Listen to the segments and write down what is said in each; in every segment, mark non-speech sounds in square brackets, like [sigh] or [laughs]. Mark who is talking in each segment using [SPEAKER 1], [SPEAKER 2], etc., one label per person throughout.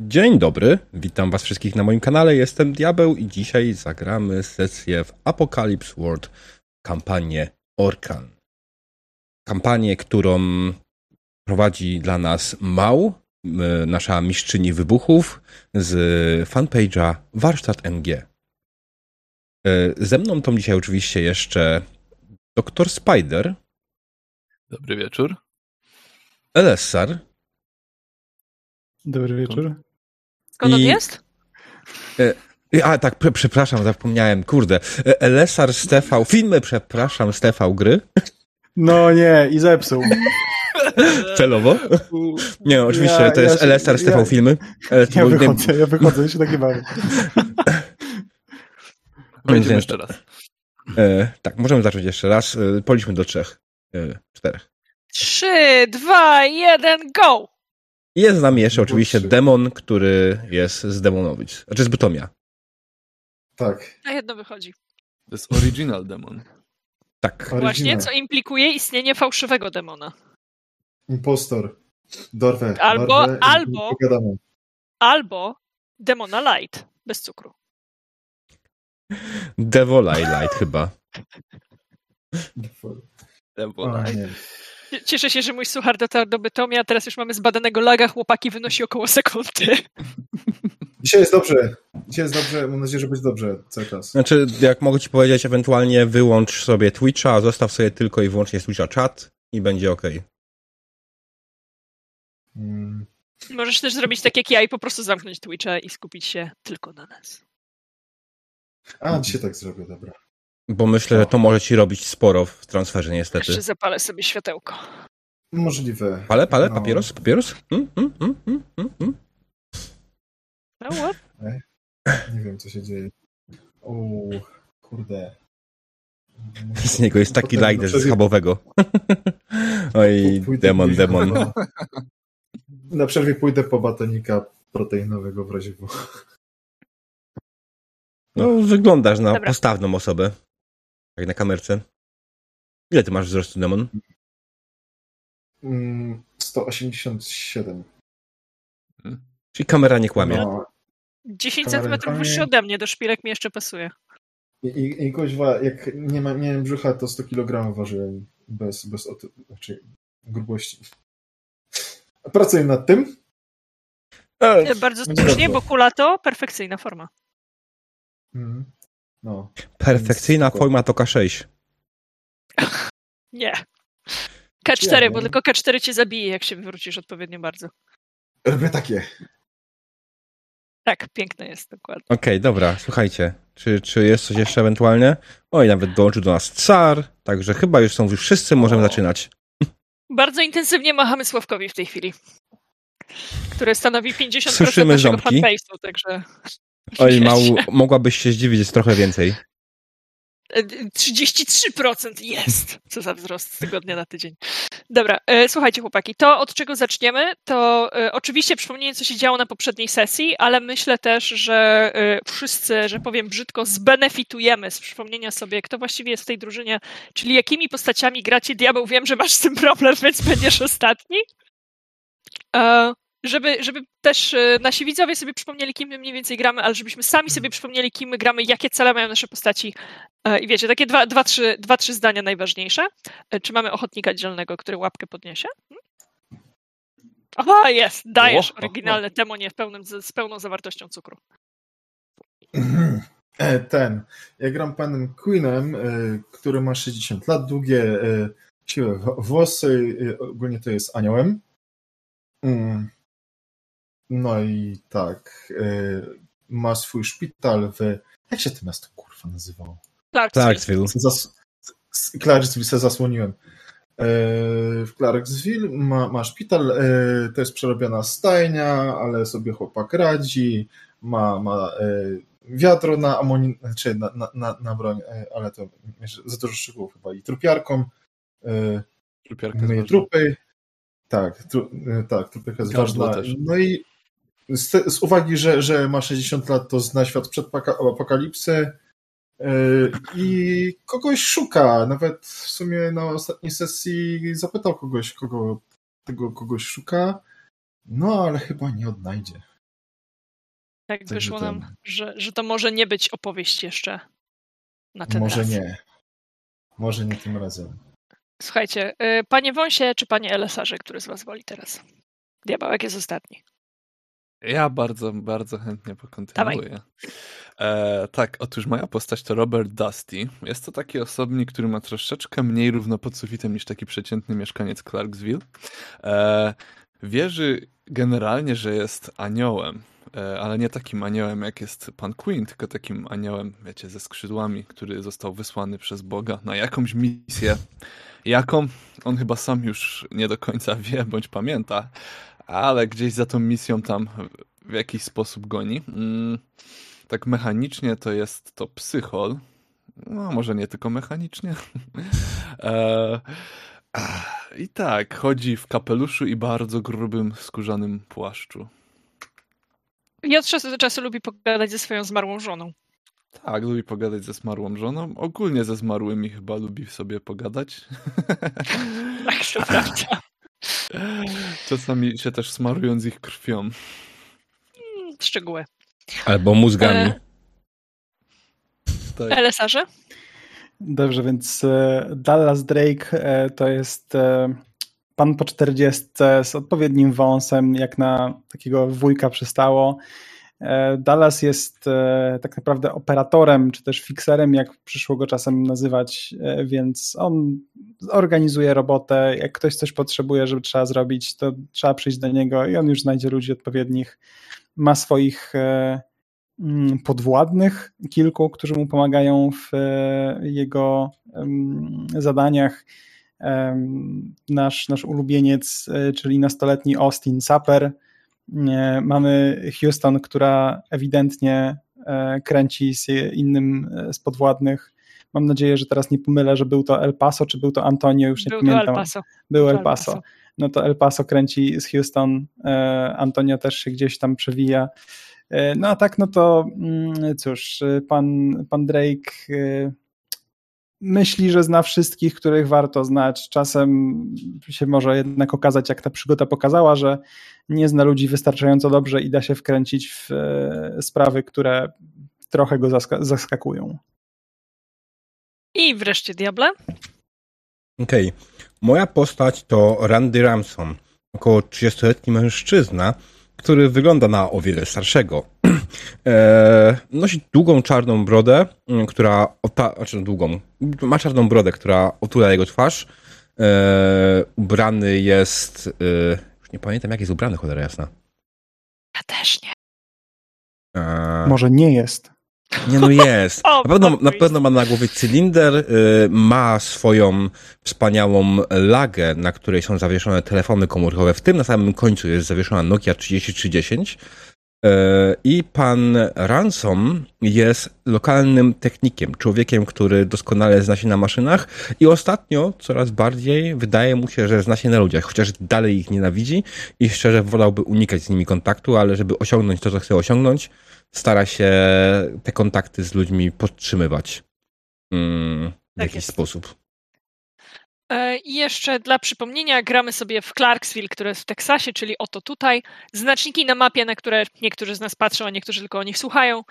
[SPEAKER 1] Dzień dobry, witam was wszystkich na moim kanale, jestem Diabeł i dzisiaj zagramy sesję w Apocalypse World, kampanię Orkan. Kampanię, którą prowadzi dla nas Mał, nasza mistrzyni wybuchów z fanpage'a Warsztat MG. E, ze mną to dzisiaj oczywiście jeszcze Dr Spider.
[SPEAKER 2] Dobry wieczór.
[SPEAKER 1] Elessar.
[SPEAKER 3] Dobry wieczór.
[SPEAKER 4] Skąd on jest?
[SPEAKER 1] E, a tak, przepraszam, zapomniałem, kurde. E, z TV, filmy, przepraszam, TV gry.
[SPEAKER 3] No nie, i zepsuł. [laughs]
[SPEAKER 1] Celowo? Nie, no, oczywiście,
[SPEAKER 3] Ja-
[SPEAKER 1] to jest
[SPEAKER 3] ja
[SPEAKER 1] Elessar z TV
[SPEAKER 3] ja-
[SPEAKER 1] filmy. Ale
[SPEAKER 3] Ja wychodzę, ja wychodzę, ja się tak nie bawię.
[SPEAKER 2] Będziemy [laughs]
[SPEAKER 1] Więc-
[SPEAKER 2] jeszcze raz.
[SPEAKER 1] E, tak, możemy zacząć jeszcze raz. E, policzmy do trzech, e, czterech.
[SPEAKER 4] Trzy, dwa, jeden, go!
[SPEAKER 1] Jest z nami jeszcze oczywiście demon, który jest z Demonowic. Znaczy z Bytomia.
[SPEAKER 5] Tak.
[SPEAKER 4] Na jedno wychodzi.
[SPEAKER 2] To jest original demon.
[SPEAKER 1] Tak.
[SPEAKER 4] Właśnie,
[SPEAKER 5] Original.
[SPEAKER 4] co implikuje istnienie fałszywego demona.
[SPEAKER 5] Impostor. Dorwę.
[SPEAKER 4] Albo-
[SPEAKER 5] dorwę
[SPEAKER 4] albo-. Albo demona light, bez cukru.
[SPEAKER 1] Devolai Light chyba.
[SPEAKER 5] Nie.
[SPEAKER 4] Cieszę się, że mój suchar dotarł do Bytomia, a teraz już mamy zbadanego laga, chłopaki wynosi około sekundy.
[SPEAKER 5] Dzisiaj jest dobrze. Dzisiaj jest dobrze. Mam nadzieję, że będzie dobrze cały czas.
[SPEAKER 1] Znaczy, jak mogę ci powiedzieć, ewentualnie wyłącz sobie Twitcha, zostaw sobie tylko i wyłącznie Twitcha czat i będzie ok.
[SPEAKER 5] Mm.
[SPEAKER 4] Możesz też zrobić tak jak ja i po prostu zamknąć Twitcha i skupić się tylko na nas.
[SPEAKER 5] A, dzisiaj tak zrobię, dobra.
[SPEAKER 1] Bo myślę, że to może ci robić sporo w transferze niestety.
[SPEAKER 4] Jeszcze zapalę sobie światełko.
[SPEAKER 5] Możliwe.
[SPEAKER 1] Pale, pale,
[SPEAKER 5] No.
[SPEAKER 1] papieros, papieros? Hmm, hmm, hmm, hmm, hmm, hmm.
[SPEAKER 4] No what?
[SPEAKER 5] Nie wiem, co się dzieje. O, kurde.
[SPEAKER 1] Z niego jest taki
[SPEAKER 5] Potem
[SPEAKER 1] lajder z schabowego. [laughs] Oj,
[SPEAKER 5] pójdę
[SPEAKER 1] demon, demon. [laughs]
[SPEAKER 5] Na przerwie pójdę po batonika proteinowego w razie W.
[SPEAKER 1] No, wyglądasz na
[SPEAKER 4] Dobra.
[SPEAKER 1] postawną osobę. Jak na kamerce. Ile ty masz wzrostu, demon?
[SPEAKER 5] Mm, 187.
[SPEAKER 1] Czyli kamera nie kłamie.
[SPEAKER 5] No.
[SPEAKER 4] 10
[SPEAKER 5] Kamera
[SPEAKER 4] centymetrów
[SPEAKER 5] rękami.
[SPEAKER 4] wyższy ode mnie, do szpilek mi jeszcze pasuje.
[SPEAKER 5] I, i, i kuźwa, jak nie, ma, miałem brzucha, to 100 kg ważyłem bez, bez oty, znaczy grubości. Pracuję nad tym.
[SPEAKER 4] E, Bardzo słusznie, bo kula to perfekcyjna forma.
[SPEAKER 5] Mhm. No.
[SPEAKER 1] Perfekcyjna
[SPEAKER 5] Spoko.
[SPEAKER 1] forma to K6. [laughs]
[SPEAKER 4] Nie. K4,
[SPEAKER 5] Ja,
[SPEAKER 4] bo
[SPEAKER 5] no.
[SPEAKER 4] tylko K4 cię zabije, jak się wywrócisz odpowiednio bardzo.
[SPEAKER 5] Robię takie.
[SPEAKER 4] Tak, piękne jest, dokładnie.
[SPEAKER 1] Okej, dobra, słuchajcie. Czy, czy jest coś jeszcze ewentualnie? Oj, nawet dołączył do nas car, także chyba już są już wszyscy, możemy
[SPEAKER 5] O.
[SPEAKER 1] zaczynać. [laughs]
[SPEAKER 4] Bardzo intensywnie machamy Sławkowi w tej chwili, które stanowi 50%
[SPEAKER 1] Słyszymy
[SPEAKER 4] naszego
[SPEAKER 1] ząbki.
[SPEAKER 4] fanbase'u, także...
[SPEAKER 1] Oj, mał, mogłabyś się zdziwić, jest trochę więcej.
[SPEAKER 4] E, 33% jest! Co za wzrost z tygodnia na tydzień. Dobra, e, słuchajcie chłopaki, to od czego zaczniemy, to e, oczywiście przypomnienie, co się działo na poprzedniej sesji, ale myślę też, że e, wszyscy, że powiem brzydko, zbenefitujemy z przypomnienia sobie, kto właściwie jest w tej drużynie, czyli jakimi postaciami gracie diabeł. Wiem, że masz z tym problem, więc będziesz ostatni. E, żeby, żeby też e, nasi widzowie sobie przypomnieli, kim my mniej więcej gramy, ale żebyśmy sami sobie przypomnieli, kim my gramy, jakie cele mają nasze postaci. E, I wiecie, takie dwa, dwa, trzy, dwa, trzy zdania najważniejsze. E, Czy mamy ochotnika dzielnego, który łapkę podniesie? Hmm? Aha, jest, dajesz
[SPEAKER 2] O, o, o.
[SPEAKER 4] oryginalne temonie w pełnym, z pełną zawartością cukru.
[SPEAKER 5] E, Ten. Ja gram panem Queenem, który ma 60 lat, długie siwe włosy. Ogólnie to jest aniołem. No i tak. e, Ma swój szpital w. Jak się to miasto kurwa nazywało?
[SPEAKER 4] Clarksville.
[SPEAKER 1] Clarksville.
[SPEAKER 5] Zas... Clarksville se zasłoniłem. E, W Clarksville ma, ma szpital, e, to jest przerobiona stajnia, ale sobie chłopak radzi, ma, ma e, wiadro na amunic- znaczy na, na, na, na broń, ale to za dużo szczegółów chyba i trupiarką,
[SPEAKER 2] Trupiarka
[SPEAKER 5] myje trupy, tak, tru, tak, trupiarka jest ważna.
[SPEAKER 2] też.
[SPEAKER 5] No i z, te, z uwagi, że, że ma 60 lat, to zna świat przed apokalipsy, Yy, i kogoś szuka. Nawet w sumie na ostatniej sesji zapytał kogoś, kogo tego kogoś szuka. No, ale chyba nie odnajdzie.
[SPEAKER 4] Tak wyszło
[SPEAKER 5] ten-
[SPEAKER 4] nam, że, że to może nie być opowieść jeszcze na ten
[SPEAKER 5] Może
[SPEAKER 4] raz.
[SPEAKER 5] nie. Może nie tym razem.
[SPEAKER 4] Słuchajcie, y, panie Wąsie czy panie Elesarze, który z was woli teraz? Diabełek jest ostatni.
[SPEAKER 2] Ja bardzo, bardzo chętnie pokontynuuję. E, tak, otóż moja postać to Robert Dusty. Jest to taki osobnik, który ma troszeczkę mniej równo pod sufitem niż taki przeciętny mieszkaniec Clarksville. E, wierzy generalnie, że jest aniołem, e, ale nie takim aniołem, jak jest pan Queen, tylko takim aniołem, wiecie, ze skrzydłami, który został wysłany przez Boga na jakąś misję. Jaką? On chyba sam już nie do końca wie bądź pamięta, ale gdzieś za tą misją tam w jakiś sposób goni. Mm, tak mechanicznie to jest to psychol. No, może nie tylko mechanicznie. [laughs] e, I tak, chodzi w kapeluszu i bardzo grubym, skórzanym płaszczu.
[SPEAKER 4] I od czasu do czasu lubi pogadać ze swoją zmarłą żoną.
[SPEAKER 2] Tak, lubi pogadać ze zmarłą żoną. Ogólnie ze zmarłymi chyba lubi sobie pogadać. [laughs]
[SPEAKER 4] Tak, to prawda.
[SPEAKER 2] Czasami się też smarując ich krwią.
[SPEAKER 4] Mm, Szczegóły.
[SPEAKER 1] Albo mózgami.
[SPEAKER 4] E,
[SPEAKER 2] Tak.
[SPEAKER 4] Elesarze?
[SPEAKER 3] Dobrze, więc e, Dallas Drake e, to jest e, pan po 40 z odpowiednim wąsem, jak na takiego wujka przystało. E, Dallas jest e, tak naprawdę operatorem, czy też fikserem, jak przyszło go czasem nazywać, e, więc on organizuje robotę. Jak ktoś coś potrzebuje, żeby trzeba zrobić, to trzeba przyjść do niego i on już znajdzie ludzi odpowiednich. Ma swoich mm, podwładnych, kilku, którzy mu pomagają w jego zadaniach. Nasz, nasz ulubieniec, czyli nastoletni Austin Saper. Mamy Houston, która ewidentnie e, kręci z innym e, z podwładnych. Mam nadzieję, że teraz nie pomylę, że był to El Paso, czy był to Antonio, już nie
[SPEAKER 4] Był
[SPEAKER 3] pamiętam.
[SPEAKER 4] El Paso.
[SPEAKER 3] Był El Paso. No to El Paso kręci z Houston, e, Antonio też się gdzieś tam przewija. No a tak, no to mm, cóż, pan, pan Drake myśli, że zna wszystkich, których warto znać. Czasem się może jednak okazać, jak ta przygoda pokazała, że nie zna ludzi wystarczająco dobrze i da się wkręcić w e, sprawy, które trochę go zaska- zaskakują.
[SPEAKER 4] I wreszcie Diable.
[SPEAKER 1] Okej. Moja postać to Randy Ramson, około 30-letni mężczyzna, który wygląda na o wiele starszego. [clears throat] e, nosi długą czarną brodę, mm, która ota- znaczy długą, ma czarną brodę, która otula jego twarz. E, ubrany jest, e, już nie pamiętam jak jest ubrany, cholera jasna.
[SPEAKER 4] Ja też nie.
[SPEAKER 1] E,
[SPEAKER 3] Może nie jest.
[SPEAKER 1] Nie, no jest. [laughs] Na pewno, na pewno ma na głowie cylinder, y, ma swoją wspaniałą lagę, na której są zawieszone telefony komórkowe. W tym na samym końcu jest zawieszona Nokia 3310. Y, I pan Ransom jest lokalnym technikiem, człowiekiem, który doskonale zna się na maszynach i ostatnio coraz bardziej wydaje mu się, że zna się na ludziach, chociaż dalej ich nienawidzi i szczerze wolałby unikać z nimi kontaktu, ale żeby osiągnąć to, co chce osiągnąć, stara się te kontakty z ludźmi podtrzymywać mm, w
[SPEAKER 4] Tak
[SPEAKER 1] jakiś
[SPEAKER 4] jest.
[SPEAKER 1] sposób.
[SPEAKER 4] E, I jeszcze dla przypomnienia gramy sobie w Clarksville, które jest w Teksasie, czyli oto tutaj. Znaczniki na mapie, na które niektórzy z nas patrzą, a niektórzy tylko o nich słuchają,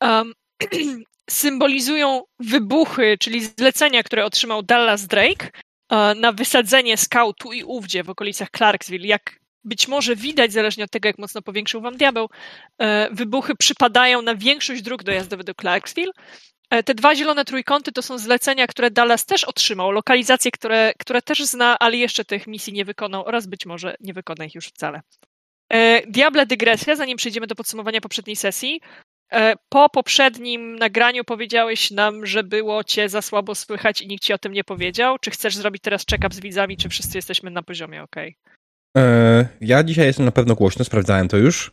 [SPEAKER 4] um, [clears throat] symbolizują wybuchy, czyli zlecenia, które otrzymał Dallas Drake e, na wysadzenie skał tu i ówdzie w okolicach Clarksville. Jak być może widać, zależnie od tego, jak mocno powiększył wam diabeł, e, wybuchy przypadają na większość dróg dojazdowych do Clarksville. E, Te dwa zielone trójkąty to są zlecenia, które Dallas też otrzymał, lokalizacje, które, które też zna, ale jeszcze tych misji nie wykonał oraz być może nie wykona ich już wcale. E, Diable dygresja, zanim przejdziemy do podsumowania poprzedniej sesji. E, Po poprzednim nagraniu powiedziałeś nam, że było cię za słabo słychać i nikt ci o tym nie powiedział. Czy chcesz zrobić teraz check-up z widzami, czy wszyscy jesteśmy na poziomie ok?
[SPEAKER 1] Ja dzisiaj jestem na pewno głośno, sprawdzałem to już.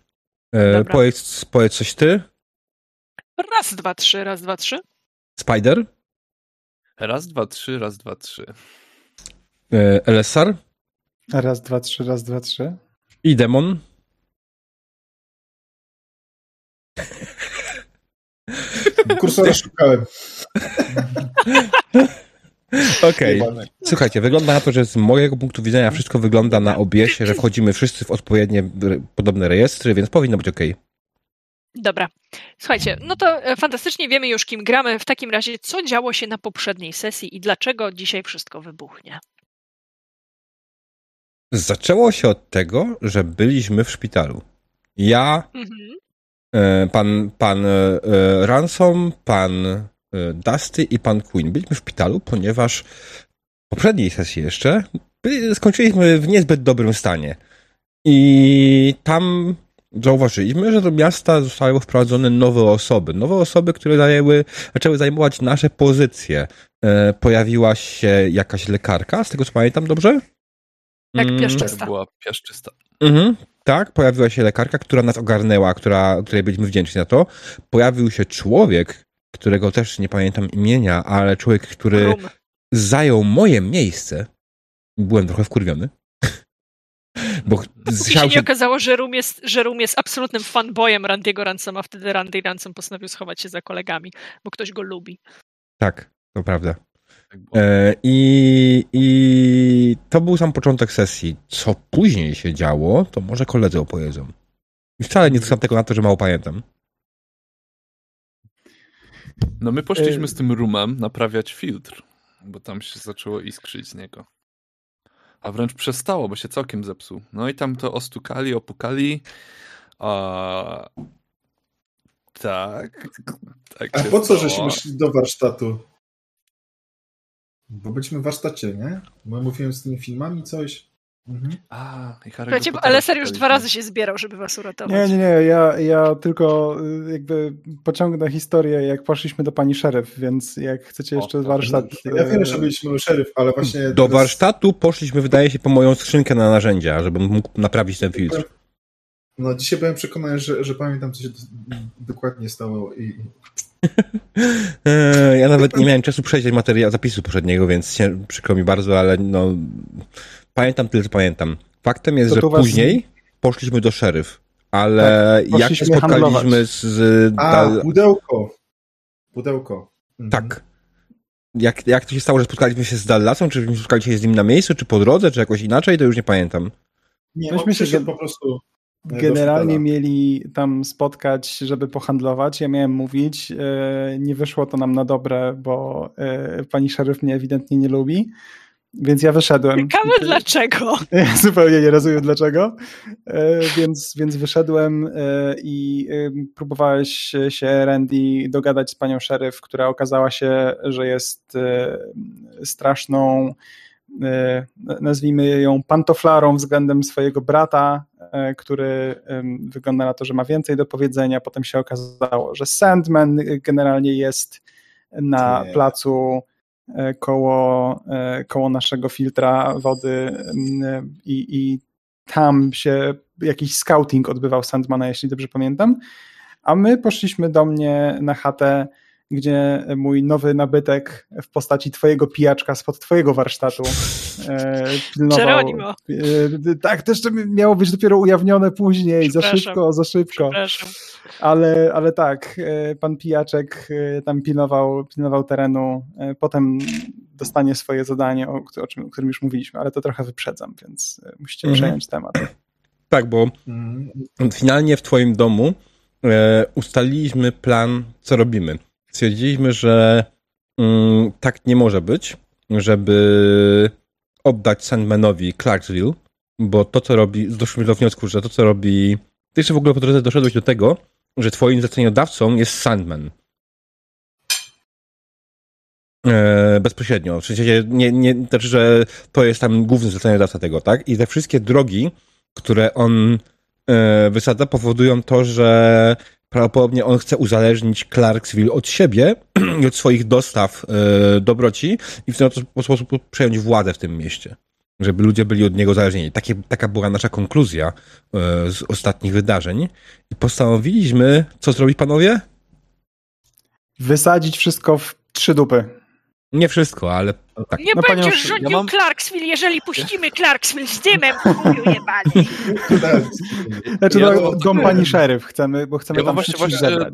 [SPEAKER 4] Dobra.
[SPEAKER 1] powiedz, powiedz coś ty,
[SPEAKER 4] Raz, dwa, trzy, raz, dwa, trzy.
[SPEAKER 1] Spider,
[SPEAKER 2] Raz, dwa, trzy, raz, dwa, trzy.
[SPEAKER 1] e, LSR
[SPEAKER 3] Raz, dwa, trzy, raz, dwa, trzy.
[SPEAKER 1] i Demon. [laughs]
[SPEAKER 5] Kursora szukałem. [laughs]
[SPEAKER 1] Okej.
[SPEAKER 5] Jebane.
[SPEAKER 1] Słuchajcie, wygląda na to, że z mojego punktu widzenia wszystko wygląda na obiesie, że wchodzimy wszyscy w odpowiednie podobne rejestry, więc powinno być ok.
[SPEAKER 4] Dobra. Słuchajcie, no to e, fantastycznie wiemy już, kim gramy. W takim razie, co działo się na poprzedniej sesji i dlaczego dzisiaj wszystko wybuchnie?
[SPEAKER 1] Zaczęło się od tego, że byliśmy w szpitalu. Ja, mhm. E, pan, pan e, Ransom, pan Dusty i pan Queen. Byliśmy w szpitalu, ponieważ w poprzedniej sesji jeszcze skończyliśmy w niezbyt dobrym stanie. I tam zauważyliśmy, że do miasta zostały wprowadzone nowe osoby. Nowe osoby, które zajęły, zaczęły zajmować nasze pozycje. E, pojawiła się jakaś lekarka, z tego co pamiętam dobrze?
[SPEAKER 4] Tak, mm. piaszczysta.
[SPEAKER 2] była piaszczysta.
[SPEAKER 1] Mhm, tak, pojawiła się lekarka, która nas ogarnęła, która, której byliśmy wdzięczni za to. Pojawił się człowiek, którego też nie pamiętam imienia, ale człowiek, który Rum. zajął moje miejsce. Byłem trochę wkurwiony.
[SPEAKER 4] Bo się nie okazało, że Rum, jest, że Rum jest absolutnym fanboyem Randiego Ransoma, wtedy Randy Ransom postanowił schować się za kolegami, bo ktoś go lubi.
[SPEAKER 1] Tak, to prawda. Tak e, i, I to był sam początek sesji. Co później się działo, to może koledzy opowiedzą. I wcale nie zwracam tego na to, że mało pamiętam.
[SPEAKER 2] No my poszliśmy e, z tym rumem naprawiać filtr, bo tam się zaczęło iskrzyć z niego. A wręcz przestało, bo się całkiem zepsuł. No i tam to ostukali, opukali. A... Tak.
[SPEAKER 5] tak A po co żeśmy szli do warsztatu? Bo byliśmy w warsztacie, nie? Bo mówiłem z tymi filmami coś.
[SPEAKER 4] Mhm. A, Słuchajcie, ale serio już dwa razy się zbierał, żeby was uratować.
[SPEAKER 3] Nie, nie, nie, ja, ja tylko y, jakby pociągnę historię, jak poszliśmy do pani szeryf, więc jak chcecie jeszcze o, warsztat...
[SPEAKER 5] Ja wiem, że byliśmy u szeryf, ale właśnie...
[SPEAKER 1] Do teraz... warsztatu poszliśmy, wydaje się, po moją skrzynkę na narzędzia, żebym mógł naprawić ten filtr.
[SPEAKER 5] No, dzisiaj byłem przekonany, że, że pamiętam, co się dokładnie stało i... [laughs]
[SPEAKER 1] E, ja nawet nie miałem czasu przejrzeć materiału, zapisu poprzedniego, więc przykro mi bardzo, ale no Pamiętam tyle, co pamiętam. Faktem jest, to że później was... poszliśmy do szeryf, ale tak, jak się spotkaliśmy z... z
[SPEAKER 5] A, pudełko. Pudełko.
[SPEAKER 1] Mhm. Tak. Jak, jak to się stało, że spotkaliśmy się z Dallasem? Czy spotkaliśmy się z nim na miejscu, czy po drodze, czy jakoś inaczej? To już nie pamiętam.
[SPEAKER 5] Nie, Myśmy się po prostu
[SPEAKER 3] generalnie mieli tam spotkać, żeby pohandlować. Ja miałem mówić. E, nie wyszło to nam na dobre, bo e, pani szeryf mnie ewidentnie nie lubi. Więc ja wyszedłem.
[SPEAKER 4] Ciekawe dlaczego. [laughs]
[SPEAKER 3] Ja zupełnie nie rozumiem dlaczego. E, więc, więc wyszedłem e, i e, próbowałeś się, Randy, dogadać z panią szeryf, która okazała się, że jest straszną, nazwijmy ją pantoflarą względem swojego brata, który wygląda na to, że ma więcej do powiedzenia. Potem się okazało, że Sandman generalnie jest na placu E, koło, e, koło naszego filtra wody i, i tam się jakiś scouting odbywał Sandmana, jeśli dobrze pamiętam. A my poszliśmy do mnie na chatę, gdzie mój nowy nabytek w postaci twojego pijaczka spod twojego warsztatu
[SPEAKER 4] e, [laughs] pilnował.
[SPEAKER 3] E, tak, też to miało być dopiero ujawnione później, za szybko, za szybko. Ale, ale tak, e, pan pijaczek e, tam pilnował, pilnował terenu, e, potem dostanie swoje zadanie, o, o, czym, o którym już mówiliśmy, ale to trochę wyprzedzam, więc musicie mhm. przejąć temat.
[SPEAKER 1] Tak, bo mhm. finalnie w twoim domu e, ustaliliśmy plan, co robimy stwierdziliśmy, że mm, tak nie może być, żeby oddać Sandmanowi Clarksville, bo to, co robi, doszliśmy do wniosku, że to, co robi. Ty jeszcze w ogóle po drodze doszedłeś do tego, że twoim zleceniodawcą jest Sandman. E, bezpośrednio. W sensie nie, nie, znaczy, że to jest tam główny zleceniodawca tego, tak? I te wszystkie drogi, które on e, wysadza, powodują to, że prawdopodobnie on chce uzależnić Clarksville od siebie [clears throat] i od swoich dostaw e, dobroci i w ten sposób przejąć władzę w tym mieście. Żeby ludzie byli od niego zależni. Takie, taka była nasza konkluzja e, z ostatnich wydarzeń. I postanowiliśmy, co zrobić panowie?
[SPEAKER 3] Wysadzić wszystko w trzy dupy.
[SPEAKER 1] Nie wszystko, ale tak.
[SPEAKER 4] Nie no, będziesz panią, rządził ja mam... Clarksville, jeżeli puścimy Clarksville z dymem, chuju jebany. [laughs]
[SPEAKER 3] znaczy, ja no, dom pani szeryf chcemy, bo chcemy ja tam właśnie, właśnie zebrać.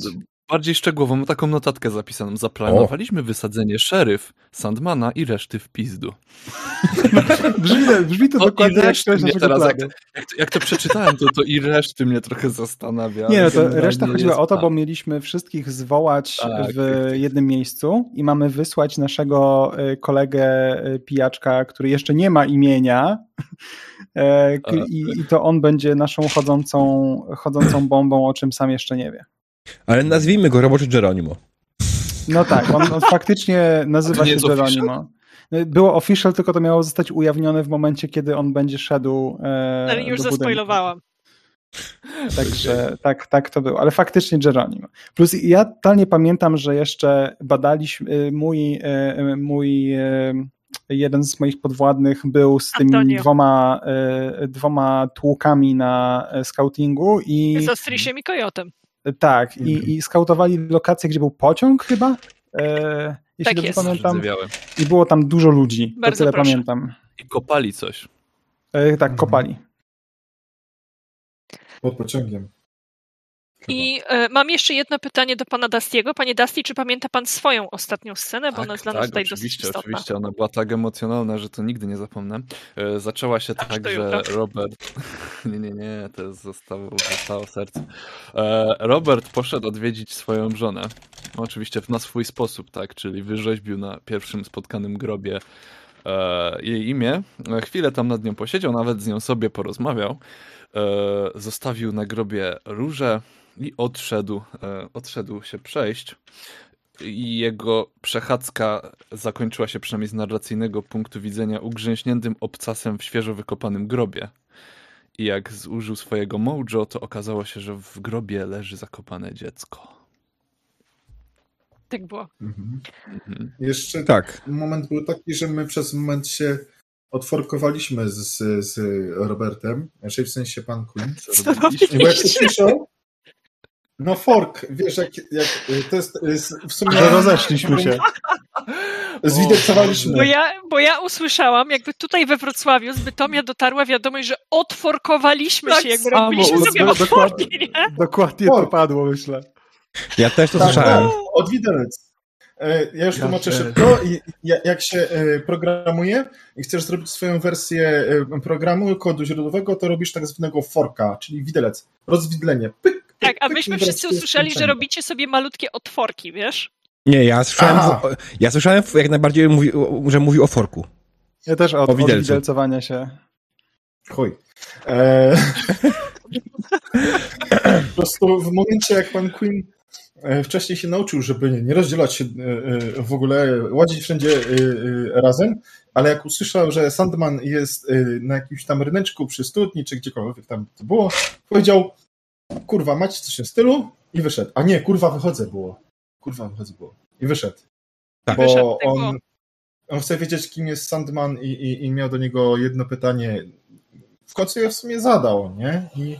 [SPEAKER 2] bardziej szczegółowo, mam taką notatkę zapisaną. Zaplanowaliśmy o. wysadzenie szeryf, Sandmana i reszty w pizdu. [laughs]
[SPEAKER 3] brzmi, brzmi to o, dokładnie jak
[SPEAKER 2] teraz, jak, jak, to, jak to przeczytałem, to, to i reszty mnie trochę zastanawia.
[SPEAKER 3] Nie, no to reszta chodziła o to, bo mieliśmy wszystkich zwołać tak, w tak. jednym miejscu i mamy wysłać naszego y, kolegę y, pijaczka, który jeszcze nie ma imienia, [laughs] e, i, i to on będzie naszą chodzącą, chodzącą bombą, o czym sam jeszcze nie wie.
[SPEAKER 1] Ale nazwijmy go roboczy Geronimo.
[SPEAKER 3] No tak, on, on faktycznie nazywa się Geronimo. Było official, tylko to miało zostać ujawnione w momencie, kiedy on będzie szedł. E,
[SPEAKER 4] Ale już zaspoilowałam. [laughs]
[SPEAKER 3] Także tak, tak to było, ale faktycznie Geronimo. Plus ja totalnie pamiętam, że jeszcze badaliśmy, y, mój, y, y, mój jeden z moich podwładnych był z tymi Antonio. dwoma, dwoma tłukami na scoutingu i...
[SPEAKER 4] Z Ostrisiem i Kojotem.
[SPEAKER 3] Tak, i, mhm. i skautowali lokację, gdzie był pociąg chyba, e, jeśli tak dobrze jest. pamiętam. I było tam dużo ludzi, Bardzo to tyle proszę. pamiętam.
[SPEAKER 2] I kopali coś.
[SPEAKER 3] E, tak, kopali.
[SPEAKER 5] Pod pociągiem.
[SPEAKER 4] I e, mam jeszcze jedno pytanie do pana Dastiego. Panie Dusty, czy pamięta pan swoją ostatnią scenę, bo tak, ona jest dla nas tak, tutaj
[SPEAKER 2] oczywiście,
[SPEAKER 4] dosyć istotna.
[SPEAKER 2] Oczywiście, ona była tak emocjonalna, że to nigdy nie zapomnę. E, zaczęła się tak, że Robert... [laughs] nie, nie, nie, to zostało, zostało w sercu. E, Robert poszedł odwiedzić swoją żonę. Oczywiście na swój sposób, tak, czyli wyrzeźbił na pierwszym spotkanym grobie e, jej imię. E, chwilę tam nad nią posiedział, nawet z nią sobie porozmawiał. E, zostawił na grobie róże, i odszedł, e, odszedł się przejść. I jego przechadzka zakończyła się przynajmniej z narracyjnego punktu widzenia ugrzęśniętym obcasem w świeżo wykopanym grobie. I jak zużył swojego mojo, to okazało się, że w grobie leży zakopane dziecko.
[SPEAKER 4] Tak było. Mhm.
[SPEAKER 5] Mhm. Jeszcze tak. moment był taki, że my przez moment się odforkowaliśmy z, z Robertem, znaczy w sensie pan Queen. Bo jak słyszał, no fork, wiesz, jak, jak to jest, jest w sumie...
[SPEAKER 3] Rozeszliśmy się.
[SPEAKER 5] Zwideksowaliśmy.
[SPEAKER 4] Bo ja, bo ja usłyszałam, jakby tutaj we Wrocławiu z Bytomia dotarła wiadomość, że otworkowaliśmy tak się, jakby samo, robiliśmy sobie do,
[SPEAKER 3] dokładnie, nie? Dokładnie to padło, myślę.
[SPEAKER 1] Ja też to tak, słyszałem. No,
[SPEAKER 5] od widelec. E, ja już tłumaczę szybko. Jak się e, programuje i chcesz zrobić swoją wersję e, programu, kodu źródłowego, to robisz tak zwanego forka, czyli widelec. Rozwidlenie. Pyk,
[SPEAKER 4] tak, a myśmy wszyscy usłyszeli, że robicie sobie malutkie otworki, wiesz?
[SPEAKER 1] Nie, ja słyszałem, ja słyszałem jak najbardziej, mówi, że mówił o forku.
[SPEAKER 3] Ja też o, o widelcowania się.
[SPEAKER 5] Chuj. Eee... [laughs] po prostu w momencie, jak pan Queen wcześniej się nauczył, żeby nie rozdzielać się e, e, w ogóle, ładzić wszędzie razem, ale jak usłyszał, że Sandman jest na jakimś tam ryneczku przy studni, czy gdziekolwiek tam to było, powiedział, kurwa, macie coś w stylu? I wyszedł. A nie, kurwa, wychodzę było. Kurwa, wychodzę było. I wyszedł. Tak. Bo wyszedł, on, on chce wiedzieć, kim jest Sandman i, i, i miał do niego jedno pytanie. W końcu je w sumie zadał, nie? I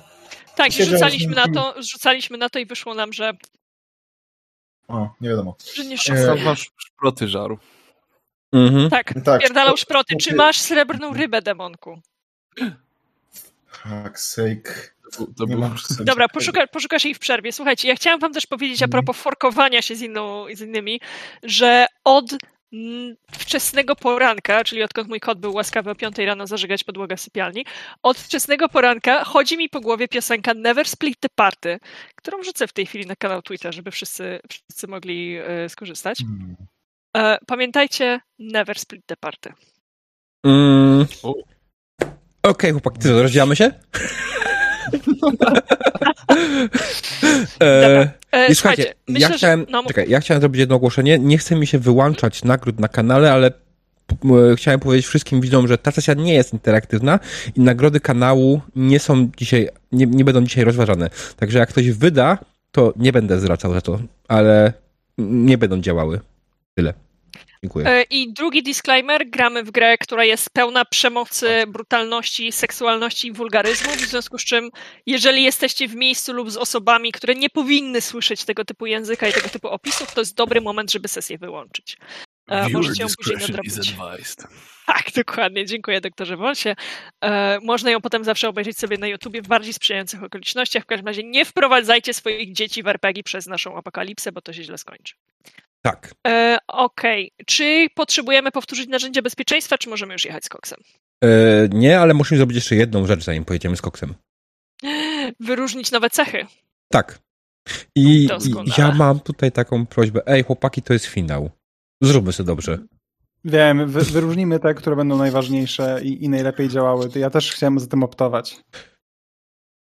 [SPEAKER 4] tak, i rzucaliśmy na, to, rzucaliśmy na to i wyszło nam, że
[SPEAKER 5] o, nie wiadomo.
[SPEAKER 4] Że nie
[SPEAKER 2] e... szproty żaru.
[SPEAKER 4] Mhm. Tak, tak, pierdalał szproty. Czy masz srebrną rybę, demonku?
[SPEAKER 5] Fuck sake.
[SPEAKER 2] To było...
[SPEAKER 4] Dobra, poszuka, poszukasz jej w przerwie. Słuchajcie, ja chciałam wam też powiedzieć a mhm. propos forkowania się z, inną, z innymi, że od wczesnego poranka, czyli odkąd mój kot był łaskawy o 5 rano zażygać podłogę w sypialni, od wczesnego poranka chodzi mi po głowie piosenka Never Split the Party, którą wrzucę w tej chwili na kanał Twitter, żeby wszyscy, wszyscy mogli y, skorzystać. Mm. E, pamiętajcie, Never Split the Party.
[SPEAKER 1] Mm. Okej, okay, chłopaki, co, rozdzielamy się? [laughs] e, e, słuchajcie, myślę, ja, chciałem, no, czekaj, ja chciałem zrobić jedno ogłoszenie. Nie chcę mi się wyłączać nagród na kanale, ale chciałem powiedzieć wszystkim widzom, że ta sesja nie jest interaktywna i nagrody kanału nie są dzisiaj, nie, nie będą dzisiaj rozważane. Także jak ktoś wyda, to nie będę zwracał za to, ale nie będą działały. Tyle. Dziękuję. E,
[SPEAKER 4] I drugi disclaimer, gramy w grę, która jest pełna przemocy, brutalności, seksualności i wulgaryzmu, w związku z czym jeżeli jesteście w miejscu lub z osobami, które nie powinny słyszeć tego typu języka i tego typu opisów, to jest dobry moment, żeby sesję wyłączyć. E, możecie ją później nadrobić. Tak, dokładnie. Dziękuję doktorze Wolsie. E, można ją potem zawsze obejrzeć sobie na YouTubie w bardziej sprzyjających okolicznościach. W każdym razie nie wprowadzajcie swoich dzieci w RPG przez naszą apokalipsę, bo to się źle skończy.
[SPEAKER 1] Tak.
[SPEAKER 4] E, Okej. Okay. Czy potrzebujemy powtórzyć narzędzie bezpieczeństwa, czy możemy już jechać z koksem?
[SPEAKER 1] E, nie, ale musimy zrobić jeszcze jedną rzecz, zanim pojedziemy z koksem. [gasps]
[SPEAKER 4] Wyróżnić nowe cechy.
[SPEAKER 1] Tak. I, I ja mam tutaj taką prośbę. Ej, chłopaki, to jest finał. Zróbmy sobie dobrze.
[SPEAKER 3] Wiem, wy, wyróżnimy te, które będą najważniejsze i, i najlepiej działały. Ja też chciałem za tym optować.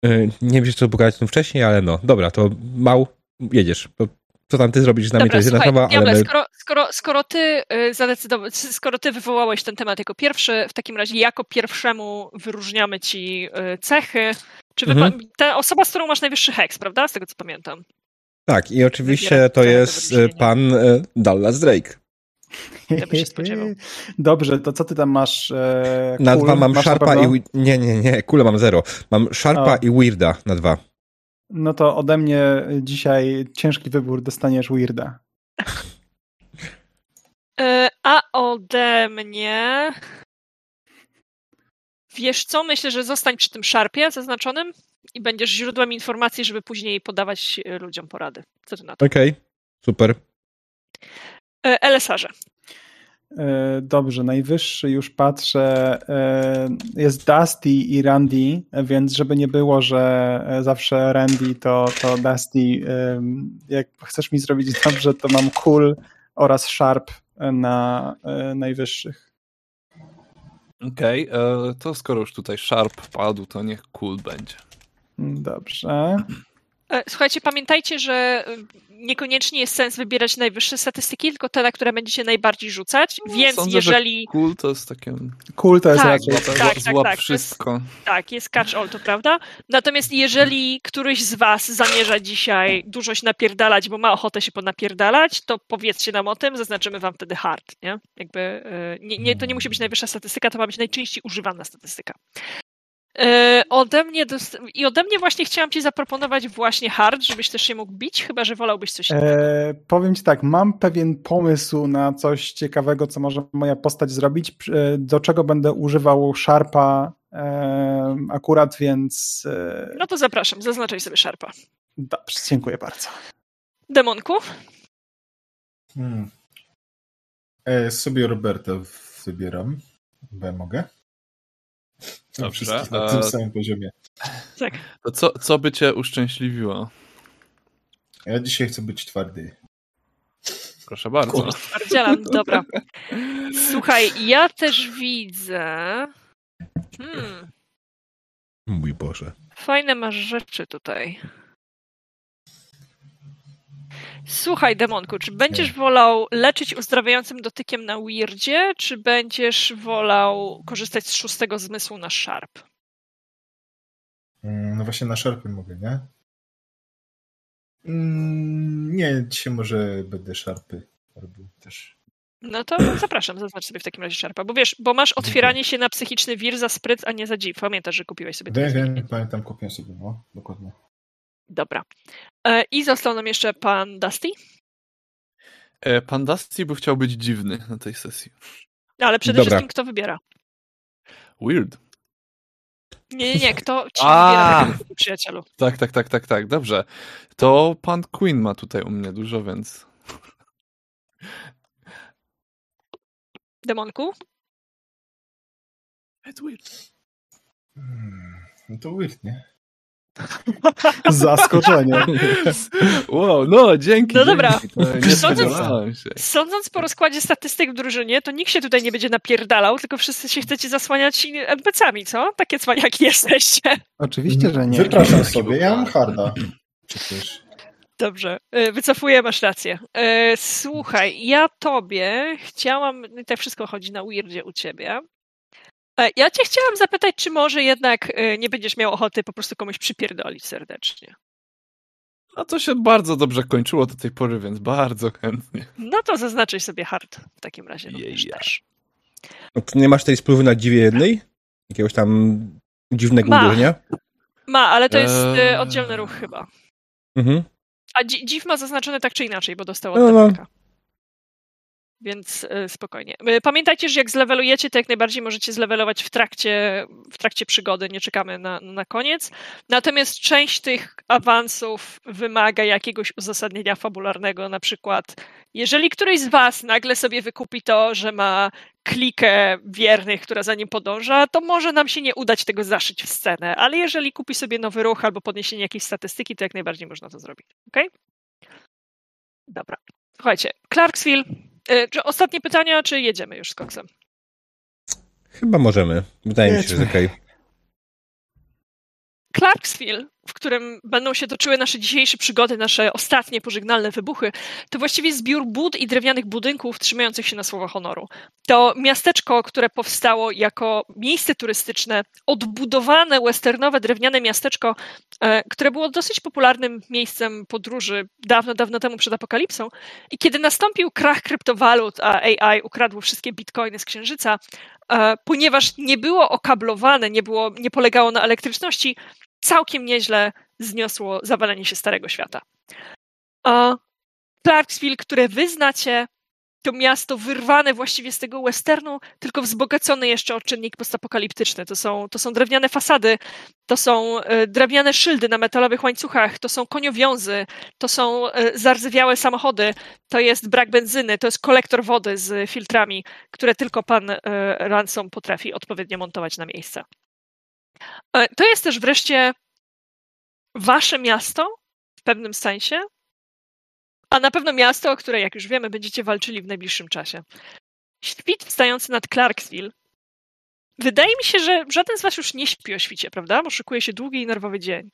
[SPEAKER 1] Yy, nie wiem, co pokazać wcześniej, ale no, dobra, to mał, jedziesz. To, co tam ty zrobisz z nami,
[SPEAKER 4] dobra,
[SPEAKER 1] to jest jedna sprawa, ale my...
[SPEAKER 4] skoro, skoro, skoro ty y, zadecydowałeś, skoro ty wywołałeś ten temat jako pierwszy, w takim razie jako pierwszemu wyróżniamy ci y, cechy. Czy mhm. ta osoba, z którą masz najwyższy heks, prawda? Z tego co pamiętam.
[SPEAKER 1] Tak, i oczywiście to jest y, pan Dallas Drake. [laughs]
[SPEAKER 3] Dobrze, to co ty tam masz? E,
[SPEAKER 1] na dwa mam masz Sharpa i... Nie, nie, nie, kule mam zero. Mam Sharpa o. i Weirda na dwa.
[SPEAKER 3] No to ode mnie dzisiaj ciężki wybór, dostaniesz Weirda.
[SPEAKER 4] E, a ode mnie... Wiesz co, myślę, że zostań przy tym Sharpie zaznaczonym i będziesz źródłem informacji, żeby później podawać e, ludziom porady. Co ty na to?
[SPEAKER 1] Okej, okay, super.
[SPEAKER 4] E, LSR-ze.
[SPEAKER 3] E, dobrze, najwyższy już patrzę. E, jest Dusty i Randy, więc żeby nie było, że zawsze Randy to, to Dusty. Jak chcesz mi zrobić dobrze, to mam Cool oraz Sharp na najwyższych.
[SPEAKER 2] Okej, okay, to skoro już tutaj Sharp padł, to niech Cool będzie.
[SPEAKER 3] Dobrze.
[SPEAKER 4] E, słuchajcie, pamiętajcie, że y, niekoniecznie jest sens wybierać najwyższe statystyki, tylko te, na które będziecie najbardziej rzucać, no, więc sądzę, jeżeli...
[SPEAKER 2] Że cool to jest takie...
[SPEAKER 3] Cool to jest
[SPEAKER 4] tak,
[SPEAKER 2] tak, tak, złap tak, wszystko.
[SPEAKER 4] Jest, tak, jest catch all, to prawda. Natomiast jeżeli któryś z was zamierza dzisiaj dużo się napierdalać, bo ma ochotę się ponapierdalać, to powiedzcie nam o tym, zaznaczymy wam wtedy hard, nie? Jakby, y, nie, nie, to nie musi być najwyższa statystyka, to ma być najczęściej używana statystyka. E, ode mnie I ode mnie właśnie chciałam ci zaproponować właśnie hard, żebyś też się mógł bić, chyba że wolałbyś coś innego. E,
[SPEAKER 3] powiem ci tak, mam pewien pomysł na coś ciekawego, co może moja postać zrobić, e, do czego będę używał Sharpa e, akurat, więc... E...
[SPEAKER 4] No to zapraszam, zaznaczaj sobie Sharpa.
[SPEAKER 3] Dobrze, dziękuję bardzo.
[SPEAKER 4] Demonku?
[SPEAKER 5] Hmm. E, sobie Roberta wybieram, bo ja mogę.
[SPEAKER 2] Dobrze.
[SPEAKER 5] Na tym samym poziomie.
[SPEAKER 4] Tak.
[SPEAKER 2] To co, co by cię uszczęśliwiło?
[SPEAKER 5] Ja dzisiaj chcę być twardy.
[SPEAKER 2] Proszę bardzo.
[SPEAKER 4] Twardzielam, dobra. Słuchaj, ja też widzę... Hmm.
[SPEAKER 1] Mój Boże.
[SPEAKER 4] Fajne masz rzeczy tutaj. Słuchaj, demonku, czy będziesz wolał leczyć uzdrawiającym dotykiem na Weirdzie, czy będziesz wolał korzystać z szóstego zmysłu na Sharp?
[SPEAKER 5] Mm, no właśnie na Sharpie mogę, nie? Mm, nie, dzisiaj może będę Sharpy robił też.
[SPEAKER 4] No to zapraszam, zaznacz sobie w takim razie Sharpa, bo wiesz, bo masz otwieranie się na psychiczny wir za spryt, a nie za dziw. Pamiętasz, że kupiłeś sobie
[SPEAKER 5] Wiem, wiem, pamiętam, kupiłem sobie, no, dokładnie.
[SPEAKER 4] Dobra. E, I został nam jeszcze pan Dusty?
[SPEAKER 2] E, pan Dusty by chciał być dziwny na tej sesji.
[SPEAKER 4] Ale przede Dobra. wszystkim kto wybiera?
[SPEAKER 2] Weird.
[SPEAKER 4] Nie, nie, nie, kto ci [laughs] A! wybiera, przyjacielu?
[SPEAKER 2] Tak, tak, tak, tak, tak, dobrze. To pan Queen ma tutaj u mnie dużo, więc...
[SPEAKER 4] Demonku?
[SPEAKER 2] It's weird.
[SPEAKER 5] Hmm, no to weird, nie? [laughs]
[SPEAKER 3] Zaskoczenie.
[SPEAKER 2] Wow, no dzięki.
[SPEAKER 4] No dobra.
[SPEAKER 2] Nie sądząc,
[SPEAKER 4] sądząc po rozkładzie statystyk w drużynie, to nikt się tutaj nie będzie napierdalał, tylko wszyscy się chcecie zasłaniać NPC-ami, co? Takie cwaniaki [laughs] jesteście.
[SPEAKER 3] Oczywiście, że nie.
[SPEAKER 5] Wypraszam sobie, ja mam harda. [clears throat] Przecież.
[SPEAKER 4] Dobrze, e, wycofuję, masz rację. E, słuchaj, ja tobie chciałam, tak wszystko chodzi na weirdzie u ciebie, ja cię chciałam zapytać, czy może jednak e, nie będziesz miał ochoty po prostu komuś przypierdolić serdecznie.
[SPEAKER 2] A to się bardzo dobrze kończyło do tej pory, więc bardzo chętnie.
[SPEAKER 4] No to zaznaczyj sobie hard w takim razie również yeah. też.
[SPEAKER 1] No nie masz tej spływy na dziwie jednej? Jakiegoś tam dziwnego Ma. uderzenia?
[SPEAKER 4] Ma, ale to jest eee... oddzielny ruch chyba. Mhm. A dziw ma zaznaczone tak czy inaczej, bo dostał od no, no. Więc e, spokojnie. E, pamiętajcie, że jak zlewelujecie, to jak najbardziej możecie zlewelować w trakcie, w trakcie przygody, nie czekamy na, na koniec. Natomiast część tych awansów wymaga jakiegoś uzasadnienia fabularnego, na przykład jeżeli któryś z was nagle sobie wykupi to, że ma klikę wiernych, która za nim podąża, to może nam się nie udać tego zaszyć w scenę, ale jeżeli kupi sobie nowy ruch albo podniesienie jakiejś statystyki, to jak najbardziej można to zrobić. Ok? Dobra. Słuchajcie, Clarksville. E, czy ostatnie pytania, czy jedziemy już z koksem?
[SPEAKER 1] Chyba możemy. Wydaje mi się, że okej. Okay.
[SPEAKER 4] Clarksville, w którym będą się toczyły nasze dzisiejsze przygody, nasze ostatnie pożegnalne wybuchy, to właściwie zbiór bud i drewnianych budynków trzymających się na słowa honoru. To miasteczko, które powstało jako miejsce turystyczne, odbudowane westernowe drewniane miasteczko, e, które było dosyć popularnym miejscem podróży dawno, dawno temu przed apokalipsą. I kiedy nastąpił krach kryptowalut, a AI ukradło wszystkie bitcoiny z księżyca, e, ponieważ nie było okablowane, nie, było, nie polegało na elektryczności, całkiem nieźle zniosło zawalenie się Starego Świata. A Clarksville, które wy znacie, to miasto wyrwane właściwie z tego westernu, tylko wzbogacone jeszcze o czynnik postapokaliptyczny. To są, to są drewniane fasady, to są e, drewniane szyldy na metalowych łańcuchach, to są koniowiązy, to są e, zardzewiałe samochody, to jest brak benzyny, to jest kolektor wody z filtrami, które tylko pan e, Ransom potrafi odpowiednio montować na miejsce. E, to jest też wreszcie wasze miasto w pewnym sensie, a na pewno miasto, o które, jak już wiemy, będziecie walczyli w najbliższym czasie. Świt wstający nad Clarksville. Wydaje mi się, że żaden z was już nie śpi o świcie, prawda? Bo szykuje się długi i nerwowy dzień.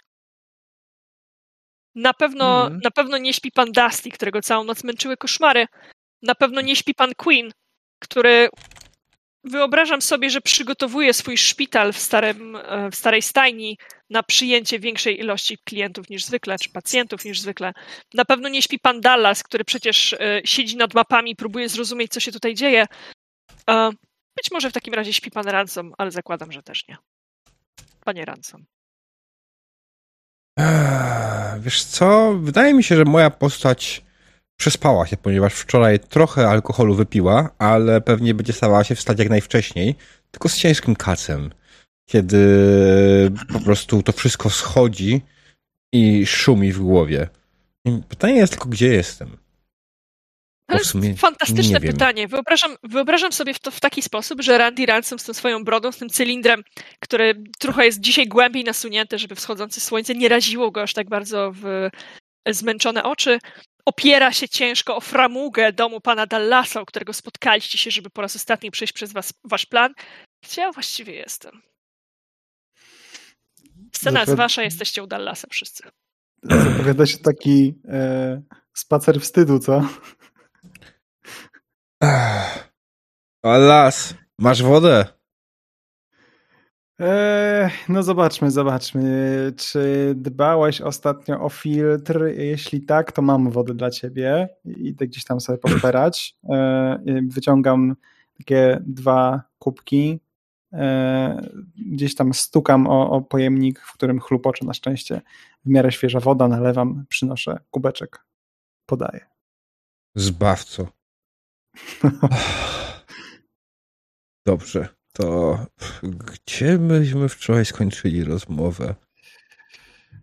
[SPEAKER 4] Na pewno, mm. na pewno nie śpi pan Dusty, którego całą noc męczyły koszmary. Na pewno nie śpi pan Queen, który wyobrażam sobie, że przygotowuje swój szpital w, starym, e, w starej stajni na przyjęcie większej ilości klientów niż zwykle, czy pacjentów niż zwykle. Na pewno nie śpi pan Dallas, który przecież e, siedzi nad mapami próbuje zrozumieć, co się tutaj dzieje. E, być może w takim razie śpi pan Ransom, ale zakładam, że też nie. Panie Ransom.
[SPEAKER 1] Eee, wiesz co? Wydaje mi się, że moja postać przespała się, ponieważ wczoraj trochę alkoholu wypiła, ale pewnie będzie stawała się wstać jak najwcześniej, tylko z ciężkim kacem. Kiedy po prostu to wszystko schodzi i szumi w głowie. I pytanie jest tylko, gdzie jestem?
[SPEAKER 4] To jest fantastyczne pytanie. Wyobrażam, wyobrażam sobie to w taki sposób, że Randy Ransom z tą swoją brodą, z tym cylindrem, który trochę jest dzisiaj głębiej nasunięty, żeby wschodzące słońce nie raziło go aż tak bardzo w zmęczone oczy, opiera się ciężko o framugę domu pana Dallasa, u którego spotkaliście się, żeby po raz ostatni przejść przez was, wasz plan. Gdzie ja właściwie jestem? Scena jest wasza, jesteście u Dallasa wszyscy.
[SPEAKER 3] Zapowiada się taki e, spacer wstydu, co?
[SPEAKER 1] Dallas, masz wodę?
[SPEAKER 3] Eee, no zobaczmy, zobaczmy. Czy dbałeś ostatnio o filtr? Jeśli tak, to mam wodę dla ciebie. Idę gdzieś tam sobie poszperać. Eee, wyciągam takie dwa kubki. Eee, gdzieś tam stukam o, o pojemnik, w którym chlupocze na szczęście. W miarę świeża woda, nalewam, przynoszę kubeczek, podaję.
[SPEAKER 1] Zbawco. [laughs] Dobrze to gdzie myśmy wczoraj skończyli rozmowę?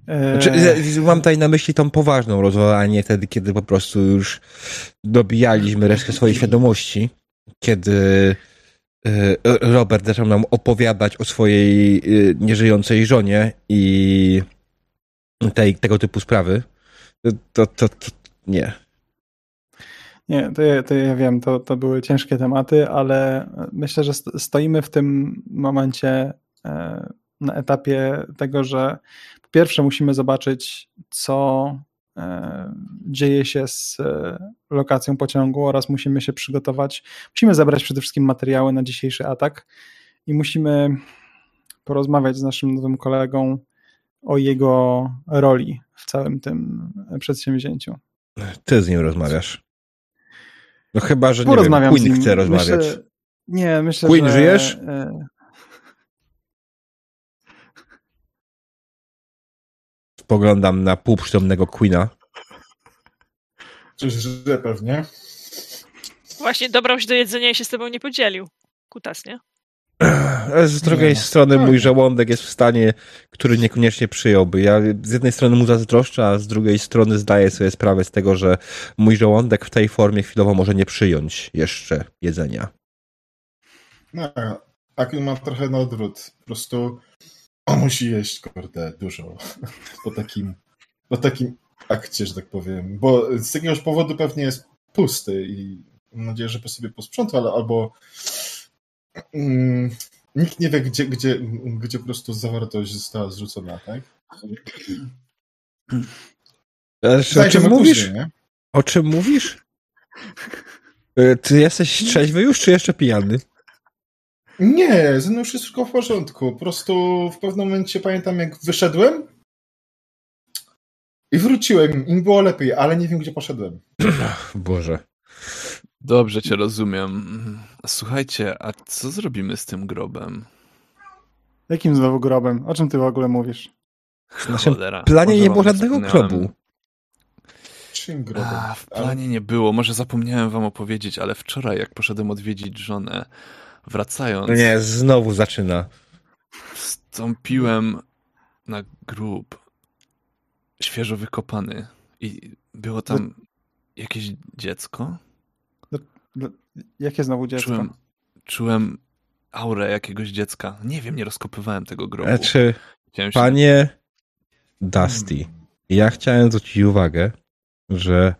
[SPEAKER 1] Znaczy, eee. mam tutaj na myśli tą poważną rozmowę, a nie wtedy, kiedy po prostu już dobijaliśmy resztę swojej świadomości, kiedy e, Robert zaczął nam opowiadać o swojej e, nieżyjącej żonie i tej, tego typu sprawy. To, to, to nie.
[SPEAKER 3] Nie, to ja, to ja wiem, to, to były ciężkie tematy, ale myślę, że stoimy w tym momencie e, na etapie tego, że po pierwsze musimy zobaczyć, co e, dzieje się z e, lokacją pociągu oraz musimy się przygotować. Musimy zebrać przede wszystkim materiały na dzisiejszy atak i musimy porozmawiać z naszym nowym kolegą o jego roli w całym tym przedsięwzięciu.
[SPEAKER 1] Ty z nim rozmawiasz. No chyba, że nie wiem, Queen chce rozmawiać. Myślę,
[SPEAKER 3] nie, myślę,
[SPEAKER 1] Queen, że... żyjesz? E, Spoglądam na półprzytomnego Queena.
[SPEAKER 5] Czyż że pewnie?
[SPEAKER 4] Właśnie dobrał się do jedzenia i się z tobą nie podzielił. Kutas, nie? [clears throat]
[SPEAKER 1] Z drugiej strony mój żołądek jest w stanie, który niekoniecznie przyjąłby. Ja z jednej strony mu zazdroszczę, a z drugiej strony zdaję sobie sprawę z tego, że mój żołądek w tej formie chwilowo może nie przyjąć jeszcze jedzenia.
[SPEAKER 5] No, Akil ma trochę na odwrót. Po prostu on musi jeść, kurde, dużo. [laughs] po takim, po takim akcie, że tak powiem. Bo z jakiegoś powodu pewnie jest pusty i mam nadzieję, że po sobie posprząta, ale albo nikt nie wie, gdzie, gdzie, gdzie po prostu zawartość została zrzucona, tak?
[SPEAKER 1] o czym mówisz? Później, o czym mówisz? E, ty jesteś trzeźwy już, czy jeszcze pijany?
[SPEAKER 5] Nie, ze mną wszystko w porządku. Po prostu w pewnym momencie pamiętam, jak wyszedłem i wróciłem. Im było lepiej, ale nie wiem, gdzie poszedłem.
[SPEAKER 1] Boże.
[SPEAKER 2] Dobrze cię rozumiem. Słuchajcie, a co zrobimy z tym grobem?
[SPEAKER 3] Jakim znowu grobem? O czym ty w ogóle mówisz?
[SPEAKER 1] W naszym planie nie było żadnego grobu.
[SPEAKER 5] Czym grobem? A,
[SPEAKER 2] w planie nie było. Może zapomniałem wam opowiedzieć, ale wczoraj, jak poszedłem odwiedzić żonę, wracając...
[SPEAKER 1] No nie, znowu zaczyna.
[SPEAKER 2] Wstąpiłem na grób świeżo wykopany i było tam jakieś dziecko.
[SPEAKER 3] Jakie znowu dziecko?
[SPEAKER 2] Czułem, czułem aurę jakiegoś dziecka. Nie wiem, nie rozkopywałem tego grobu.
[SPEAKER 1] Znaczy, panie Dusty, hmm. ja chciałem zwrócić uwagę, że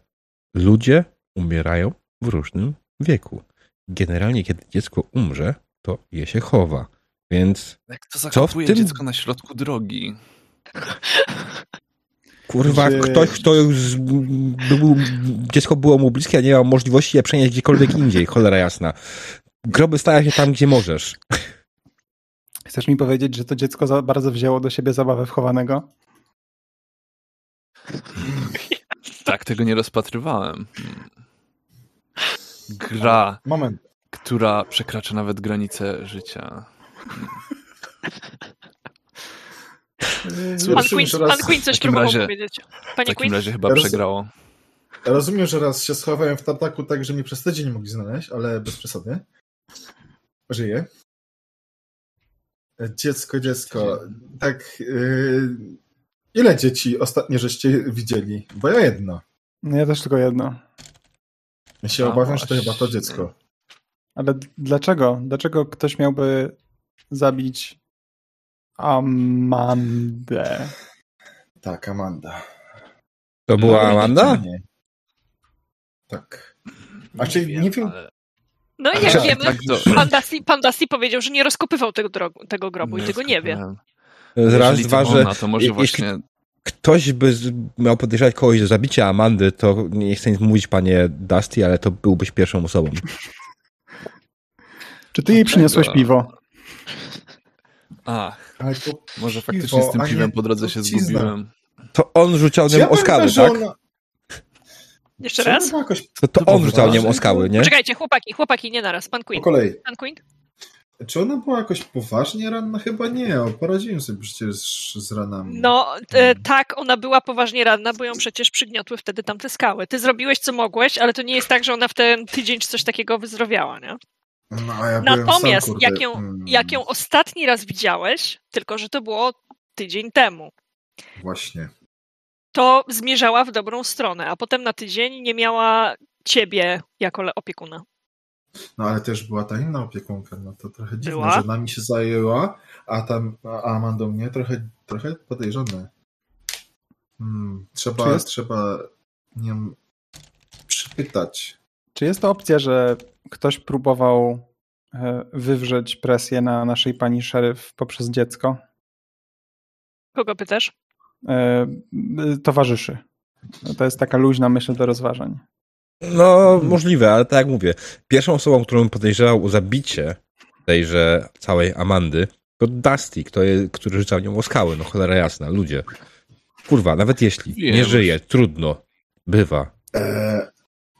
[SPEAKER 1] ludzie umierają w różnym wieku. Generalnie, kiedy dziecko umrze, to je się chowa. Więc.
[SPEAKER 2] Jak to zakopuje co w tym... dziecko na środku drogi?
[SPEAKER 1] Kurwa, ktoś, kto już był, dziecko było mu bliskie, a nie miał możliwości je przenieść gdziekolwiek indziej, cholera jasna. Groby stają się tam, gdzie możesz.
[SPEAKER 3] Chcesz mi powiedzieć, że to dziecko bardzo wzięło do siebie zabawę wchowanego?
[SPEAKER 2] Tak, tego nie rozpatrywałem. Gra,
[SPEAKER 5] Moment.
[SPEAKER 2] która przekracza nawet granice życia.
[SPEAKER 4] Pan Queen, pan Queen coś próbował razie, powiedzieć.
[SPEAKER 2] Panie w takim Queen? razie chyba ja przegrało.
[SPEAKER 5] Rozumiem, że raz się schowałem w tartaku tak, że mnie przez tydzień nie mogli znaleźć, ale bez przesady. Żyję. Dziecko, dziecko. Tak. Yy, ile dzieci ostatnio żeście widzieli? Bo ja jedno.
[SPEAKER 3] No ja też tylko jedno.
[SPEAKER 5] Ja się A, obawiam, że to chyba to dziecko.
[SPEAKER 3] Ale dlaczego? Dlaczego ktoś miałby zabić Amandę.
[SPEAKER 5] Tak, Amanda.
[SPEAKER 1] To była no, Amanda?
[SPEAKER 5] Nie. Tak. A czy nie, nie wiem. Ale...
[SPEAKER 4] No i jak tak, wiemy, tak, to... pan, Dusty, pan Dusty powiedział, że nie rozkopywał tego, drogu, tego grobu nie i tego nie wie.
[SPEAKER 1] Raz, dwa, że to może jeśli właśnie... ktoś by miał podejrzewać kogoś do zabicia Amandy, to nie chcę nic mówić, panie Dusty, ale to byłbyś pierwszą osobą.
[SPEAKER 3] Czy ty jej przyniosłeś piwo?
[SPEAKER 2] Ach, może faktycznie z tym piwem po drodze się zgubiłem.
[SPEAKER 1] To on rzucał nią o skały, tak? Ona...
[SPEAKER 4] Jeszcze raz?
[SPEAKER 5] Jakoś...
[SPEAKER 1] To, to on rzucał nią o skały, nie?
[SPEAKER 4] Poczekajcie, chłopaki, chłopaki, nie naraz. Pan Queen.
[SPEAKER 5] Po kolei.
[SPEAKER 4] Pan Queen?
[SPEAKER 5] Czy ona była jakoś poważnie ranna? Chyba nie. Poradziłem sobie przecież z, z ranami.
[SPEAKER 4] No e, hmm. tak, ona była poważnie ranna, bo ją przecież przygniotły wtedy tamte skały. Ty zrobiłeś co mogłeś, ale to nie jest tak, że ona w ten tydzień czy coś takiego wyzdrowiała, nie?
[SPEAKER 5] No, ja
[SPEAKER 4] Natomiast
[SPEAKER 5] sam,
[SPEAKER 4] jak, ją, hmm. jak ją ostatni raz widziałeś, tylko że to było tydzień temu.
[SPEAKER 5] Właśnie.
[SPEAKER 4] To zmierzała w dobrą stronę, a potem na tydzień nie miała ciebie jako opiekuna.
[SPEAKER 5] No ale też była ta inna opiekunka, no to trochę dziwne, była? że nami się zajęła, a tam a Amandą mnie trochę, trochę podejrzane. Hmm, trzeba, trzeba nie przypytać.
[SPEAKER 3] Czy jest to opcja, że ktoś próbował e, wywrzeć presję na naszej pani szeryf poprzez dziecko?
[SPEAKER 4] Kogo pytasz?
[SPEAKER 3] E, towarzyszy. To jest taka luźna myśl do rozważań.
[SPEAKER 1] No, możliwe, ale tak jak mówię, pierwszą osobą, którą podejrzewał o zabicie tejże całej Amandy, to Dusty, który, który rzucał nią o skały, no cholera jasna, ludzie. Kurwa, nawet jeśli nie żyje, trudno, bywa.
[SPEAKER 5] Eee,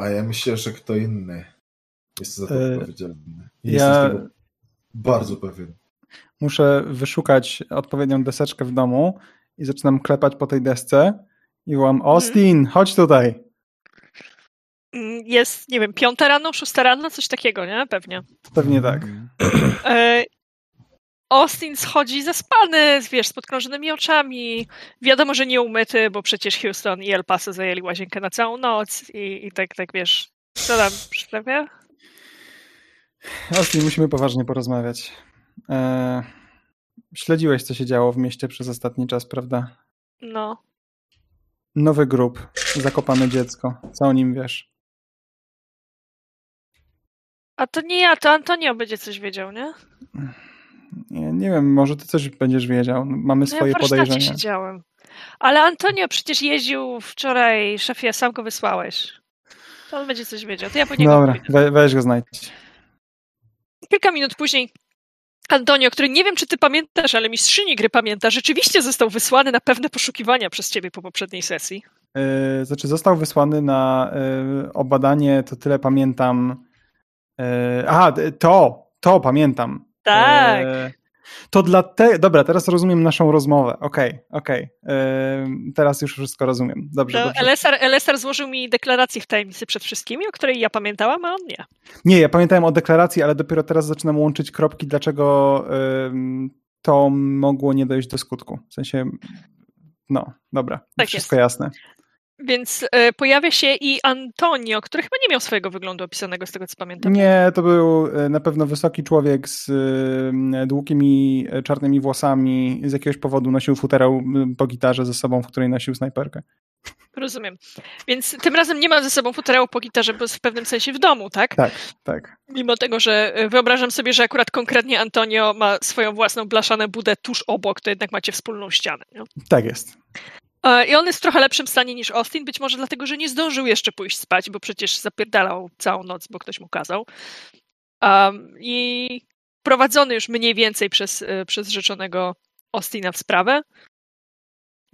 [SPEAKER 5] a ja myślę, że kto inny jest za to eee, odpowiedzialny. Jestem ja... tego bardzo pewien.
[SPEAKER 3] Muszę wyszukać odpowiednią deseczkę w domu i zaczynam klepać po tej desce i wołam Austin, chodź tutaj.
[SPEAKER 4] Mm, jest, nie wiem, piąta rano, szósta rano, coś takiego, nie? Pewnie.
[SPEAKER 3] Pewnie tak.
[SPEAKER 4] E, Austin schodzi zaspany, wiesz, z podkrążonymi oczami. Wiadomo, że nie umyty, bo przecież Houston i El Paso zajęli łazienkę na całą noc i, i tak, tak, wiesz, co tam sprawia?
[SPEAKER 3] Austin, musimy poważnie porozmawiać. E, śledziłeś, co się działo w mieście przez ostatni czas, prawda?
[SPEAKER 4] No.
[SPEAKER 3] Nowy grup, zakopane dziecko. Co o nim wiesz?
[SPEAKER 4] A to nie ja, to Antonio będzie coś wiedział, nie?
[SPEAKER 3] Nie, nie wiem, może ty coś będziesz wiedział. Mamy
[SPEAKER 4] No
[SPEAKER 3] swoje
[SPEAKER 4] ja
[SPEAKER 3] podejrzenia.
[SPEAKER 4] siedziałem. Ale Antonio przecież jeździł wczoraj, szefie, sam go wysłałeś. To on będzie coś wiedział. To ja po niego
[SPEAKER 3] Dobra, we, weź go znajdź.
[SPEAKER 4] Kilka minut później Antonio, który nie wiem, czy ty pamiętasz, ale mistrzyni gry pamięta, rzeczywiście został wysłany na pewne poszukiwania przez ciebie po poprzedniej sesji.
[SPEAKER 3] Yy, znaczy, został wysłany na yy, obadanie, to tyle pamiętam. Yy, aha, to, to pamiętam.
[SPEAKER 4] Tak.
[SPEAKER 3] Yy, to dla te... Dobra, teraz rozumiem naszą rozmowę. Okej, okej. Yy, teraz już wszystko rozumiem. Dobrze,
[SPEAKER 4] To
[SPEAKER 3] dobrze.
[SPEAKER 4] Elesar, Elesar złożył mi deklarację w tajemnicy przed wszystkimi, o której ja pamiętałam, a on nie.
[SPEAKER 3] Nie, ja pamiętałem o deklaracji, ale dopiero teraz zaczynam łączyć kropki, dlaczego ym, to mogło nie dojść do skutku. W sensie, no, dobra,
[SPEAKER 4] Tak
[SPEAKER 3] wszystko
[SPEAKER 4] jest.
[SPEAKER 3] jasne.
[SPEAKER 4] Więc e, pojawia się i Antonio, który chyba nie miał swojego wyglądu opisanego z tego, co pamiętam.
[SPEAKER 3] Nie, to był y, na pewno wysoki człowiek z y, długimi y, czarnymi włosami. Z jakiegoś powodu nosił futerał po gitarze ze sobą, w której nosił snajperkę.
[SPEAKER 4] Rozumiem. Więc tym razem nie ma ze sobą futerału po gitarze, bo jest w pewnym sensie w domu, tak?
[SPEAKER 3] Tak, tak.
[SPEAKER 4] Mimo tego, że e, wyobrażam sobie, że akurat konkretnie Antonio ma swoją własną blaszanę budę tuż obok, to jednak macie wspólną ścianę. Nie?
[SPEAKER 3] Tak jest.
[SPEAKER 4] E, I on jest w trochę lepszym stanie niż Austin, być może dlatego, że nie zdążył jeszcze pójść spać, bo przecież zapierdalał całą noc, bo ktoś mu kazał. Um, I prowadzony już mniej więcej przez, e, przez rzeczonego Austina w sprawę.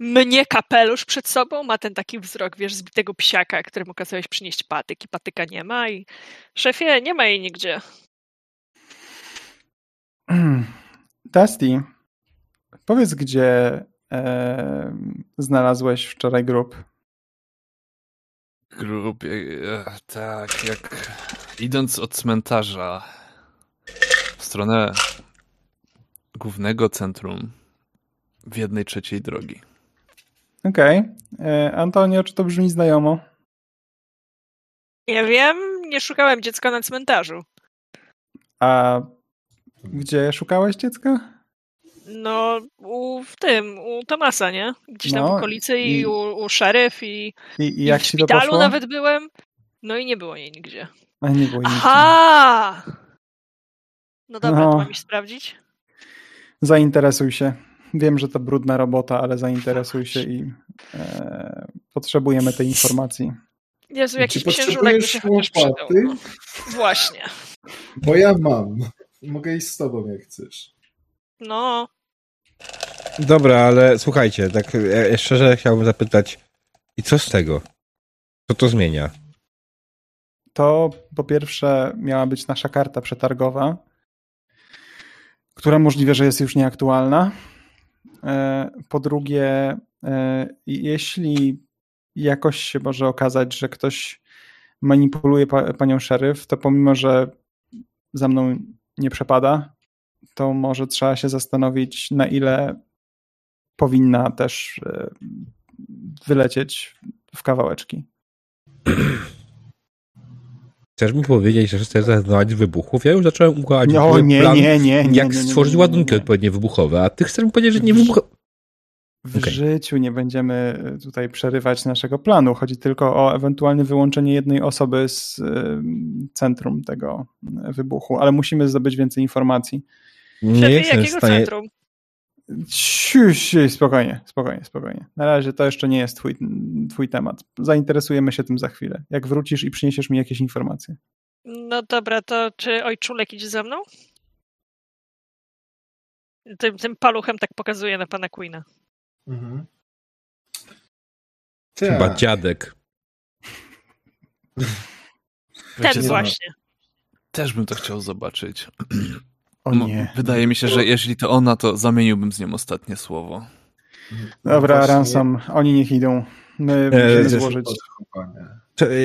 [SPEAKER 4] Mnie kapelusz przed sobą, ma ten taki wzrok, wiesz, zbitego psiaka, któremu kazałeś przynieść patyk i patyka nie ma i szefie, nie ma jej nigdzie.
[SPEAKER 3] Dusty, powiedz, gdzie e, znalazłeś wczoraj grób.
[SPEAKER 2] Grób, e, tak, jak idąc od cmentarza w stronę głównego centrum w jednej trzeciej drogi.
[SPEAKER 3] Okej. Okay. Antonio, czy to brzmi znajomo?
[SPEAKER 4] Nie wiem, nie szukałem dziecka na cmentarzu.
[SPEAKER 3] A gdzie szukałeś dziecka?
[SPEAKER 4] No, u, w tym, u Tomasa, nie? Gdzieś tam
[SPEAKER 3] No,
[SPEAKER 4] w okolicy i,
[SPEAKER 3] i-
[SPEAKER 4] u, u szeryf i,
[SPEAKER 3] I, i
[SPEAKER 4] i
[SPEAKER 3] jak
[SPEAKER 4] w
[SPEAKER 3] ci to
[SPEAKER 4] szpitalu nawet byłem. No i nie było jej nigdzie.
[SPEAKER 3] A nie było jej nigdzie.
[SPEAKER 4] Aha! No dobra,
[SPEAKER 3] No.
[SPEAKER 4] to mam iść sprawdzić.
[SPEAKER 3] Zainteresuj się. Wiem, że to brudna robota, ale zainteresuj się i e, potrzebujemy tej informacji.
[SPEAKER 4] Jezu, jakiś księżulek by
[SPEAKER 5] potrzebujesz
[SPEAKER 4] się przydał. No. Właśnie.
[SPEAKER 5] Bo ja mam. Mogę iść z tobą, jak chcesz.
[SPEAKER 4] No,
[SPEAKER 1] Dobra, ale słuchajcie, tak e, szczerze chciałbym zapytać, i co z tego? Co to zmienia?
[SPEAKER 3] To po pierwsze miała być nasza karta przetargowa, która możliwe, że jest już nieaktualna. E, Po drugie, e, jeśli jakoś się może okazać, że ktoś manipuluje pa- panią szeryf, to pomimo, że za mną nie przepada, to może trzeba się zastanowić, na ile powinna też e, wylecieć w kawałeczki. [clears throat]
[SPEAKER 1] Chcesz mi powiedzieć, że chcesz zrezygnować z wybuchów? Ja już zacząłem układać
[SPEAKER 3] No
[SPEAKER 1] plan,
[SPEAKER 3] nie, nie, nie, nie.
[SPEAKER 1] jak
[SPEAKER 3] nie, nie,
[SPEAKER 1] stworzyć ładunki
[SPEAKER 3] nie.
[SPEAKER 1] odpowiednio wybuchowe, a ty chcesz mi powiedzieć, że nie wybuchowe.
[SPEAKER 3] W
[SPEAKER 1] Okej.
[SPEAKER 3] życiu nie będziemy tutaj przerywać naszego planu. Chodzi tylko o ewentualne wyłączenie jednej osoby z y, centrum tego wybuchu, ale musimy zdobyć więcej informacji.
[SPEAKER 1] Nie
[SPEAKER 4] szefie,
[SPEAKER 1] jestem w
[SPEAKER 4] jakiego
[SPEAKER 1] stanie.
[SPEAKER 4] centrum?
[SPEAKER 3] Siu, spokojnie, spokojnie, spokojnie. Na razie to jeszcze nie jest twój, twój temat. Zainteresujemy się tym za chwilę. Jak wrócisz i przyniesiesz mi jakieś informacje.
[SPEAKER 4] No dobra, to czy ojczulek idzie ze mną? Tym, tym paluchem tak pokazuje na pana Queena.
[SPEAKER 5] Mhm.
[SPEAKER 1] Chyba
[SPEAKER 5] Tak.
[SPEAKER 1] dziadek.
[SPEAKER 4] Ten właśnie.
[SPEAKER 2] Też bym to chciał zobaczyć.
[SPEAKER 3] O
[SPEAKER 2] No,
[SPEAKER 3] nie.
[SPEAKER 2] Wydaje mi się, że jeśli to ona, to zamieniłbym z nią ostatnie słowo.
[SPEAKER 3] Dobra,
[SPEAKER 5] Właśnie-
[SPEAKER 3] Ransom, oni niech idą. My e, musimy złożyć...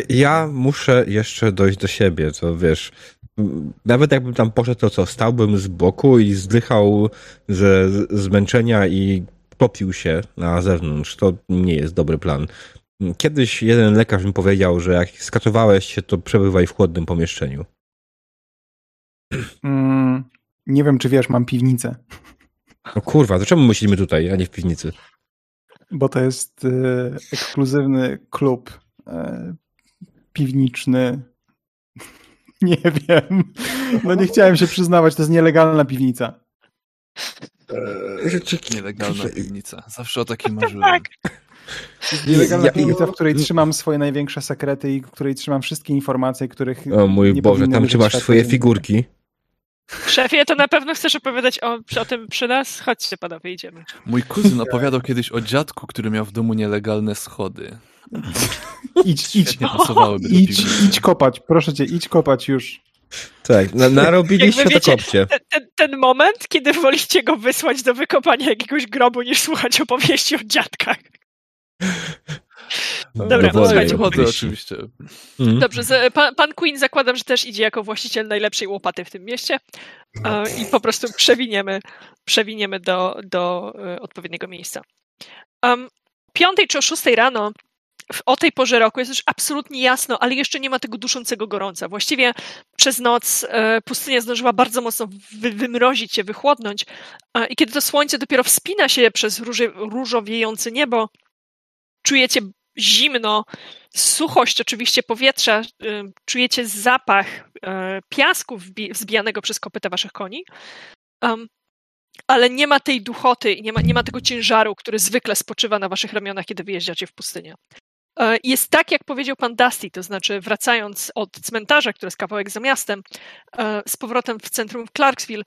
[SPEAKER 1] Ja muszę jeszcze dojść do siebie, to wiesz, nawet jakbym tam poszedł, to co, stałbym z boku i zdychał ze zmęczenia i topił się na zewnątrz. To nie jest dobry plan. Kiedyś jeden lekarz mi powiedział, że jak skatowałeś się, to przebywaj w chłodnym pomieszczeniu.
[SPEAKER 3] Mm, nie wiem, czy wiesz, mam piwnicę.
[SPEAKER 1] No kurwa, to czemu myślimy tutaj, a nie w piwnicy?
[SPEAKER 3] Bo to jest y, ekskluzywny klub y, piwniczny. [laughs] nie wiem. No nie chciałem się przyznawać, to jest nielegalna piwnica.
[SPEAKER 2] Eee, nielegalna piwnica. Zawsze o takim [laughs] marzyłem. Tak.
[SPEAKER 3] Nielegalna piwnica, w której trzymam swoje największe sekrety i w której trzymam wszystkie informacje, których.
[SPEAKER 1] O mój Boże, tam trzymasz swoje figurki.
[SPEAKER 4] Szefie, to na pewno chcesz opowiadać o, o tym przy nas? Chodźcie, panowie, idziemy.
[SPEAKER 2] Mój kuzyn opowiadał kiedyś o dziadku, który miał w domu nielegalne schody.
[SPEAKER 3] Idź, idź. Idź, idź kopać, proszę cię, idź kopać już.
[SPEAKER 1] Tak, na, narobiliście to kopcie.
[SPEAKER 4] Ten, ten, moment, kiedy wolicie go wysłać do wykopania jakiegoś grobu, niż słuchać opowieści o dziadkach. Dobra, no, słuchajcie.
[SPEAKER 2] Chodzę, oczywiście.
[SPEAKER 4] Mhm. Dobrze, pan, pan, Queen zakładam, że też idzie jako właściciel najlepszej łopaty w tym mieście no. i po prostu przewiniemy, przewiniemy do, do e, odpowiedniego miejsca. Um, piątej czy o szóstej rano o tej porze roku jest już absolutnie jasno, ale jeszcze nie ma tego duszącego gorąca. Właściwie przez noc e, pustynia zdążyła bardzo mocno wy, wymrozić się, wychłodnąć e, i kiedy to słońce dopiero wspina się przez róże, różowiejące niebo, czujecie zimno, suchość oczywiście powietrza, e, czujecie zapach piasku wzbijanego przez kopyta waszych koni, ale nie ma tej duchoty i nie ma, nie ma tego ciężaru, który zwykle spoczywa na waszych ramionach, kiedy wyjeżdżacie w pustynię. E, jest tak, jak powiedział pan Dusty, to znaczy wracając od cmentarza, który jest kawałek za miastem, e, z powrotem w centrum Clarksville,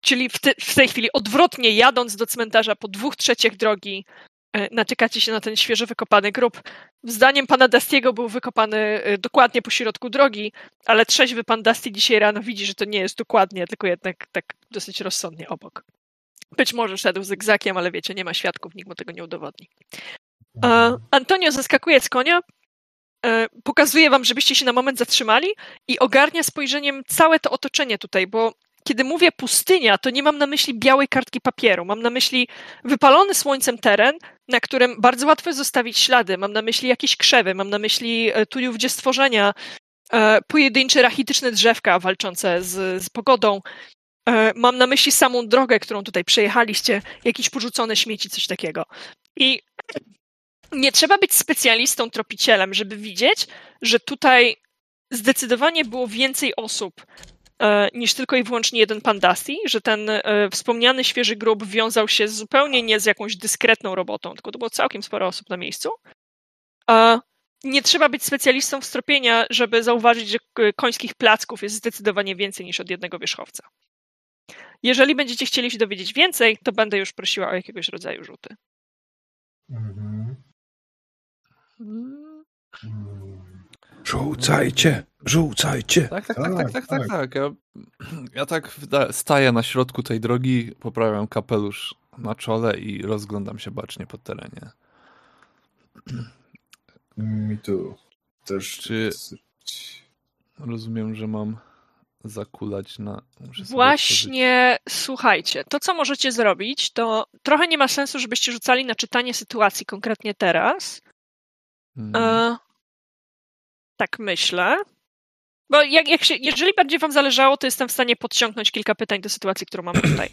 [SPEAKER 4] czyli w, te, w tej chwili odwrotnie jadąc do cmentarza po dwóch trzecich drogi, natykacie się na ten świeżo wykopany grób. Zdaniem pana Dustiego był wykopany dokładnie po środku drogi, ale trzeźwy pan Dusty dzisiaj rano widzi, że to nie jest dokładnie, tylko jednak tak dosyć rozsądnie obok. Być może szedł zygzakiem, ale wiecie, nie ma świadków, nikt mu tego nie udowodni. Antonio zaskakuje z konia, e, pokazuje wam, żebyście się na moment zatrzymali i ogarnia spojrzeniem całe to otoczenie tutaj, bo kiedy mówię pustynia, to nie mam na myśli białej kartki papieru. Mam na myśli wypalony słońcem teren, na którym bardzo łatwo zostawić ślady. Mam na myśli jakieś krzewy, mam na myśli e, tu gdzie stworzenia, e, pojedyncze rachityczne drzewka walczące z, z pogodą. Mam na myśli samą drogę, którą tutaj przejechaliście, jakieś porzucone śmieci, coś takiego. I nie trzeba być specjalistą, tropicielem, żeby widzieć, że tutaj zdecydowanie było więcej osób e, niż tylko i wyłącznie jeden pan Dusty, że ten e, wspomniany świeży grób wiązał się zupełnie nie z jakąś dyskretną robotą, tylko to było całkiem sporo osób na miejscu. E, nie trzeba być specjalistą stropienia, żeby zauważyć, że końskich placków jest zdecydowanie więcej niż od jednego wierzchowca. Jeżeli będziecie chcieli się dowiedzieć więcej, to będę już prosiła o jakiegoś rodzaju rzuty. Mhm.
[SPEAKER 1] Rzucajcie, rzucajcie.
[SPEAKER 2] Tak, tak, tak, tak, tak, tak, tak. Ja, ja tak staję na środku tej drogi, poprawiam kapelusz na czole i rozglądam się bacznie po terenie.
[SPEAKER 5] Mi tu też.
[SPEAKER 2] Czy rozumiem, że mam zakulać na.
[SPEAKER 4] Właśnie, słuchajcie, to co możecie zrobić, to trochę nie ma sensu, żebyście rzucali na czytanie sytuacji konkretnie teraz, Mhm. E, tak myślę. Bo jak, jak się, jeżeli bardziej wam zależało, to jestem w stanie podciągnąć kilka pytań do sytuacji, którą mamy [clears throat] tutaj.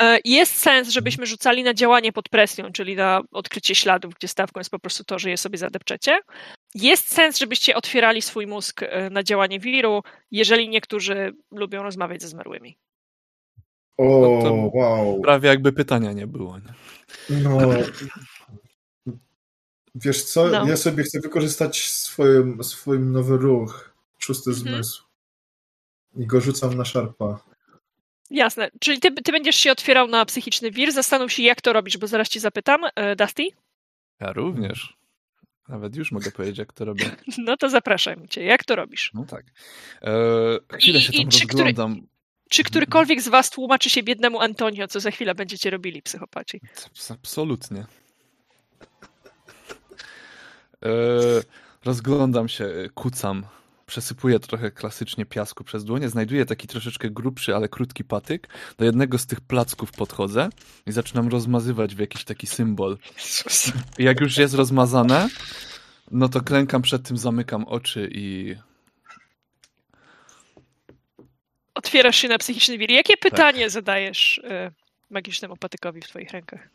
[SPEAKER 4] E, jest sens, żebyśmy rzucali na działanie pod presją, czyli na odkrycie śladów, gdzie stawką jest po prostu to, że je sobie zadepczecie. Jest sens, żebyście otwierali swój mózg e, na działanie wiru, jeżeli niektórzy lubią rozmawiać ze zmarłymi.
[SPEAKER 5] O, no wow.
[SPEAKER 2] Prawie jakby pytania nie było. Nie?
[SPEAKER 5] No, Wiesz co, no. ja sobie chcę wykorzystać swoim, swoim nowy ruch, szósty mhm. zmysł. I go rzucam na szarpa.
[SPEAKER 4] Jasne. Czyli ty, ty będziesz się otwierał na psychiczny wir. Zastanów się, jak to robisz, bo zaraz ci zapytam. E, Dusty?
[SPEAKER 2] Ja również. Nawet już mogę powiedzieć, jak to robię. [laughs]
[SPEAKER 4] No to zapraszam cię. Jak to robisz?
[SPEAKER 2] No tak. Eee, chwilę I, się tam czy rozglądam.
[SPEAKER 4] Który, czy którykolwiek z was tłumaczy się biednemu Antonio, co za chwilę będziecie robili, psychopaci?
[SPEAKER 2] Absolutnie. Rozglądam się, kucam przesypuję trochę klasycznie piasku przez dłonie, znajduję taki troszeczkę grubszy, ale krótki patyk, do jednego z tych placków podchodzę i zaczynam rozmazywać w jakiś taki symbol. I jak już jest rozmazane, no to klękam przed tym, zamykam oczy i...
[SPEAKER 4] Otwierasz się na psychiczny wir. Jakie tak. pytanie tak. zadajesz y, magicznemu patykowi w twoich rękach?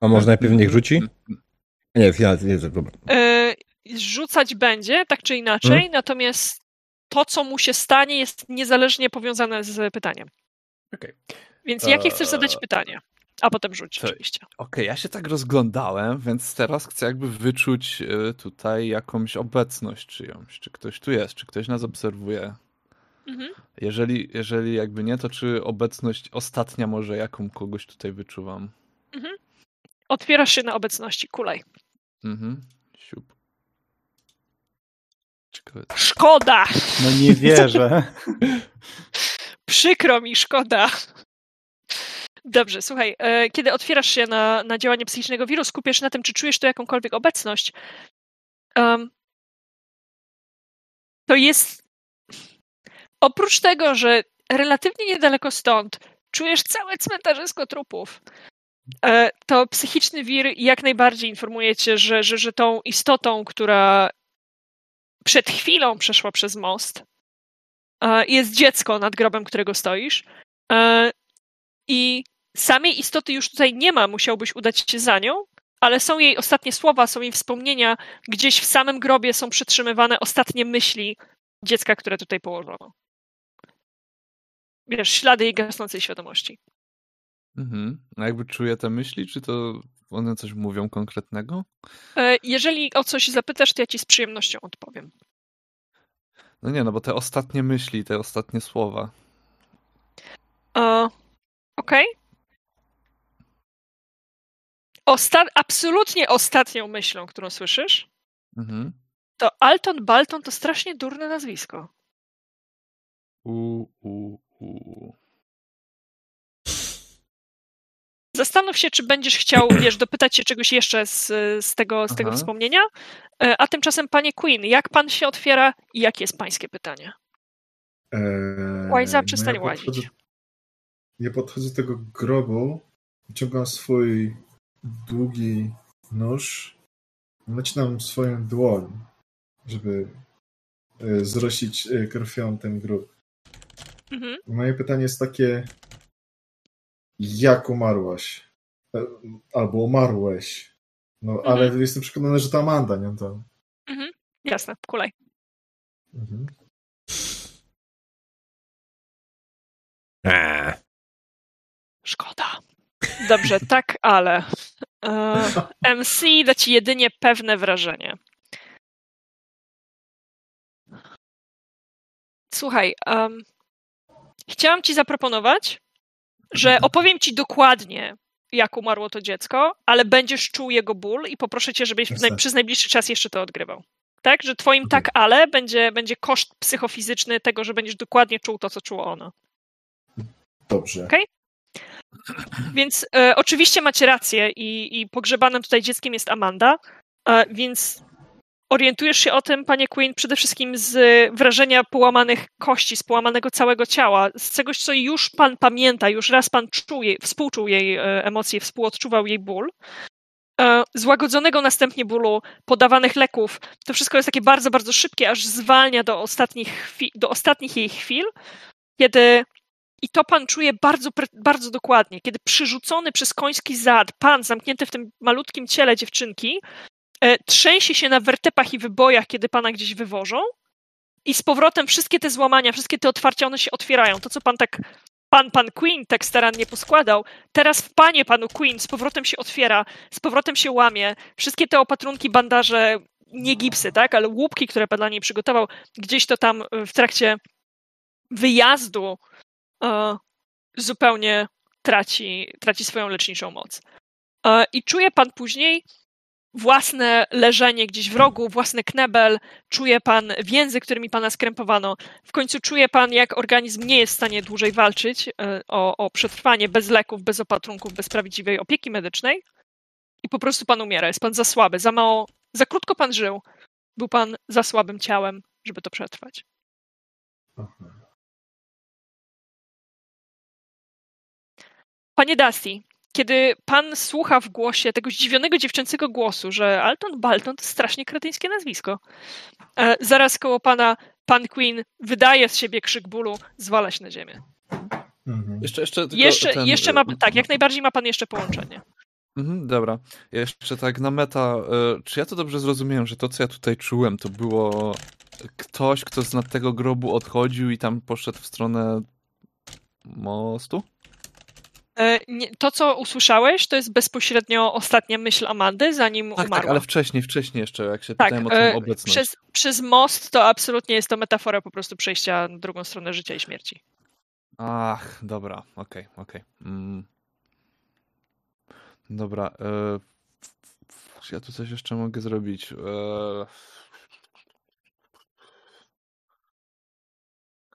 [SPEAKER 1] A może najpierw niech rzuci? Nie, ja nie, dobra.
[SPEAKER 4] Y, rzucać będzie, tak czy inaczej, hmm? natomiast to, co mu się stanie, jest niezależnie powiązane z pytaniem.
[SPEAKER 2] Okay.
[SPEAKER 4] Więc jakie chcesz zadać pytanie? A potem rzuć to, oczywiście.
[SPEAKER 2] Okej, okay, ja się tak rozglądałem, więc teraz chcę jakby wyczuć y, tutaj jakąś obecność czyjąś. Czy ktoś tu jest, czy ktoś nas obserwuje. Mhm. Jeżeli, jeżeli jakby nie, to czy obecność ostatnia może jaką kogoś tutaj wyczuwam? Mhm.
[SPEAKER 4] Otwierasz się na obecności, kulej. Mhm.
[SPEAKER 2] Siup.
[SPEAKER 4] Szkoda!
[SPEAKER 3] No nie wierzę. [laughs]
[SPEAKER 4] Przykro mi, szkoda. Dobrze, słuchaj, e, kiedy otwierasz się na, na działanie psychicznego wiru, skupiasz się na tym, czy czujesz tu jakąkolwiek obecność. Um, to jest. Oprócz tego, że relatywnie niedaleko stąd czujesz całe cmentarzysko trupów, to psychiczny wir jak najbardziej informuje cię, że, że, że tą istotą, która przed chwilą przeszła przez most. Jest dziecko nad grobem, którego stoisz. I samej istoty już tutaj nie ma, musiałbyś udać się za nią, ale są jej ostatnie słowa, są jej wspomnienia. Gdzieś w samym grobie są przetrzymywane ostatnie myśli dziecka, które tutaj położono. Wiesz, ślady jej gasnącej świadomości.
[SPEAKER 2] Mhm. A jakby czuję te myśli, czy to one coś mówią konkretnego?
[SPEAKER 4] E, jeżeli o coś zapytasz, to ja ci z przyjemnością odpowiem.
[SPEAKER 2] No nie, no bo te ostatnie myśli, te ostatnie słowa.
[SPEAKER 4] Uh, Okej. Okay. Osta absolutnie ostatnią myślą, którą słyszysz, mhm. to Alton Balton to strasznie durne nazwisko.
[SPEAKER 2] U, u, u.
[SPEAKER 4] Zastanów się, czy będziesz chciał, [clears throat] wiesz, dopytać się czegoś jeszcze z, z, tego, z tego wspomnienia. E, a tymczasem, panie Queen, jak pan się otwiera i jakie jest pańskie pytanie? Eee, Łajza, przestań no ja łazić. Podchodzę,
[SPEAKER 5] ja podchodzę do tego grobu, wyciągam swój długi nóż, nacinam swoją dłoń, żeby e, zrosić e, krwią ten grób. Mhm. Moje pytanie jest takie, jak umarłaś? E, albo umarłeś. No, mhm. ale jestem przekonany, że to Amanda, nie to.
[SPEAKER 4] Mhm. Jasne, kulej. Mhm.
[SPEAKER 1] Eee.
[SPEAKER 4] Szkoda. Dobrze, [laughs] tak, ale e, MC da ci jedynie pewne wrażenie. Słuchaj, um, chciałam ci zaproponować, że opowiem ci dokładnie, jak umarło to dziecko, ale będziesz czuł jego ból i poproszę cię, żebyś naj, przez najbliższy czas jeszcze to odgrywał. Tak? Że twoim tak, ale będzie, będzie koszt psychofizyczny tego, że będziesz dokładnie czuł to, co czuło ono.
[SPEAKER 5] Dobrze.
[SPEAKER 4] Okay? Więc e, oczywiście macie rację i, i pogrzebanym tutaj dzieckiem jest Amanda, e, więc orientujesz się o tym, panie Queen, przede wszystkim z wrażenia połamanych kości, z połamanego całego ciała, z czegoś, co już pan pamięta, już raz pan czuje, współczuł jej e, emocje, współodczuwał jej ból. E, złagodzonego następnie bólu, podawanych leków. To wszystko jest takie bardzo, bardzo szybkie, aż zwalnia do ostatnich, do ostatnich jej chwil, kiedy i to pan czuje bardzo, bardzo dokładnie, kiedy przyrzucony przez koński zad, pan zamknięty w tym malutkim ciele dziewczynki, trzęsie się na wertepach i wybojach, kiedy pana gdzieś wywożą i z powrotem wszystkie te złamania, wszystkie te otwarcia, one się otwierają. To, co pan tak, pan, pan Queen tak starannie poskładał, teraz w panie panu Queen z powrotem się otwiera, z powrotem się łamie. Wszystkie te opatrunki, bandaże, nie gipsy, tak, ale łupki, które pan dla niej przygotował, gdzieś to tam w trakcie wyjazdu uh, zupełnie traci, traci swoją leczniczą moc. Uh, I czuje pan później, własne leżenie gdzieś w rogu, własny knebel, czuje pan więzy, którymi pana skrępowano. W końcu czuje pan, jak organizm nie jest w stanie dłużej walczyć e, o, o przetrwanie bez leków, bez opatrunków, bez prawdziwej opieki medycznej i po prostu pan umiera. Jest pan za słaby, za mało Za krótko pan żył. Był pan za słabym ciałem, żeby to przetrwać. Panie Dusty, kiedy pan słucha w głosie tego zdziwionego dziewczęcego głosu, że Alton Balton to strasznie kretyńskie nazwisko, e, zaraz koło pana pan Queen wydaje z siebie krzyk bólu, zwala się na ziemię. Mhm. Jeszcze, jeszcze, jeszcze, ten... jeszcze ma, tak, jak najbardziej ma pan jeszcze połączenie.
[SPEAKER 2] Mhm, dobra. Jeszcze tak na meta, y, czy ja to dobrze zrozumiałem, że to, co ja tutaj czułem, to było ktoś, kto z nad tego grobu odchodził i tam poszedł w stronę mostu?
[SPEAKER 4] E, to, co usłyszałeś, to jest bezpośrednio ostatnia myśl Amandy, zanim
[SPEAKER 2] tak,
[SPEAKER 4] umarła.
[SPEAKER 2] Tak, ale wcześniej, wcześniej jeszcze, jak się tak, pytałem o tę e, obecność.
[SPEAKER 4] Przez, przez most to absolutnie jest to metafora po prostu przejścia na drugą stronę życia i śmierci.
[SPEAKER 2] Ach, dobra, okej, okay, okej. Okay. Mm. Dobra. E... Ja tu coś jeszcze mogę zrobić. E...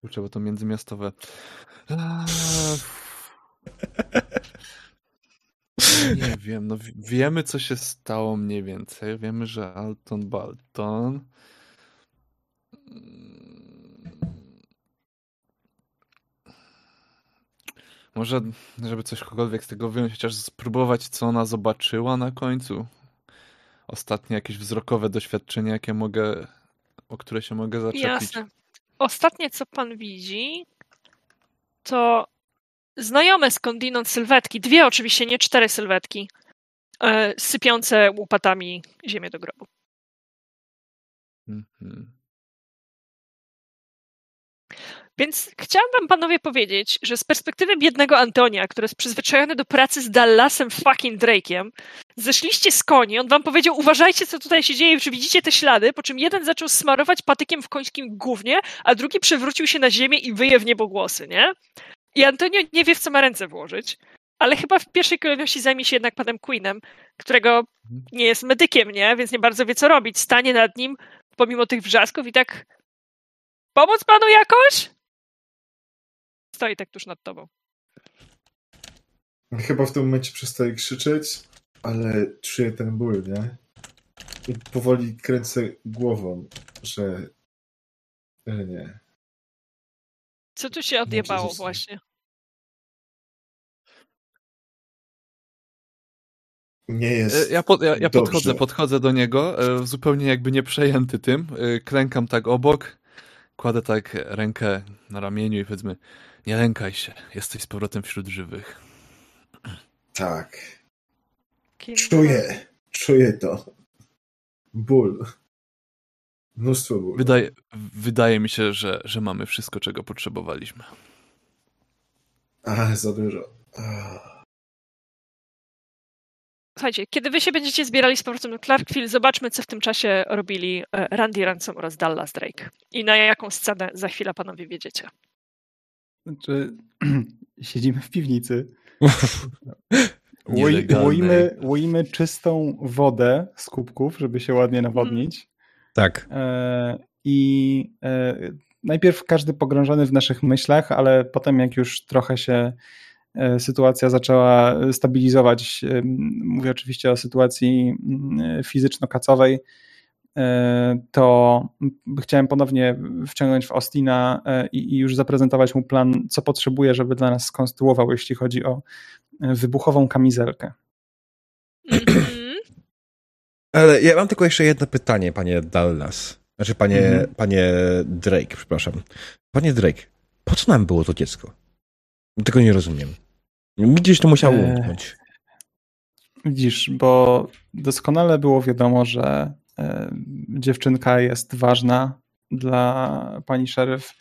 [SPEAKER 2] Kurczę, bo to międzymiastowe. Eee... Nie wiem, no wiemy co się stało mniej więcej. Wiemy, że Alton Balton Może, żeby cośkolwiek z tego wyjąć, chociaż spróbować, co ona zobaczyła na końcu. Ostatnie jakieś wzrokowe doświadczenie, jakie mogę, o które się mogę zaczepić. Jasne.
[SPEAKER 4] Ostatnie, co pan widzi, to znajome skądinąd sylwetki. Dwie oczywiście, nie cztery sylwetki. E, sypiące łopatami ziemię do grobu. Mhm. Więc chciałam wam panowie powiedzieć, że z perspektywy biednego Antonia, który jest przyzwyczajony do pracy z Dallasem fucking Drake'iem, zeszliście z koni, on wam powiedział, uważajcie co tutaj się dzieje, czy widzicie te ślady, po czym jeden zaczął smarować patykiem w końskim gównie, a drugi przewrócił się na ziemię i wyje w niebogłosy, nie? I Antonio nie wie, w co ma ręce włożyć, ale chyba w pierwszej kolejności zajmie się jednak panem Queenem, którego nie jest medykiem, nie? Więc nie bardzo wie, co robić. Stanie nad nim, pomimo tych wrzasków i tak pomóc panu jakoś? stoi tak tuż nad tobą.
[SPEAKER 5] Chyba w tym momencie przestaje krzyczeć, ale czuję ten ból, nie? I powoli kręcę głową, że, że nie.
[SPEAKER 4] Co tu się odjebało właśnie?
[SPEAKER 5] Nie jest.
[SPEAKER 2] E, ja, po, ja, ja podchodzę, podchodzę do niego, e, zupełnie jakby nie przejęty tym. E, klękam tak obok, kładę tak rękę na ramieniu i powiedzmy, nie lękaj się, jesteś z powrotem wśród żywych.
[SPEAKER 5] Tak. Czuję, czuję to. Ból. Mnóstwo bólu.
[SPEAKER 2] Wydaje, wydaje mi się, że, że mamy wszystko, czego potrzebowaliśmy.
[SPEAKER 5] A, za dużo.
[SPEAKER 4] Słuchajcie, kiedy wy się będziecie zbierali z powrotem do Clarkville, zobaczmy, co w tym czasie robili e, Randy Ransom oraz Dallas Drake. I na jaką scenę za chwilę panowie wiedziecie.
[SPEAKER 3] Znaczy, [clears throat] siedzimy w piwnicy. Łoimy, łoimy czystą wodę z kubków, żeby się ładnie nawodnić.
[SPEAKER 1] Tak.
[SPEAKER 3] E, I e, najpierw każdy pogrążony w naszych myślach, ale potem jak już trochę się sytuacja zaczęła stabilizować, mówię oczywiście o sytuacji mm, fizyczno-kacowej, E, to chciałem ponownie wciągnąć w Austina e, i, już zaprezentować mu plan, co potrzebuje, żeby dla nas skonstruował, jeśli chodzi o e, wybuchową kamizelkę. [clears throat]
[SPEAKER 1] Ale ja mam tylko jeszcze jedno pytanie, panie Dallas. Znaczy, panie, mhm. panie Drake, przepraszam. Panie Drake, po co nam było to dziecko? Tego nie rozumiem. Gdzieś to musiało umknąć.
[SPEAKER 3] Widzisz, bo doskonale było wiadomo, że E, dziewczynka jest ważna dla pani szeryf.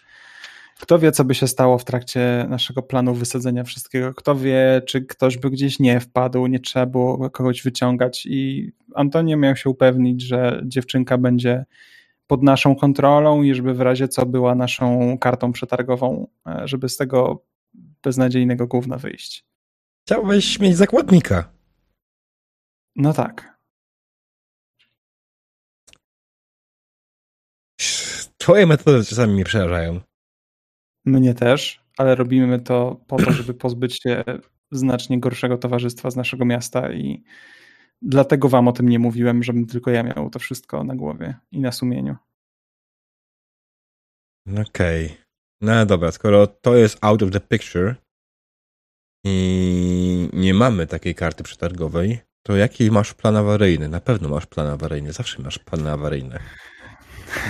[SPEAKER 3] Kto wie, co by się stało w trakcie naszego planu wysadzenia wszystkiego? Kto wie, czy ktoś by gdzieś nie wpadł, nie trzeba było kogoś wyciągać. I Antonio miał się upewnić, że dziewczynka będzie pod naszą kontrolą i żeby w razie co była naszą kartą przetargową, e, żeby z tego beznadziejnego gówna wyjść.
[SPEAKER 1] Chciałbyś mieć zakładnika.
[SPEAKER 3] No tak.
[SPEAKER 1] Twoje metody czasami mnie przerażają.
[SPEAKER 3] Mnie też, ale robimy to po to, żeby pozbyć się znacznie gorszego towarzystwa z naszego miasta i Dlatego wam o tym nie mówiłem, żebym tylko ja miał to wszystko na głowie i na sumieniu.
[SPEAKER 1] Okej. Okay. No dobra, skoro to jest out of the picture i nie mamy takiej karty przetargowej, to jaki masz plan awaryjny? Na pewno masz plan awaryjny, zawsze masz plany awaryjne.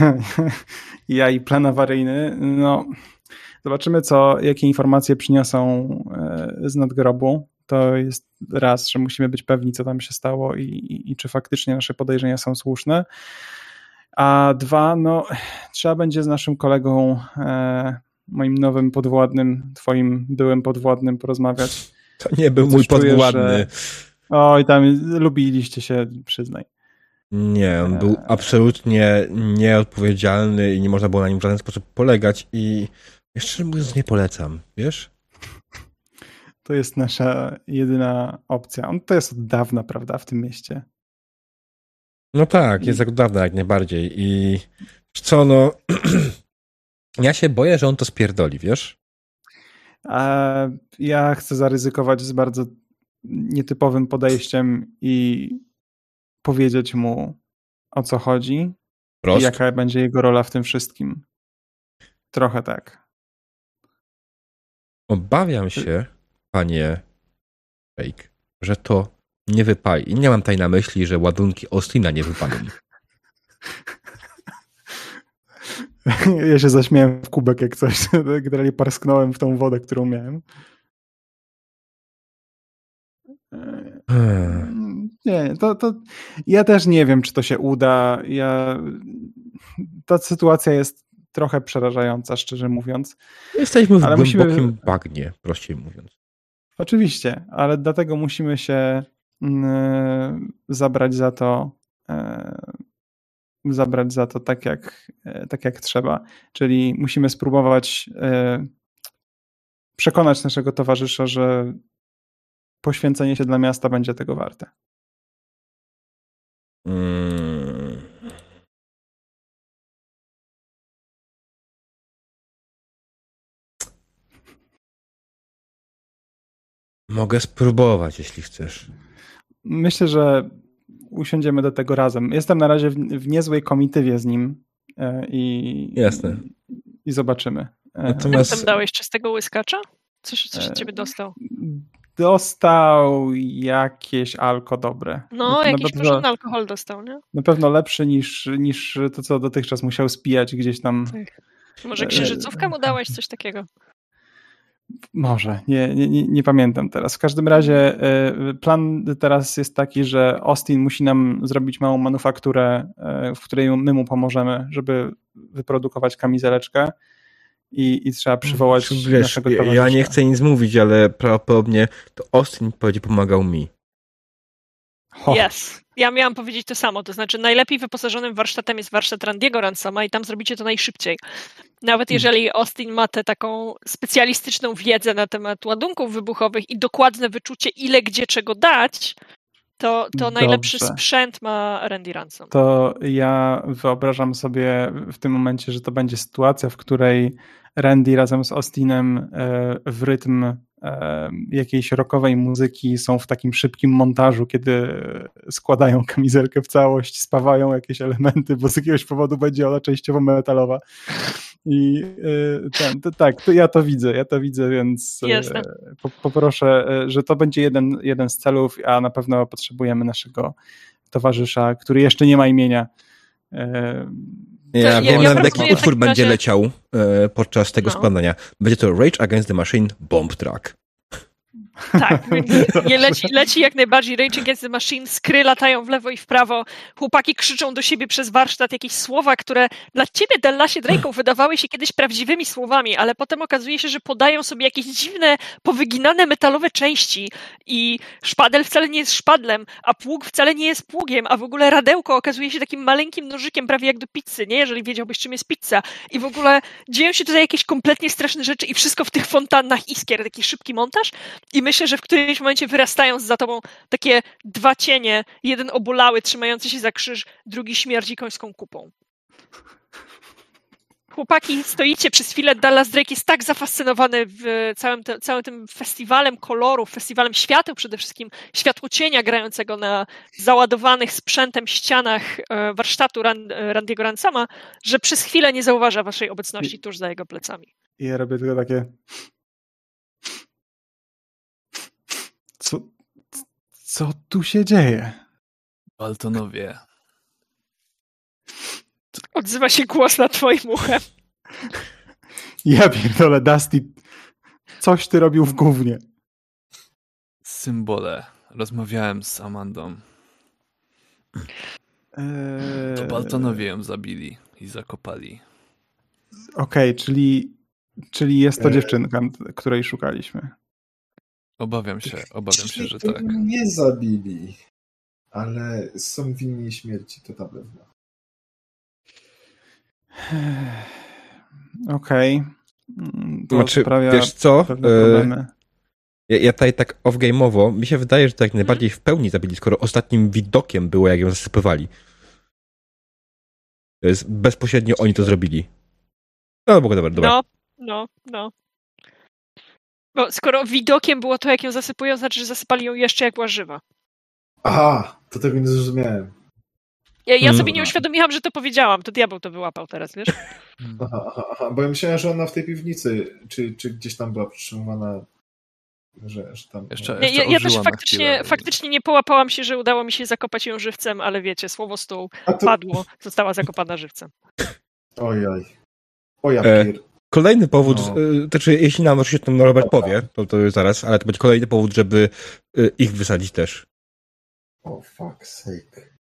[SPEAKER 1] [laughs]
[SPEAKER 3] ja i plan awaryjny, no zobaczymy co, jakie informacje przyniosą e, z nadgrobu. To jest raz, że musimy być pewni, co tam się stało i, i, i czy faktycznie nasze podejrzenia są słuszne. A dwa, no, [sighs] trzeba będzie z naszym kolegą, e, moim nowym podwładnym, twoim byłym podwładnym porozmawiać. [laughs]
[SPEAKER 1] To nie był mój podwładny. Czuję, że...
[SPEAKER 3] Oj, tam lubiliście się, przyznaj.
[SPEAKER 1] Nie, on był e. absolutnie nieodpowiedzialny i nie można było na nim w żaden sposób polegać i jeszcze mówiąc nie polecam, wiesz?
[SPEAKER 3] To jest nasza jedyna opcja. On to jest od dawna, prawda, w tym mieście.
[SPEAKER 1] No tak, jest dawna jak najbardziej i co, no [clears throat] ja się boję, że on to spierdoli, wiesz?
[SPEAKER 3] A ja chcę zaryzykować z bardzo nietypowym podejściem i powiedzieć mu o co chodzi Prost. i jaka będzie jego rola w tym wszystkim. Trochę tak.
[SPEAKER 1] Obawiam się, panie Fake, że to nie wypali. I nie mam tutaj na myśli, że ładunki Austina nie wypalą. [laughs]
[SPEAKER 3] Ja się zaśmiałem w kubek jak coś. [laughs] Generalnie parsknąłem w tą wodę, którą miałem. Hmm. Nie, to, to ja też nie wiem, czy to się uda. Ja, ta sytuacja jest trochę przerażająca, szczerze mówiąc.
[SPEAKER 1] Jesteśmy w ale głębokim musimy... bagnie, prościej mówiąc.
[SPEAKER 3] Oczywiście, ale dlatego musimy się zabrać za to e, zabrać za to tak jak, e, tak jak trzeba. Czyli musimy spróbować e, przekonać naszego towarzysza, że poświęcenie się dla miasta będzie tego warte. Hmm.
[SPEAKER 1] Mogę spróbować, jeśli chcesz.
[SPEAKER 3] Myślę, że usiądziemy do tego razem. Jestem na razie w, w niezłej komitywie z nim e, i,
[SPEAKER 1] Jasne.
[SPEAKER 3] i zobaczymy.
[SPEAKER 4] Natomiast... Tam dałeś czystego łyskacza? Coś, coś od ciebie dostał?
[SPEAKER 3] dostał jakieś alko dobre.
[SPEAKER 4] No, na jakiś pewno, porządny alkohol dostał, nie?
[SPEAKER 3] Na pewno lepszy niż, niż to, co dotychczas musiał spijać gdzieś tam. Tak.
[SPEAKER 4] Może e, księżycówkę mu dałeś, coś takiego?
[SPEAKER 3] Może, nie, nie, nie pamiętam teraz. W każdym razie e, plan teraz jest taki, że Austin musi nam zrobić małą manufakturę, e, w której my mu pomożemy, żeby wyprodukować kamizeleczkę i, i trzeba przywołać
[SPEAKER 1] Wiesz, naszego towarzysza. Ja nie chcę nic mówić, ale prawdopodobnie to Austin będzie pomagał mi.
[SPEAKER 4] Yes. Ja miałam powiedzieć to samo, to znaczy najlepiej wyposażonym warsztatem jest warsztat Randiego Ransoma i tam zrobicie to najszybciej. Nawet jeżeli Austin ma tę taką specjalistyczną wiedzę na temat ładunków wybuchowych i dokładne wyczucie ile gdzie czego dać, to, to najlepszy sprzęt ma Randy Ransom.
[SPEAKER 3] To ja wyobrażam sobie w tym momencie, że to będzie sytuacja, w której Randy razem z Austinem e, w rytm e, jakiejś rockowej muzyki są w takim szybkim montażu, kiedy składają kamizelkę w całość, spawają jakieś elementy, bo z jakiegoś powodu będzie ona częściowo metalowa. I e, ten, to, tak, to ja to widzę, ja to widzę, więc po, poproszę, że to będzie jeden, jeden z celów, a na pewno potrzebujemy naszego towarzysza, który jeszcze nie ma imienia
[SPEAKER 1] ja, wiem, ja jaki utwór będzie razie... leciał e, podczas tego no. składania. Będzie to Rage Against the Machine Bomb Track.
[SPEAKER 4] Tak, [laughs] nie leci, leci jak najbardziej. Rage Against the Machine, skry latają w lewo i w prawo, chłopaki krzyczą do siebie przez warsztat. Jakieś słowa, które dla ciebie, Dallasie Drake'u, wydawały się kiedyś prawdziwymi słowami, ale potem okazuje się, że podają sobie jakieś dziwne, powyginane metalowe części. I szpadel wcale nie jest szpadlem, a pług wcale nie jest pługiem, a w ogóle radełko okazuje się takim maleńkim nożykiem, prawie jak do pizzy, nie? Jeżeli wiedziałbyś, czym jest pizza. I w ogóle dzieją się tutaj jakieś kompletnie straszne rzeczy i wszystko w tych fontannach iskier, taki szybki montaż i myślę, że w którymś momencie wyrastają za tobą takie dwa cienie, jeden obolały, trzymający się za krzyż, drugi śmierdzi końską kupą. chłopaki stoicie przez chwilę, Dallas Drake jest tak zafascynowany całym, te, całym tym festiwalem kolorów, festiwalem świateł przede wszystkim, światłocienia grającego na załadowanych sprzętem ścianach e, warsztatu Randiego Ransoma, że przez chwilę nie zauważa waszej obecności tuż za jego plecami.
[SPEAKER 3] I ja robię tylko takie... Co, co tu się dzieje?
[SPEAKER 2] Baltonowie.
[SPEAKER 4] Odzywa się głos nad twoim uchem.
[SPEAKER 3] Ja pierdolę, Dusty, coś ty robił w gównie.
[SPEAKER 2] Symbole. Rozmawiałem z Amandą. Eee... To Baltonowie ją zabili i zakopali.
[SPEAKER 3] Okej, okay, czyli, czyli jest to eee... dziewczynka, której szukaliśmy.
[SPEAKER 2] Obawiam się, obawiam się, że tak.
[SPEAKER 5] Nie zabili, ale są winni śmierci, to na pewno.
[SPEAKER 3] Okej.
[SPEAKER 1] Okay. Znaczy, wiesz co? E, ja, ja tutaj tak off-game'owo, mi się wydaje, że to jak najbardziej w pełni zabili, skoro ostatnim widokiem było, jak ją zasypywali. To jest bezpośrednio oni to zrobili. No, dobra, dobra, dobra.
[SPEAKER 4] No, no, no. Bo skoro widokiem było to, jak ją zasypują, znaczy, że zasypali ją jeszcze jak była żywa.
[SPEAKER 5] Aha, to tego nie zrozumiałem.
[SPEAKER 4] Ja, ja sobie nie uświadomiłam, że to powiedziałam. To diabeł to wyłapał teraz, wiesz? [laughs]
[SPEAKER 5] Aha, aha, aha, bo ja myślałem, że ona w tej piwnicy, czy, czy gdzieś tam była przytrzymywana że, że tam...
[SPEAKER 2] Jeszcze, jeszcze
[SPEAKER 4] ja, ja też faktycznie, faktycznie nie połapałam się, że udało mi się zakopać ją żywcem, ale wiecie, słowo stół to... padło, została zakopana żywcem.
[SPEAKER 5] Ojoj. Oj, e,
[SPEAKER 1] Kolejny powód, no. E, znaczy jeśli nam oczywiście ten Robert powie, to, to zaraz, ale to będzie kolejny powód, żeby e, ich wysadzić też.
[SPEAKER 5] O oh, fuck sake.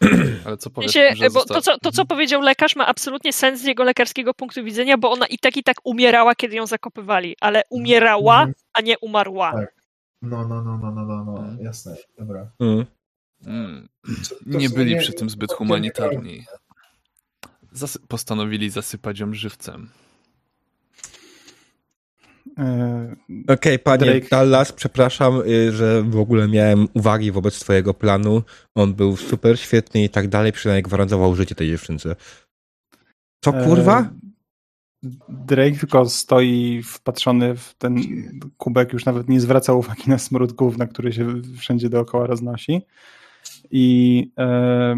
[SPEAKER 5] [clears throat]
[SPEAKER 2] Ale co powiesz,
[SPEAKER 4] się, bo to, co, to, co powiedział lekarz, ma absolutnie sens z jego lekarskiego punktu widzenia, bo ona i tak i tak umierała, kiedy ją zakopywali, ale umierała, mhm. a nie umarła. Tak.
[SPEAKER 5] No, no, no, no, no, no, no. Mhm. jasne, dobra. Mm.
[SPEAKER 2] Mm. Nie byli przy tym zbyt humanitarni. Zasy postanowili zasypać ją żywcem.
[SPEAKER 1] E, Okej, okay, panie Drake. Dallas, przepraszam, y, że w ogóle miałem uwagi wobec twojego planu. On był super świetny i tak dalej, przynajmniej gwarantował życie tej dziewczynce. Co e, kurwa?
[SPEAKER 3] Drake tylko stoi wpatrzony w ten kubek, już nawet nie zwraca uwagi na smród gówna, który się wszędzie dookoła roznosi. I e,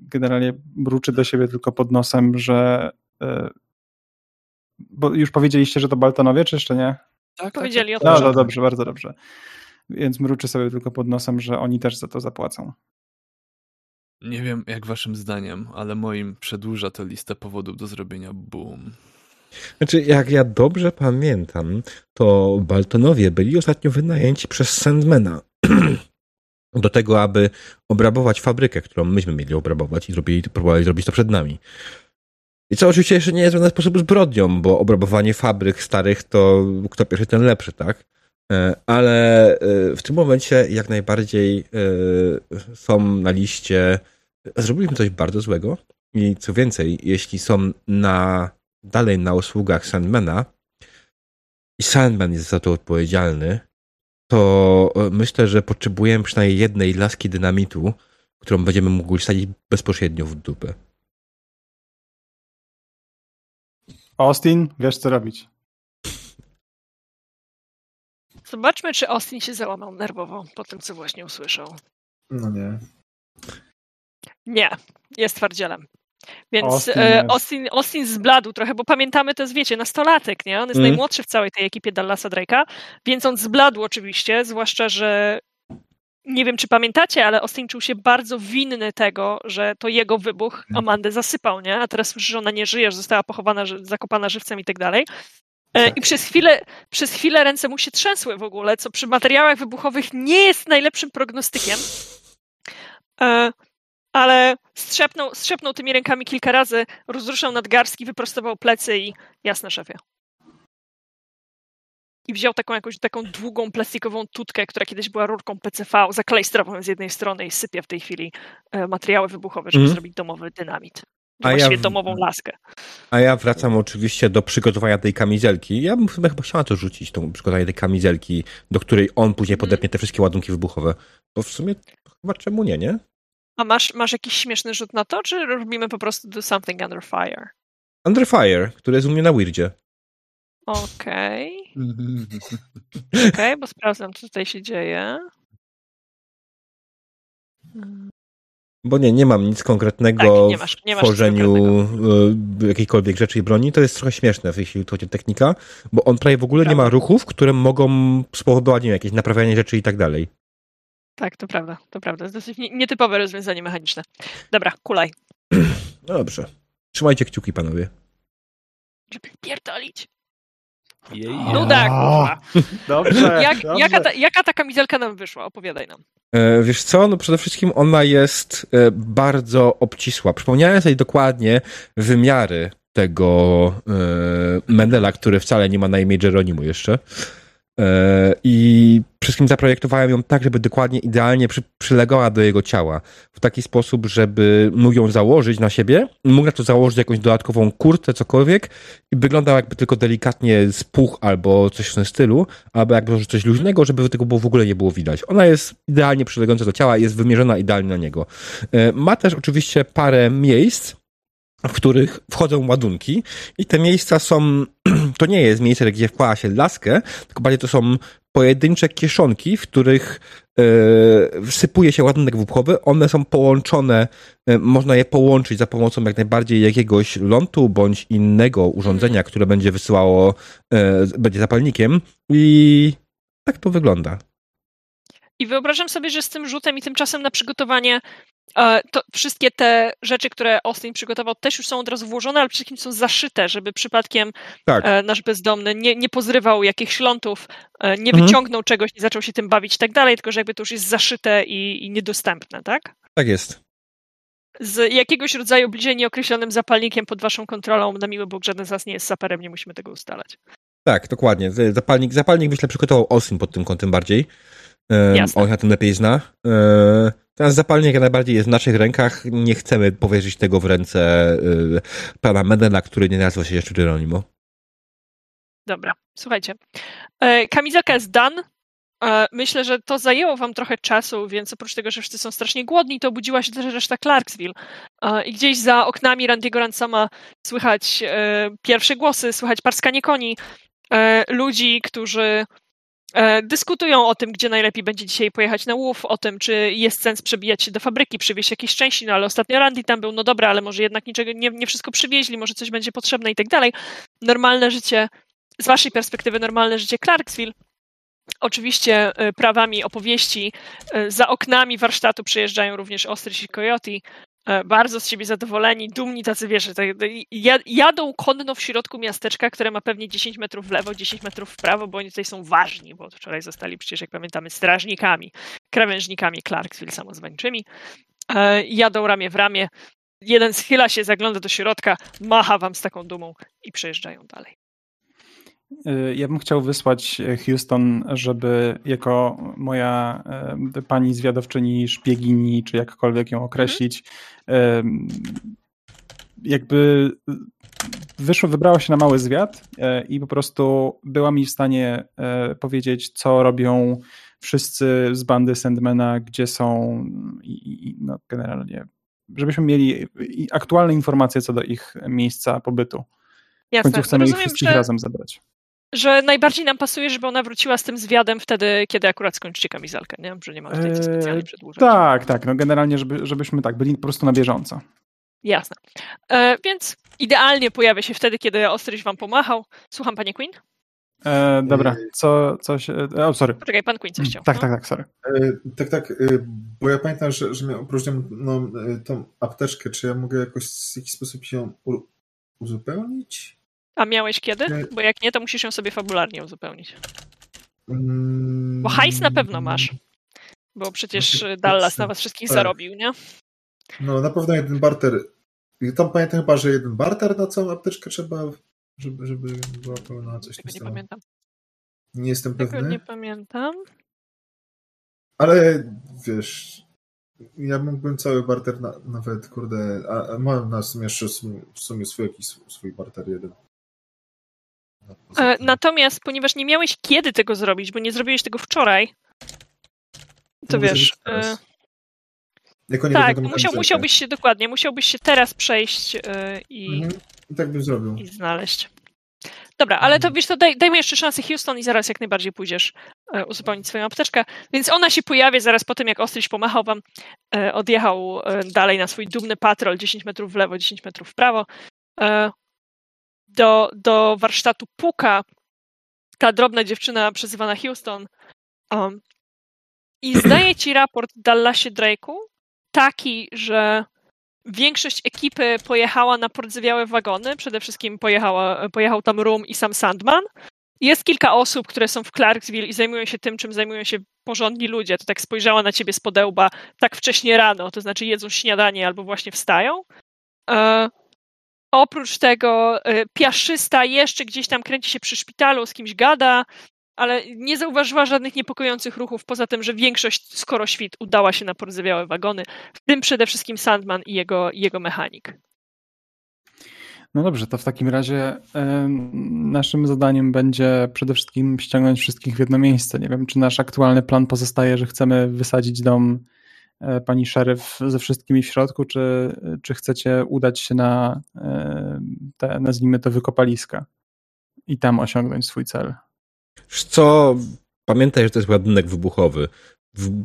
[SPEAKER 3] generalnie mruczy do siebie tylko pod nosem, że e, bo już powiedzieliście, że to Baltonowie, czy jeszcze nie?
[SPEAKER 4] Tak, powiedzieli
[SPEAKER 3] tak. o tym. No, no dobrze, bardzo dobrze. Więc mruczy sobie tylko pod nosem, że oni też za to zapłacą.
[SPEAKER 2] Nie wiem, jak waszym zdaniem, ale moim przedłuża to listę powodów do zrobienia boom.
[SPEAKER 1] Znaczy, jak ja dobrze pamiętam, to Baltonowie byli ostatnio wynajęci przez Sandmana [clears throat] do tego, aby obrabować fabrykę, którą myśmy mieli obrabować i zrobili, próbowali zrobić to przed nami. I co oczywiście jeszcze nie jest w żaden sposób zbrodnią, bo obrabowanie fabryk starych to kto pierwszy, ten lepszy, tak? E, ale e, w tym momencie jak najbardziej e, są na liście. Zrobiliśmy coś bardzo złego. I co więcej, jeśli są na, dalej na usługach Sandmana i Sandman jest za to odpowiedzialny, to myślę, że potrzebujemy przynajmniej jednej laski dynamitu, którą będziemy mogli sadzić bezpośrednio w dupę.
[SPEAKER 3] Austin, wiesz co robić.
[SPEAKER 4] Zobaczmy, czy Austin się załamał nerwowo po tym, co właśnie usłyszał.
[SPEAKER 5] No nie.
[SPEAKER 4] Nie, jest twardzielem. Więc Austin, e, Austin, Austin zbladł trochę, bo pamiętamy, to jest, wiecie, nastolatek, nie? On jest mm. najmłodszy w całej tej ekipie Dallasa Drake'a, więc on zbladł oczywiście, zwłaszcza, że nie wiem, czy pamiętacie, ale Austin czuł się bardzo winny tego, że to jego wybuch mhm. Amandę zasypał, nie? A teraz słyszy, że ona nie żyje, że została pochowana, zakopana żywcem i tak dalej. E, tak. I przez chwilę, przez chwilę ręce mu się trzęsły w ogóle, co przy materiałach wybuchowych nie jest najlepszym prognostykiem. E, ale strzepnął, strzepnął tymi rękami kilka razy, rozruszał nadgarstki, wyprostował plecy i jasne, szefie i wziął taką jakąś taką długą plastikową tutkę, która kiedyś była rurką PCV, zaklejstrował z jednej strony i sypia w tej chwili e, materiały wybuchowe, żeby mm. zrobić domowy dynamit. A właściwie ja, domową laskę.
[SPEAKER 1] A ja wracam oczywiście do przygotowania tej kamizelki. Ja bym chyba chciała to rzucić, tą przygotowanie tej kamizelki, do której on później mhm. podepnie te wszystkie ładunki wybuchowe. Bo w sumie chyba czemu nie, nie?
[SPEAKER 4] A masz, masz jakiś śmieszny rzut na to, czy robimy po prostu do something under fire?
[SPEAKER 1] Under Fire, który jest u mnie na Weirdzie.
[SPEAKER 4] Okej. Okay. [laughs] Okej, okay, bo sprawdzam, co tutaj się dzieje.
[SPEAKER 1] Bo nie, nie mam nic konkretnego tak, nie masz, nie w tworzeniu e, jakiejkolwiek rzeczy i broni. To jest trochę śmieszne, jeśli chodzi o technika, bo on prawie w ogóle prawda. nie ma ruchów, które mogą spowodować nie, jakieś naprawianie rzeczy i tak dalej.
[SPEAKER 4] Tak, to prawda, to prawda. To jest dosyć nietypowe rozwiązanie mechaniczne. Dobra, kulaj. [clears throat]
[SPEAKER 1] No dobrze. Trzymajcie kciuki, panowie.
[SPEAKER 4] Żeby pierdolić.
[SPEAKER 2] Jej.
[SPEAKER 4] Nuda, kurwa.
[SPEAKER 3] Dobrze, [laughs]
[SPEAKER 4] Jak,
[SPEAKER 3] dobrze.
[SPEAKER 4] Jaka, ta, jaka ta kamizelka nam wyszła? Opowiadaj nam.
[SPEAKER 1] E, wiesz co, no przede wszystkim ona jest e, bardzo obcisła. Przypomniałem sobie dokładnie wymiary tego e, Menela, który wcale nie ma na imię Geronimo jeszcze. E, I wszystkim zaprojektowałem ją tak, żeby dokładnie, idealnie przy, przylegała do jego ciała. W taki sposób, żeby mógł ją założyć na siebie, mógł na to założyć jakąś dodatkową kurtę, cokolwiek i wyglądał jakby tylko delikatnie spuch albo coś w tym stylu, albo jakby coś luźnego, żeby tego było, w ogóle nie było widać. Ona jest idealnie przylegająca do ciała, jest wymierzona idealnie na niego. E, ma też oczywiście parę miejsc, w których wchodzą ładunki i te miejsca są, [clears throat] to nie jest miejsce, gdzie wkłada się laskę, tylko bardziej to są pojedyncze kieszonki, w których wsypuje się ładunek wybuchowy. One są połączone, e, można je połączyć za pomocą jak najbardziej jakiegoś lądu bądź innego urządzenia, które będzie wysyłało, e, będzie zapalnikiem i tak to wygląda.
[SPEAKER 4] I wyobrażam sobie, że z tym rzutem i tymczasem na przygotowanie to wszystkie te rzeczy, które Austin przygotował, też już są od razu włożone, ale przede wszystkim są zaszyte, żeby przypadkiem tak. E, nasz bezdomny nie, nie pozrywał jakichś lądów, e, nie mhm. wyciągnął czegoś, nie zaczął się tym bawić i tak dalej, tylko że jakby to już jest zaszyte i, i niedostępne, tak?
[SPEAKER 1] Tak jest.
[SPEAKER 4] Z jakiegoś rodzaju bliżej nieokreślonym zapalnikiem pod waszą kontrolą, na miły Bóg, żaden z nas nie jest saperem, nie musimy tego ustalać.
[SPEAKER 1] Tak, dokładnie. Zapalnik, zapalnik myślę przygotował Austin pod tym kątem bardziej. Jasne. On na tym lepiej zna. Teraz zapalnik najbardziej jest w naszych rękach. Nie chcemy powierzyć tego w ręce y, pana Medena, który nie nazywa się jeszcze Geronimo.
[SPEAKER 4] Dobra, słuchajcie. E, kamizelka jest done. E, myślę, że to zajęło wam trochę czasu, więc oprócz tego, że wszyscy są strasznie głodni, to obudziła się też reszta Clarksville. E, I gdzieś za oknami Randy'ego Ransoma słychać pierwsze głosy, słychać parskanie koni, ludzi, którzy E, dyskutują o tym, gdzie najlepiej będzie dzisiaj pojechać na łów, o tym, czy jest sens przebijać się do fabryki, przywieźć jakieś części, no ale ostatnio Randy tam był, no dobra, ale może jednak niczego, nie, nie wszystko przywieźli, może coś będzie potrzebne i tak dalej. Normalne życie, z waszej perspektywy normalne życie Clarksville, Oczywiście e, prawami opowieści e, za oknami warsztatu przyjeżdżają również Ostrich i Coyote, E, bardzo z siebie zadowoleni, dumni, tacy wiesz, tak, jadą konno w środku miasteczka, które ma pewnie 10 metrów w lewo, 10 metrów w prawo, bo oni tutaj są ważni, bo wczoraj zostali przecież, jak pamiętamy, strażnikami, krawężnikami Clarksville samozwańczymi. E, jadą ramię w ramię, jeden schyla się, zagląda do środka, macha wam z taką dumą i przejeżdżają dalej.
[SPEAKER 3] Y, ja bym chciał wysłać e, Houston, żeby jako moja e, pani zwiadowczyni, szpiegini, czy jakkolwiek ją określić, jakby wyszło, wybrała się na mały zwiat e, i po prostu była mi w stanie powiedzieć, co robią wszyscy z bandy Sandmana, gdzie są i, i no generalnie, żebyśmy mieli aktualne informacje co do ich miejsca pobytu. Jasne. W końcu chcemy Rozumiem, ich wszystkich że... razem zebrać
[SPEAKER 4] że najbardziej nam pasuje, żeby ona wróciła z tym zwiadem wtedy, kiedy akurat skończycie kamizelkę, nie? Że nie ma tutaj co specjalnie eee, przedłużać.
[SPEAKER 3] Tak, tak. No generalnie, żeby, żebyśmy tak byli po prostu na bieżąco.
[SPEAKER 4] Jasne. E, więc idealnie pojawia się wtedy, kiedy Ostryś wam pomachał. Słucham, panie Queen?
[SPEAKER 3] E, dobra, co, coś... O, sorry.
[SPEAKER 4] Poczekaj, pan Queen coś chciał.
[SPEAKER 3] Tak, no? tak, tak, sorry.
[SPEAKER 5] E, tak, tak, e, bo ja pamiętam, że, że miałem opróżniam no, e, tą apteczkę, czy ja mogę jakoś w jakiś sposób ją uzupełnić?
[SPEAKER 4] A miałeś kiedy? Bo jak nie, to musisz ją sobie fabularnie uzupełnić. Bo hajs na pewno masz. Bo przecież Dallas na was wszystkich tak. zarobił, nie?
[SPEAKER 5] No na pewno jeden barter. Tam pamiętam chyba, że jeden barter na całą apteczkę trzeba, żeby, żeby była pełna coś
[SPEAKER 4] Tego nie pamiętam.
[SPEAKER 5] Nie jestem
[SPEAKER 4] Tego
[SPEAKER 5] pewny.
[SPEAKER 4] nie pamiętam.
[SPEAKER 5] Ale wiesz, ja mógłbym cały barter na, nawet, kurde, a, a mam na sumie jeszcze w sumie swój jakiś swój barter jeden.
[SPEAKER 4] E, natomiast, ponieważ nie miałeś kiedy tego zrobić, bo nie zrobiłeś tego wczoraj, to no wiesz. E, tak, musiał, musiałbyś się dokładnie, musiałbyś się teraz przejść e, i, mhm.
[SPEAKER 5] I tak bym zrobił.
[SPEAKER 4] I znaleźć. Dobra, ale to wiesz, to daj, dajmy jeszcze szansę Houston i zaraz jak najbardziej pójdziesz e, uzupełnić swoją apteczkę. Więc ona się pojawia zaraz po tym, jak Ostryś pomachał wam, e, odjechał e, dalej na swój dumny patrol, 10 metrów w lewo, 10 metrów w prawo. Do, do warsztatu puka ta drobna dziewczyna przezywana Houston um, i [clears throat] zdaje ci raport Dallasie Drake'u taki, że Większość ekipy pojechała na pordzewiałe wagony. Przede wszystkim pojechała, pojechał tam Rum i sam Sandman. Jest kilka osób, które są w Clarksville i zajmują się tym, czym zajmują się porządni ludzie. To tak spojrzała na ciebie z podełba tak wcześnie rano, to znaczy jedzą śniadanie albo właśnie wstają. E, oprócz tego e, piaszysta jeszcze gdzieś tam kręci się przy szpitalu, z kimś gada ale nie zauważyła żadnych niepokojących ruchów, poza tym, że większość skoro świt udała się na porzewiałe wagony, w tym przede wszystkim Sandman i jego, jego mechanik.
[SPEAKER 3] No dobrze, to w takim razie y, naszym zadaniem będzie przede wszystkim ściągnąć wszystkich w jedno miejsce. Nie wiem, czy nasz aktualny plan pozostaje, że chcemy wysadzić dom y, pani szeryf ze wszystkimi w środku, czy, czy chcecie udać się na y, te, nazwijmy to, wykopaliska i tam osiągnąć swój cel
[SPEAKER 1] co, pamiętaj, że to jest ładunek wybuchowy.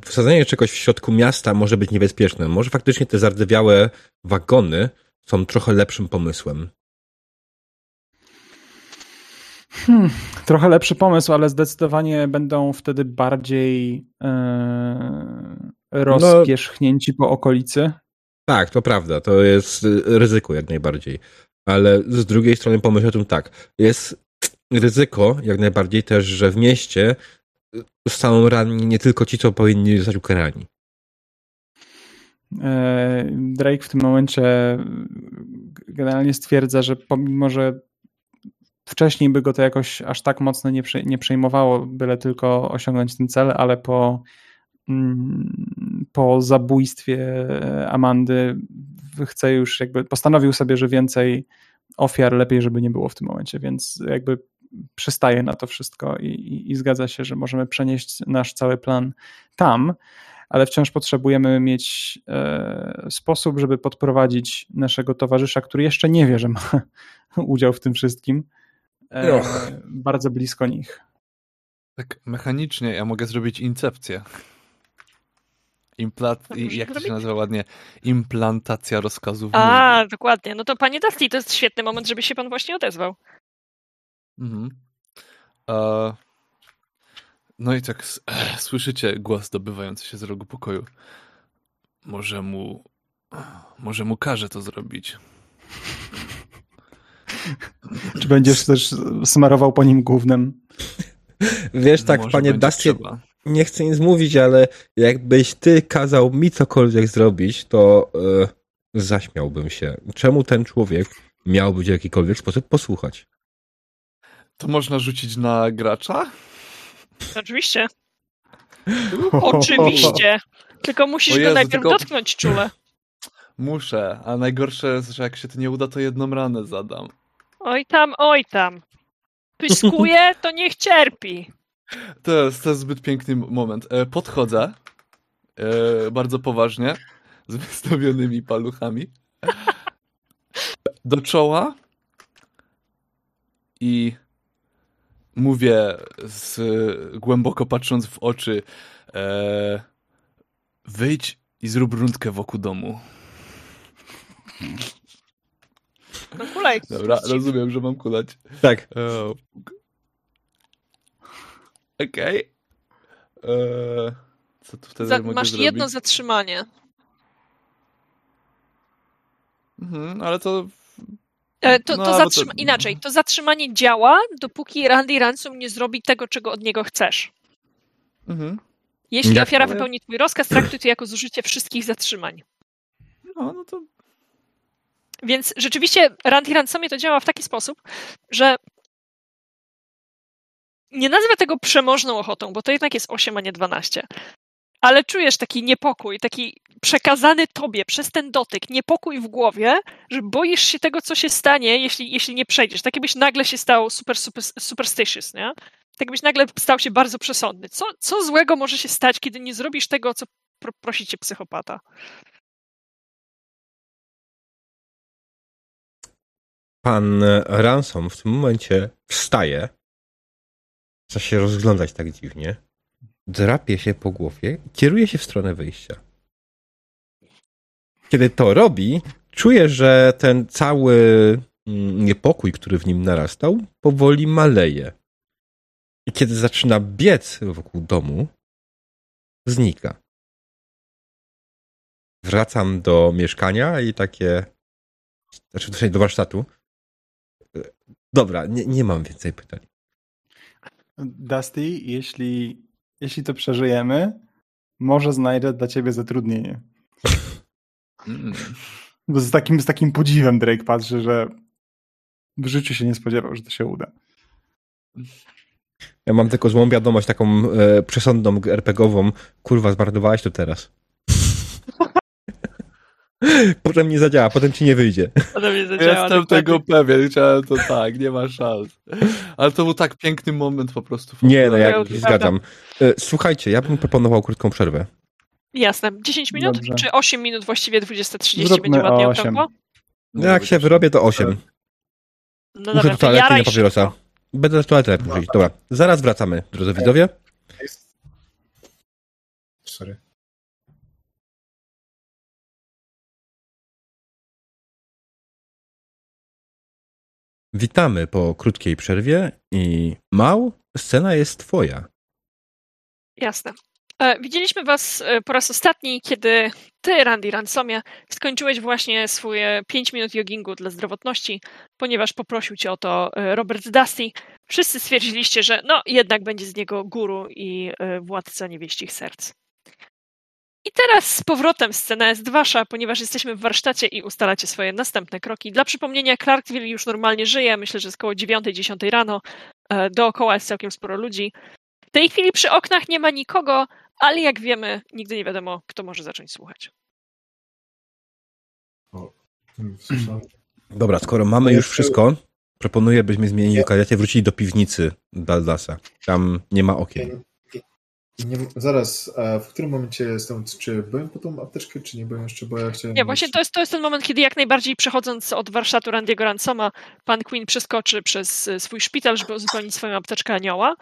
[SPEAKER 1] Wsadzenie czegoś w środku miasta może być niebezpieczne. Może faktycznie te zardzewiałe wagony są trochę lepszym pomysłem.
[SPEAKER 3] Hmm, trochę lepszy pomysł, ale zdecydowanie będą wtedy bardziej yy, rozpierzchnięci no, po okolicy.
[SPEAKER 1] Tak, to prawda. To jest ryzyko jak najbardziej. Ale z drugiej strony pomyśl o tym tak. Jest ryzyko jak najbardziej też, że w mieście zostaną ranni nie tylko ci, co powinni zostać ukarani.
[SPEAKER 3] E, Drake w tym momencie generalnie stwierdza, że pomimo, że wcześniej by go to jakoś aż tak mocno nie, nie przejmowało, byle tylko osiągnąć ten cel, ale po, po zabójstwie Amandy chce już jakby, postanowił sobie, że więcej ofiar lepiej, żeby nie było w tym momencie, więc jakby przystaje na to wszystko i, i, i zgadza się, że możemy przenieść nasz cały plan tam, ale wciąż potrzebujemy mieć e, sposób, żeby podprowadzić naszego towarzysza, który jeszcze nie wie, że ma [laughs] udział w tym wszystkim, e, bardzo blisko nich.
[SPEAKER 2] Tak mechanicznie ja mogę zrobić incepcję. Implant, jak to się nazywa ładnie? Implantacja rozkazów.
[SPEAKER 4] A, mózgu. dokładnie. No to panie Dusty, to jest świetny moment, żeby się pan właśnie odezwał.
[SPEAKER 2] Mhm. E, no i tak e, [clears throat] słyszycie głos dobywający się z rogu pokoju. Może mu. Może mu każe to zrobić. [laughs]
[SPEAKER 3] Czy będziesz też smarował po nim głównym? [laughs]
[SPEAKER 1] Wiesz, tak, Może panie Dusty, nie chcę nic mówić, ale jakbyś ty kazał mi cokolwiek zrobić, to yy, zaśmiałbym się. Czemu ten człowiek miałby w jakikolwiek sposób posłuchać?
[SPEAKER 2] To można rzucić na gracza?
[SPEAKER 4] Oczywiście. Oczywiście. Tylko musisz Jezu, go najpierw tylko... dotknąć czule.
[SPEAKER 2] Muszę, a najgorsze jest, że jak się to nie uda, to jedną ranę zadam.
[SPEAKER 4] Oj tam, oj tam. Pyskuje, to niech cierpi.
[SPEAKER 2] To jest, to jest zbyt piękny moment. E, podchodzę e, bardzo poważnie, z wystawionymi paluchami, do czoła i mówię z, głęboko patrząc w oczy e, wyjdź i zrób rundkę wokół domu.
[SPEAKER 4] No kulaj.
[SPEAKER 2] Dobra, rozumiem, że mam kulać.
[SPEAKER 1] Tak.
[SPEAKER 2] Okej. Okay. E, co tu wtedy Za, mogę
[SPEAKER 4] Masz
[SPEAKER 2] zrobić?
[SPEAKER 4] jedno zatrzymanie.
[SPEAKER 2] Mhm, ale to
[SPEAKER 4] E, to, no, to, zatrzyma- to inaczej, to zatrzymanie działa, dopóki Randy Ransom nie zrobi tego, czego od niego chcesz. Mhm. Jeśli Jak ofiara wypełni twój rozkaz, traktuj to jako zużycie wszystkich zatrzymań.
[SPEAKER 2] No, no to...
[SPEAKER 4] Więc rzeczywiście Randy Ransomie to działa w taki sposób, że nie nazwę tego przemożną ochotą, bo to jednak jest 8, a nie 12. Ale czujesz taki niepokój, taki przekazany tobie przez ten dotyk niepokój w głowie, że boisz się tego, co się stanie, jeśli, jeśli nie przejdziesz. Tak jakbyś nagle się stał super, super superstitious, nie? Tak jakbyś nagle stał się bardzo przesądny. Co, co złego może się stać, kiedy nie zrobisz tego, co pro, prosi cię psychopata?
[SPEAKER 1] pan Ransom w tym momencie wstaje, zaczyna się rozglądać tak dziwnie, drapie się po głowie i kieruje się w stronę wyjścia. Kiedy to robi, czuje, że ten cały mm, niepokój, który w nim narastał, powoli maleje. I kiedy zaczyna biec wokół domu, znika. Wracam do mieszkania i takie. Znaczy, do warsztatu. Dobra, nie, nie mam więcej pytań.
[SPEAKER 3] Dusty, jeśli, jeśli to przeżyjemy, może znajdę dla ciebie zatrudnienie. Mm. [laughs] Bo z takim, z takim podziwem Drake patrzy, że w życiu się nie spodziewał, że to się uda.
[SPEAKER 1] Ja mam tylko złą wiadomość, taką e, przesądną RPGową. Kurwa, zmarnowałeś to teraz. [laughs] potem nie zadziała, potem ci nie wyjdzie. [laughs]
[SPEAKER 4] Potem nie zadziała.
[SPEAKER 2] Jestem dokładnie. tego pewien, chciałem to tak, nie ma szans. Ale to był tak piękny moment po prostu.
[SPEAKER 1] Nie, no ja się zgadzam. E, słuchajcie, ja bym proponował krótką przerwę.
[SPEAKER 4] Jasne. 10 minut? Dobrze. Czy 8 minut właściwie 20.30 będzie ładnie okrągło?
[SPEAKER 1] No jak się wyrobię, to 8. No Muszę do toalety na papierosa. Będę w toaletę no. Dobra, zaraz wracamy, drodzy widzowie.
[SPEAKER 5] Sorry.
[SPEAKER 1] Witamy po krótkiej przerwie i Mał, scena jest twoja.
[SPEAKER 4] Jasne. E, widzieliśmy Was e, po raz ostatni, kiedy Ty, Randy Ransomie, skończyłeś właśnie swoje 5 minut joggingu dla zdrowotności, ponieważ poprosił Cię o to e, Robert Dusty. Wszyscy stwierdziliście, że no jednak będzie z niego guru i władca niewieścich serc. I teraz z powrotem scena jest wasza, ponieważ jesteśmy w warsztacie i ustalacie swoje następne kroki. Dla przypomnienia, Clarkville już normalnie żyje, myślę, że jest około 9-10 rano. Dookoła jest całkiem sporo ludzi. W tej chwili przy oknach nie ma nikogo, ale jak wiemy, nigdy nie wiadomo, kto może zacząć słuchać.
[SPEAKER 1] Dobra, skoro mamy już wszystko, proponuję, byśmy zmienili lokalizację, wrócili do piwnicy Daldasa. Tam nie ma okien.
[SPEAKER 5] Nie, zaraz, a w którym momencie jestem? Czy byłem po tą apteczkę, czy nie byłem jeszcze, bo ja chciałem...
[SPEAKER 4] Nie, właśnie to jest, to jest ten moment, kiedy jak najbardziej przechodząc od warsztatu Randiego Ransoma, pan Queen przeskoczy przez swój szpital, żeby uzupełnić swoją apteczkę anioła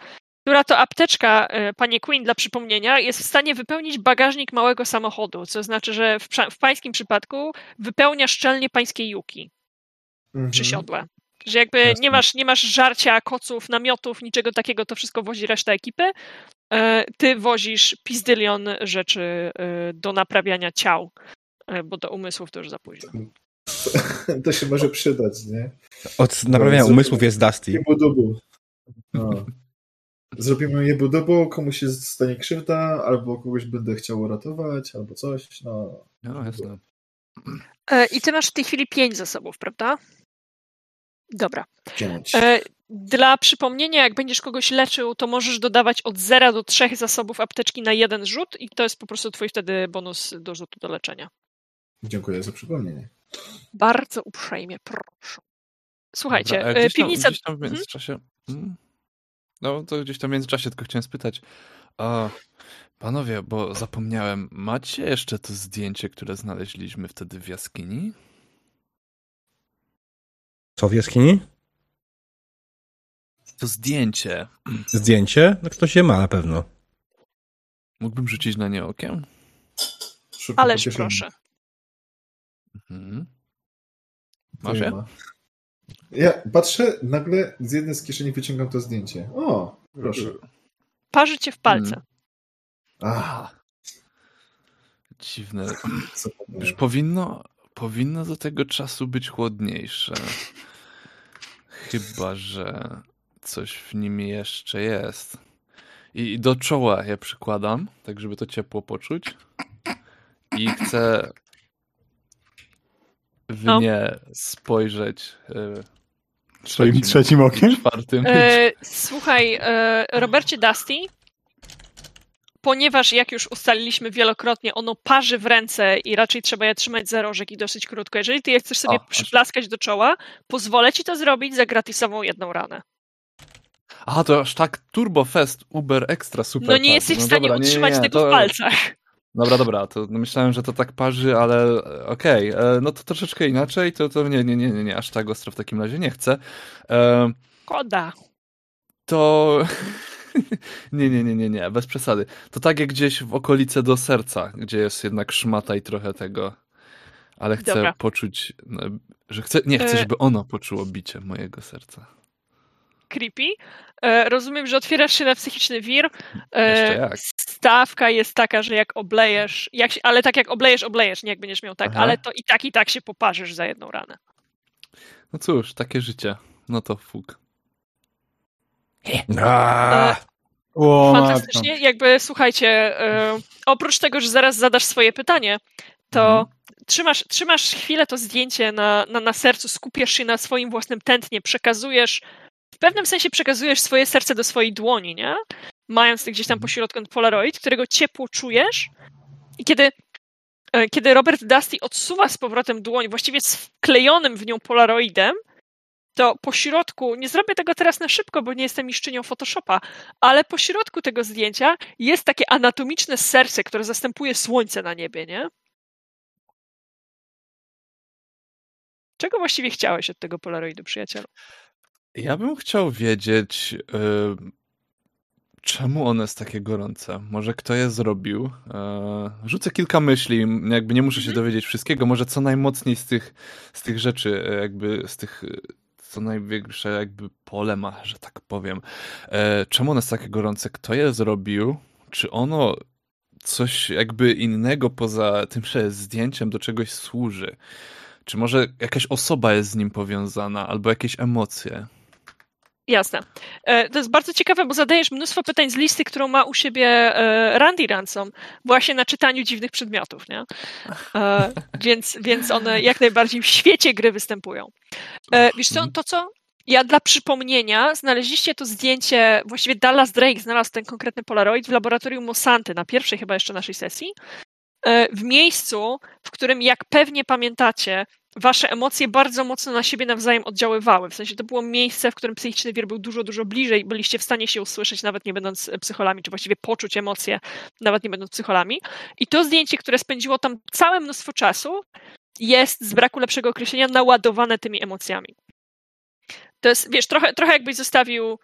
[SPEAKER 4] która to apteczka, e, panie Queen, dla przypomnienia, jest w stanie wypełnić bagażnik małego samochodu, co znaczy, że w, w pańskim przypadku wypełnia szczelnie pańskie juki mhm. przy siodle. Że jakby nie masz, nie masz żarcia, koców, namiotów, niczego takiego, to wszystko wozi reszta ekipy. E, ty wozisz pizdylion rzeczy e, do naprawiania ciał, bo do umysłów to już za późno. [laughs]
[SPEAKER 5] To się może przydać, nie?
[SPEAKER 1] Od naprawiania umysłów jest Dusty.
[SPEAKER 5] No [laughs] zrobimy je budowo, komuś się stanie krzywda, albo kogoś będę chciał uratować, albo coś. No,
[SPEAKER 2] no jasne.
[SPEAKER 4] E, I ty masz w tej chwili pięć zasobów, prawda? Dobra. E, dla przypomnienia, jak będziesz kogoś leczył, to możesz dodawać od 0 do 3 zasobów apteczki na jeden rzut i to jest po prostu twój wtedy bonus do rzutu do leczenia.
[SPEAKER 5] Dziękuję za przypomnienie.
[SPEAKER 4] Bardzo uprzejmie, proszę. Słuchajcie, Dobra, gdzieś tam, piwnica...
[SPEAKER 2] Gdzieś tam w hmm? międzyczasie... Hmm? No to gdzieś tam w międzyczasie tylko chciałem spytać. A, panowie, bo zapomniałem, macie jeszcze to zdjęcie, które znaleźliśmy wtedy w jaskini?
[SPEAKER 1] Co w jaskini?
[SPEAKER 2] To zdjęcie.
[SPEAKER 1] Zdjęcie? No ktoś je ma na pewno.
[SPEAKER 2] Mógłbym rzucić na nie okiem?
[SPEAKER 4] Ależ proszę.
[SPEAKER 2] Mhm. Masz je?
[SPEAKER 5] Ja patrzę, nagle z jednej z kieszeni wyciągam to zdjęcie. O, proszę.
[SPEAKER 4] Parzy cię w palce. Hmm.
[SPEAKER 5] Ach.
[SPEAKER 2] Dziwne. Już powinno, powinno do tego czasu być chłodniejsze. Chyba, że coś w nim jeszcze jest. I do czoła je przykładam, tak żeby to ciepło poczuć. I chcę w no. nie spojrzeć e,
[SPEAKER 3] Swoim trzecim okiem?
[SPEAKER 2] Czwartym. E,
[SPEAKER 4] słuchaj, e, Robercie Dusty, ponieważ jak już ustaliliśmy wielokrotnie, ono parzy w ręce i raczej trzeba je trzymać za rożek i dosyć krótko. Jeżeli ty je chcesz sobie o, przyplaskać do czoła, pozwolę ci to zrobić za gratisową jedną ranę.
[SPEAKER 2] A, to aż tak Turbo Fest Uber Extra super.
[SPEAKER 4] No nie jesteś no w stanie dobra, utrzymać nie, nie, tego to... w palcach.
[SPEAKER 2] Dobra, dobra, to myślałem, że to tak parzy, ale okej, okay. no to troszeczkę inaczej, to, to nie, nie, nie, nie, nie, aż tak ostro w takim razie nie chcę. E...
[SPEAKER 4] Koda.
[SPEAKER 2] To... [laughs] [laughs] nie, nie, nie, nie, nie, bez przesady. To tak jak gdzieś w okolice do serca, gdzie jest jednak szmata i trochę tego, ale chcę dobra. poczuć, no, że chcę, nie chcę, e, żeby ono poczuło bicie mojego serca
[SPEAKER 4] creepy. E, rozumiem, że otwierasz się na psychiczny wir. E, stawka jest taka, że jak oblejesz, jak się, ale tak jak oblejesz, oblejesz, nie jak będziesz miał tak, Aha. ale to i tak, i tak się poparzysz za jedną ranę.
[SPEAKER 2] No cóż, takie życie. No to fuk.
[SPEAKER 4] E, fantastycznie. Jakby słuchajcie, oprócz tego, że zaraz zadasz swoje pytanie, to mhm. trzymasz, trzymasz chwilę to zdjęcie na, na, na sercu, skupiasz się na swoim własnym tętnie, przekazujesz w pewnym sensie przekazujesz swoje serce do swojej dłoni, nie? Mając gdzieś tam mhm. pośrodku Polaroid, którego ciepło czujesz i kiedy e, kiedy Robert Dusty odsuwa z powrotem dłoń, właściwie z wklejonym w nią Polaroidem, to po środku, nie zrobię tego teraz na szybko, bo nie jestem mistrzynią Photoshopa, ale po środku tego zdjęcia jest takie anatomiczne serce, które zastępuje słońce na niebie, nie? Czego właściwie chciałeś od tego Polaroidu, przyjacielu?
[SPEAKER 2] Ja bym chciał wiedzieć, yy, czemu ono jest takie gorące. Może kto je zrobił? Yy, rzucę kilka myśli, jakby nie muszę się mhm. dowiedzieć wszystkiego. Może co najmocniej z tych, z tych rzeczy, e, jakby z tych co największe jakby pole ma, że tak powiem. Yy, czemu ono jest takie gorące? Kto je zrobił? Czy ono coś jakby innego poza tym, że zdjęciem do czegoś służy? Czy może jakaś osoba jest z nim powiązana, albo jakieś emocje?
[SPEAKER 4] Jasne. E, to jest bardzo ciekawe, bo zadajesz mnóstwo pytań z listy, którą ma u siebie e, Randy Ransom, właśnie na czytaniu dziwnych przedmiotów, nie? E, więc, więc one jak najbardziej w świecie gry występują. Wiesz co, to co? Ja dla przypomnienia znaleźliście to zdjęcie, właściwie Dallas Drake znalazł ten konkretny Polaroid w laboratorium Mosanty na pierwszej chyba jeszcze naszej sesji, w miejscu, w którym jak pewnie pamiętacie, wasze emocje bardzo mocno na siebie nawzajem oddziaływały. W sensie to było miejsce, w którym psychiczny wir był dużo, dużo bliżej, byliście w stanie się usłyszeć, nawet nie będąc psycholami, czy właściwie poczuć emocje, nawet nie będąc psycholami. I to zdjęcie, które spędziło tam całe mnóstwo czasu, jest z braku lepszego określenia naładowane tymi emocjami. To jest, wiesz, trochę, trochę jakbyś zostawił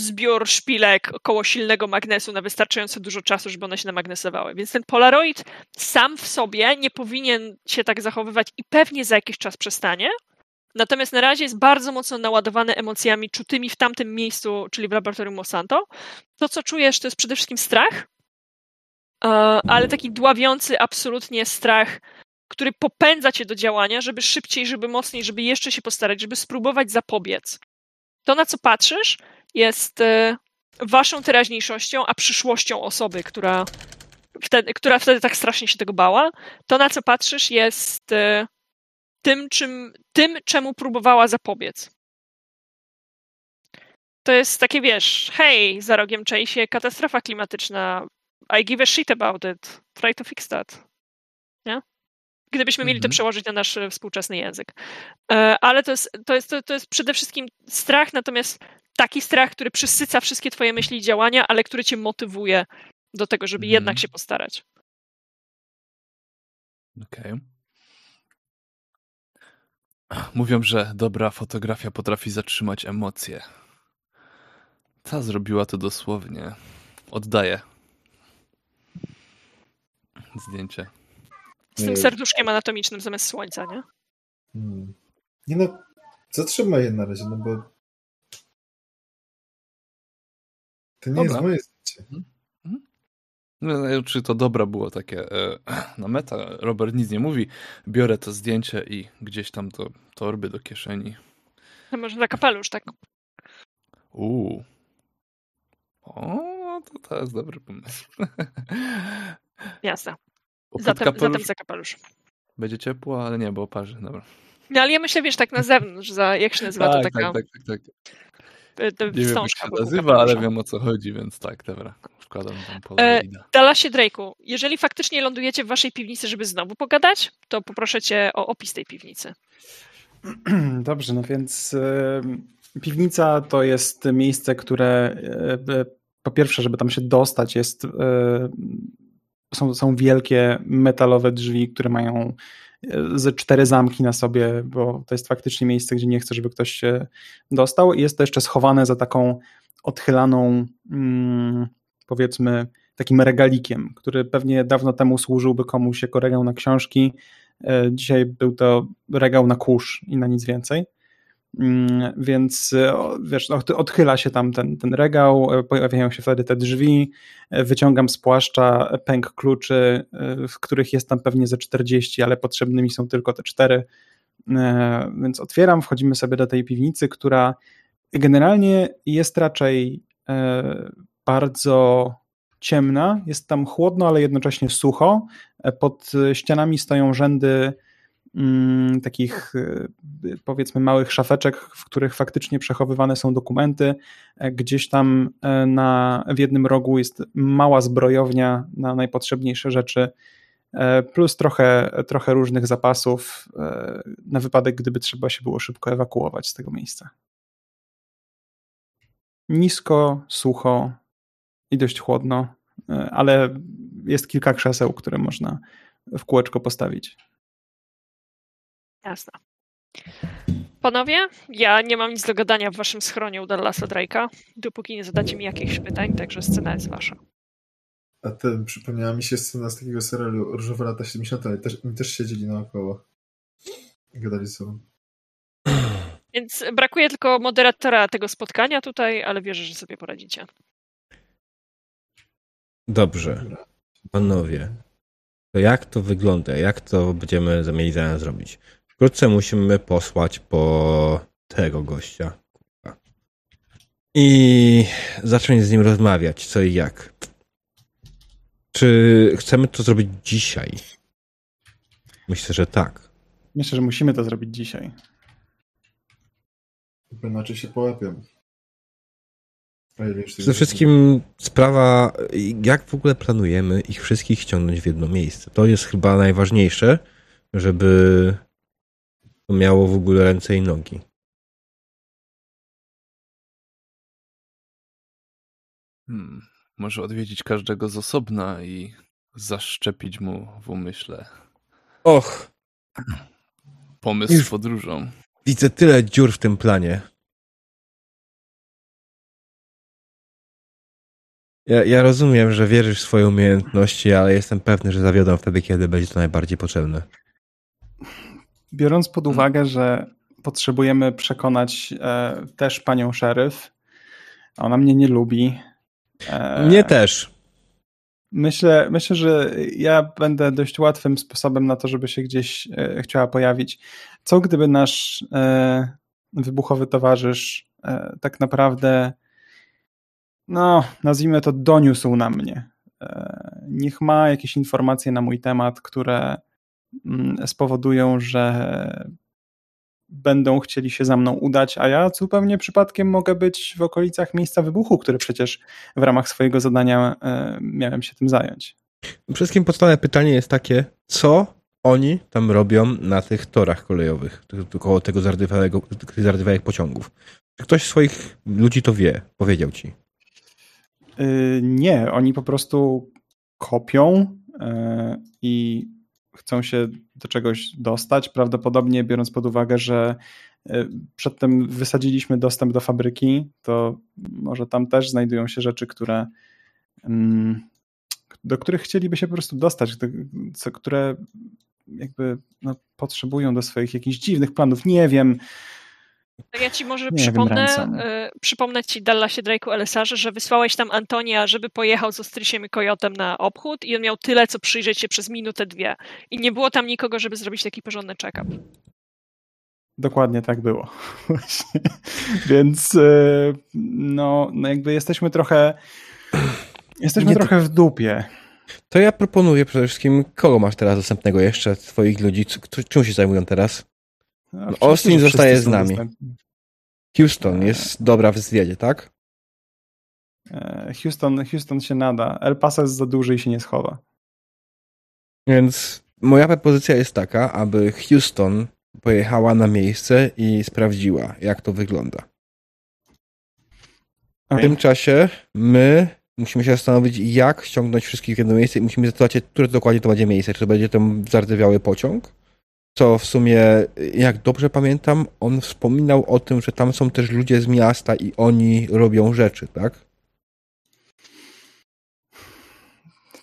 [SPEAKER 4] zbiór szpilek około silnego magnesu na wystarczająco dużo czasu, żeby one się namagnesowały. Więc ten Polaroid sam w sobie nie powinien się tak zachowywać i pewnie za jakiś czas przestanie. Natomiast na razie jest bardzo mocno naładowany emocjami czutymi w tamtym miejscu, czyli w laboratorium Monsanto. To, co czujesz, to jest przede wszystkim strach, e, ale taki dławiący absolutnie strach, który popędza cię do działania, żeby szybciej, żeby mocniej, żeby jeszcze się postarać, żeby spróbować zapobiec. To, na co patrzysz, jest e, waszą teraźniejszością, a przyszłością osoby, która wtedy, która wtedy tak strasznie się tego bała. To, na co patrzysz, jest e, tym, czym, tym czemu próbowała zapobiec. To jest takie, wiesz, hej, za rogiem czai się katastrofa klimatyczna. I give a shit about it. Try to fix that. Nie? Gdybyśmy mieli to mhm. przełożyć na nasz e, współczesny język. Ale to jest, to, jest, to, to jest przede wszystkim strach, natomiast taki strach, który przysyca wszystkie twoje myśli i działania, ale który cię motywuje do tego, żeby mm. jednak się postarać.
[SPEAKER 2] Okej. Okay. Mówią, że dobra fotografia potrafi zatrzymać emocje. Ta zrobiła to dosłownie. Oddaję. Zdjęcie.
[SPEAKER 4] Z tym serduszkiem anatomicznym zamiast słońca, nie?
[SPEAKER 5] Hmm. Nie no, zatrzymaj je na razie, no bo To nie dobra. jest moje zdjęcie. Mhm. Mhm.
[SPEAKER 2] No, czy to dobra było takie e, na meta? Robert nic nie mówi. Biorę to zdjęcie i gdzieś tam to torby do kieszeni.
[SPEAKER 4] To może za kapelusz, tak?
[SPEAKER 2] Uuu. O, to, to jest dobry pomysł. [laughs]
[SPEAKER 4] Jasne. Zatem, kapelusz... zatem za kapelusz.
[SPEAKER 2] Będzie ciepło, ale nie, bo oparzy. Dobra.
[SPEAKER 4] No ale ja myślę, wiesz, tak na zewnątrz, za, jak się nazywa tak, to taka... Tak, tak, tak, tak.
[SPEAKER 2] E, nie wiem, jak się nazywa, ale wiem o co chodzi, więc tak, dobra. Wkładam tam Polaroida.
[SPEAKER 4] E, Dallasie Drake'u, jeżeli faktycznie lądujecie w waszej piwnicy, żeby znowu pogadać, to poproszę cię o opis tej piwnicy. [clears throat]
[SPEAKER 3] Dobrze, no więc y, piwnica to jest miejsce, które y, po pierwsze, żeby tam się dostać, jest y, są, są wielkie metalowe drzwi, które mają ze cztery zamki na sobie, bo to jest faktycznie miejsce, gdzie nie chcę, żeby ktoś się dostał. Jest to jeszcze schowane za taką odchylaną, mm, powiedzmy, takim regalikiem, który pewnie dawno temu służyłby komuś jako regał na książki. E, dzisiaj był to regał na kurz i na nic więcej. Mm, więc wiesz, no, odchyla się tam ten, ten regał, e, pojawiają się wtedy te drzwi, e, wyciągam z płaszcza pęk kluczy, w których jest tam pewnie ze 40, ale potrzebnymi są tylko te cztery. Więc otwieram, wchodzimy sobie do tej piwnicy, która generalnie jest raczej bardzo ciemna, jest tam chłodno, ale jednocześnie sucho. E, pod ścianami stoją rzędy mm, takich e, powiedzmy małych szafeczek, w których faktycznie przechowywane są dokumenty. E, gdzieś tam na, w jednym rogu jest mała zbrojownia na najpotrzebniejsze rzeczy, plus trochę, trochę różnych zapasów na wypadek, gdyby trzeba się było szybko ewakuować z tego miejsca. Nisko, sucho, i dość chłodno, e, ale jest kilka krzeseł, które można w kółeczko postawić.
[SPEAKER 4] Jasne. Panowie, ja nie mam nic do gadania w waszym schronie u Dallasa Drake'a, dopóki nie zadacie mi jakichś pytań, także scena jest wasza.
[SPEAKER 5] A ten, przypomniała mi się scena z takiego serialu Różowe lata 70. Oni też, oni też siedzieli naokoło i gadali ze sobą. [clears throat]
[SPEAKER 4] Więc brakuje tylko moderatora tego spotkania tutaj, ale wierzę, że sobie poradzicie.
[SPEAKER 1] Dobrze. Panowie, to jak to wygląda? Jak to będziemy mieli zamiar zrobić? Wkrótce musimy posłać po tego gościa. I zacząć z nim rozmawiać, co i jak. Czy chcemy to zrobić dzisiaj? Myślę, że tak.
[SPEAKER 3] Myślę, że musimy to zrobić dzisiaj.
[SPEAKER 5] Inaczej się połapią.
[SPEAKER 1] Przede wszystkim sprawa, jak w ogóle planujemy ich wszystkich ściągnąć w jedno miejsce. To jest chyba najważniejsze, żeby miało w ogóle ręce i nogi.
[SPEAKER 2] Hmm, może odwiedzić każdego z osobna i zaszczepić mu w umyśle.
[SPEAKER 1] Och!
[SPEAKER 2] Pomysł z podróżą.
[SPEAKER 1] Widzę tyle dziur w tym planie. Ja, ja rozumiem, że wierzysz w swoje umiejętności, ale jestem pewny, że zawiodą wtedy, kiedy będzie to najbardziej potrzebne.
[SPEAKER 3] Biorąc pod uwagę, że potrzebujemy przekonać e, też panią szeryf, ona mnie nie lubi.
[SPEAKER 1] E, mnie też.
[SPEAKER 3] Myślę, myślę, że ja będę dość łatwym sposobem na to, żeby się gdzieś e, chciała pojawić. Co gdyby nasz e, wybuchowy towarzysz e, tak naprawdę no, nazwijmy to, doniósł na mnie. E, niech ma jakieś informacje na mój temat, które spowodują, że będą chcieli się za mną udać, a ja zupełnie przypadkiem mogę być w okolicach miejsca wybuchu, które przecież w ramach swojego zadania e, miałem się tym zająć.
[SPEAKER 1] Przede wszystkim podstawowe pytanie jest takie, co oni tam robią na tych torach kolejowych, koło tego zardywałych pociągów? Czy ktoś swoich ludzi to wie, powiedział ci?
[SPEAKER 3] Y, nie, oni po prostu kopią y, i chcą się do czegoś dostać. Prawdopodobnie biorąc pod uwagę, że y, przedtem wysadziliśmy dostęp do fabryki, to może tam też znajdują się rzeczy, które mm, do których chcieliby się po prostu dostać, które jakby no, potrzebują do swoich jakichś dziwnych planów. Nie wiem.
[SPEAKER 4] Ja ci może nie przypomnę, y, przypomnę ci Dallasie Drake'u Elesarze, że wysłałeś tam Antonia, żeby pojechał z Ostrysiem i Kojotem na obchód i on miał tyle, co przyjrzeć się przez minutę, dwie. I nie było tam nikogo, żeby zrobić taki porządny check-up.
[SPEAKER 3] Dokładnie tak było. [laughs] Właśnie. Więc y, no, no jakby jesteśmy trochę jesteśmy nie trochę w dupie.
[SPEAKER 1] To ja proponuję przede wszystkim, kogo masz teraz dostępnego jeszcze, twoich ludzi, czym się zajmują teraz? No, Austin zostaje z nami. Houston jest dobra w zwiedzie, tak?
[SPEAKER 3] E, Houston, Houston się nada. El Paso jest za duży i się nie schowa.
[SPEAKER 1] Więc moja propozycja jest taka, aby Houston pojechała na miejsce i sprawdziła, jak to wygląda. W tym czasie my musimy się zastanowić, jak ściągnąć wszystkich w jedno miejsce i musimy zdecydować, które dokładnie to będzie miejsce. Czy to będzie ten zardzewiały pociąg? Co w sumie, jak dobrze pamiętam, on wspominał o tym, że tam są też ludzie z miasta i oni robią rzeczy, tak?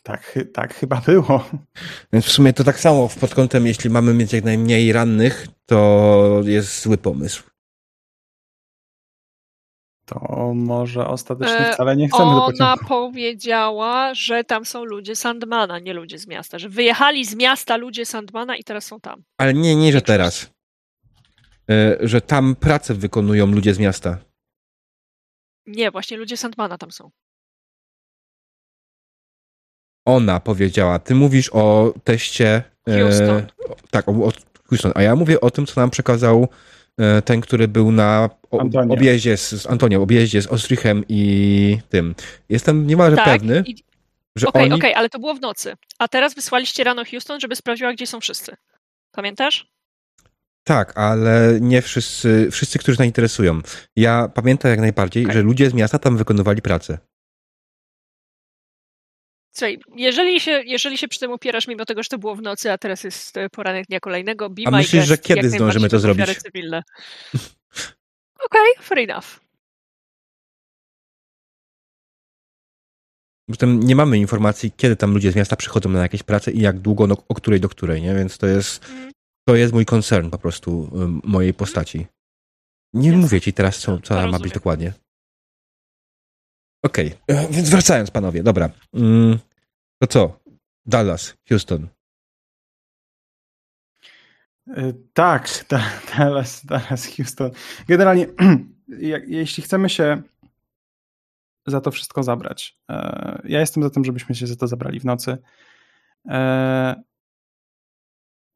[SPEAKER 3] Tak, tak chyba było.
[SPEAKER 1] Więc w sumie to tak samo pod kątem, jeśli mamy mieć jak najmniej rannych, to jest zły pomysł.
[SPEAKER 3] To może ostatecznie e, wcale nie chcemy
[SPEAKER 4] Ona
[SPEAKER 3] do pociągu.
[SPEAKER 4] Ona powiedziała, że tam są ludzie Sandmana, nie ludzie z miasta. Że wyjechali z miasta ludzie Sandmana i teraz są tam.
[SPEAKER 1] Ale nie, nie, że teraz. E, że tam pracę wykonują ludzie z miasta.
[SPEAKER 4] Nie, właśnie ludzie Sandmana tam są.
[SPEAKER 1] Ona powiedziała. Ty mówisz o teście.
[SPEAKER 4] E, Houston. E,
[SPEAKER 1] tak, o, o Houston. A ja mówię o tym, co nam przekazał e, ten, który był na o, objeździe z, z Antonio, objeździe z Ostrichem i tym. Jestem niemalże tak, pewny, i... że
[SPEAKER 4] Okej,
[SPEAKER 1] okay,
[SPEAKER 4] oni... okej, okay, ale to było w nocy. A teraz wysłaliście rano Houston, żeby sprawdziła, gdzie są wszyscy. Pamiętasz?
[SPEAKER 1] Tak, ale nie wszyscy, wszyscy, którzy nas interesują. Ja pamiętam jak najbardziej, okay. że ludzie z miasta tam wykonywali pracę.
[SPEAKER 4] Słuchaj, jeżeli się, jeżeli się przy tym upierasz, mimo tego, że to było w nocy, a teraz jest e, poranek dnia kolejnego, be
[SPEAKER 1] A myślisz, guest, że kiedy zdążymy to zrobić? [laughs]
[SPEAKER 4] Okej, okay, fair enough.
[SPEAKER 1] Zatem nie mamy informacji, kiedy tam ludzie z miasta przychodzą na jakieś prace i jak długo, no, o której do której, nie? Więc to jest, mm. to jest mój koncern po prostu mojej postaci. Nie mówię ci teraz, co, co ma być dokładnie. Okej, okay. E, więc wracając, panowie, dobra. Mm, to co? Dallas, Houston.
[SPEAKER 3] E, tak, [laughs] Dallas, Dallas, Houston. Generalnie, [clears throat] jeśli chcemy się za to wszystko zabrać, e, ja jestem za tym, żebyśmy się za to zabrali w nocy.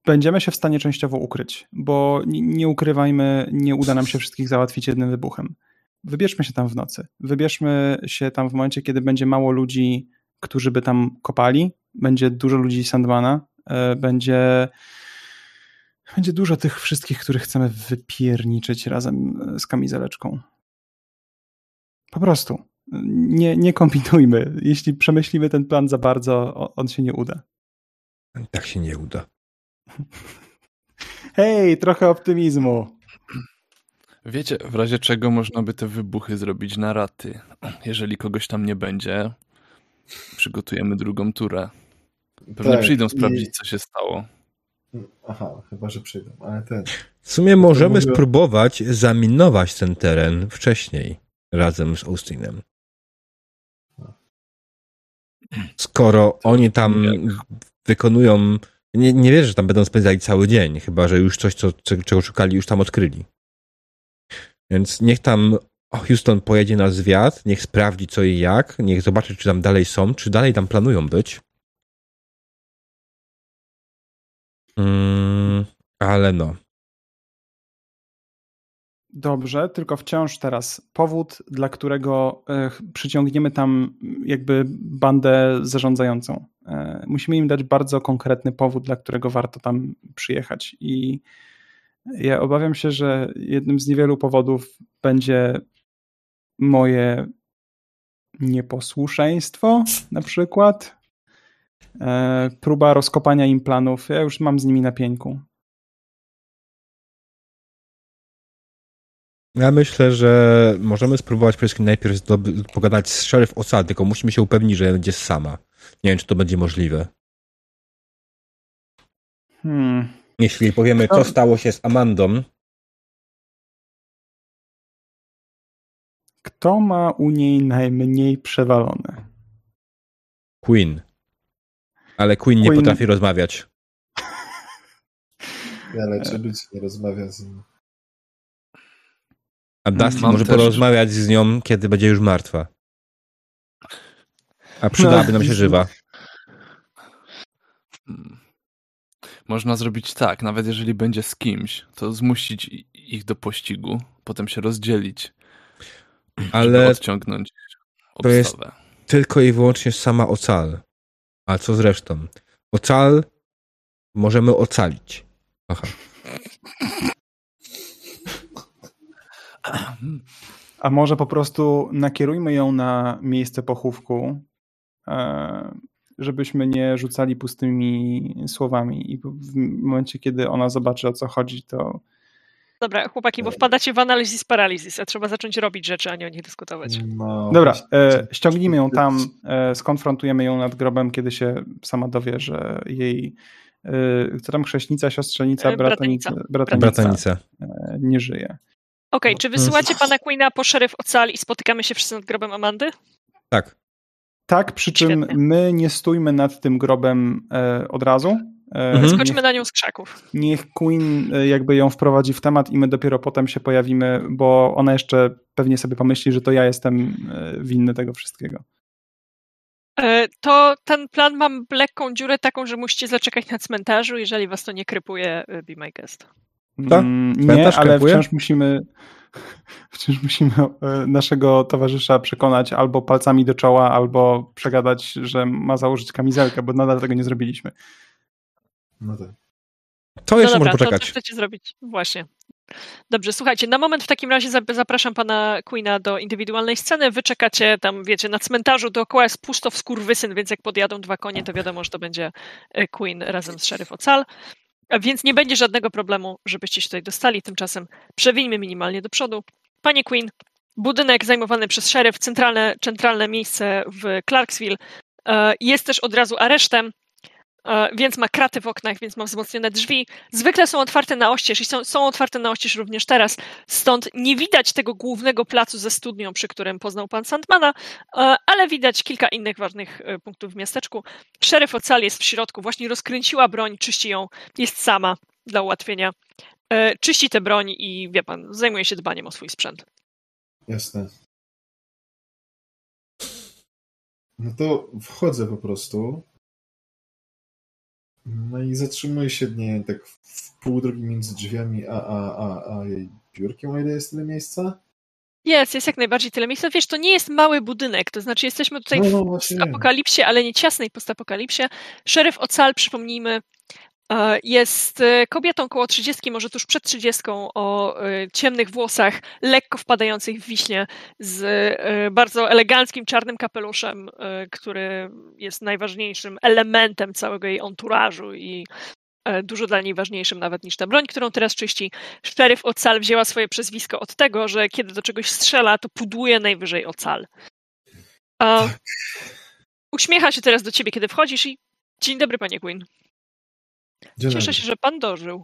[SPEAKER 3] Będziemy się w stanie częściowo ukryć, bo nie ukrywajmy, nie uda nam się wszystkich załatwić jednym wybuchem wybierzmy się tam w nocy. Wybierzmy się tam w momencie, kiedy będzie mało ludzi, którzy by tam kopali, będzie dużo ludzi Sandmana, e, będzie będzie dużo tych wszystkich, których chcemy wypierniczyć razem e, z kamizeleczką. Po prostu. Nie, nie kombinujmy. Jeśli przemyślimy ten plan za bardzo, on się nie uda.
[SPEAKER 1] Tak się nie uda. [laughs]
[SPEAKER 3] Hej, trochę optymizmu.
[SPEAKER 2] Wiecie, w razie czego można by te wybuchy zrobić na raty. Jeżeli kogoś tam nie będzie, przygotujemy drugą turę. Pewnie tak, przyjdą sprawdzić, i... co się stało.
[SPEAKER 5] Aha, chyba, że przyjdą, ale ten...
[SPEAKER 1] W sumie możemy mówię... spróbować zaminować ten teren wcześniej, razem z Austinem. Skoro oni tam wykonują... Nie, nie wierzę, że tam będą spędzali cały dzień, chyba, że już coś, co, czego szukali, już tam odkryli. Więc niech tam Houston pojedzie na zwiat, niech sprawdzi co i jak, niech zobaczy, czy tam dalej są, czy dalej tam planują być. Mm, ale no.
[SPEAKER 3] Dobrze, tylko wciąż teraz powód, dla którego e, przyciągniemy tam jakby bandę zarządzającą. E, musimy im dać bardzo konkretny powód, dla którego warto tam przyjechać. I ja obawiam się, że jednym z niewielu powodów będzie moje nieposłuszeństwo, na przykład. E, próba rozkopania im planów. Ja już mam z nimi na pieńku.
[SPEAKER 1] Ja myślę, że możemy spróbować przede wszystkim najpierw pogadać z szeryf osady, tylko musimy się upewnić, że będzie sama. Nie wiem, czy to będzie możliwe.
[SPEAKER 3] Hmm.
[SPEAKER 1] Jeśli powiemy, co stało się z Amandą.
[SPEAKER 3] Kto ma u niej najmniej przewalone?
[SPEAKER 1] Queen. Ale Queen, Queen... nie potrafi rozmawiać.
[SPEAKER 5] Ja leczę ludzi, nie rozmawia z nim.
[SPEAKER 1] A Dustin Mam może też... porozmawiać z nią, kiedy będzie już martwa. A przydałaby nam się żywa.
[SPEAKER 2] Hmm. Można zrobić tak, nawet jeżeli będzie z kimś, to zmusić ich do pościgu, potem się rozdzielić. Ale odciągnąć
[SPEAKER 1] to jest tylko i wyłącznie sama ocal. A co z resztą? Ocal możemy ocalić. Aha.
[SPEAKER 3] A może po prostu nakierujmy ją na miejsce pochówku, e, żebyśmy nie rzucali pustymi słowami i w momencie, kiedy ona zobaczy o co chodzi, to
[SPEAKER 4] Dobra, chłopaki, bo wpadacie w analizis paralizis, a trzeba zacząć robić rzeczy, a nie o nich dyskutować.
[SPEAKER 3] No, Dobra, e, ściągnijmy ją tam, e, skonfrontujemy ją nad grobem, kiedy się sama dowie, że jej e, co tam chrześnica, siostrzenica,
[SPEAKER 4] e, bratanica,
[SPEAKER 3] bratanica, bratanica e, nie żyje.
[SPEAKER 4] Okej, okay, czy wysyłacie pana Queena po szeryf ocal i spotykamy się wszyscy nad grobem Amandy?
[SPEAKER 1] Tak.
[SPEAKER 3] Tak, przy czym Świetnie. my nie stójmy nad tym grobem e, od razu,
[SPEAKER 4] Mhm. Skoczmy na nią z krzaków.
[SPEAKER 3] Niech Queen e, jakby ją wprowadzi w temat i my dopiero potem się pojawimy, bo ona jeszcze pewnie sobie pomyśli, że to ja jestem e, winny tego wszystkiego.
[SPEAKER 4] E, to ten plan mam lekką dziurę taką, że musicie zaczekać na cmentarzu, jeżeli was to nie krypuje, be my guest.
[SPEAKER 3] Tak? nie, ale wciąż musimy [laughs] wciąż musimy naszego towarzysza przekonać albo palcami do czoła, albo przegadać, że ma założyć kamizelkę, bo nadal tego nie zrobiliśmy.
[SPEAKER 5] No tak.
[SPEAKER 1] To jeszcze no dobra, może poczekać. To, co
[SPEAKER 4] chcecie zrobić? Właśnie. Dobrze, słuchajcie, na moment w takim razie zapraszam pana Queena do indywidualnej sceny. Wy czekacie tam, wiecie, na cmentarzu dookoła jest pusto w skurwysyn, więc jak podjadą dwa konie, to wiadomo, że to będzie e, Queen razem z szeryf Ocal. Więc nie będzie żadnego problemu, żebyście się tutaj dostali. Tymczasem przewijmy minimalnie do przodu. Panie Queen, budynek zajmowany przez szeryf, centralne, centralne miejsce w Clarksville, e, jest też od razu aresztem. E, więc ma kraty w oknach, więc ma wzmocnione drzwi. Zwykle są otwarte na oścież i są, są otwarte na oścież również teraz, stąd nie widać tego głównego placu ze studnią, przy którym poznał pan Sandmana, e, ale widać kilka innych ważnych e, punktów w miasteczku. Szeryf Ocali jest w środku, właśnie rozkręciła broń, czyści ją, jest sama dla ułatwienia. Czyści tę broń i wie pan, zajmuje się dbaniem o swój sprzęt.
[SPEAKER 5] Jasne. No to wchodzę po prostu no i zatrzymuje się, nie tak w pół drogi między drzwiami a, a, a, a jej biurkiem, o ile jest tyle miejsca?
[SPEAKER 4] Jest, jest jak najbardziej tyle miejsca. Wiesz, to nie jest mały budynek, to znaczy jesteśmy tutaj no, no, w postapokalipsie, ale nie ciasnej postapokalipsie. Szeryf Ocal, przypomnijmy, jest e, kobietą koło 30, może tuż przed 30, o e, ciemnych włosach, lekko wpadających w wiśnie, z bardzo eleganckim czarnym kapeluszem, który jest najważniejszym elementem całego jej onturażu i dużo dla niej ważniejszym nawet niż ta broń, którą teraz czyści. Szeryf Ocal wzięła swoje przezwisko od tego, że kiedy do czegoś strzela, to pudłuje najwyżej Ocal. Tak. Uśmiecha się teraz do ciebie, kiedy wchodzisz i dzień dobry, panie Quinn. Dzień cieszę się, że pan dożył.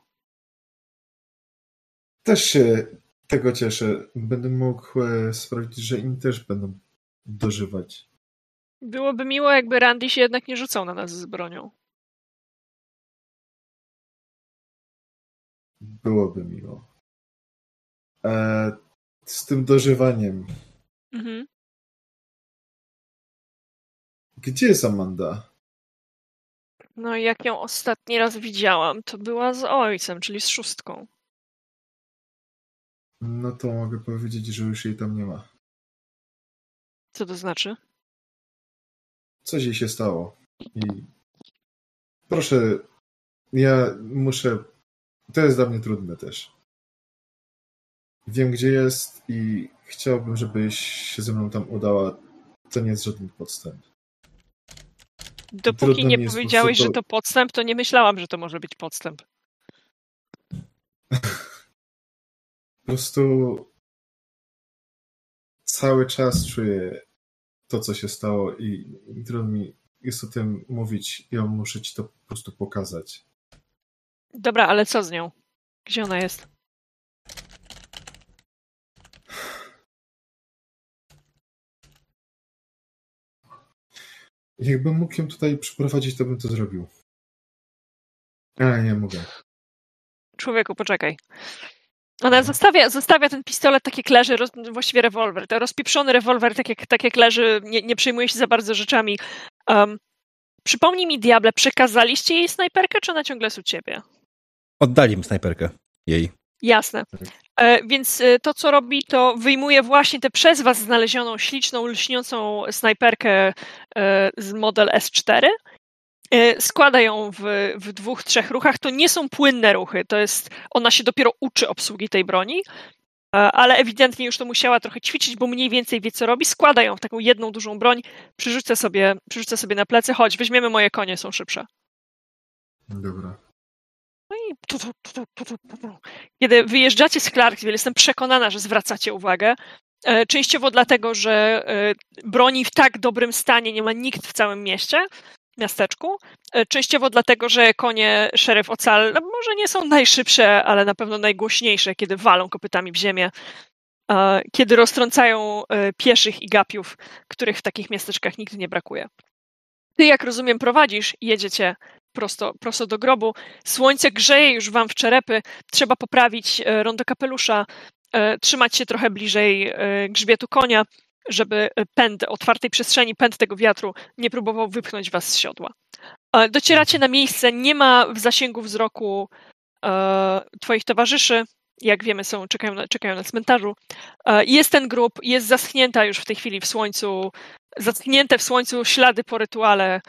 [SPEAKER 5] Też się tego cieszę. Będę mógł e, sprawić, że inni też będą dożywać.
[SPEAKER 4] Byłoby miło, jakby Randy się jednak nie rzucał na nas z bronią.
[SPEAKER 5] Byłoby miło. E, z tym dożywaniem. Mhm. Gdzie jest Amanda?
[SPEAKER 4] No i jak ją ostatni raz widziałam, to była z ojcem, czyli z szóstką.
[SPEAKER 5] No to mogę powiedzieć, że już jej tam nie ma.
[SPEAKER 4] Co to znaczy?
[SPEAKER 5] Coś jej się stało. I proszę, ja muszę. To jest dla mnie trudne też. Wiem, gdzie jest i chciałbym, żebyś się ze mną tam udała. To nie jest żaden podstęp.
[SPEAKER 4] Dopóki nie powiedziałeś, to... że to podstęp, to nie myślałam, że to może być podstęp.
[SPEAKER 5] po prostu cały czas czuję to, co się stało i, i trudno mi jest o tym mówić. Ja muszę ci to po prostu pokazać.
[SPEAKER 4] Dobra, ale co z nią? Gdzie ona jest?
[SPEAKER 5] Jakbym mógł ją tutaj przyprowadzić, to bym to zrobił. Ale nie mogę.
[SPEAKER 4] Człowieku, poczekaj. Ona zostawia, zostawia ten pistolet tak jak leży, roz, właściwie rewolwer, to rozpieprzony rewolwer tak jak, tak jak leży, nie, nie przejmuje się za bardzo rzeczami. Um, przypomnij mi, Diable, przekazaliście jej snajperkę, czy ona ciągle jest u ciebie?
[SPEAKER 1] Oddali im snajperkę jej.
[SPEAKER 4] Jasne. E, więc e, to, co robi, to wyjmuje właśnie tę przez was znalezioną, śliczną, lśniącą snajperkę e, z model S4. Składa ją w, w dwóch, trzech ruchach. To nie są płynne ruchy, to jest, ona się dopiero uczy obsługi tej broni. ale ewidentnie już to musiała trochę ćwiczyć, bo mniej więcej wie, co robi. Składa ją w taką jedną dużą broń, przerzucę sobie, przerzucę sobie na plecy. Chodź, weźmiemy moje konie, są szybsze.
[SPEAKER 5] Dobra.
[SPEAKER 4] Kiedy wyjeżdżacie z Clarksville, jestem przekonana, że zwracacie uwagę. E, częściowo dlatego, że e, broni w tak dobrym stanie nie ma nikt w całym mieście, miasteczku. E, częściowo dlatego, że konie szeryf Ocal no może nie są najszybsze, ale na pewno najgłośniejsze, kiedy walą kopytami w ziemię, kiedy roztrącają pieszych i gapiów, których w takich miasteczkach nigdy nie brakuje. Ty, jak rozumiem, prowadzisz, jedziecie prosto, prosto do grobu. Słońce grzeje już wam w czerepy, trzeba poprawić rondo kapelusza, E, trzymać się trochę bliżej e, grzbietu konia, żeby pęd otwartej przestrzeni, pęd tego wiatru nie próbował wypchnąć was z siodła. E, docieracie na miejsce, nie ma w zasięgu wzroku twoich towarzyszy, jak wiemy, są, czekają, na, czekają na cmentarzu. Jest ten grób, jest zaschnięta już w tej chwili w słońcu, zaschnięte w słońcu ślady po rytuale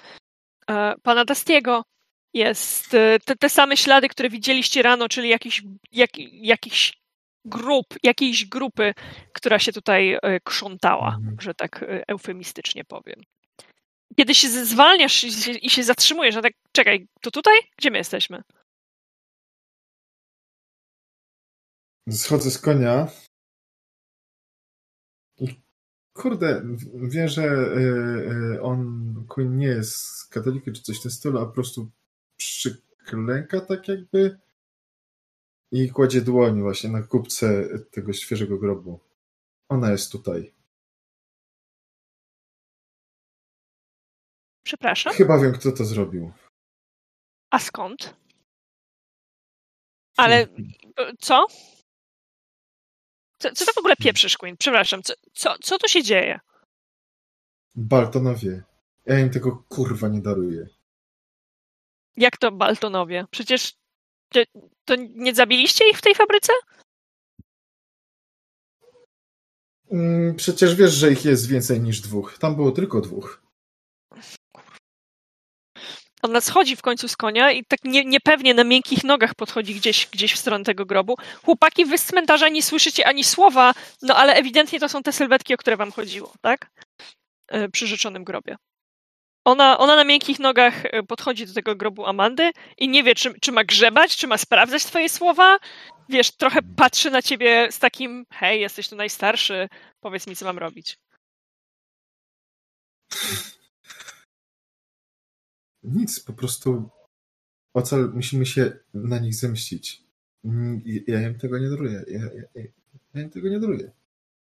[SPEAKER 4] pana Dastiego. Jest te, te same ślady, które widzieliście rano, czyli jakiś, jak, jakiś grup, jakiejś grupy, która się tutaj e, krzątała, mhm. że tak e, eufemistycznie powiem. Kiedy się zwalniasz i się zatrzymujesz, a tak czekaj, to tutaj? Gdzie my jesteśmy?
[SPEAKER 5] Schodzę z konia kurde, wiem, że e, on Queen nie jest katolikiem czy coś w tym stylu, a po prostu przyklęka tak jakby i kładzie dłoń właśnie na kubce tego świeżego grobu. Ona jest tutaj.
[SPEAKER 4] Przepraszam?
[SPEAKER 5] Chyba wiem, kto to zrobił.
[SPEAKER 4] A skąd? Ale co? Co, co to w ogóle pieprzysz, Queen? Przepraszam, co, co, co tu się dzieje?
[SPEAKER 5] Baltonowie. Ja im tego kurwa nie daruję.
[SPEAKER 4] Jak to Baltonowie? Przecież to, to nie zabiliście ich w tej fabryce?
[SPEAKER 5] Mm, przecież wiesz, że ich jest więcej niż dwóch. Tam było tylko dwóch.
[SPEAKER 4] Ona schodzi w końcu z konia i tak nie, niepewnie na miękkich nogach podchodzi gdzieś, gdzieś w stronę tego grobu. Chłopaki, wy z cmentarza nie słyszycie ani słowa, no ale ewidentnie to są te sylwetki, o które wam chodziło, tak? E, przy życzonym grobie. Ona, ona na miękkich nogach e, podchodzi do tego grobu Amandy i nie wie, czy, czy ma grzebać, czy ma sprawdzać twoje słowa. Wiesz, trochę patrzy na ciebie z takim, hej, jesteś tu najstarszy, powiedz mi, co mam robić.
[SPEAKER 5] Nic, po prostu ocal, musimy się na nich zemścić. Ja im tego nie daruję. Ja, ja, ja im tego nie daruję.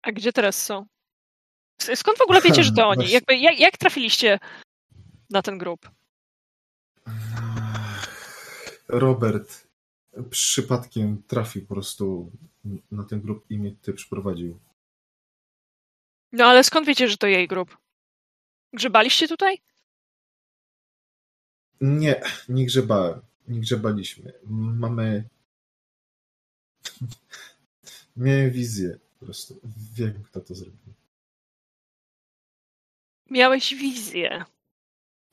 [SPEAKER 4] A gdzie teraz są? Skąd w ogóle wiecie, że to [laughs] oni? Jakby, jak, jak trafiliście na ten grób?
[SPEAKER 5] Robert przypadkiem trafił po prostu na ten grób i mnie tutaj przyprowadził.
[SPEAKER 4] No ale skąd wiecie, że to jej grób? Grzebaliście tutaj?
[SPEAKER 5] Nie, nie grzebałem. Nie grzebaliśmy. Mamy. [laughs] Miałem wizję po prostu. Wiem, kto to zrobił.
[SPEAKER 4] Miałeś wizję.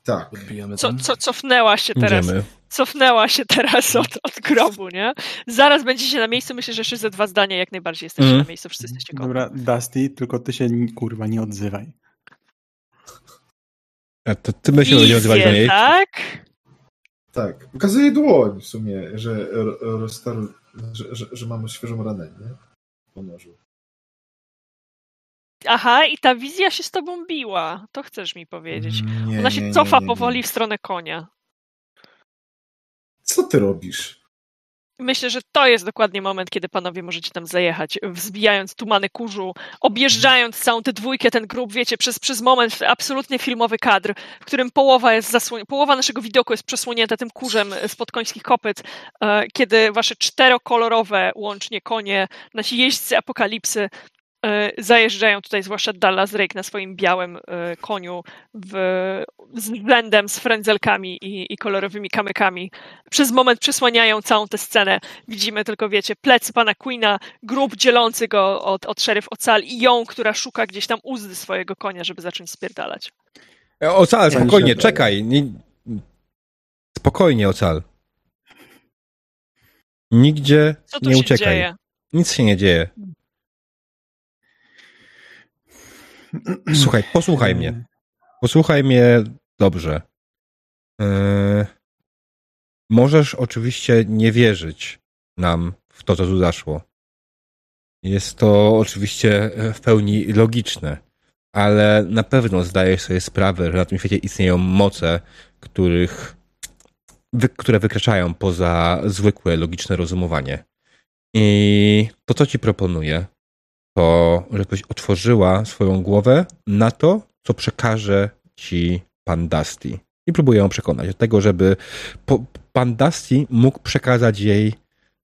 [SPEAKER 5] Tak.
[SPEAKER 4] Co, co, cofnęła się teraz. Idziemy. Cofnęła się teraz od, od grobu, nie? Zaraz będziecie na miejscu. Myślę, że jeszcze ze dwa zdania jak najbardziej jesteście mm. na miejscu. Wszyscy jesteście
[SPEAKER 3] gotowi. Dobra, Dusty, tylko ty się kurwa nie odzywaj.
[SPEAKER 1] A to ty będziesz się odzywać do niej?
[SPEAKER 4] tak?
[SPEAKER 5] Tak. Pokazuje dłoń w sumie, że, rozstar... że, że, że mamy świeżą ranę, nie? Po nożu.
[SPEAKER 4] Aha, i ta wizja się z tobą biła. To chcesz mi powiedzieć. Nie, Ona się nie, cofa nie, powoli w stronę konia.
[SPEAKER 5] Co ty robisz?
[SPEAKER 4] Myślę, że to jest dokładnie moment, kiedy panowie możecie tam zajechać, wzbijając tumany kurzu, objeżdżając całą tę dwójkę, ten grób, wiecie, przez, przez moment absolutnie filmowy kadr, w którym połowa jest zasłonięta, połowa naszego widoku jest przesłonięta tym kurzem spod końskich kopyt, e, kiedy wasze czterokolorowe łącznie konie, nasi jeźdźcy apokalipsy zajeżdżają tutaj zwłaszcza Dallas Drake na swoim białym e, koniu w, z względem, z frędzelkami i, i, kolorowymi kamykami. Przez moment przysłaniają całą tę scenę. Widzimy tylko, wiecie, plecy pana Queena, grób dzielący go od, od szeryf Ocal i ją, która szuka gdzieś tam uzdy swojego konia, żeby zacząć spierdalać.
[SPEAKER 1] E, Ocal, spokojnie, czekaj. Nie... Spokojnie, Ocal. Nigdzie nie uciekaj. Dzieje? Nic się nie dzieje. Słuchaj, posłuchaj mnie. Posłuchaj mnie dobrze. Yy, możesz oczywiście nie wierzyć nam w to, co tu zaszło. Jest to oczywiście w pełni logiczne, ale na pewno zdajesz sobie sprawę, że na tym świecie istnieją moce, których, wy, które wykraczają poza zwykłe logiczne rozumowanie. I to, co ci proponuję, to żebyś otworzyła swoją głowę na to, co przekaże ci pan Dusty. I próbuję ją przekonać do tego, żeby po, pan Dusty mógł przekazać jej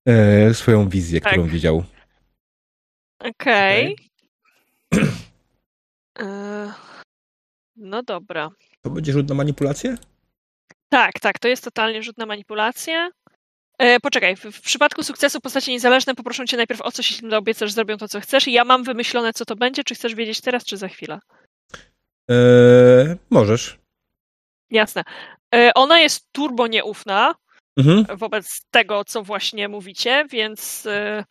[SPEAKER 1] e, swoją wizję, tak. którą widział.
[SPEAKER 4] Okej. Okay. E, no dobra.
[SPEAKER 1] To będzie rzut na manipulację?
[SPEAKER 4] Tak, tak, to jest totalnie rzut na manipulację. E, poczekaj, w, w, przypadku sukcesu postaci niezależne poproszę cię najpierw o coś, jeśli im obiecasz, zrobią to, co chcesz. I ja mam wymyślone, co to będzie. Czy chcesz wiedzieć teraz, czy za chwilę?
[SPEAKER 1] Eee, możesz.
[SPEAKER 4] Jasne. E, ona jest turbo nieufna mhm. wobec tego, co właśnie mówicie, więc e,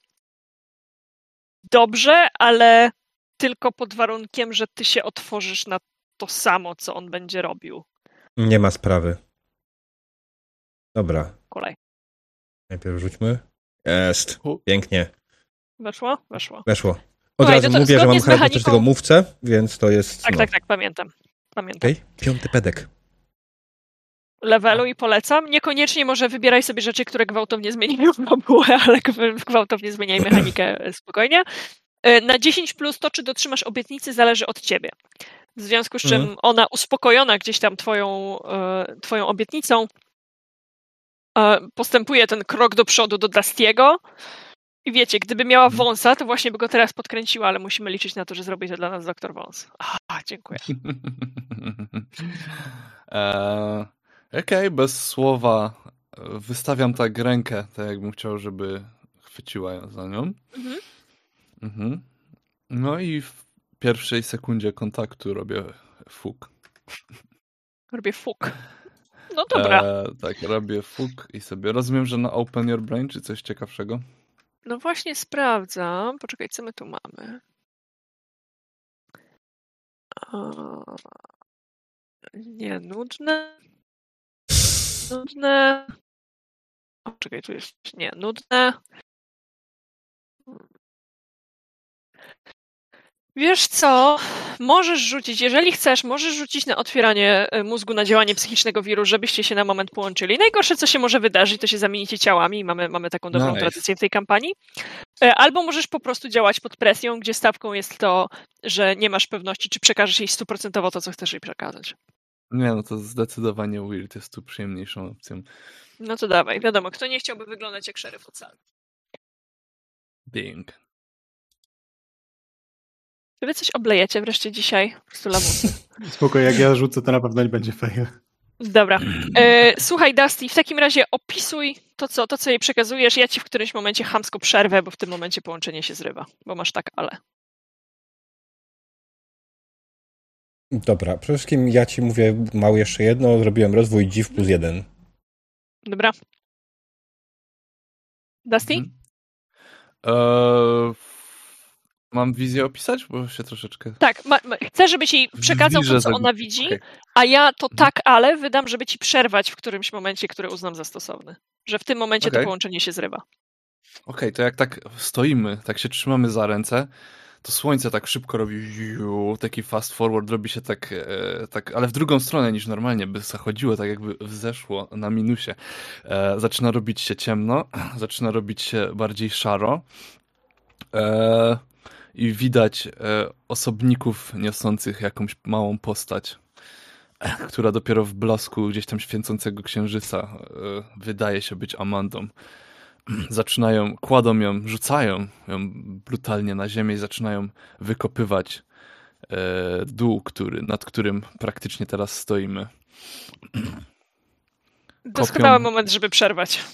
[SPEAKER 4] dobrze, ale tylko pod warunkiem, że ty się otworzysz na to samo, co on będzie robił.
[SPEAKER 1] Nie ma sprawy. Dobra.
[SPEAKER 4] Kolej.
[SPEAKER 1] Najpierw rzućmy. Jest. Pięknie.
[SPEAKER 4] Weszło? Weszło.
[SPEAKER 1] Weszło. Od Słuchaj, razu no mówię, że mam charakterystycznego mówcę, więc to jest.
[SPEAKER 4] Tak, no. tak, tak, pamiętam. Pamiętam. Okay.
[SPEAKER 1] Piąty pedek.
[SPEAKER 4] Levelu i polecam. Niekoniecznie może wybieraj sobie rzeczy, które gwałtownie zmieniają [laughs] fabułę, ale gwałtownie zmieniaj [clears throat] mechanikę spokojnie. E, na 10 plus to, czy dotrzymasz obietnicy, zależy od ciebie. W związku z czym mm. ona uspokojona gdzieś tam twoją, e, twoją obietnicą e, postępuje ten krok do przodu do Dustiego. I wiecie, gdyby miała mhm. wąsa, to właśnie by go teraz podkręciła, ale musimy liczyć na to, że zrobi to dla nas doktor Wąs. A, dziękuję. [laughs]
[SPEAKER 2] Okej, okay, bez słowa wystawiam tak rękę, tak jakbym chciał, żeby chwyciła za nią. Mhm. Mhm. No i w pierwszej sekundzie kontaktu robię fuk.
[SPEAKER 4] Robię fuk. No dobra. E,
[SPEAKER 2] tak, robię fuk i sobie rozumiem, że na Open Your Brain czy coś ciekawszego?
[SPEAKER 4] No właśnie sprawdzam. Poczekaj, co my tu mamy? O... Nie, nudne. Nudne. O, czekaj, tu jest. Nie, nudne. Wiesz co, możesz rzucić, jeżeli chcesz, możesz rzucić na otwieranie e, mózgu, na działanie psychicznego wiru, żebyście się na moment połączyli. Najgorsze, co się może wydarzyć, to się zamienicie ciałami, mamy, mamy taką dobrą nice. tradycję w tej kampanii. E, albo możesz po prostu działać pod presją, gdzie stawką jest to, że nie masz pewności, czy przekażesz jej stuprocentowo to, co chcesz jej przekazać.
[SPEAKER 2] Nie, no to zdecydowanie Weird jest tu przyjemniejszą opcją.
[SPEAKER 4] No to dawaj, wiadomo, kto nie chciałby wyglądać jak szeryf oceanu.
[SPEAKER 2] Bing.
[SPEAKER 4] Czy wy coś oblejecie wreszcie dzisiaj? Po prostu lamusy. [laughs]
[SPEAKER 3] Spoko, jak ja rzucę, to na pewno nie będzie fail.
[SPEAKER 4] Dobra. E, słuchaj, Dusty, w takim razie opisuj to co, to, co jej przekazujesz. Ja ci w którymś momencie chamsko przerwę, bo w tym momencie połączenie się zrywa, bo masz tak, ale.
[SPEAKER 1] Dobra, przede wszystkim ja ci mówię mało jeszcze jedno, zrobiłem rozwój dziw plus jeden.
[SPEAKER 4] Dobra. Dusty? Mhm.
[SPEAKER 2] Eee, Mam wizję opisać? Bo się troszeczkę.
[SPEAKER 4] Tak, ma, ma, chcę, żebyś jej przekazał to, co ona widzi, okay. a ja to mhm. tak, ale wydam, żeby ci przerwać w którymś momencie, który uznam za stosowny. Że w tym momencie okay. to połączenie się zrywa.
[SPEAKER 2] Okej, okay, to jak tak stoimy, tak się trzymamy za ręce, to słońce tak szybko robi taki fast forward, robi się tak, e, tak, ale w drugą stronę niż normalnie by zachodziło, tak jakby wzeszło na minusie. E, zaczyna robić się ciemno, [clears throat] zaczyna robić się bardziej szaro. E, i widać e, osobników niosących jakąś małą postać, która dopiero w blasku gdzieś tam święcącego księżyca e, wydaje się być Amandą. [clears throat] Zaczynają, kładą ją, rzucają ją brutalnie na ziemię i zaczynają wykopywać e, dół, który, nad którym praktycznie teraz stoimy. [clears throat]
[SPEAKER 4] Doskonały moment, żeby przerwać.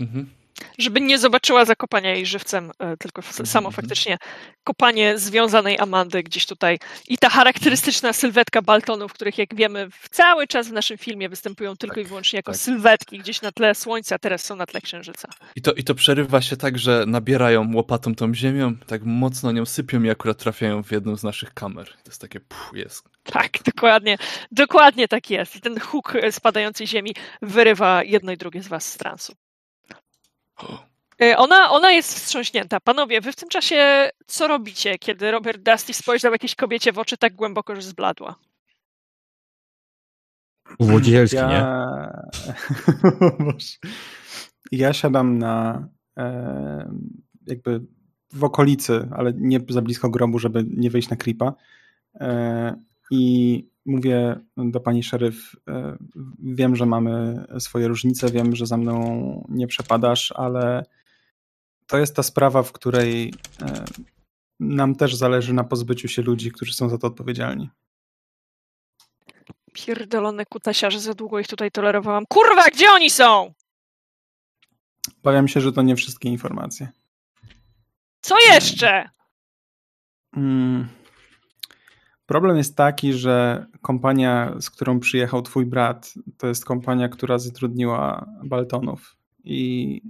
[SPEAKER 4] Mhm. Żeby nie zobaczyła zakopania jej żywcem, e, tylko samo mhm. faktycznie kopanie związanej Amandy gdzieś tutaj. I ta charakterystyczna sylwetka Baltonów, których jak wiemy cały czas w naszym filmie występują tylko tak, i wyłącznie jako tak. sylwetki gdzieś na tle słońca, teraz są na tle księżyca.
[SPEAKER 2] I to, I to przerywa się tak, że nabierają łopatą tą ziemią, tak mocno nią sypią i akurat trafiają w jedną z naszych kamer. To jest takie, pff, jest.
[SPEAKER 4] Tak, dokładnie. Dokładnie tak jest. Ten huk spadającej ziemi wyrywa jedno i drugie z was z transu. E, ona, ona jest wstrząśnięta. Panowie, wy w tym czasie co robicie, kiedy Robert Dusty spojrzał jakiejś kobiecie w oczy tak głęboko, że zbladła?
[SPEAKER 1] Włodzielski, ja...
[SPEAKER 3] nie? [laughs] ja siadam na e, jakby w okolicy, ale nie za blisko grobu, żeby nie wejść na creepa. E, I mówię do pani szeryf, e, wiem, że mamy swoje różnice, wiem, że za mną nie przepadasz, ale to jest ta sprawa, w której e, nam też zależy na pozbyciu się ludzi, którzy są za to odpowiedzialni.
[SPEAKER 4] Pierdolone kutasiarze, za długo ich tutaj tolerowałam. Kurwa, gdzie oni są?
[SPEAKER 3] Obawiam się, że to nie wszystkie informacje.
[SPEAKER 4] Co jeszcze?
[SPEAKER 3] Hmm. Problem jest taki, że kompania, z którą przyjechał twój brat, to jest kompania, która zatrudniła Baltonów i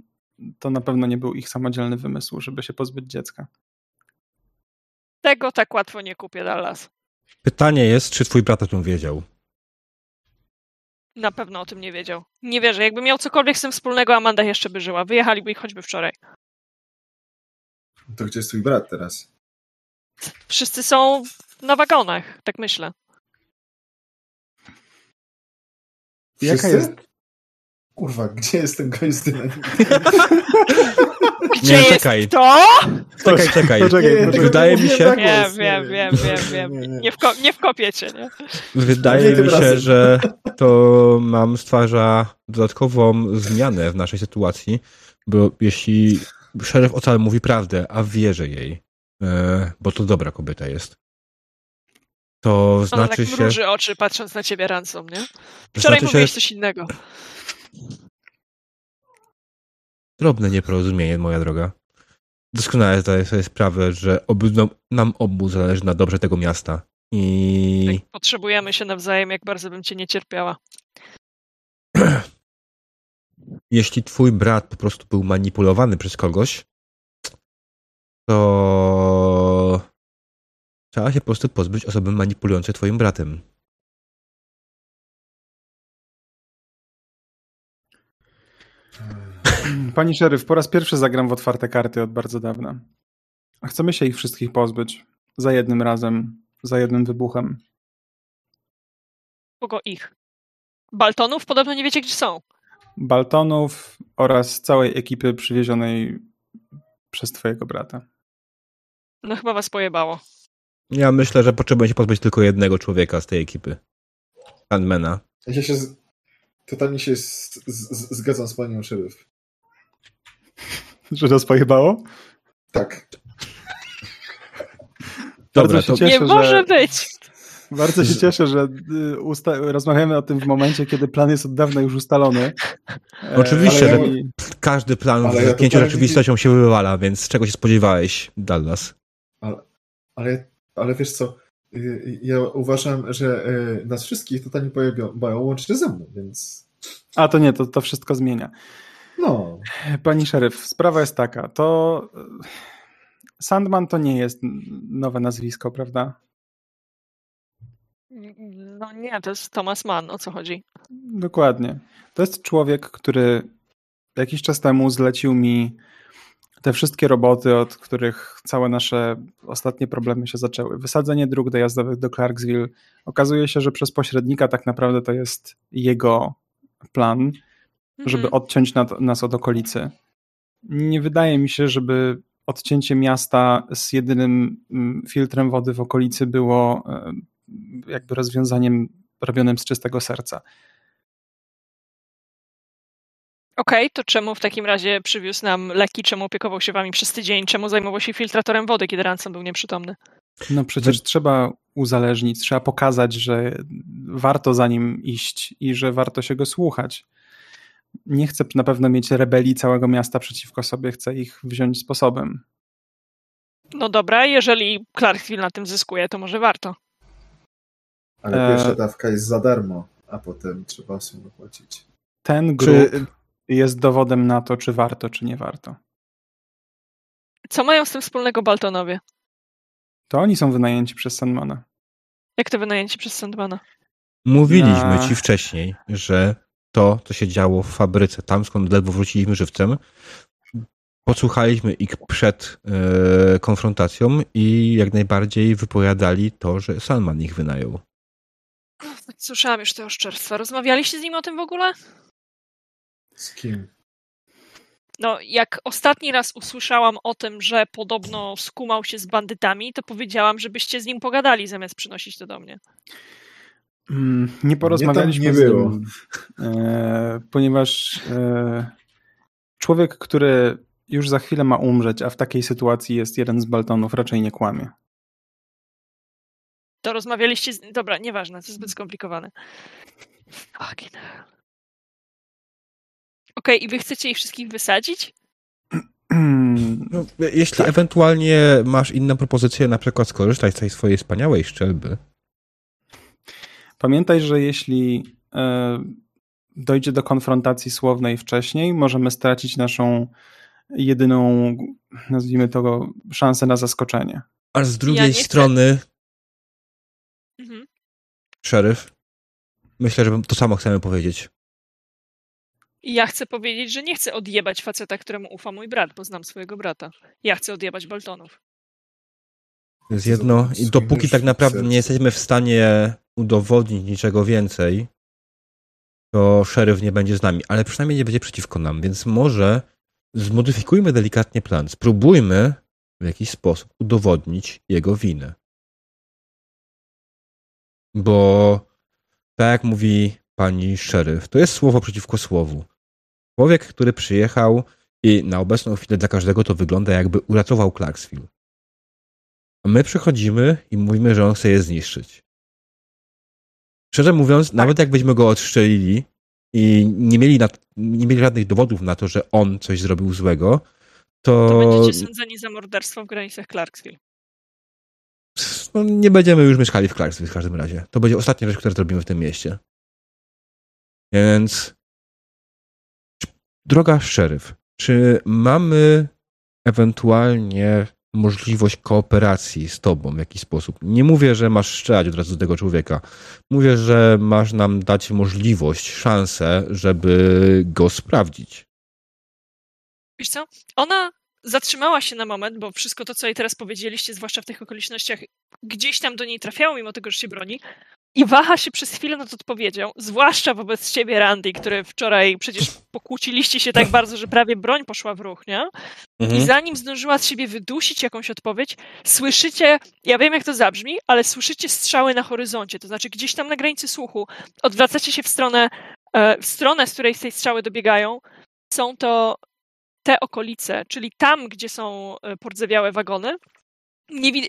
[SPEAKER 3] to na pewno nie był ich samodzielny wymysł, żeby się pozbyć dziecka.
[SPEAKER 4] Tego tak łatwo nie kupię, Dallas.
[SPEAKER 1] Pytanie jest, czy twój brat o tym wiedział?
[SPEAKER 4] Na pewno o tym nie wiedział. Nie wierzę. Jakby miał cokolwiek z tym wspólnego, Amanda jeszcze by żyła. Wyjechaliby ich choćby wczoraj.
[SPEAKER 5] To gdzie jest twój brat teraz?
[SPEAKER 4] Wszyscy są na wagonach, tak myślę.
[SPEAKER 5] Jaka jest? Kurwa, gdzie jest ten gość z [laughs]
[SPEAKER 4] Gdzie nie, czekaj. to?
[SPEAKER 1] Czekaj, czekaj. Poczekaj,
[SPEAKER 4] Wydaje mi się... Wiem, wiem, wiem, wiem, wiem. Nie, wko nie wkopiecie, nie?
[SPEAKER 1] Wydaje mi się, że to mam stwarza dodatkową zmianę w naszej sytuacji, bo jeśli szereg ocal mówi prawdę, a wierzę jej, e, bo to dobra kobieta jest, to Ona znaczy tak się...
[SPEAKER 4] Ona oczy patrząc na ciebie ransom, nie? Wczoraj znaczy mówiłeś się... coś innego.
[SPEAKER 1] Drobne nieporozumienie, moja droga. Doskonale zdaję sobie sprawę, że obu, no, nam obu zależy na dobrze tego miasta. I...
[SPEAKER 4] Tak, potrzebujemy się nawzajem, jak bardzo bym cię nie cierpiała. [clears throat]
[SPEAKER 1] Jeśli twój brat po prostu był manipulowany przez kogoś, to trzeba się po prostu pozbyć osoby manipulującej twoim bratem. [clears throat]
[SPEAKER 3] Pani szeryf, po raz pierwszy zagram w otwarte karty od bardzo dawna. Chcemy się ich wszystkich pozbyć. Za jednym razem, za jednym wybuchem.
[SPEAKER 4] Kogo ich? Baltonów? Podobno nie wiecie, gdzie są.
[SPEAKER 3] Baltonów oraz całej ekipy przywiezionej przez twojego brata.
[SPEAKER 4] No chyba was pojebało.
[SPEAKER 1] Ja myślę, że potrzebujemy się pozbyć tylko jednego człowieka z tej ekipy. Sandmana.
[SPEAKER 5] Ja się z... totalnie się z... Z... zgadzam z panią szeryf.
[SPEAKER 3] Że nas pojebało?
[SPEAKER 5] Tak.
[SPEAKER 3] Dobra, to...
[SPEAKER 4] cieszę, nie że... może być!
[SPEAKER 3] Bardzo się cieszę, że y, usta... rozmawiamy o tym w momencie, kiedy plan jest od dawna już ustalony.
[SPEAKER 1] E, Oczywiście, że każdy plan z ja zdjęciu rzeczywistością się wywala, więc czego się spodziewałeś, Dallas?
[SPEAKER 5] Ale, ale, ale wiesz co, y, ja uważam, że y, nas wszystkich totalnie pojebają łącznie ze mną, więc...
[SPEAKER 3] A to nie, to, to wszystko zmienia.
[SPEAKER 5] No.
[SPEAKER 3] Pani szeryf, sprawa jest taka, to Sandman to nie jest nowe nazwisko, prawda?
[SPEAKER 4] No nie, to jest Thomas Mann, o co chodzi?
[SPEAKER 3] Dokładnie. To jest człowiek, który jakiś czas temu zlecił mi te wszystkie roboty, od których całe nasze ostatnie problemy się zaczęły. Wysadzenie dróg dojazdowych do Clarksville. Okazuje się, że przez pośrednika tak naprawdę to jest jego plan żeby mhm. odciąć nad, nas od okolicy. Nie wydaje mi się, żeby odcięcie miasta z jedynym mm, filtrem wody w okolicy było e, jakby rozwiązaniem robionym z czystego serca.
[SPEAKER 4] Okej, okay, to czemu w takim razie przywiózł nam leki, czemu opiekował się wami przez tydzień, czemu zajmował się filtratorem wody, kiedy Ransom był nieprzytomny?
[SPEAKER 3] No przecież Wy... trzeba uzależnić, trzeba pokazać, że warto za nim iść i że warto się go słuchać. nie chce na pewno mieć rebelii całego miasta przeciwko sobie, chce ich wziąć sposobem.
[SPEAKER 4] No dobra, jeżeli Clarksville na tym zyskuje, to może warto.
[SPEAKER 5] Ale pierwsza e... dawka jest za darmo, a potem trzeba sumę płacić.
[SPEAKER 3] Ten grup czy... jest dowodem na to, czy warto, czy nie warto.
[SPEAKER 4] Co mają z tym wspólnego Baltonowie?
[SPEAKER 3] To oni są wynajęci przez Sandmana.
[SPEAKER 4] Jak to wynajęci przez Sandmana?
[SPEAKER 1] Mówiliśmy na... ci wcześniej, że to, co się działo w fabryce, tam skąd ledwo wróciliśmy żywcem, podsłuchaliśmy ich przed e, konfrontacją i jak najbardziej wypowiadali to, że Salman ich wynajął.
[SPEAKER 4] Słyszałam już te oszczerstwa. Rozmawialiście z nim o tym w ogóle?
[SPEAKER 5] Z kim?
[SPEAKER 4] No, jak ostatni raz usłyszałam o tym, że podobno skumał się z bandytami, to powiedziałam, żebyście z nim pogadali, zamiast przynosić to do mnie.
[SPEAKER 3] Mm, nie porozmawialiśmy nie, nie było. Nim, e, ponieważ e, człowiek, który już za chwilę ma umrzeć, a w takiej sytuacji jest jeden z Baltonów, raczej nie kłamie.
[SPEAKER 4] To rozmawialiście z... Dobra, nieważne, to zbyt skomplikowane. Fucking hell. Okej, okay, i wy chcecie ich wszystkich wysadzić?
[SPEAKER 1] No, jeśli ewentualnie masz inną propozycję, na przykład skorzystaj z tej swojej wspaniałej szczelby.
[SPEAKER 3] Pamiętaj, że jeśli e, dojdzie do konfrontacji słownej wcześniej, możemy stracić naszą jedyną, nazwijmy to, szansę na zaskoczenie.
[SPEAKER 1] A z drugiej ja strony, mhm. szeryf, myślę, że to samo chcemy powiedzieć.
[SPEAKER 4] Ja chcę powiedzieć, że nie chcę odjebać faceta, któremu ufa mój brat, bo znam swojego brata. Ja chcę odjebać Boltonów.
[SPEAKER 1] To jest jedno. I dopóki tak naprawdę nie jesteśmy w stanie udowodnić niczego więcej, to szeryf nie będzie z nami, ale przynajmniej nie będzie przeciwko nam, więc może zmodyfikujmy delikatnie plan. Spróbujmy w jakiś sposób udowodnić jego winę. Bo tak jak mówi pani szeryf, to jest słowo przeciwko słowu. Człowiek, który przyjechał i na obecną chwilę dla każdego to wygląda jakby uratował Clarksville. A my przychodzimy i mówimy, że on chce je zniszczyć. Szczerze mówiąc, tak. nawet jakbyśmy go odszczelili i nie mieli, na, nie mieli żadnych dowodów na to, że on coś zrobił złego, to...
[SPEAKER 4] To będziecie sądzeni za morderstwo w granicach Clarksville.
[SPEAKER 1] No, nie będziemy już mieszkali w Clarksville w każdym razie. To będzie ostatnia rzecz, którą zrobimy w tym mieście. Więc droga szeryf, czy mamy ewentualnie możliwość kooperacji z tobą w jakiś sposób? Nie mówię, że masz strzelać od razu do tego człowieka. Mówię, że masz nam dać możliwość, szansę, żeby go sprawdzić.
[SPEAKER 4] Wiesz co? Ona zatrzymała się na moment, bo wszystko to, co jej teraz powiedzieliście, zwłaszcza w tych okolicznościach, gdzieś tam do niej trafiało, mimo tego, że się broni. I waha się przez chwilę nad odpowiedzią, zwłaszcza wobec ciebie, Randy, który wczoraj przecież pokłóciliście się tak bardzo, że prawie broń poszła w ruch, nie? Mhm. I zanim zdążyła z siebie wydusić jakąś odpowiedź, słyszycie, ja wiem jak to zabrzmi, ale słyszycie strzały na horyzoncie, to znaczy gdzieś tam na granicy słuchu, odwracacie się w stronę, e, w stronę, z której tej strzały dobiegają, są to te okolice, czyli tam, gdzie są e, pordzewiałe wagony,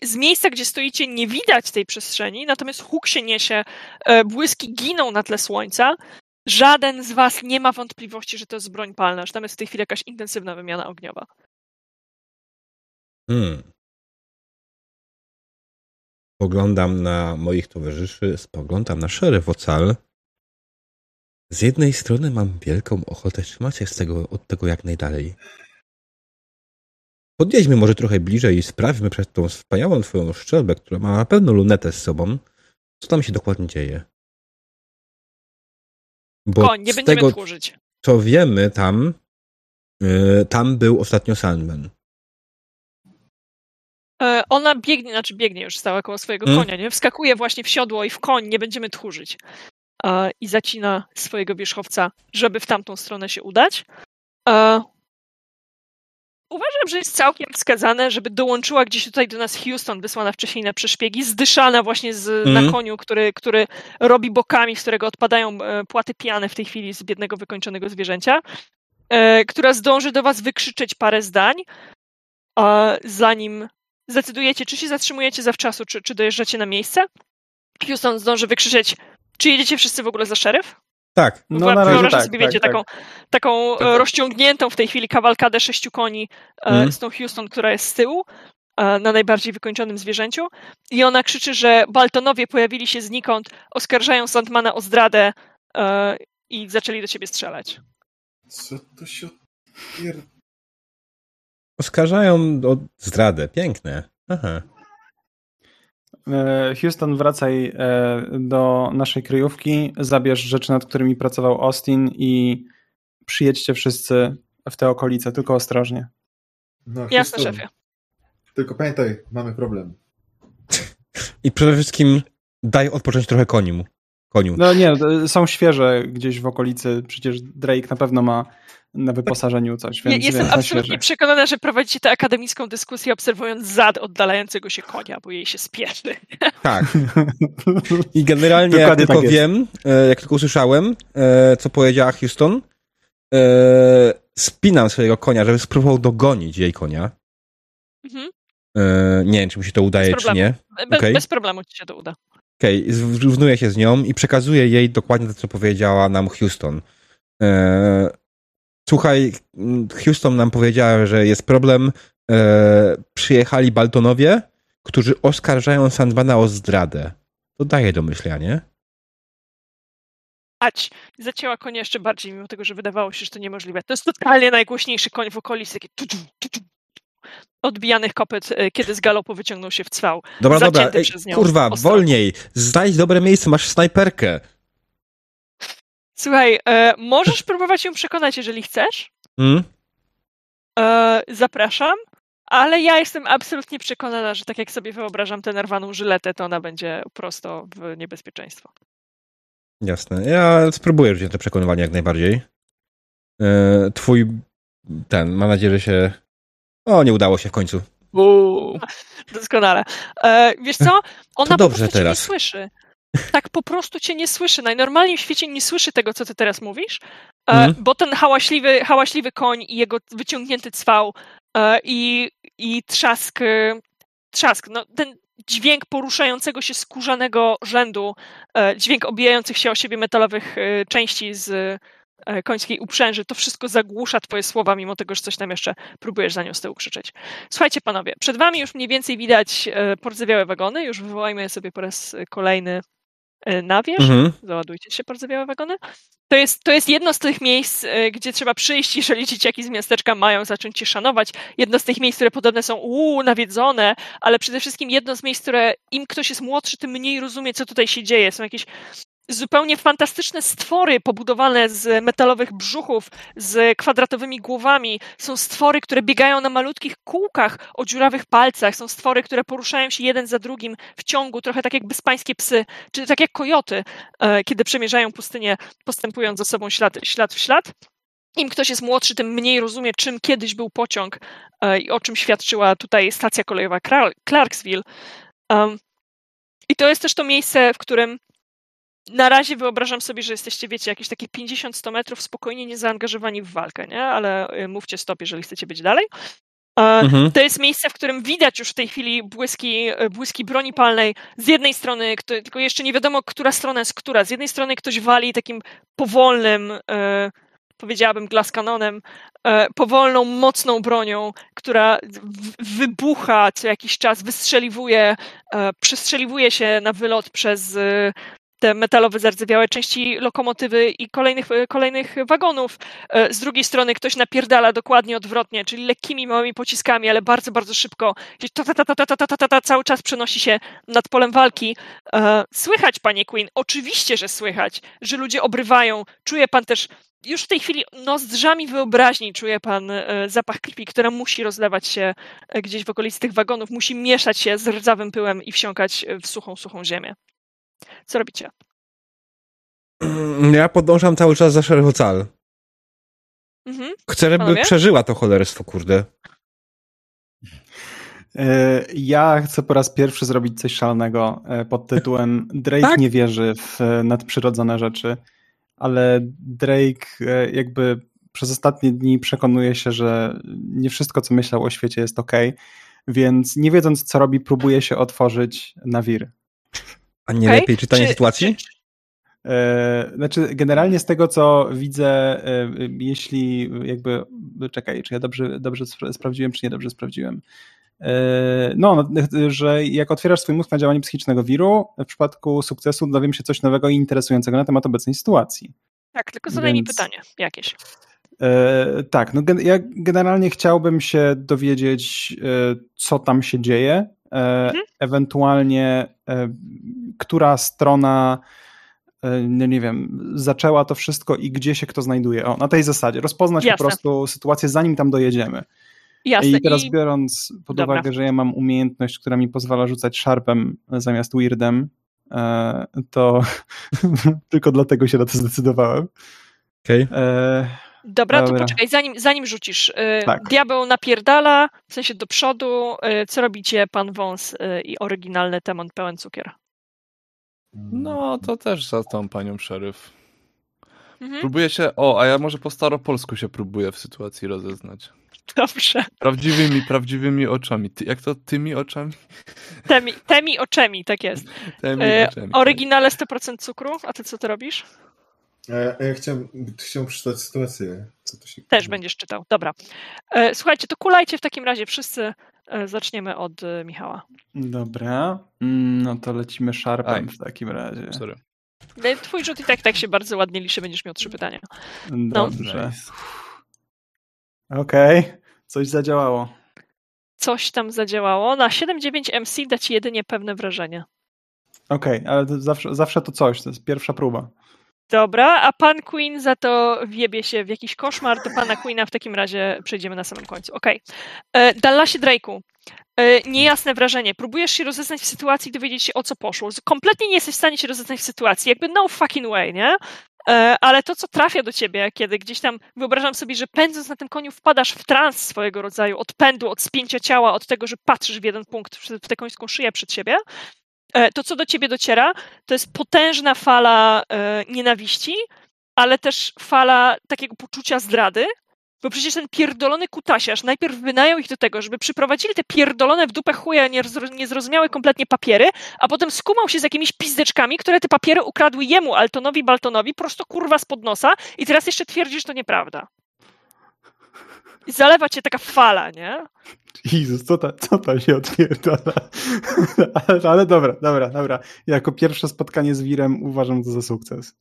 [SPEAKER 4] z miejsca, gdzie stoicie, nie widać tej przestrzeni, natomiast huk się niesie, e, błyski giną na tle słońca. Żaden z was nie ma wątpliwości, że to jest broń palna, że tam jest w tej chwili jakaś intensywna wymiana ogniowa. Hmm.
[SPEAKER 1] Spoglądam na moich towarzyszy, spoglądam na szeryf Ocal. Z jednej strony mam wielką ochotę trzymać się z tego, od tego jak najdalej. Podjedźmy może trochę bliżej i sprawdźmy przez tą wspaniałą twoją szczelbę, która ma na pewno lunetę z sobą, co tam się dokładnie dzieje.
[SPEAKER 4] Bo Koń, nie będziemy tego, tchórzyć.
[SPEAKER 1] co wiemy tam, yy, tam był ostatnio Sandman.
[SPEAKER 4] E, ona biegnie, znaczy biegnie już stała koło swojego hmm? konia, nie? Wskakuje właśnie w siodło i w koń, nie będziemy tchórzyć. E, I zacina swojego wierzchowca, żeby w tamtą stronę się udać. Uważam, że jest całkiem wskazane, żeby dołączyła gdzieś tutaj do nas Houston, wysłana wcześniej na przeszpiegi, zdyszana właśnie z, mm. na mhm. koniu, który, który robi bokami, z którego odpadają e, płaty piany w tej chwili z biednego, wykończonego zwierzęcia, e, która zdąży do was wykrzyczeć parę zdań, e, zanim zdecydujecie, czy się zatrzymujecie zawczasu, czy, czy dojeżdżacie na miejsce. Houston zdąży wykrzyczeć, czy jedziecie wszyscy w ogóle za szeryf?
[SPEAKER 1] Tak.
[SPEAKER 4] No, na razie tak, sobie, tak, wiecie, tak, taką, taką tak. rozciągniętą w tej chwili kawalkadę sześciu koni mm. z tą Houston, która jest z tyłu na najbardziej wykończonym zwierzęciu i ona krzyczy, że Baltonowie pojawili się znikąd, oskarżają Sandmana o zdradę e, i zaczęli do ciebie strzelać.
[SPEAKER 5] Co to się
[SPEAKER 1] Oskarżają o zdradę. Piękne. Aha.
[SPEAKER 3] E, Houston, wracaj e, do naszej kryjówki, zabierz rzeczy, nad którymi pracował Austin i przyjedźcie wszyscy w te okolice, tylko ostrożnie.
[SPEAKER 4] No, Jasne, szefie.
[SPEAKER 5] Tylko pamiętaj, mamy problem.
[SPEAKER 1] I przede wszystkim daj odpocząć trochę koniu. koniu.
[SPEAKER 3] No nie, są świeże gdzieś w okolicy, przecież Drake na pewno ma na wyposażeniu coś. Więc,
[SPEAKER 4] Jestem absolutnie przekonana, że prowadzicie tę akademicką dyskusję obserwując zad oddalającego się konia, bo jej się spieszy.
[SPEAKER 1] Tak. [laughs] I generalnie jak tylko tak wiem, e, jak tylko usłyszałem, e, co powiedziała Houston, e, spinam swojego konia, żeby spróbował dogonić jej konia. Mhm. Nie wiem, czy mi się to udaje, czy nie.
[SPEAKER 4] Bez, okay. bez problemu ci się to uda.
[SPEAKER 1] Okej, okay. zrównuję się z nią i przekazuję jej dokładnie to, co powiedziała nam Houston. Słuchaj, Houston nam powiedziała, że jest problem. E, przyjechali Baltonowie, którzy oskarżają Sandmana o zdradę. To daje do myślenia, nie?
[SPEAKER 4] Ać, zacięła konia jeszcze bardziej, mimo tego, że wydawało się, że to niemożliwe. To jest totalnie najgłośniejszy koń w okolicy, taki tu, tu, tu, odbijanych kopyt, e, kiedy z galopu wyciągnął się w cwał.
[SPEAKER 1] Dobra, dobra, Ej, kurwa, wolniej, znajdź dobre miejsce, masz snajperkę.
[SPEAKER 4] Słuchaj, e, możesz próbować ją przekonać, jeżeli chcesz. Mm? E, zapraszam, ale ja jestem absolutnie przekonana, że tak jak sobie wyobrażam tę nerwaną żyletę, to ona będzie prosto w niebezpieczeństwo.
[SPEAKER 1] Jasne. Ja spróbuję rzucić to przekonywanie jak najbardziej. E, twój ten, mam nadzieję, że się. O, nie udało się w końcu.
[SPEAKER 4] Uuu, doskonale. E, wiesz co? Ona to dobrze po prostu teraz. nie słyszy tak po prostu cię nie słyszy. Najnormalniej w świecie nie słyszy tego, co ty teraz mówisz, mm. bo ten hałaśliwy, hałaśliwy koń i jego wyciągnięty cwał e, i, i trzask, e, trzask, no ten dźwięk poruszającego się skórzanego rzędu, dźwięk obijających się o siebie metalowych części z końskiej uprzęży, to wszystko zagłusza twoje słowa, mimo tego, że coś tam jeszcze próbujesz za nią z tyłu krzyczeć. Słuchajcie, panowie, przed wami już mniej więcej widać pordzewiałe wagony, już wywołajmy sobie po raz kolejny na wierzch, mhm. załadujcie się porzewiałe wagony. To jest, to jest jedno z tych miejsc, e, gdzie trzeba przyjść, jeżeli dzieciaki z miasteczka mają zacząć cię szanować. Jedno z tych miejsc, które podobne są uuu, nawiedzone, ale przede wszystkim jedno z miejsc, które im ktoś jest młodszy, tym mniej rozumie, co tutaj się dzieje. Są jakieś zupełnie fantastyczne stwory pobudowane z metalowych brzuchów, z kwadratowymi głowami. Są stwory, które biegają na malutkich kółkach o dziurawych palcach. Są stwory, które poruszają się jeden za drugim w ciągu, trochę tak jak bezpańskie psy, czy tak jak kojoty, e, kiedy przemierzają pustynię, postępując za sobą ślad, ślad w ślad. Im ktoś jest młodszy, tym mniej rozumie, czym kiedyś był pociąg e, i o czym świadczyła tutaj stacja kolejowa Clarksville. I to jest też to miejsce, w którym na razie wyobrażam sobie, że jesteście, wiecie, jakieś takie 50-100 metrów spokojnie niezaangażowani w walkę, nie? Ale y, mówcie stop, jeżeli chcecie być dalej. Mhm. To jest miejsce, w którym widać już w tej chwili błyski, y, błyski broni palnej. Z jednej strony, tylko jeszcze nie wiadomo, która strona jest która. Z jednej strony ktoś wali takim powolnym, y, powiedziałabym glass kanonem, powolną, mocną bronią, która wybucha co jakiś czas, wystrzeliwuje, przestrzeliwuje się na wylot przez te metalowe, zardzewiałe części lokomotywy i kolejnych, kolejnych wagonów. E, z drugiej strony ktoś napierdala dokładnie odwrotnie, czyli lekkimi, małymi pociskami, ale bardzo, bardzo szybko. Ta, ta, ta, ta, ta, ta, ta, ta, cały czas przenosi się nad polem walki. E, słychać, panie Queen, oczywiście, że słychać, że ludzie obrywają. Czuje pan też już w tej chwili nozdrzami wyobraźni czuje pan e, zapach krwi, która musi rozlewać się gdzieś w okolicy tych wagonów, musi mieszać się z rdzawym pyłem i wsiąkać w suchą, suchą ziemię. Co robicie?
[SPEAKER 1] Ja podążam cały czas za Szerwocal. Mhm. Chcę, żeby Panowie? przeżyła to cholerstwo, kurde.
[SPEAKER 3] E, ja chcę po raz pierwszy zrobić coś szalonego e, pod tytułem Drake tak? nie wierzy w e, nadprzyrodzone rzeczy, ale Drake jakby przez ostatnie dni przekonuje się, że nie wszystko, co myślał o świecie jest ok, więc nie wiedząc, co robi, próbuje się otworzyć na wir.
[SPEAKER 1] A nie okay. lepiej czytanie czy, sytuacji? Czy,
[SPEAKER 3] E, znaczy, generalnie z tego, co widzę, e, jeśli jakby, czekaj, czy ja dobrze, dobrze sprawdziłem, czy nie dobrze sprawdziłem. E, no, że jak otwierasz swój mózg na działanie psychicznego wiru, w przypadku sukcesu dowiem się coś nowego i interesującego na temat obecnej sytuacji.
[SPEAKER 4] Tak, tylko zadaj Więc... mi pytanie jakieś.
[SPEAKER 3] E, tak, no ja generalnie chciałbym się dowiedzieć, co tam się dzieje, mhm. ewentualnie która strona no nie wiem, zaczęła to wszystko i gdzie się kto znajduje. O, na tej zasadzie. Rozpoznać Jasne. po prostu sytuację, zanim tam dojedziemy. Jasne. I teraz I... biorąc pod Dobra. uwagę, że ja mam umiejętność, która mi pozwala rzucać sharpem zamiast weirdem, to [laughs] tylko dlatego się na to zdecydowałem.
[SPEAKER 1] Okay.
[SPEAKER 4] Dobra, Dobra, to poczekaj, zanim, zanim rzucisz. Y, tak. Diabeł napierdala, w sensie do przodu. Y, co robicie, pan Wąs y, i oryginalny Temon pełen cukier?
[SPEAKER 2] No, to też za tą panią szeryf. Mhm. Próbuję się. O, a ja może po staropolsku się próbuję w sytuacji rozeznać.
[SPEAKER 4] Dobrze.
[SPEAKER 2] Prawdziwymi, prawdziwymi oczami. Ty, jak to tymi oczami?
[SPEAKER 4] Temi, temi oczami, tak jest. Temi oczami. Tak. Oryginale 100% cukru, a ty co ty robisz?
[SPEAKER 5] Ja, ja chciałem, chciałem przeczytać sytuację. Co to się
[SPEAKER 4] Też będziesz czytał, dobra. E, słuchajcie, to kulajcie w takim razie wszyscy. E, zaczniemy od e, Michała.
[SPEAKER 3] Dobra, mm, no to lecimy szarpem w takim razie.
[SPEAKER 2] Sorry.
[SPEAKER 4] Twój rzut i tak tak się bardzo ładnie liczy, będziesz miał trzy pytania.
[SPEAKER 3] No. Dobrze. Okej, okay. coś zadziałało.
[SPEAKER 4] Coś tam zadziałało. Na 7-9 MC da ci jedynie pewne wrażenie.
[SPEAKER 3] Okej, okay, ale to zawsze, zawsze to coś, to jest pierwsza próba.
[SPEAKER 4] Dobra, a pan Queen za to wiebie się w jakiś koszmar, to pana Queena w takim razie przejdziemy na samym końcu. Okej. Okay. E, Dallasie Drake'u, e, niejasne wrażenie. Próbujesz się rozeznać w sytuacji, dowiedzieć się o co poszło. Kompletnie nie jesteś w stanie się rozeznać w sytuacji. Jakby no fucking way, nie? E, ale to, co trafia do ciebie, kiedy gdzieś tam wyobrażam sobie, że pędząc na tym koniu wpadasz w trans swojego rodzaju, od pędu, od spięcia ciała, od tego, że patrzysz w jeden punkt, w tę końską szyję przed siebie, to, co do ciebie dociera, to jest potężna fala e, nienawiści, ale też fala takiego poczucia zdrady, bo przecież ten pierdolony kutasiarz najpierw wynajął ich do tego, żeby przyprowadzili te pierdolone w dupę chuja niezrozumiałe kompletnie papiery, a potem skumał się z jakimiś pizdeczkami, które te papiery ukradły jemu, Altonowi Baltonowi, prosto kurwa spod nosa i teraz jeszcze twierdzi, że to nieprawda. I zalewa cię taka fala, nie?
[SPEAKER 3] Jezus, co, ta, co tam się odpierdala? ale, [laughs] ale dobra, dobra, dobra. Jako pierwsze spotkanie z Wirem uważam to za sukces.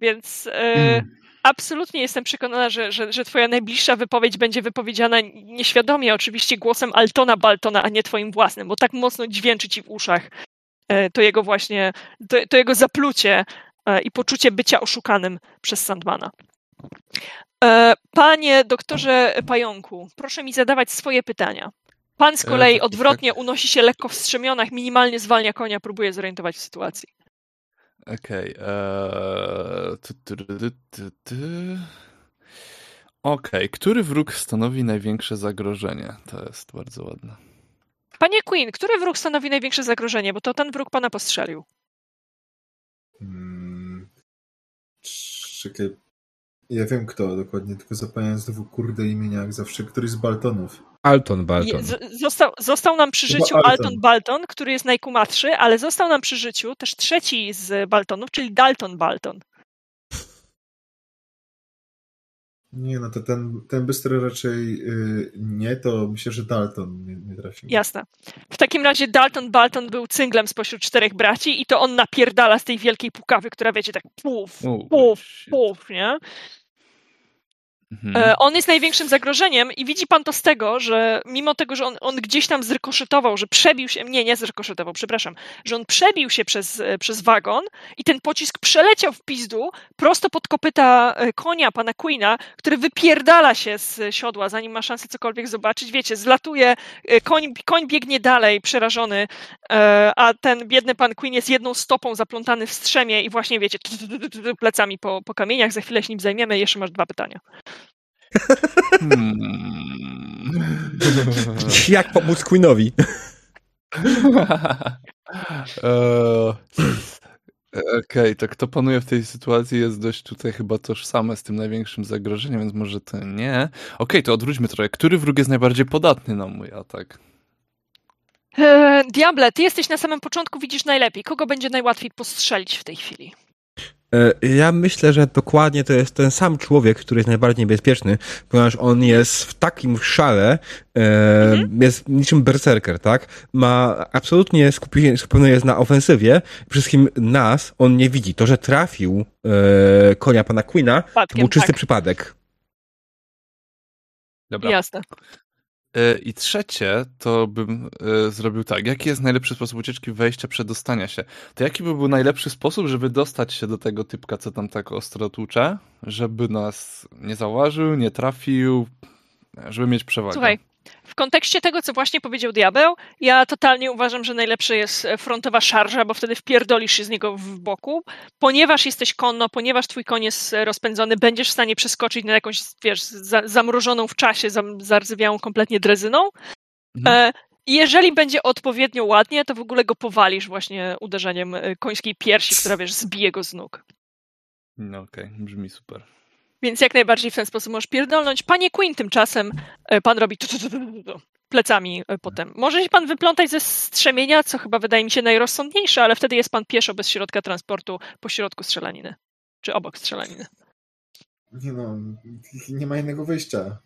[SPEAKER 4] Więc e, mm. absolutnie jestem przekonana, że, że, że twoja najbliższa wypowiedź będzie wypowiedziana nieświadomie, oczywiście głosem Altona Baltona, a nie twoim własnym, bo tak mocno dźwięczy ci w uszach e, to jego właśnie, to, to jego zaplucie e, i poczucie bycia oszukanym przez Sandmana. E, panie doktorze Pająku, proszę mi zadawać swoje pytania. Pan z e, kolei odwrotnie unosi się lekko w strzemionach, minimalnie zwalnia konia, próbuje zorientować w sytuacji.
[SPEAKER 2] Okej. Okay, e, Okej, okay. który wróg stanowi największe zagrożenie? To jest bardzo ładne.
[SPEAKER 4] Panie Queen, który wróg stanowi największe zagrożenie? Bo to ten wróg pana postrzelił.
[SPEAKER 5] Hmm. Czekaj, ja wiem kto dokładnie, tylko zapomniałem znowu kurde imienia jak zawsze, któryś z Baltonów.
[SPEAKER 1] Alton Balton.
[SPEAKER 4] Został, został nam przy życiu Alton. Alton Balton, który jest najkumatszy, ale został nam przy życiu też trzeci z Baltonów, czyli Dalton Balton.
[SPEAKER 5] Nie, no to ten, ten bystry raczej yy, nie, to myślę, że Dalton nie, nie trafił.
[SPEAKER 4] Jasne. W takim razie Dalton Balton był cynglem spośród czterech braci i to on napierdala z tej wielkiej pukawy, która wiecie, tak puf, puf, puf, nie? Mhm. E, on jest największym zagrożeniem i widzi pan to z tego, że mimo tego, że on, on gdzieś tam zrykoszetował, że przebił się, nie, nie zrykoszetował, przepraszam, że on przebił się przez, e, przez wagon i ten pocisk przeleciał w pizdu prosto pod kopyta e, konia pana Queena, który wypierdala się z siodła, zanim ma szansę cokolwiek zobaczyć. Wiecie, zlatuje, koń, koń biegnie dalej, przerażony, a ten biedny pan Queen jest jedną stopą zaplątany w strzemie i właśnie, wiecie, plecami po, po kamieniach. Za chwilę się nim zajmiemy. Jeszcze masz dwa pytania.
[SPEAKER 1] Hmm. Jak pomóc Queenowi? [laughs]
[SPEAKER 2] E, okej, okay, to kto panuje w tej sytuacji jest dość tutaj chyba tożsame z tym największym zagrożeniem, więc może to nie. Okej, okay, to odwróćmy trochę. Który wróg jest najbardziej podatny na mój atak?
[SPEAKER 4] E, Diable, ty jesteś na samym początku, widzisz najlepiej. Kogo będzie najłatwiej postrzelić w tej chwili?
[SPEAKER 1] E, ja myślę, że dokładnie to jest ten sam człowiek, który jest najbardziej niebezpieczny, ponieważ on jest w takim szale, e, mhm. jest niczym berserker, tak? Ma absolutnie skupienie, skupiony jest na ofensywie. Wszystkim nas on nie widzi. To, że trafił e, konia pana Queena, to był czysty tak. przypadek.
[SPEAKER 4] Dobra. Jasne.
[SPEAKER 2] E, I trzecie, to bym e, zrobił tak. Jaki jest najlepszy sposób ucieczki wejścia, przedostania się? To jaki by był najlepszy sposób, żeby dostać się do tego typka, co tam tak ostro tłucze? Żeby nas nie zauważył, nie trafił, żeby mieć przewagę.
[SPEAKER 4] Słuchaj, w kontekście tego, co właśnie powiedział Diabeł, ja totalnie uważam, że najlepsze jest e, frontowa szarża, bo wtedy wpierdolisz się z niego w boku. Ponieważ jesteś konno, ponieważ twój koń jest e, rozpędzony, będziesz w stanie przeskoczyć na jakąś, wiesz, za, zamrożoną w czasie, zam, zarzywiałą kompletnie drezyną. Mhm. E, jeżeli będzie odpowiednio ładnie, to w ogóle go powalisz właśnie uderzeniem e, końskiej piersi, która, wiesz, zbije go z nóg.
[SPEAKER 2] No okej, okay. brzmi super.
[SPEAKER 4] Więc jak najbardziej w ten sposób możesz pierdolnąć. Panie Queen tymczasem e, pan robi plecami e, potem. Może się pan wyplątać ze strzemienia, co chyba wydaje mi się najrozsądniejsze, ale wtedy jest pan pieszo bez środka transportu po środku strzelaniny. Czy obok strzelaniny.
[SPEAKER 5] Nie no, nie ma innego wyjścia.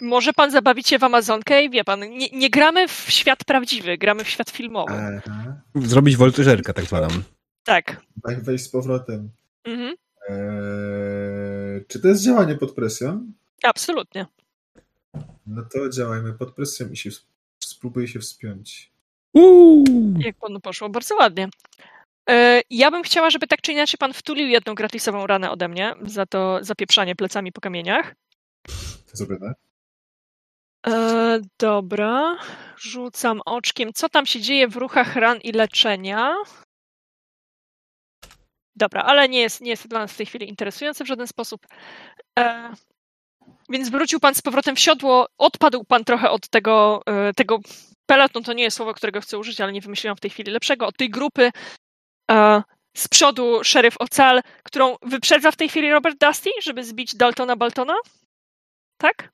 [SPEAKER 4] Może pan zabawić się w Amazonkę i wie pan, nie, nie gramy w świat prawdziwy, gramy w świat filmowy. Aha.
[SPEAKER 1] Zrobić woltyżerkę tak zwaną.
[SPEAKER 4] Tak.
[SPEAKER 5] Tak, wejść z powrotem. Mhm. Eee, czy to jest działanie pod presją?
[SPEAKER 4] Absolutnie.
[SPEAKER 5] No to działajmy pod presją i się spróbuję się wspiąć.
[SPEAKER 4] Uuu. Jak panu poszło? Bardzo ładnie. Eee, ja bym chciała, żeby tak czy inaczej pan wtulił jedną gratisową ranę ode mnie za to zapieprzanie plecami po kamieniach.
[SPEAKER 5] Zrobione.
[SPEAKER 4] Eee, dobra. Rzucam oczkiem. Co tam się dzieje w ruchach ran i leczenia? Dobra, ale nie jest, nie jest to dla nas w tej chwili interesujące w żaden sposób. E, więc wrócił pan z powrotem w siodło, odpadł pan trochę od tego, e, tego peloton, to nie jest słowo, którego chcę użyć, ale nie wymyśliłam w tej chwili lepszego, od tej grupy. E, z przodu szeryf Ocal, którą wyprzedza w tej chwili Robert Dusty, żeby zbić Daltona Baltona? Tak?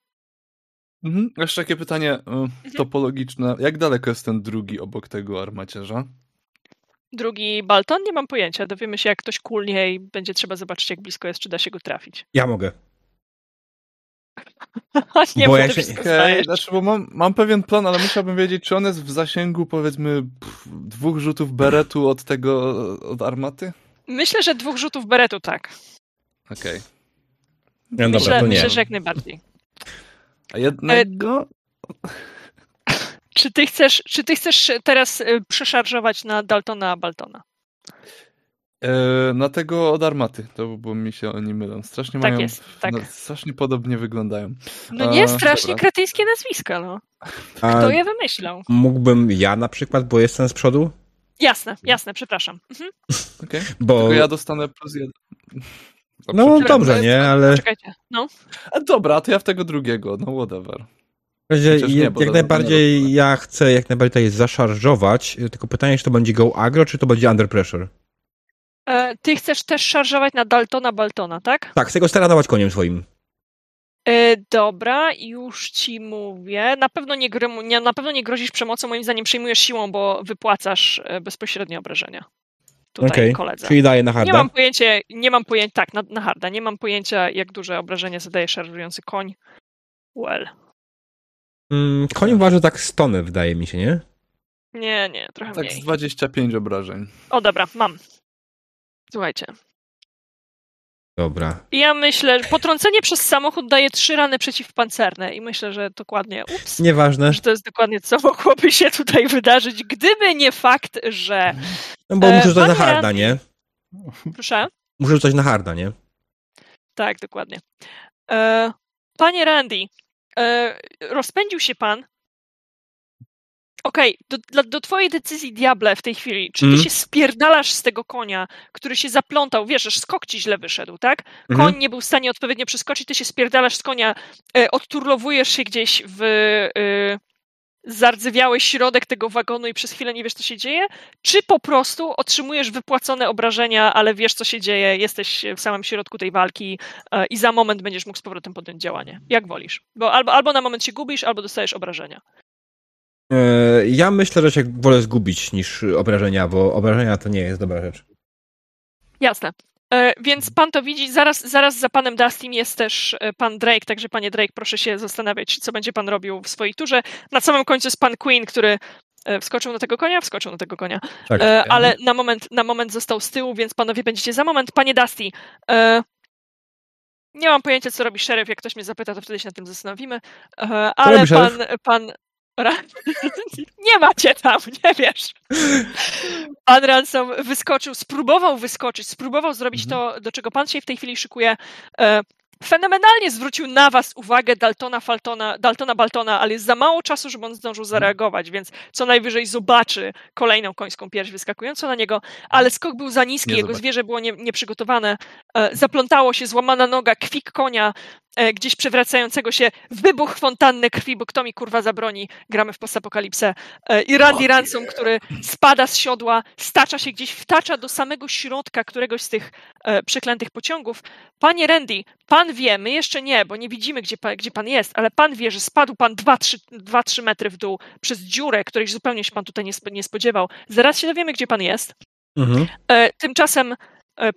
[SPEAKER 2] Mhm. Jeszcze takie pytanie e, mhm. topologiczne. Jak daleko jest ten drugi obok tego armacierza?
[SPEAKER 4] Drugi Balton? Nie mam pojęcia. Dowiemy się, jak ktoś kulnie i będzie trzeba zobaczyć, jak blisko jest, czy da się go trafić.
[SPEAKER 1] Ja mogę. [laughs]
[SPEAKER 4] nie bo ja się...
[SPEAKER 2] okay, znaczy, bo mam, mam pewien plan, ale musiałbym wiedzieć, czy on jest w zasięgu, powiedzmy, pff, dwóch rzutów beretu od tego, od armaty?
[SPEAKER 4] Myślę, że dwóch rzutów beretu, tak.
[SPEAKER 2] Okej. Okay.
[SPEAKER 4] Ja, myślę, dobra, myślę, że jak najbardziej.
[SPEAKER 2] A jednego? E...
[SPEAKER 4] Czy ty chcesz, czy ty chcesz teraz y, przeszarżować na Daltona Baltona?
[SPEAKER 2] E, na tego od armaty, to bo mi się oni mylą. Strasznie tak mają. Jest, tak. No, strasznie podobnie wyglądają.
[SPEAKER 4] No nie, strasznie dobra. kretyńskie nazwiska, no. Kto A je wymyślał?
[SPEAKER 1] Mógłbym ja na przykład, bo jestem z przodu?
[SPEAKER 4] Jasne, jasne, przepraszam. Mhm.
[SPEAKER 2] Okay. Bo... Tylko ja dostanę plus jeden.
[SPEAKER 1] No dobrze, nie, ale...
[SPEAKER 4] Czekajcie, no.
[SPEAKER 2] A dobra, to ja w tego drugiego, no whatever.
[SPEAKER 1] Razie, nie, jak najbardziej ja chcę jak najbardziej tutaj zaszarżować, tylko pytanie, czy to będzie go agro, czy to będzie under pressure?
[SPEAKER 4] E, ty chcesz też szarżować na Daltona Baltona, tak?
[SPEAKER 1] Tak, chcę go staranować koniem swoim.
[SPEAKER 4] E, dobra, już ci mówię. Na pewno nie, nie, na pewno nie grozisz przemocą, moim zdaniem przyjmujesz siłą, bo wypłacasz e, bezpośrednie obrażenia. Tutaj okay. koledze.
[SPEAKER 1] Czyli daję na harda?
[SPEAKER 4] Nie mam pojęcia, nie mam pojęcia, tak, na, na harda. Nie mam pojęcia, jak duże obrażenie zadaje szarżujący koń. Well.
[SPEAKER 1] Mm, koń waży tak stony, wydaje mi się, nie?
[SPEAKER 4] Nie, nie, trochę
[SPEAKER 2] tak
[SPEAKER 4] mniej.
[SPEAKER 2] Tak z 25 obrażeń.
[SPEAKER 4] O, dobra, mam. Słuchajcie.
[SPEAKER 1] Dobra.
[SPEAKER 4] Ja myślę, że potrącenie przez samochód daje trzy rany przeciwpancerne i myślę, że dokładnie, ups,
[SPEAKER 1] Nieważne.
[SPEAKER 4] że to jest dokładnie co mogłoby się tutaj wydarzyć, gdyby nie fakt, że...
[SPEAKER 1] No bo e, muszę rzucać na harda, nie?
[SPEAKER 4] Proszę?
[SPEAKER 1] Muszę rzucać na harda, nie?
[SPEAKER 4] Tak, dokładnie. E, panie Randy, e, rozpędził się pan. Okej, okay, do, do twojej decyzji, Diable, w tej chwili, czy ty mm. się spierdalasz z tego konia, który się zaplątał, wiesz, że skok ci źle wyszedł, tak? Koń mm. nie był w stanie odpowiednio przeskoczyć, ty się spierdalasz z konia, e, odturlowujesz się gdzieś w e, zardzewiały środek tego wagonu i przez chwilę nie wiesz, co się dzieje, czy po prostu otrzymujesz wypłacone obrażenia, ale wiesz, co się dzieje, jesteś w samym środku tej walki e, i za moment będziesz mógł z powrotem podjąć działanie. Jak wolisz. Bo albo, albo na moment się gubisz, albo dostajesz obrażenia.
[SPEAKER 1] E, ja myślę, że się wolę zgubić niż obrażenia, bo obrażenia to nie jest dobra rzecz.
[SPEAKER 4] Jasne. E, więc pan to widzi, zaraz, zaraz za panem Dustym jest też e, pan Drake, także panie Drake, proszę się zastanawiać, co będzie pan robił w swojej turze. Na samym końcu jest pan Queen, który e, wskoczył na tego konia, wskoczył na tego konia, tak. ale na moment, na moment został z tyłu, więc panowie będziecie za moment. Panie Dusty, nie mam pojęcia, co robi szeryf. Jak ktoś mnie zapyta, to wtedy się nad tym zastanowimy. Ale pan, pan, nie macie tam, nie wiesz. Pan Ransom wyskoczył, spróbował wyskoczyć, spróbował zrobić mhm. to, do czego pan się w tej chwili szykuje. E, fenomenalnie zwrócił na was uwagę Daltona, Faltona, Daltona Baltona, ale jest za mało czasu, żeby on zdążył mhm. zareagować, więc co najwyżej zobaczy kolejną końską pierś wyskakującą na niego, ale skok był za niski, nie jego zobaczy. zwierzę było nie, nieprzygotowane, e, zaplątało się, złamana noga, kwik konia, gdzieś przewracającego się wybuch fontanny krwi, bo kto mi kurwa zabroni, gramy w postapokalipsę. E, I Randy oh, Ransom, który spada z siodła, stacza się gdzieś, wtacza do samego środka któregoś z tych e, przeklętych pociągów. Panie Randy, pan wie, my jeszcze nie, bo nie widzimy, gdzie pan, gdzie pan jest, ale pan wie, że spadł pan 2-3 metry w dół przez dziurę, której zupełnie się pan tutaj nie, nie spodziewał. Zaraz się dowiemy, gdzie pan jest. Mhm. Tymczasem,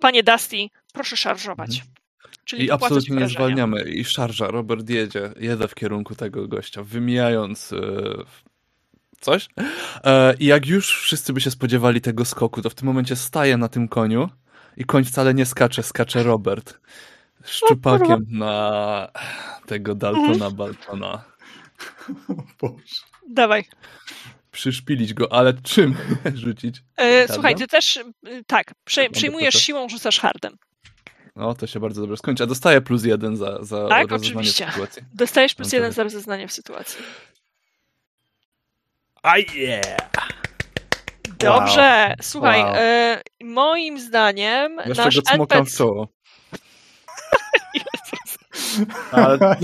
[SPEAKER 4] panie Dusty, proszę szarżować. Mhm.
[SPEAKER 2] Czyli I absolutnie nie zwalniamy. I szarża, Robert jedzie, jedzie w kierunku tego gościa, wymijając e, coś. E, I jak już wszyscy by się spodziewali tego skoku, to w tym momencie staje na tym koniu i koń wcale nie skacze, skacze Robert. Szczupakiem na tego Daltona Baltona. [laughs]
[SPEAKER 4] Boże. Dawaj.
[SPEAKER 2] Przyszpilić go, ale czym [laughs] rzucić?
[SPEAKER 4] E, słuchaj, ty też tak, przejmujesz siłą, rzucasz hardem.
[SPEAKER 2] No, to się bardzo dobrze skończy. A dostaję plus jeden za, za tak, rozeznanie oczywiście. w sytuacji.
[SPEAKER 4] Dostajesz plus no, jeden za rozeznanie w sytuacji.
[SPEAKER 2] A yeah!
[SPEAKER 4] Dobrze, wow. słuchaj, wow. Y, moim zdaniem
[SPEAKER 2] Jeszcze nasz go cmokam NPC... w czoło. [laughs]
[SPEAKER 4] Ale... [laughs]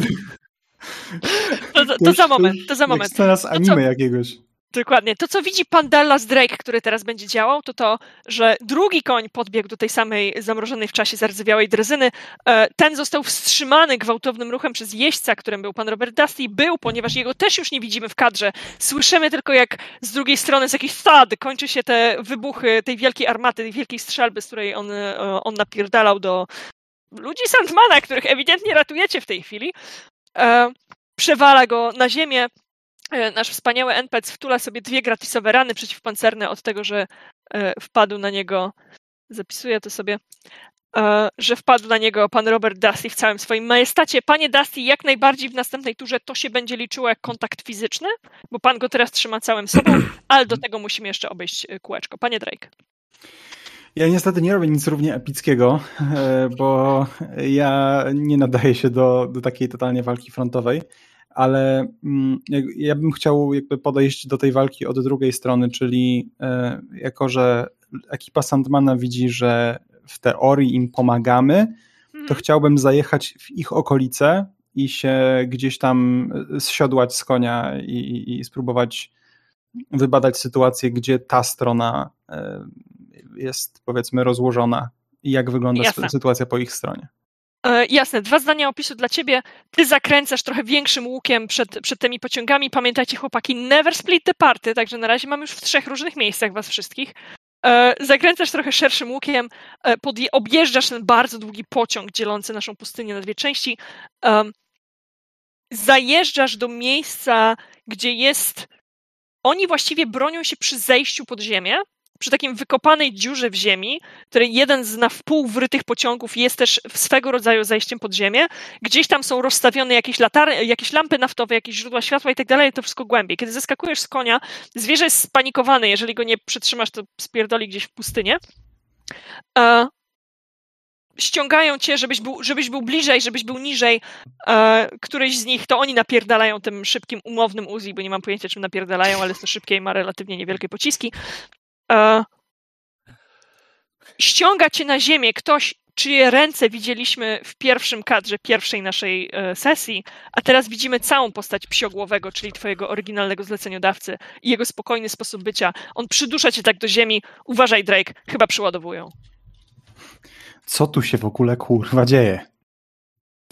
[SPEAKER 4] To, to, to, za moment, to za moment.
[SPEAKER 3] teraz anime to, jakiegoś.
[SPEAKER 4] Dokładnie. To, co widzi pan Dallas Drake, który teraz będzie działał, to to, że drugi koń podbiegł do tej samej zamrożonej w czasie zardzewiałej drezyny. E, ten został wstrzymany gwałtownym ruchem przez jeźdźca, którym był pan Robert Dusty. Był, ponieważ jego też już nie widzimy w kadrze. Słyszymy tylko, jak z drugiej strony z jakichś sad kończy się te wybuchy tej wielkiej armaty, tej wielkiej strzelby, z której on, e, on napierdalał do ludzi Sandmana, których ewidentnie ratujecie w tej chwili. E, przewala go na ziemię, nasz wspaniały NPC wtula sobie dwie gratisowe rany przeciwpancerne od tego, że e, wpadł na niego, zapisuję to sobie, e, że wpadł na niego pan Robert Dusty w całym swoim majestacie. Panie Dusty, jak najbardziej w następnej turze to się będzie liczyło jak kontakt fizyczny, bo pan go teraz trzyma całym sobą, [clears throat] ale do tego musimy jeszcze obejść kółeczko. Panie Drake.
[SPEAKER 3] Ja niestety nie robię nic równie epickiego, bo ja nie nadaję się do, do takiej totalnie walki frontowej ale mm, ja bym chciał jakby podejść do tej walki od drugiej strony, czyli e, jako, że ekipa Sandmana widzi, że w teorii im pomagamy, to mhm. chciałbym zajechać w ich okolice i się gdzieś tam zsiodłać z konia i, i spróbować wybadać sytuację, gdzie ta strona e, jest powiedzmy rozłożona i jak wygląda Jasne. sytuacja po ich stronie.
[SPEAKER 4] E, jasne, dwa zdania opisu dla ciebie. Ty zakręcasz trochę większym łukiem przed, przed tymi pociągami. Pamiętajcie, chłopaki, never split the party, także na razie mam już w trzech różnych miejscach was wszystkich. E, zakręcasz trochę szerszym łukiem, e, podje- objeżdżasz ten bardzo długi pociąg dzielący naszą pustynię na dwie części. zajeżdżasz do miejsca, gdzie jest. Oni właściwie bronią się przy zejściu pod ziemię, przy takim wykopanej dziurze w ziemi, której jeden z na wpół wrytych pociągów jest też swego rodzaju zejściem pod ziemię. Gdzieś tam są rozstawione jakieś, latary, jakieś lampy naftowe, jakieś źródła światła i tak dalej, to wszystko głębiej. Kiedy zeskakujesz z konia, zwierzę jest spanikowane, jeżeli go nie przytrzymasz, to spierdoli gdzieś w pustynię. E, ściągają cię, żebyś był, żebyś był bliżej, żebyś był niżej. E, któryś z nich, to oni napierdalają tym szybkim, umownym Uzi, bo nie mam pojęcia, czym napierdalają, ale jest to szybkie i ma relatywnie niewielkie pociski e, ściąga cię na ziemię ktoś, czyje ręce widzieliśmy w pierwszym kadrze pierwszej naszej e, sesji, a teraz widzimy całą postać psiogłowego, czyli twojego oryginalnego zleceniodawcy i jego spokojny sposób bycia. On przydusza cię tak do ziemi. Uważaj, Drake, chyba przyładowują.
[SPEAKER 3] Co tu się w ogóle kurwa dzieje?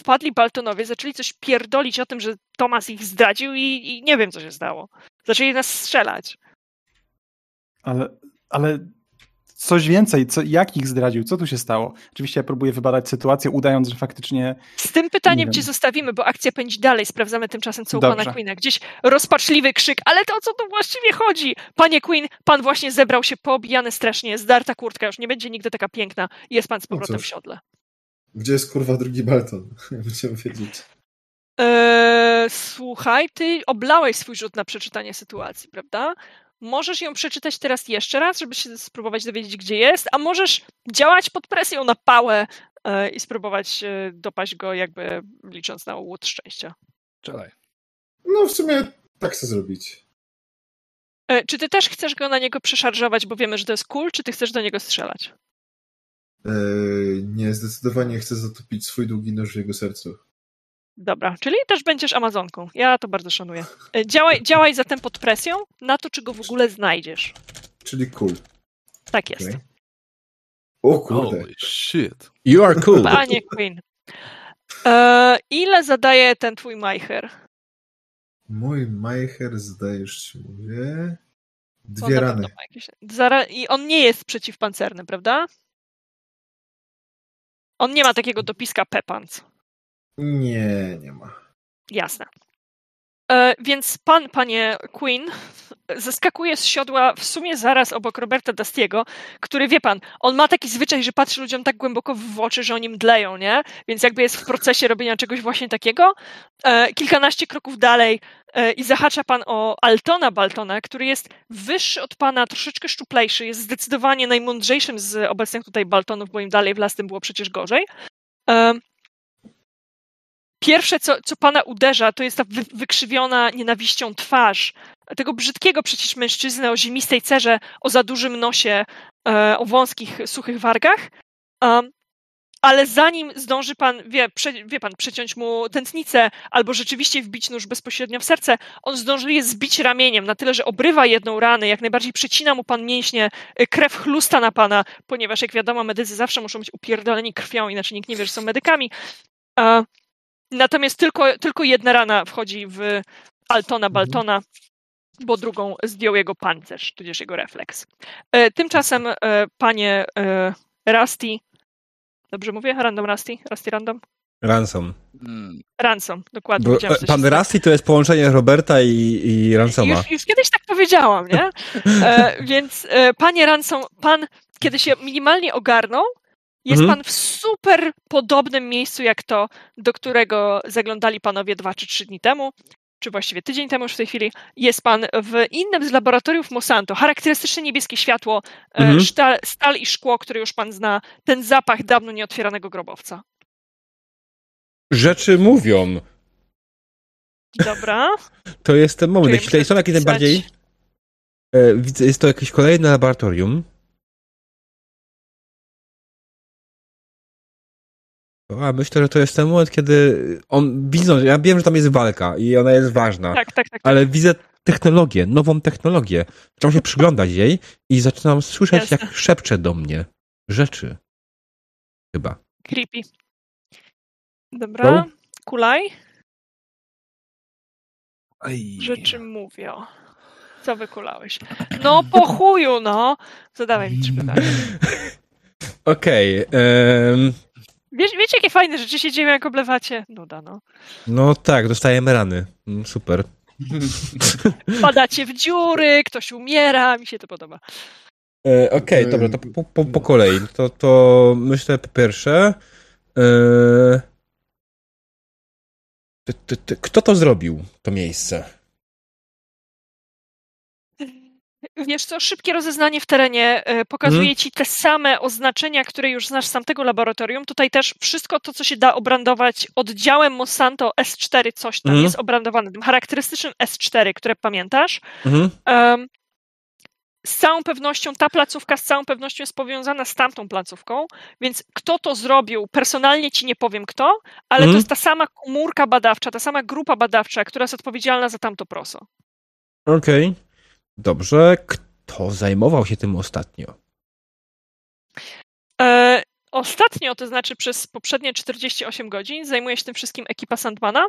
[SPEAKER 4] Wpadli Baltonowie, zaczęli coś pierdolić o tym, że Tomas ich zdradził i, i nie wiem, co się stało. Zaczęli nas strzelać.
[SPEAKER 3] Ale, ale coś więcej, co, jak ich zdradził, co tu się stało? Oczywiście ja próbuję wybadać sytuację, udając, że faktycznie...
[SPEAKER 4] Z tym pytaniem cię zostawimy, bo akcja pędzi dalej, sprawdzamy tymczasem, co u Dobrze. pana Queena. Gdzieś rozpaczliwy krzyk, ale to o co tu właściwie chodzi? Panie Queen, pan właśnie zebrał się poobijany strasznie, zdarta kurtka, już nie będzie nigdy taka piękna jest pan z powrotem no w siodle.
[SPEAKER 5] Gdzie jest kurwa drugi Balton? [laughs] Chciałem wiedzieć.
[SPEAKER 4] Eee, słuchaj, ty oblałeś swój rzut na przeczytanie sytuacji, prawda? Możesz ją przeczytać teraz jeszcze raz, żeby się spróbować dowiedzieć, gdzie jest, a możesz działać pod presją na pałę e, i spróbować e, dopaść go, jakby licząc na łód szczęścia.
[SPEAKER 2] Czelaj.
[SPEAKER 5] No, w sumie tak chcę zrobić.
[SPEAKER 4] E, czy ty też chcesz go na niego przeszarżować, bo wiemy, że to jest cool, czy ty chcesz do niego strzelać?
[SPEAKER 5] nie, zdecydowanie chcę zatopić swój długi nóż w jego sercu.
[SPEAKER 4] Dobra, czyli też będziesz Amazonką. Ja to bardzo szanuję. E, działaj, działaj zatem pod presją na to, czy go w ogóle znajdziesz.
[SPEAKER 5] Czyli cool.
[SPEAKER 4] Tak jest. Okay.
[SPEAKER 5] O kurde.
[SPEAKER 2] Holy shit.
[SPEAKER 1] You are cool.
[SPEAKER 4] Panie Queen. E, ile zadaje ten twój Majcher?
[SPEAKER 5] Mój Majcher zdajesz się mówię. Dwie rany.
[SPEAKER 4] Jakieś... I on nie jest przeciwpancerny, prawda? On nie ma takiego dopiska Pepans.
[SPEAKER 5] Nie, nie ma.
[SPEAKER 4] Jasne. E, więc pan, panie Queen, zeskakuje z siodła w sumie zaraz obok Roberta Dustiego, który, wie pan, on ma taki zwyczaj, że patrzy ludziom tak głęboko w oczy, że oni mdleją, nie? Więc jakby jest w procesie robienia czegoś właśnie takiego. E, kilkanaście kroków dalej e, i zahacza pan o Altona Baltona, który jest wyższy od pana, troszeczkę szczuplejszy, jest zdecydowanie najmądrzejszym z obecnych tutaj Baltonów, bo im dalej w las, tym było przecież gorzej. E, pierwsze, co, co pana uderza, to jest ta wy, wykrzywiona nienawiścią twarz tego brzydkiego przecież mężczyzny o zimistej cerze, o za dużym nosie, e, o wąskich, suchych wargach. ale zanim zdąży pan, wie, prze, wie pan, przeciąć mu tętnicę albo rzeczywiście wbić nóż bezpośrednio w serce, on zdąży je zbić ramieniem na tyle, że obrywa jedną ranę, jak najbardziej przecina mu pan mięśnie, e, krew chlusta na pana, ponieważ jak wiadomo, medycy zawsze muszą być upierdoleni krwią, inaczej nikt nie wie, że są medykami. Natomiast tylko, tylko jedna rana wchodzi w Altona mhm. Baltona, bo drugą zdjął jego pancerz, tudzież jego refleks. E, tymczasem, e, panie e, Rusty, dobrze mówię? Random Rusty? Rusty Random?
[SPEAKER 1] Ransom.
[SPEAKER 4] Hmm. Ransom, dokładnie. Bo,
[SPEAKER 1] pan Rusty to jest połączenie Roberta i, i Ransoma.
[SPEAKER 4] Już, już, kiedyś tak powiedziałam, nie? [laughs] E, więc e, panie Ransom, pan, kiedy się minimalnie ogarnął, jest mhm. pan w super podobnym miejscu jak to, do którego zaglądali panowie dwa czy trzy dni temu, czy właściwie tydzień temu już w tej chwili. Jest pan w innym z laboratoriów Monsanto. Charakterystyczne niebieskie światło, e, mhm. stal, stal i szkło, które już pan zna. Ten zapach dawno nieotwieranego grobowca.
[SPEAKER 1] Rzeczy mówią.
[SPEAKER 4] Dobra. [laughs]
[SPEAKER 1] To jest ten moment. Jeśli tutaj są jakieś widzę, jest to jakieś kolejne laboratorium. A myślę, że to jest ten moment, kiedy on widzą, ja wiem, że tam jest walka i ona jest ważna.
[SPEAKER 4] Tak, tak, tak. tak.
[SPEAKER 1] Ale widzę technologię, nową technologię. Zaczynam się przyglądać jej i zaczynam słyszeć, Jasne. jak szepcze do mnie rzeczy. Chyba.
[SPEAKER 4] Creepy. Dobra, no? kulaj. Aj. Rzeczy mówią. Co wykulałeś? No po chuju, no. Zadawaj mi trzy [laughs] pytania.
[SPEAKER 1] Okej. Okay, um,
[SPEAKER 4] Wiesz, wiecie, jakie fajne rzeczy się dzieją, jak oblewacie? Nuda, no.
[SPEAKER 1] No tak, dostajemy rany. Mm, super. [laughs]
[SPEAKER 4] Padacie w dziury, ktoś umiera, mi się to podoba.
[SPEAKER 1] E, Okej, okay, dobra, to po, po, po, kolei. To, to myślę po pierwsze. E, ty, ty, ty, kto to zrobił, to miejsce?
[SPEAKER 4] Wiesz co, szybkie rozeznanie w terenie e, pokazuje hmm. ci te same oznaczenia, które już znasz z tamtego laboratorium. Tutaj też wszystko to, co się da obrandować oddziałem Monsanto S4 coś tam hmm. jest obrandowane, tym charakterystycznym S4, które pamiętasz. Hmm. Um, z całą pewnością ta placówka z całą pewnością jest powiązana z tamtą placówką, więc kto to zrobił, personalnie ci nie powiem kto, ale to jest ta sama komórka badawcza, ta sama grupa badawcza, która jest odpowiedzialna za tamto proso.
[SPEAKER 1] Okej. Okay. Dobrze, kto zajmował się tym ostatnio?
[SPEAKER 4] E, Ostatnio, to znaczy przez poprzednie 48 godzin, zajmuje się tym wszystkim ekipa Sandmana. E,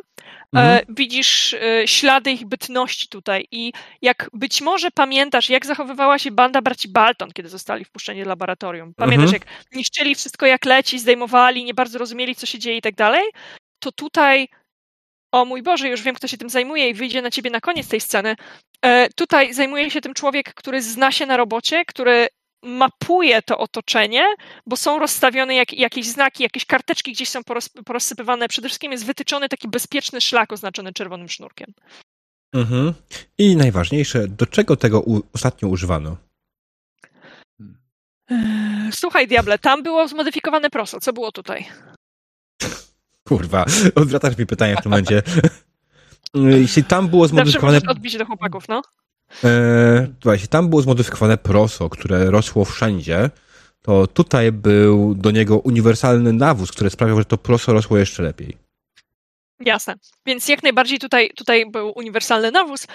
[SPEAKER 4] mhm. widzisz e, ślady ich bytności tutaj i jak być może pamiętasz, jak zachowywała się banda braci Balton, kiedy zostali wpuszczeni do laboratorium. Pamiętasz, mhm. jak niszczyli wszystko jak leci, zdejmowali, nie bardzo rozumieli, co się dzieje i tak dalej. To tutaj o mój Boże, już wiem, kto się tym zajmuje i wyjdzie na ciebie na koniec tej sceny. E, tutaj zajmuje się tym człowiek, który zna się na robocie, który mapuje to otoczenie, bo są rozstawione jak, jakieś znaki, jakieś karteczki gdzieś są poros, porozsypywane. Przede wszystkim jest wytyczony taki bezpieczny szlak oznaczony czerwonym sznurkiem.
[SPEAKER 1] Mhm. I najważniejsze, do czego tego u, ostatnio używano?
[SPEAKER 4] Słuchaj, Diable, tam było zmodyfikowane proso. Co było tutaj?
[SPEAKER 1] Kurwa, [laughs] odwracasz mi pytania w tym momencie. [laughs] Jeśli tam było zmodyfikowane...
[SPEAKER 4] Zawsze odbić do chłopaków, no.
[SPEAKER 1] E, jeśli tam było zmodyfikowane proso, które rosło wszędzie, to tutaj był do niego uniwersalny nawóz, który sprawiał, że to proso rosło jeszcze lepiej.
[SPEAKER 4] Jasne. Więc jak najbardziej tutaj, tutaj był uniwersalny nawóz.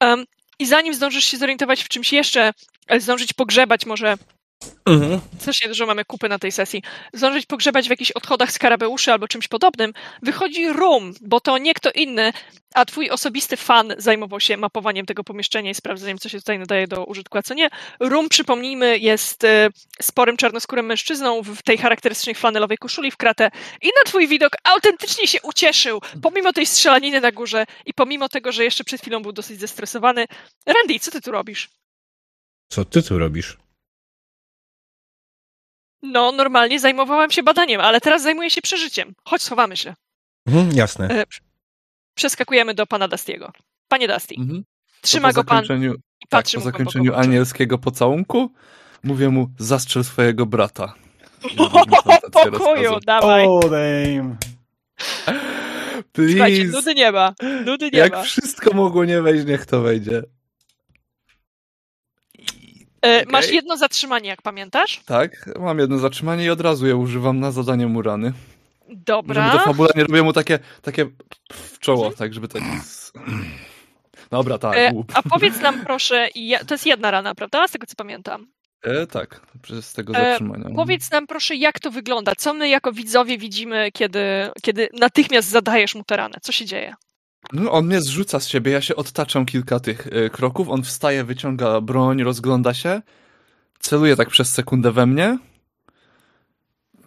[SPEAKER 4] Um, I zanim zdążysz się zorientować w czymś jeszcze, e, zdążyć pogrzebać może Mhm. Strasznie dużo mamy kupy na tej sesji. Zdążyć pogrzebać w jakichś odchodach skarabeuszy albo czymś podobnym. Wychodzi Room, bo to nie kto inny, a twój osobisty fan zajmował się mapowaniem tego pomieszczenia i sprawdzeniem, co się tutaj nadaje do użytku, a co nie. Room, przypomnijmy, jest e, sporym czarnoskórym mężczyzną w tej charakterystycznej flanelowej koszuli w kratę i na twój widok autentycznie się ucieszył, pomimo tej strzelaniny na górze i pomimo tego, że jeszcze przed chwilą był dosyć zestresowany. Randy, co ty tu robisz?
[SPEAKER 1] Co ty tu robisz?
[SPEAKER 4] No, normalnie zajmowałam się badaniem, ale teraz zajmuję się przeżyciem. Chodź, schowamy się.
[SPEAKER 1] Mhm, jasne. E,
[SPEAKER 4] przeskakujemy do pana Dustiego. Panie Dusty, mhm. trzyma go pan i patrzy
[SPEAKER 2] tak, po zakończeniu anielskiego pocałunku mówię mu, zastrzel swojego brata. [laughs]
[SPEAKER 4] pokoju, dawaj.
[SPEAKER 3] Oh, damn.
[SPEAKER 4] Please. Słuchajcie, nudy nie ma. Nudy nie
[SPEAKER 2] Jak
[SPEAKER 4] ma.
[SPEAKER 2] wszystko mogło nie wejść, niech to wejdzie.
[SPEAKER 4] E, okay. Masz jedno zatrzymanie, jak pamiętasz?
[SPEAKER 2] Tak, mam jedno zatrzymanie i od razu je używam na zadanie Murany.
[SPEAKER 4] Dobra.
[SPEAKER 2] Żeby to fabula nie robię mu takie, takie w czoło, hmm. tak żeby tak... Dobra, tak. E,
[SPEAKER 4] a powiedz nam proszę, to jest jedna rana, prawda? Z tego co pamiętam.
[SPEAKER 2] E, tak, przez tego e, zatrzymania.
[SPEAKER 4] E, powiedz nam proszę, jak to wygląda? Co my jako widzowie widzimy, kiedy, kiedy natychmiast zadajesz mu tę ranę? Co się dzieje?
[SPEAKER 2] No, on mnie zrzuca z siebie, ja się odtaczam kilka tych y, kroków, on wstaje, wyciąga broń, rozgląda się, celuje tak przez sekundę we mnie,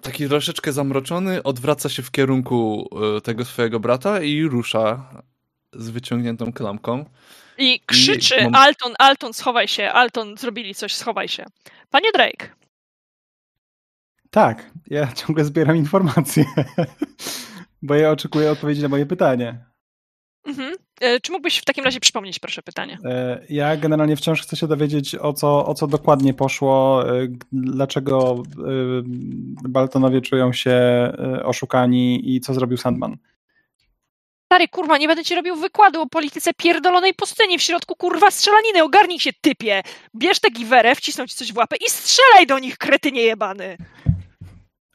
[SPEAKER 2] taki troszeczkę zamroczony, odwraca się w kierunku y, tego swojego brata i rusza z wyciągniętą klamką.
[SPEAKER 4] I krzyczy, I mam... Alton, Alton, schowaj się, Alton, zrobili coś, schowaj się. Panie Drake.
[SPEAKER 3] Tak, ja ciągle zbieram informacje, [laughs] bo ja oczekuję odpowiedzi na moje pytanie.
[SPEAKER 4] Mhm. E, czy mógłbyś w takim razie przypomnieć, proszę, pytanie?
[SPEAKER 3] E, ja generalnie wciąż chcę się dowiedzieć, o co, o co dokładnie poszło, e, dlaczego Baltonowie czują się oszukani i co zrobił Sandman.
[SPEAKER 4] Stary, kurwa, nie będę ci robił wykładu o polityce pierdolonej pustyni w środku, kurwa, strzelaniny. Ogarnij się, typie. Bierz tę giwerę, wcisnąć coś w łapę i strzelaj do nich, kretynie jebany.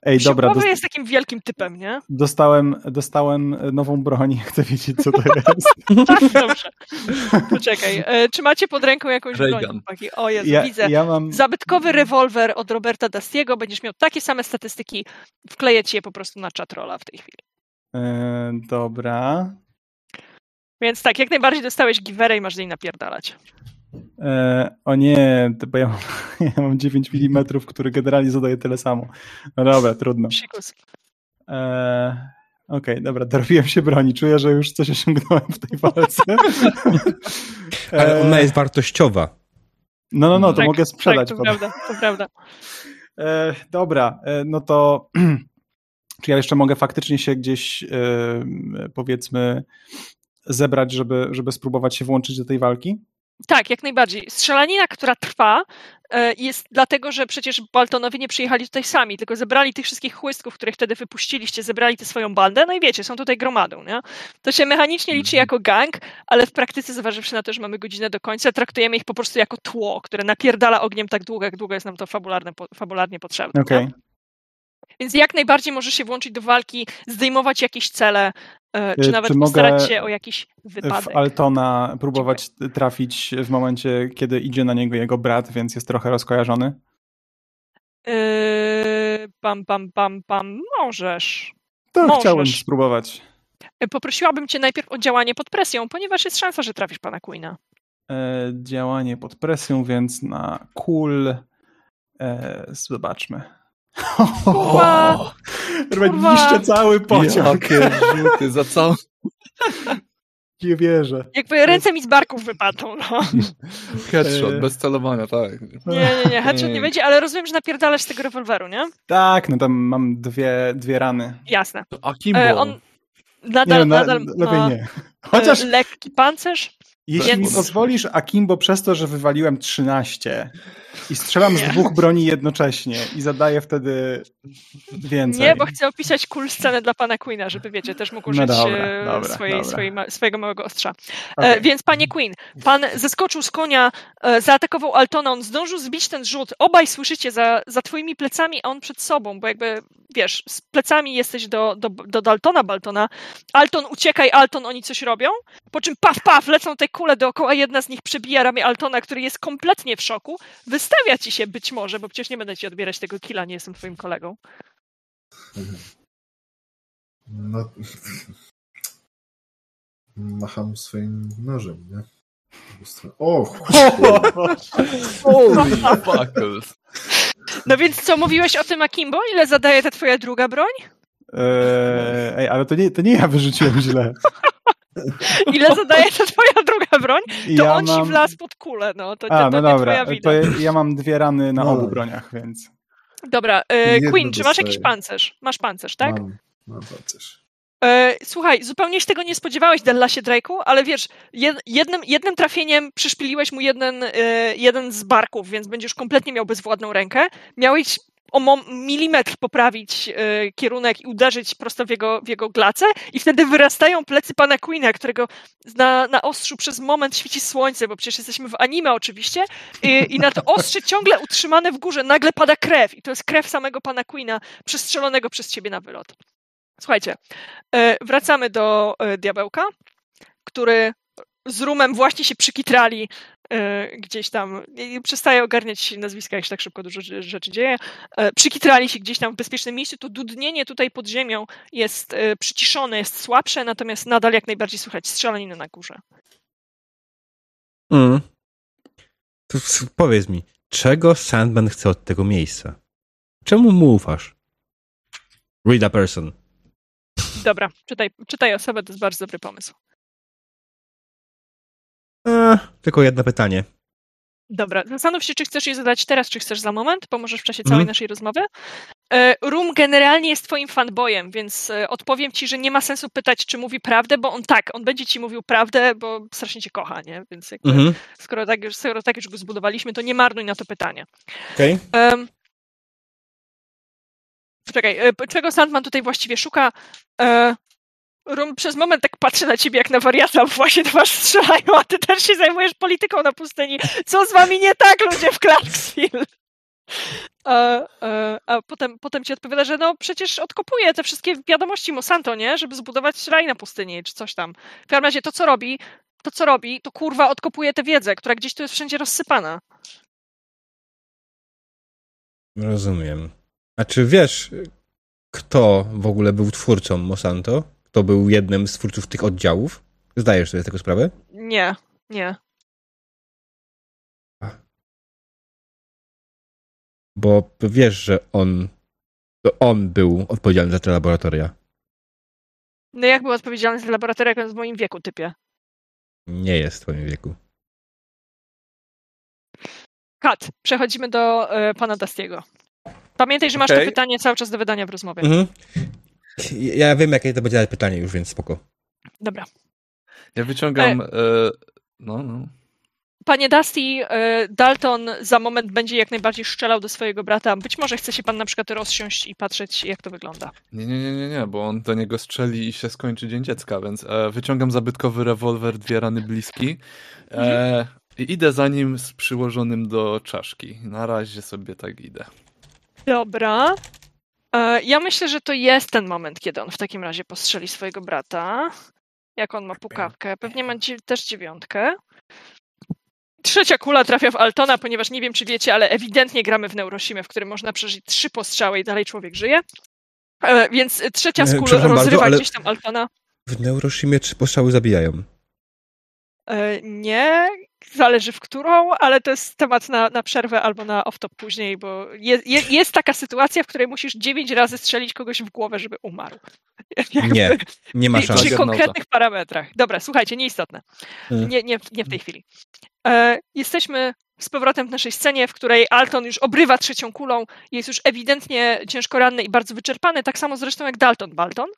[SPEAKER 4] Ej, dobra. Dost... jest takim wielkim typem, nie?
[SPEAKER 3] Dostałem, dostałem nową broń, [laughs] chcę wiedzieć, co to [laughs] jest.
[SPEAKER 4] Dobrze. Poczekaj. E, czy macie pod ręką jakąś Ray broń? Chłopaki? O Jezu, ja, widzę. Ja mam... Zabytkowy rewolwer od Roberta Dastiego. Będziesz miał takie same statystyki. Wkleję ci je po prostu na chatrola w tej chwili.
[SPEAKER 3] E, dobra.
[SPEAKER 4] Więc tak, jak najbardziej dostałeś giwerę i masz z niej napierdalać.
[SPEAKER 3] E, o nie, bo ja mam, [laughs] ja mam 9 mm, który generalnie zadaje tyle samo. No dobra, trudno. E, Okej, okay, dobra, dorobiłem się broni. Czuję, że już coś osiągnąłem w tej walce. [laughs]
[SPEAKER 1] Ale ona jest wartościowa.
[SPEAKER 3] No, no, no, to tak, mogę sprzedać.
[SPEAKER 4] Tak, to prawda, to prawda.
[SPEAKER 3] E, dobra, e, no to [clears throat] czy ja jeszcze mogę faktycznie się gdzieś e, powiedzmy zebrać, żeby, żeby spróbować się włączyć do tej walki?
[SPEAKER 4] Tak, jak najbardziej. Strzelanina, która trwa, e, jest dlatego, że przecież Baltonowie nie przyjechali tutaj sami, tylko zebrali tych wszystkich chłystków, których wtedy wypuściliście, zebrali tę swoją bandę, no i wiecie, są tutaj gromadą, nie? To się mechanicznie liczy mhm. jako gang, ale w praktyce, zważywszy na to, że mamy godzinę do końca, traktujemy ich po prostu jako tło, które napierdala ogniem tak długo, jak długo jest nam to fabularne, fabularnie potrzebne.
[SPEAKER 3] Okay.
[SPEAKER 4] Więc jak najbardziej możesz się włączyć do walki, zdejmować jakieś cele, e, czy nawet czy postarać się o jakiś wypadek.
[SPEAKER 3] W Altona próbować Dziękuję. trafić w momencie, kiedy idzie na niego jego brat, więc jest trochę rozkojarzony?
[SPEAKER 4] Yy pam, pam, pam, pam, możesz.
[SPEAKER 3] To
[SPEAKER 4] Możesz.
[SPEAKER 3] chciałbym spróbować.
[SPEAKER 4] E, Poprosiłabym cię najpierw o działanie pod presją, ponieważ jest szansa, że trafisz pana Queena.
[SPEAKER 3] E, działanie pod presją, więc na cool. E, zobaczmy. [laughs]
[SPEAKER 4] Kurwa!
[SPEAKER 3] Niszczę cały pociąg.
[SPEAKER 2] Jakie rzuty za całą... [laughs]
[SPEAKER 3] Nie wierzę.
[SPEAKER 4] Jakby ręce mi z barków wypadną, no. [laughs]
[SPEAKER 2] Headshot,
[SPEAKER 3] E.
[SPEAKER 2] bez celowania, tak.
[SPEAKER 4] Nie, nie, nie, headshot nie
[SPEAKER 2] Nie.
[SPEAKER 4] będzie, ale rozumiem, że napierdalasz z tego rewolweru, nie?
[SPEAKER 3] Tak, no tam mam dwie, dwie rany.
[SPEAKER 4] Jasne.
[SPEAKER 2] Akimbo.
[SPEAKER 4] E, on
[SPEAKER 3] Nie,
[SPEAKER 4] nadal,
[SPEAKER 3] no, na,
[SPEAKER 4] nadal
[SPEAKER 3] lepiej
[SPEAKER 4] ma
[SPEAKER 3] nie. Chociaż
[SPEAKER 4] e, lekki pancerz.
[SPEAKER 3] jeśli
[SPEAKER 4] więc-
[SPEAKER 3] mi pozwolisz, Akimbo przez to, że wywaliłem 13 i strzelam z
[SPEAKER 4] Nie.
[SPEAKER 3] dwóch broni jednocześnie i zadaję wtedy więcej.
[SPEAKER 4] Nie, bo chcę opisać cool scenę dla pana Queena, żeby wiecie, też mógł
[SPEAKER 3] No
[SPEAKER 4] użyć
[SPEAKER 3] dobra,
[SPEAKER 4] e,
[SPEAKER 3] dobra,
[SPEAKER 4] swojej,
[SPEAKER 3] dobra.
[SPEAKER 4] swojej, ma, swojego małego ostrza.
[SPEAKER 3] Okej.
[SPEAKER 4] E, więc panie Queen, pan zeskoczył z konia, e, zaatakował Altona, on zdążył zbić ten rzut. Obaj słyszycie za, za twoimi plecami, a on przed sobą, bo jakby wiesz, z plecami jesteś do, do, do Daltona Baltona. Alton, uciekaj, Alton, oni coś robią. Po czym paf, paf, lecą te kule dookoła, jedna z nich przebija ramię Altona, który jest kompletnie w szoku. Wystawia ci się być może, bo przecież nie będę ci odbierać tego killa, nie jestem twoim kolegą.
[SPEAKER 5] No. Macham swoim nożem, nie? O. [laughs]
[SPEAKER 4] No więc co, mówiłeś o tym Akimbo? Ile zadaje ta twoja druga broń?
[SPEAKER 3] Eee, ej, ale to nie, to nie ja wyrzuciłem źle. [laughs] [laughs]
[SPEAKER 4] Ile zadaje ta twoja druga broń? To
[SPEAKER 3] ja
[SPEAKER 4] on ci
[SPEAKER 3] mam...
[SPEAKER 4] wlazł pod kulę, no. To,
[SPEAKER 3] A,
[SPEAKER 4] to
[SPEAKER 3] no
[SPEAKER 4] nie
[SPEAKER 3] dobra,
[SPEAKER 4] twoja
[SPEAKER 3] to ja, ja mam dwie rany na
[SPEAKER 5] No.
[SPEAKER 3] obu broniach, więc...
[SPEAKER 4] Dobra, e, Queen, czy masz jakiś pancerz? Masz pancerz, tak?
[SPEAKER 5] Mam, mam pancerz.
[SPEAKER 4] E, słuchaj, zupełnie się tego nie spodziewałeś, Dellasie Drake'u, ale wiesz, jed, jednym, jednym trafieniem przyszpiliłeś mu jeden, e, jeden z barków, więc będziesz kompletnie miał bezwładną rękę. Miałeś o milimetr poprawić e, kierunek i uderzyć prosto w jego, w jego glacę i wtedy wyrastają plecy pana Queena, którego na, na ostrzu przez moment świeci słońce, bo przecież jesteśmy w anime oczywiście i, na to ostrze ciągle utrzymane w górze nagle pada krew i to jest krew samego pana Queena przestrzelonego przez ciebie na wylot. Słuchajcie, e, wracamy do e, diabełka, który z rumem właśnie się przykitrali gdzieś tam, przestaje ogarniać nazwiska, jak się tak szybko dużo rze- rzeczy dzieje, e, przykitrali się gdzieś tam w bezpiecznym miejscu, to dudnienie tutaj pod ziemią jest e, przyciszone, jest słabsze, natomiast nadal jak najbardziej słychać strzelaniny na górze.
[SPEAKER 1] Mm. To powiedz mi, czego Sandman chce od tego miejsca? Czemu mu ufasz? Read a person.
[SPEAKER 4] Dobra, czytaj, czytaj osobę, to jest bardzo dobry pomysł.
[SPEAKER 1] A, tylko jedno pytanie.
[SPEAKER 4] Dobra, zastanów się, czy chcesz je zadać teraz, czy chcesz za moment, pomożesz w czasie całej
[SPEAKER 1] Mhm.
[SPEAKER 4] naszej rozmowy. E, Rum generalnie jest twoim fanboyem, więc e, odpowiem ci, że nie ma sensu pytać, czy mówi prawdę, bo on tak, on będzie ci mówił prawdę, bo strasznie cię kocha, nie? Więc jakby,
[SPEAKER 1] Mhm.
[SPEAKER 4] skoro, tak, już- skoro tak już go zbudowaliśmy, to nie marnuj na to pytanie.
[SPEAKER 1] Okej.
[SPEAKER 4] Um, czekaj, e, czego Sandman tutaj właściwie szuka? Rum przez moment tak patrzy na ciebie jak na wariata, właśnie do was strzelają, a ty też się zajmujesz polityką na pustyni. Co z wami nie tak, ludzie w Clarksville? A, a, a potem, potem ci odpowiada, że no przecież odkopuje te wszystkie wiadomości Monsanto, nie? Żeby zbudować raj na pustyni, czy coś tam. W każdym razie to, co robi, to co robi, to kurwa odkopuje tę wiedzę, która gdzieś tu jest wszędzie rozsypana.
[SPEAKER 1] Rozumiem. A czy wiesz, kto w ogóle był twórcą Monsanto? Kto był jednym z twórców tych oddziałów? Zdajesz sobie z tego sprawę?
[SPEAKER 4] Nie, nie.
[SPEAKER 1] Bo wiesz, że on, to on był odpowiedzialny za te laboratoria.
[SPEAKER 4] No jak był odpowiedzialny za laboratorium, jak on jest w moim wieku, typie?
[SPEAKER 1] Nie jest w twoim wieku.
[SPEAKER 4] Kat, przechodzimy do e, pana Dastiego. Pamiętaj, że masz to pytanie cały czas do wydania w rozmowie.
[SPEAKER 1] Mhm. Ja wiem, jakie to będzie pytanie już, więc spoko.
[SPEAKER 4] Dobra.
[SPEAKER 2] Ja wyciągam... E... No, no.
[SPEAKER 4] Panie Dusty, e, Dalton za moment będzie jak najbardziej szczelał do swojego brata. Być może chce się pan na przykład rozsiąść i patrzeć, jak to wygląda.
[SPEAKER 2] Nie, nie, nie, nie, nie, bo on do niego strzeli i się skończy Dzień Dziecka, więc e, wyciągam zabytkowy rewolwer, dwie rany bliski e, i idę za nim z przyłożonym do czaszki. Na razie sobie tak idę.
[SPEAKER 4] Dobra. E, Ja myślę, że to jest ten moment, kiedy on w takim razie postrzeli swojego brata. Jak on ma pukawkę. Pewnie ma też dziewiątkę. trzecia kula trafia w Altona, ponieważ nie wiem, czy wiecie, ale ewidentnie gramy w Neurosimie, w którym można przeżyć trzy postrzały i dalej człowiek żyje. E, więc trzecia z kul rozrywa bardzo, gdzieś tam Altona.
[SPEAKER 1] W Neurosimie trzy postrzały zabijają.
[SPEAKER 4] E, nie, zależy w którą, ale to jest temat na, na przerwę albo na off-top później, bo jest, jest, jest, taka sytuacja, w której musisz dziewięć razy strzelić kogoś w głowę, żeby umarł. [laughs]
[SPEAKER 1] Nie, nie ma szans.
[SPEAKER 4] Przy konkretnych parametrach. Dobra, słuchajcie, nieistotne. Hmm. Nie, nie, nie w tej chwili. E, jesteśmy z powrotem w naszej scenie, w której Alton już obrywa trzecią kulą, jest już ewidentnie ciężko ranny i bardzo wyczerpany, tak samo zresztą jak Dalton Balton.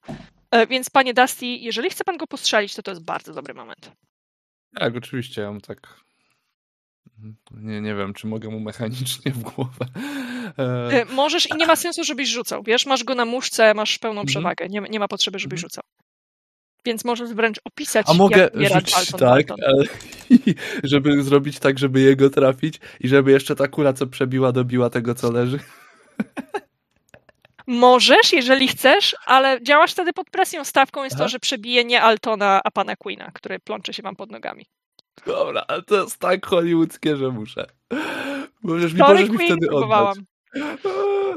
[SPEAKER 4] E, więc panie Dusty, jeżeli chce pan go postrzelić, to to jest bardzo dobry moment.
[SPEAKER 2] Tak, oczywiście, ja mam tak. Mhm, nie, nie wiem, czy mogę mu mechanicznie w głowę. [laughs]
[SPEAKER 4] E... e możesz i nie ma sensu, żebyś rzucał. Wiesz, masz go na muszce, masz pełną mhm. przewagę. Nie, nie ma potrzeby, żebyś mhm. rzucał. Więc możesz wręcz opisać.
[SPEAKER 2] A mogę rzucić tak, ale, [laughs] żeby zrobić tak, żeby jego trafić i żeby jeszcze ta kula, co przebiła, dobiła tego, co leży. [laughs]
[SPEAKER 4] Możesz, jeżeli chcesz, ale działasz wtedy pod presją. Stawką jest Aha. to, że przebije nie Altona, a pana Queena, który plącze się wam pod nogami.
[SPEAKER 2] Dobra, ale to jest tak hollywoodzkie, że muszę. Możesz mi, możesz mi wtedy próbowałam. oddać.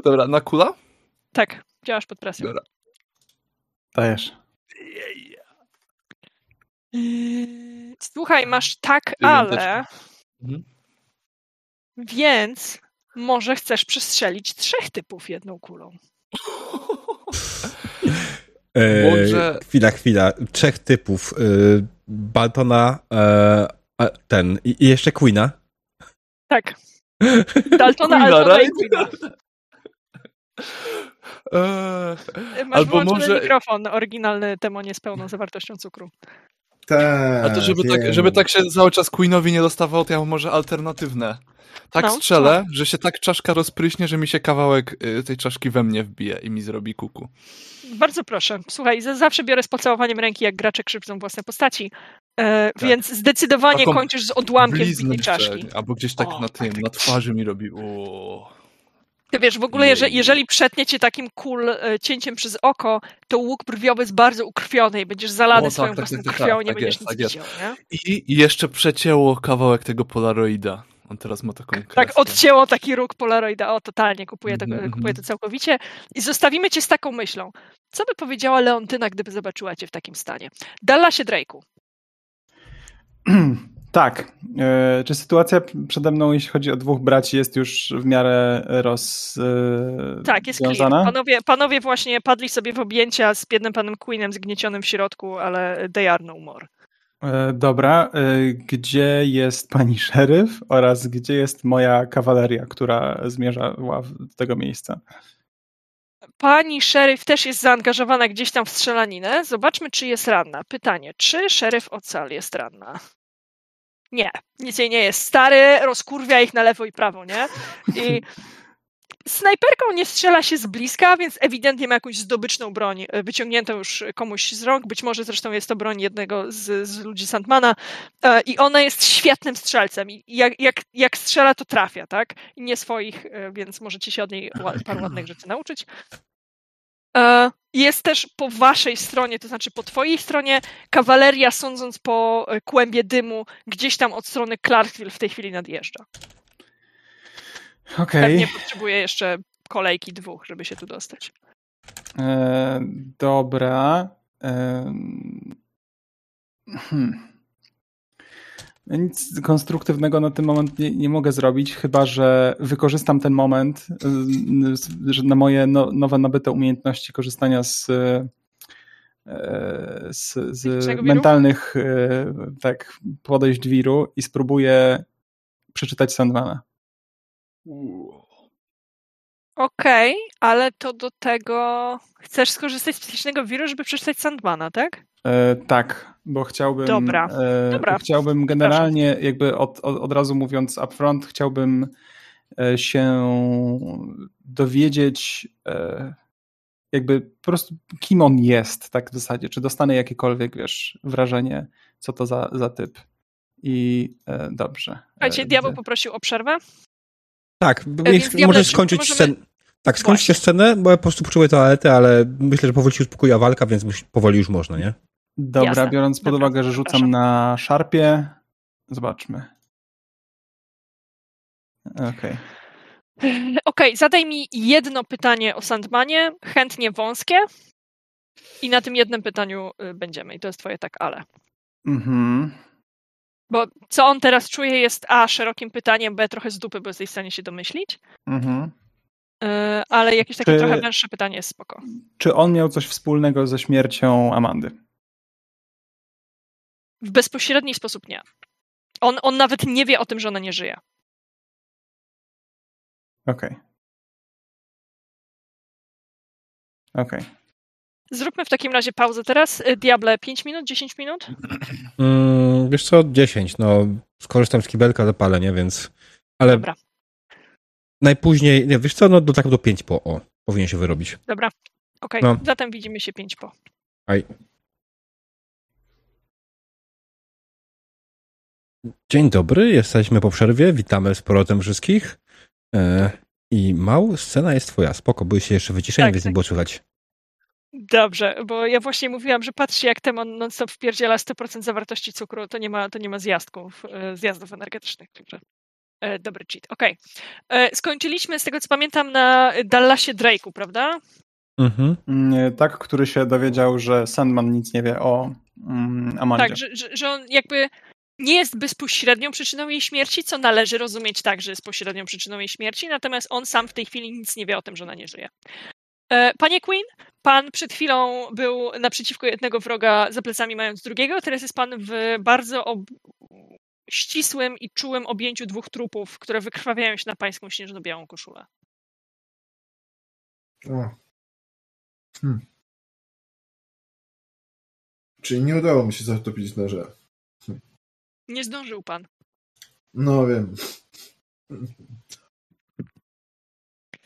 [SPEAKER 2] Dobra, na kula?
[SPEAKER 4] Tak, działasz pod presją. Dobra.
[SPEAKER 3] Dajesz.
[SPEAKER 4] Słuchaj, masz tak, ale... Mhm. Więc może chcesz przestrzelić trzech typów jedną kulą.
[SPEAKER 1] E, Może... Chwila, chwila. Trzech typów. E, Baltona, e, ten i, i jeszcze Queena.
[SPEAKER 4] Tak. [laughs] Daltona, Altona i Queena. Eee, Masz albo może mikrofon oryginalny Temonie z pełną zawartością cukru.
[SPEAKER 2] Tak. A to żeby tak, żeby tak się cały czas Queenowi nie dostawało, to ja mam może alternatywne. Tak no, strzelę, no. że się tak czaszka rozpryśnie, że mi się kawałek y, tej czaszki we mnie wbije i mi zrobi kuku.
[SPEAKER 4] Bardzo proszę. Słuchaj, zawsze biorę z pocałowaniem ręki, jak gracze krzywdzą własne postaci. E, tak. Więc zdecydowanie Taką kończysz z odłamkiem wbitej czaszki.
[SPEAKER 2] Albo gdzieś tak o, na tym, tak. na twarzy mi robi. O.
[SPEAKER 4] Ty wiesz, w ogóle jeżeli, jeżeli przetnie cię takim kul e, cięciem przez oko, to łuk brwiowy jest bardzo ukrwiony i będziesz zalany o, tak, swoją tak, własną tak, krwią, tak, nie będziesz jest, nic tak widział, nie?
[SPEAKER 2] I, I jeszcze przecięło kawałek tego polaroida. On teraz ma taką kreskę.
[SPEAKER 4] Tak, odcięło taki róg Polaroida. O, totalnie, kupuję to, mm -hmm. kupuję to całkowicie. I zostawimy cię z taką myślą. Co by powiedziała Leontyna, gdyby zobaczyła cię w takim stanie? Dallasie Drake'u. [clears throat]
[SPEAKER 3] Tak. E, czy sytuacja przede mną, jeśli chodzi o dwóch braci, jest już w miarę roz. E, tak, jest clear.
[SPEAKER 4] Panowie, panowie właśnie padli sobie w objęcia z biednym panem Queenem zgniecionym w środku, ale they are no more.
[SPEAKER 3] E, dobra, gdzie jest pani [laughs] szeryf oraz gdzie jest moja kawaleria, która zmierzała do tego miejsca?
[SPEAKER 4] Pani szeryf też jest zaangażowana gdzieś tam w strzelaninę. Zobaczmy, czy jest ranna. Pytanie, czy szeryf Ocal jest ranna? Nie, nic jej nie jest. Stary rozkurwia ich na lewo i prawo, nie? I [laughs] snajperką nie strzela się z bliska, więc ewidentnie ma jakąś zdobyczną broń, e, wyciągniętą już komuś z rąk. Być może zresztą jest to broń jednego z, z ludzi Sandmana. E, I ona jest świetnym strzelcem. I jak, jak, jak strzela, to trafia, tak? I nie swoich, e, więc możecie się od niej paru ładnych rzeczy nauczyć. E, jest też po waszej stronie, to znaczy po twojej stronie, kawaleria, sądząc po e, kłębie dymu, gdzieś tam od strony Clarksville w tej chwili nadjeżdża.
[SPEAKER 3] Okej. Okay. Pewnie
[SPEAKER 4] potrzebuje jeszcze kolejki dwóch, żeby się tu dostać.
[SPEAKER 3] E, dobra. E, hmm. Nic konstruktywnego na ten moment nie, nie, mogę zrobić, chyba że wykorzystam ten moment y, że na moje no, nowe nabyte umiejętności korzystania z, y, z, z mentalnych y, tak, podejść wiru i spróbuję przeczytać Sandmana.
[SPEAKER 4] Okej, okay, ale to do tego chcesz skorzystać z psychicznego wiru, żeby przeczytać Sandmana, tak?
[SPEAKER 3] E, tak, bo chciałbym. Dobra. E, Dobra. Chciałbym generalnie, jakby od, od, od razu mówiąc upfront, chciałbym e, się dowiedzieć, jakby po prostu kim on jest, tak w zasadzie. Czy dostanę jakiekolwiek, wiesz, wrażenie, co to za, za typ. I e, dobrze.
[SPEAKER 4] Słuchajcie, Diabeł poprosił o przerwę.
[SPEAKER 1] Tak, e, możesz skończyć możemy... scenę. Tak, skończcie scenę, bo ja po prostu poczuję toaletę, ale myślę, że powoli się uspokoiła walka, więc powoli już można, nie?
[SPEAKER 3] Dobra, Jasne. biorąc pod uwagę, że rzucam na szarpie, zobaczmy. Okej. Okay. [laughs]
[SPEAKER 4] Okej, okay, zadaj mi jedno pytanie o Sandmanie, chętnie wąskie. I na tym jednym pytaniu y, będziemy. I to jest twoje tak, ale. Mhm. Bo co on teraz czuje jest A szerokim pytaniem, B trochę z dupy, bo jesteś w stanie się domyślić. Mhm. Y, ale jakieś takie czy, trochę węższe pytanie jest spoko.
[SPEAKER 3] Czy on miał coś wspólnego ze śmiercią Amandy?
[SPEAKER 4] W bezpośredni sposób nie. On, on nawet nie wie o tym, że ona nie żyje.
[SPEAKER 3] Okej. Okay. Okej. Okay.
[SPEAKER 4] Zróbmy w takim razie pauzę teraz. Y, Diable 5 minut, 10 minut?
[SPEAKER 1] Mm, wiesz co, 10. No, skorzystam z kibelka, zapalę, nie? Więc. Ale. Dobra. Najpóźniej, nie, wiesz co, no do tak do 5 po. O, powinien się wyrobić.
[SPEAKER 4] Dobra. Okej, okay. no. zatem widzimy się 5 po.
[SPEAKER 1] Aj. Dzień dobry, jesteśmy po przerwie. Witamy z powrotem wszystkich. E, I mał, scena jest twoja. Spoko, się jeszcze wyciszeni, tak, więc tak. nie było słychać.
[SPEAKER 4] Dobrze, bo ja właśnie mówiłam, że patrzcie, jak Temon non-stop wpierdziela 100% zawartości cukru, to nie ma, to nie ma zjazdków, e, zjazdów energetycznych. Także dobry cheat. Okej. Okay. Skończyliśmy, z tego co pamiętam, na Dallasie Drake'u, prawda?
[SPEAKER 3] Mhm. Mm, tak, który się dowiedział, że Sandman nic nie wie o mm, Amandzie.
[SPEAKER 4] Tak, że, że, że on jakby nie jest bezpośrednią przyczyną jej śmierci, co należy rozumieć tak, że jest pośrednią przyczyną jej śmierci, natomiast on sam w tej chwili nic nie wie o tym, że ona nie żyje. E, panie Queen, pan przed chwilą był naprzeciwko jednego wroga za plecami mając drugiego, teraz jest pan w bardzo ob... ścisłym i czułym objęciu dwóch trupów, które wykrwawiają się na pańską śnieżno-białą koszulę. O. Hmm.
[SPEAKER 5] Czyli nie udało mi się zatopić noża.
[SPEAKER 4] Nie zdążył pan.
[SPEAKER 5] No wiem.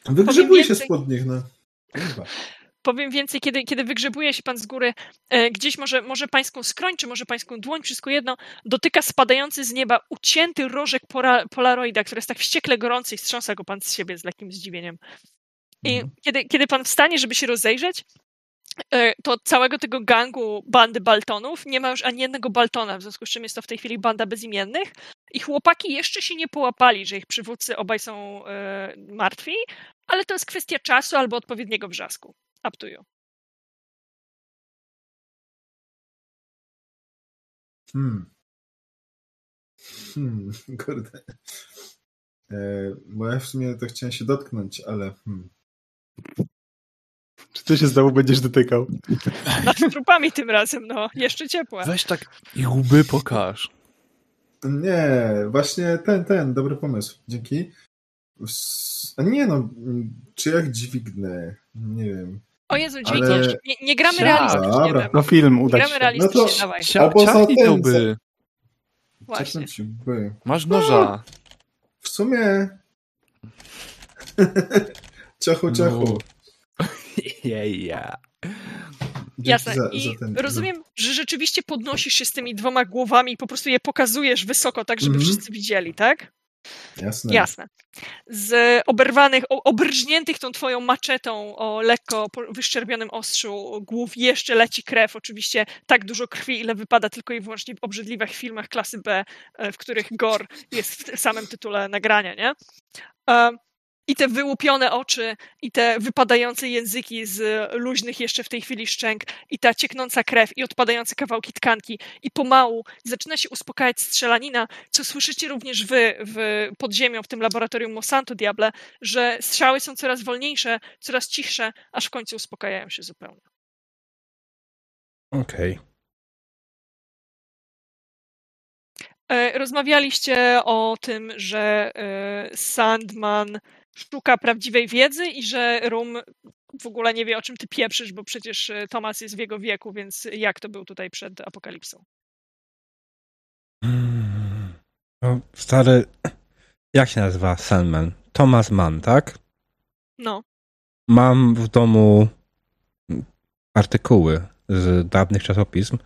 [SPEAKER 5] Wygrzebuje się spod nich, no. Chyba.
[SPEAKER 4] Powiem więcej, kiedy, kiedy wygrzebuje się pan z góry, e, gdzieś może, może pańską skroń, czy może pańską dłoń, wszystko jedno, dotyka spadający z nieba ucięty rożek pora, polaroida, który jest tak wściekle gorący i strząsa go pan z siebie z lekkim zdziwieniem. I mhm. kiedy, kiedy pan wstanie, żeby się rozejrzeć, E, to całego tego gangu bandy Baltonów nie ma już ani jednego Baltona, w związku z czym jest to w tej chwili banda bezimiennych. I chłopaki jeszcze się nie połapali, że ich przywódcy obaj są e, martwi, ale to jest kwestia czasu albo odpowiedniego wrzasku. Up to you.
[SPEAKER 5] Hmm. Hmm, [laughs] kurde. E, bo ja w sumie to chciałem się dotknąć, ale hmm.
[SPEAKER 3] Czy ty się znowu będziesz dotykał? [laughs]
[SPEAKER 4] Nad trupami tym razem, no. Jeszcze ciepłe.
[SPEAKER 2] Weź tak i łby pokaż.
[SPEAKER 5] Nie, właśnie ten, ten, dobry pomysł. Dzięki. A nie no, czy jak dźwignę? Nie wiem.
[SPEAKER 4] O Jezu, dźwigniesz. Ale... Nie, nie gramy Cia, realistycznie. Dobra.
[SPEAKER 3] No film, uda się.
[SPEAKER 4] Gramy realistycznie, no to, dawaj.
[SPEAKER 2] Cia, to by.
[SPEAKER 4] Właśnie.
[SPEAKER 5] by.
[SPEAKER 2] Masz noża.
[SPEAKER 5] W sumie... [laughs] ciachu, ciachu. No.
[SPEAKER 2] Yeah. [laughs]
[SPEAKER 4] Jasne. Za, I za rozumiem, że rzeczywiście podnosisz się z tymi dwoma głowami i po prostu je pokazujesz wysoko, tak żeby mm -hmm. wszyscy widzieli, tak?
[SPEAKER 5] Jasne.
[SPEAKER 4] Jasne. Z oberwanych, obrżniętych tą twoją maczetą o lekko wyszczerbionym ostrzu głów jeszcze leci krew. Oczywiście tak dużo krwi, ile wypada tylko i wyłącznie w obrzydliwych filmach klasy B, e, w których gore jest w samym tytule nagrania, nie? I te wyłupione oczy, i te wypadające języki z luźnych jeszcze w tej chwili szczęk, i ta cieknąca krew, i odpadające kawałki tkanki, i pomału zaczyna się uspokajać strzelanina, co słyszycie również wy w podziemią w tym laboratorium Monsanto Diable, że strzały są coraz wolniejsze, coraz cichsze, aż w końcu uspokajają się zupełnie.
[SPEAKER 1] Okej. Okay.
[SPEAKER 4] E, rozmawialiście o tym, że e, Sandman szuka prawdziwej wiedzy i że Rum w ogóle nie wie, o czym ty pieprzysz, bo przecież e, Thomas jest w jego wieku, więc jak to był tutaj przed apokalipsą?
[SPEAKER 1] Hmm. No, stary, jak się nazywa Sandman? Thomas Mann, tak?
[SPEAKER 4] No.
[SPEAKER 1] Mam w domu artykuły z dawnych czasopism,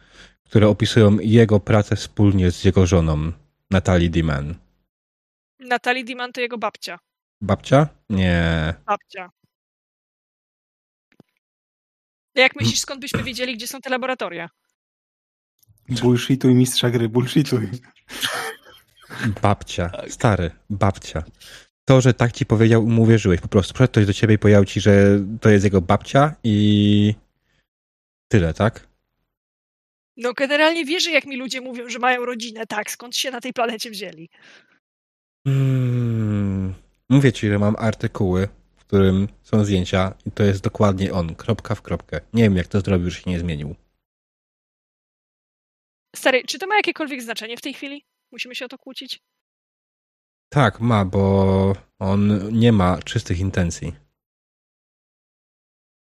[SPEAKER 1] które opisują jego pracę wspólnie z jego żoną, Natalie Diman.
[SPEAKER 4] Natalie Diman to jego babcia.
[SPEAKER 1] Babcia? Nie.
[SPEAKER 4] Babcia. Jak myślisz, skąd byśmy wiedzieli, gdzie są te laboratoria?
[SPEAKER 3] Bullshituj mistrza gry, bullshituj.
[SPEAKER 1] Babcia, stary, babcia. To, że tak ci powiedział, mu uwierzyłeś po prostu. Przyszedł ktoś do ciebie i powiedział ci, że to jest jego babcia i tyle, tak?
[SPEAKER 4] No generalnie wierzę, jak mi ludzie mówią, że mają rodzinę. Tak, skąd się na tej planecie wzięli?
[SPEAKER 1] Hmm. Mówię ci, że mam artykuły, w którym są zdjęcia i to jest dokładnie on, kropka w kropkę. Nie wiem, jak to zrobił, że się nie zmienił.
[SPEAKER 4] Stary, czy to ma jakiekolwiek znaczenie w tej chwili? Musimy się o to kłócić?
[SPEAKER 1] Tak, ma, bo on nie ma czystych intencji.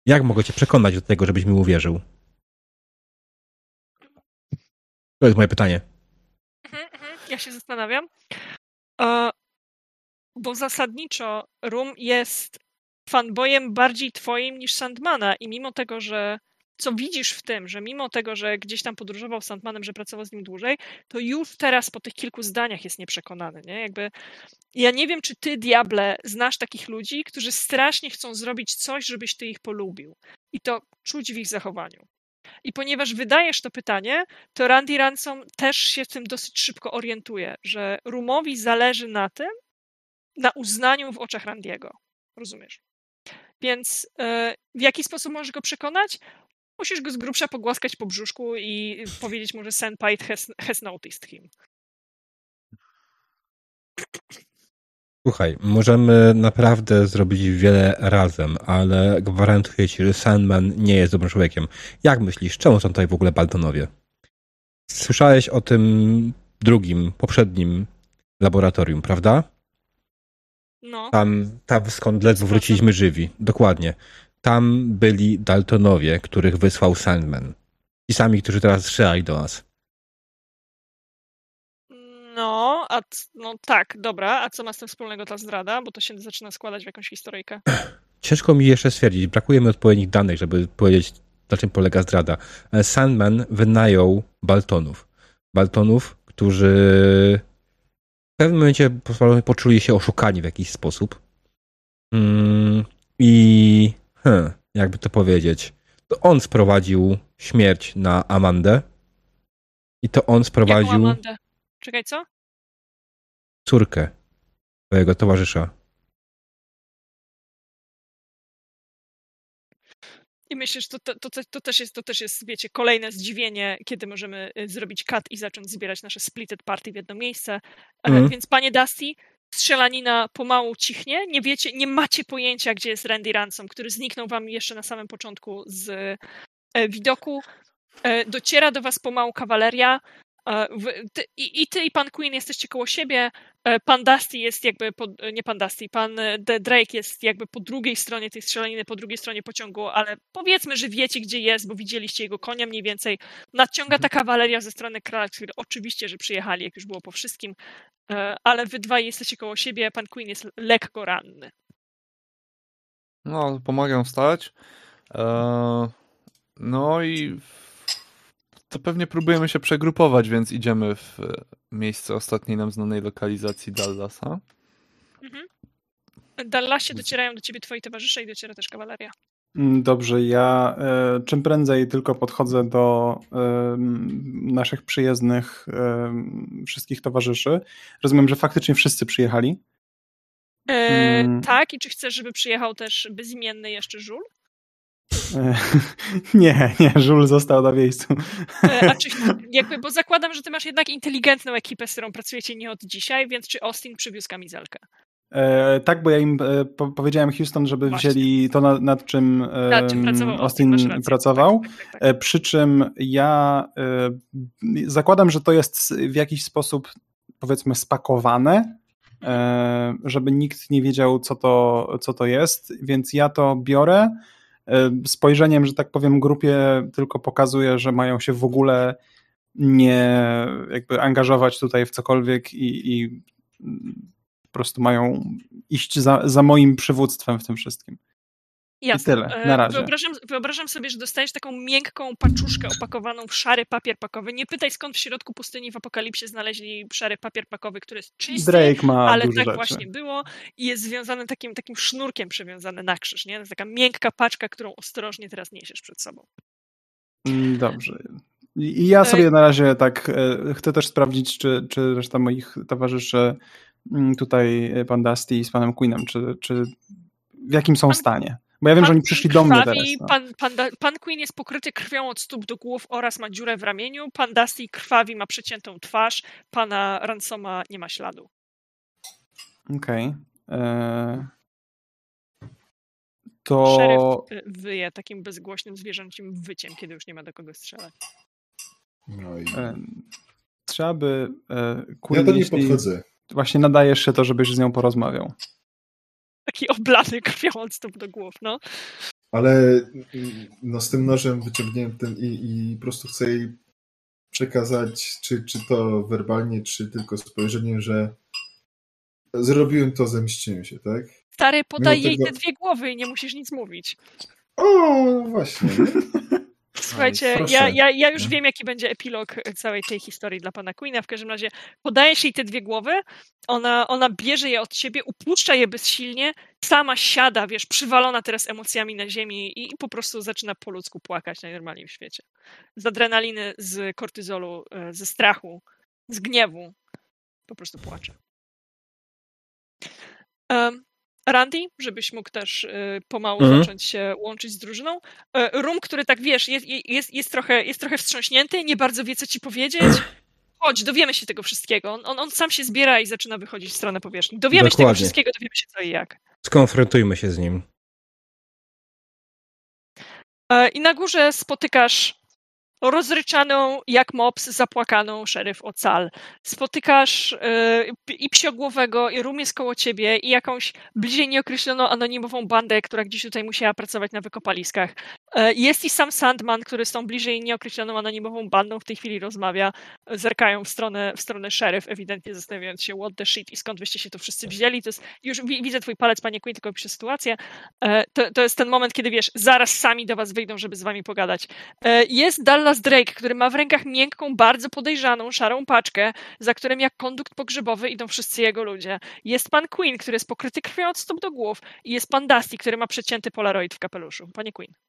[SPEAKER 1] Jak mogę cię przekonać do tego, żebyś mi uwierzył? To jest moje pytanie.
[SPEAKER 4] Mhm, mhm. Ja się zastanawiam. Bo zasadniczo Rum jest fanboyem bardziej twoim niż Sandmana i mimo tego, że co widzisz w tym, że mimo tego, że gdzieś tam podróżował z Sandmanem, że pracował z nim dłużej, to już teraz po tych kilku zdaniach jest nieprzekonany, nie? Jakby ja nie wiem, czy ty, Diable, znasz takich ludzi, którzy strasznie chcą zrobić coś, żebyś ty ich polubił. I to czuć w ich zachowaniu. I ponieważ wydajesz to pytanie, to Randy Ransom też się w tym dosyć szybko orientuje, że Rumowi zależy na tym, na uznaniu w oczach Randiego. Rozumiesz? Więc yy, w jaki sposób możesz go przekonać? Musisz go z grubsza pogłaskać po brzuszku i powiedzieć mu, że Senpai has, has noticed him.
[SPEAKER 1] Słuchaj, możemy naprawdę zrobić wiele razem, ale gwarantuję ci, że Sandman nie jest dobrym człowiekiem. Jak myślisz, czemu są tutaj w ogóle Baltonowie? Słyszałeś o tym drugim, poprzednim laboratorium, prawda?
[SPEAKER 4] No.
[SPEAKER 1] Tam, tam skąd ledwo wróciliśmy żywi. Dokładnie. Tam byli Daltonowie, których wysłał Sandman. Ci sami, którzy teraz strzelali do nas.
[SPEAKER 4] No, a no tak, dobra. A co ma z tym wspólnego ta zdrada? Bo to się zaczyna składać w jakąś historyjkę. [clears throat]
[SPEAKER 1] Ciężko mi jeszcze stwierdzić. Brakuje mi odpowiednich danych, żeby powiedzieć, na czym polega zdrada. Sandman wynajął Baltonów. Baltonów, którzy w pewnym momencie poczuli się oszukani w jakiś sposób. Mm, I hmm, jakby to powiedzieć, to on sprowadził śmierć na Amandę. I to on sprowadził. Jaką
[SPEAKER 4] Amandę? Czekaj, co?
[SPEAKER 1] Córkę twojego towarzysza.
[SPEAKER 4] I myślisz, to, to, to, to, też jest, to też jest, wiecie, kolejne zdziwienie, kiedy możemy y, zrobić cut i zacząć zbierać nasze splitted party w jedno miejsce. Mm. Więc panie Dusty, strzelanina pomału cichnie. Nie wiecie, nie macie pojęcia, gdzie jest Randy Ransom, który zniknął wam jeszcze na samym początku z e, widoku. E, dociera do was pomału kawaleria. Ty, i, I ty i pan Queen jesteście koło siebie. E, pan Dusty jest jakby, po, nie pan Dusty, pan Drake jest jakby po drugiej stronie tej strzelaniny, po drugiej stronie pociągu, ale powiedzmy, że wiecie, gdzie jest, bo widzieliście jego konia mniej więcej. Nadciąga ta kawaleria ze strony który oczywiście, że przyjechali, jak już było po wszystkim, e, ale wy dwaj jesteście koło siebie, pan Queen jest lekko ranny.
[SPEAKER 2] No, pomagam wstać. Eee, no i to pewnie próbujemy się przegrupować, więc idziemy w e, miejsce ostatniej nam znanej lokalizacji Dallasa. Mhm.
[SPEAKER 4] Dallasie docierają do ciebie twoi towarzysze i dociera też kawaleria.
[SPEAKER 3] Mm, dobrze, ja e, czym prędzej tylko podchodzę do e, naszych przyjezdnych e, wszystkich towarzyszy. Rozumiem, że faktycznie wszyscy przyjechali.
[SPEAKER 4] E, mm. Tak, i czy chcesz, żeby przyjechał też bezimienny jeszcze żul? [laughs]
[SPEAKER 3] Nie, nie, Żul został na miejscu.
[SPEAKER 4] E, a czy, [laughs] jakby, bo zakładam, że ty masz jednak inteligentną ekipę, z którą pracujecie nie od dzisiaj, więc czy Austin przywiózł kamizelkę?
[SPEAKER 3] E, tak, bo ja im e, po, powiedziałem Houston, żeby Właśnie. wzięli to, nad, nad czym, e, nad czym pracował Austin rację, pracował. Tak, tak, tak, tak, przy czym ja e, zakładam, że to jest w jakiś sposób powiedzmy spakowane, e, żeby nikt nie wiedział, co to, co to jest, więc ja to biorę E, spojrzeniem, że tak powiem, grupie tylko pokazuje, że mają się w ogóle nie jakby angażować tutaj w cokolwiek i, i po prostu mają iść za, za moim przywództwem w tym wszystkim. Jasne. I tyle, na e, razie.
[SPEAKER 4] Wyobrażam, wyobrażam, sobie, że dostajesz taką miękką paczuszkę opakowaną w szary papier pakowy. Nie pytaj, skąd w środku pustyni w Apokalipsie znaleźli szary papier pakowy, który jest czysty,
[SPEAKER 3] Drake ma
[SPEAKER 4] ale tak
[SPEAKER 3] rzeczy.
[SPEAKER 4] właśnie było i jest związany takim, takim sznurkiem przywiązany na krzyż. Nie? To jest taka miękka paczka, którą ostrożnie teraz niesiesz przed sobą.
[SPEAKER 3] Mm, dobrze. I ja sobie na razie tak chcę też sprawdzić, czy, czy reszta moich towarzyszy mm, tutaj, pan Dusty z panem Queenem, czy, czy w jakim są stanie. Bo ja wiem, pan że oni przyszli do mnie teraz.
[SPEAKER 4] No. Pan, pan, pan, Queen jest pokryty krwią od stóp do głów oraz ma dziurę w ramieniu. Pan Dusty krwawi, ma przeciętą twarz. Pana Ransoma nie ma śladu.
[SPEAKER 3] Okej. Okay. Eee... To...
[SPEAKER 4] Szeryf y, wyje takim bezgłośnym zwierzęcim wyciem, kiedy już nie ma do kogo strzelać.
[SPEAKER 3] No i... Trzeba by... E,
[SPEAKER 5] Queen, ja to nie podchodzę.
[SPEAKER 3] Właśnie nadajesz się to, żebyś z nią porozmawiał
[SPEAKER 4] taki oblany krwią od stóp do głów, no.
[SPEAKER 5] Ale no, z tym nożem wyciągniętym i, i po prostu chcę jej przekazać, czy, czy to werbalnie, czy tylko spojrzeniem, że zrobiłem to, zemściłem się, tak?
[SPEAKER 4] Stary, podaj Mimo jej tego... te dwie głowy i nie musisz nic mówić.
[SPEAKER 5] O, właśnie. [laughs]
[SPEAKER 4] Słuchajcie, ja, ja, ja już wiem, jaki będzie epilog całej tej historii dla pana Queena. W każdym razie podajesz jej te dwie głowy, ona, ona bierze je od ciebie, upuszcza je bezsilnie, sama siada, wiesz, przywalona teraz emocjami na ziemi i, i po prostu zaczyna po ludzku płakać najnormalniej w świecie. Z adrenaliny, z kortyzolu, e, ze strachu, z gniewu. Po prostu płacze. Um, Randy, żebyś mógł też y, pomału mhm. zacząć się łączyć z drużyną. Y, Rum, który tak wiesz, jest, jest, jest, trochę, jest trochę wstrząśnięty, nie bardzo wie, co ci powiedzieć. Chodź, dowiemy się tego wszystkiego. On, on, sam się zbiera i zaczyna wychodzić w stronę powierzchni. Dowiemy Dokładnie. się tego wszystkiego, dowiemy się co i jak.
[SPEAKER 1] Skonfrontujmy się z nim.
[SPEAKER 4] Y, I na górze spotykasz rozryczaną jak mops, zapłakaną szeryf Ocal. Spotykasz yy, i psiogłowego, i rum koło ciebie, i jakąś bliżej nieokreśloną anonimową bandę, która gdzieś tutaj musiała pracować na wykopaliskach. Yy, jest i sam Sandman, który z tą bliżej nieokreśloną anonimową bandą w tej chwili rozmawia. Zerkają w stronę, w stronę szeryf, ewidentnie zastanawiając się what the shit i skąd wyście się tu wszyscy wzięli. To jest, już widzę twój palec, panie Queen, tylko piszę sytuację. Yy, to, to jest ten moment, kiedy wiesz, zaraz sami do was wyjdą, żeby z wami pogadać. Jest Dallas Dallas Drake, który ma w rękach miękką, bardzo podejrzaną, szarą paczkę, za którym jak kondukt pogrzebowy idą wszyscy jego ludzie. Jest pan Queen, który jest pokryty krwią od stóp do głów i jest pan Dusty, który ma przecięty polaroid w kapeluszu. Panie Queen.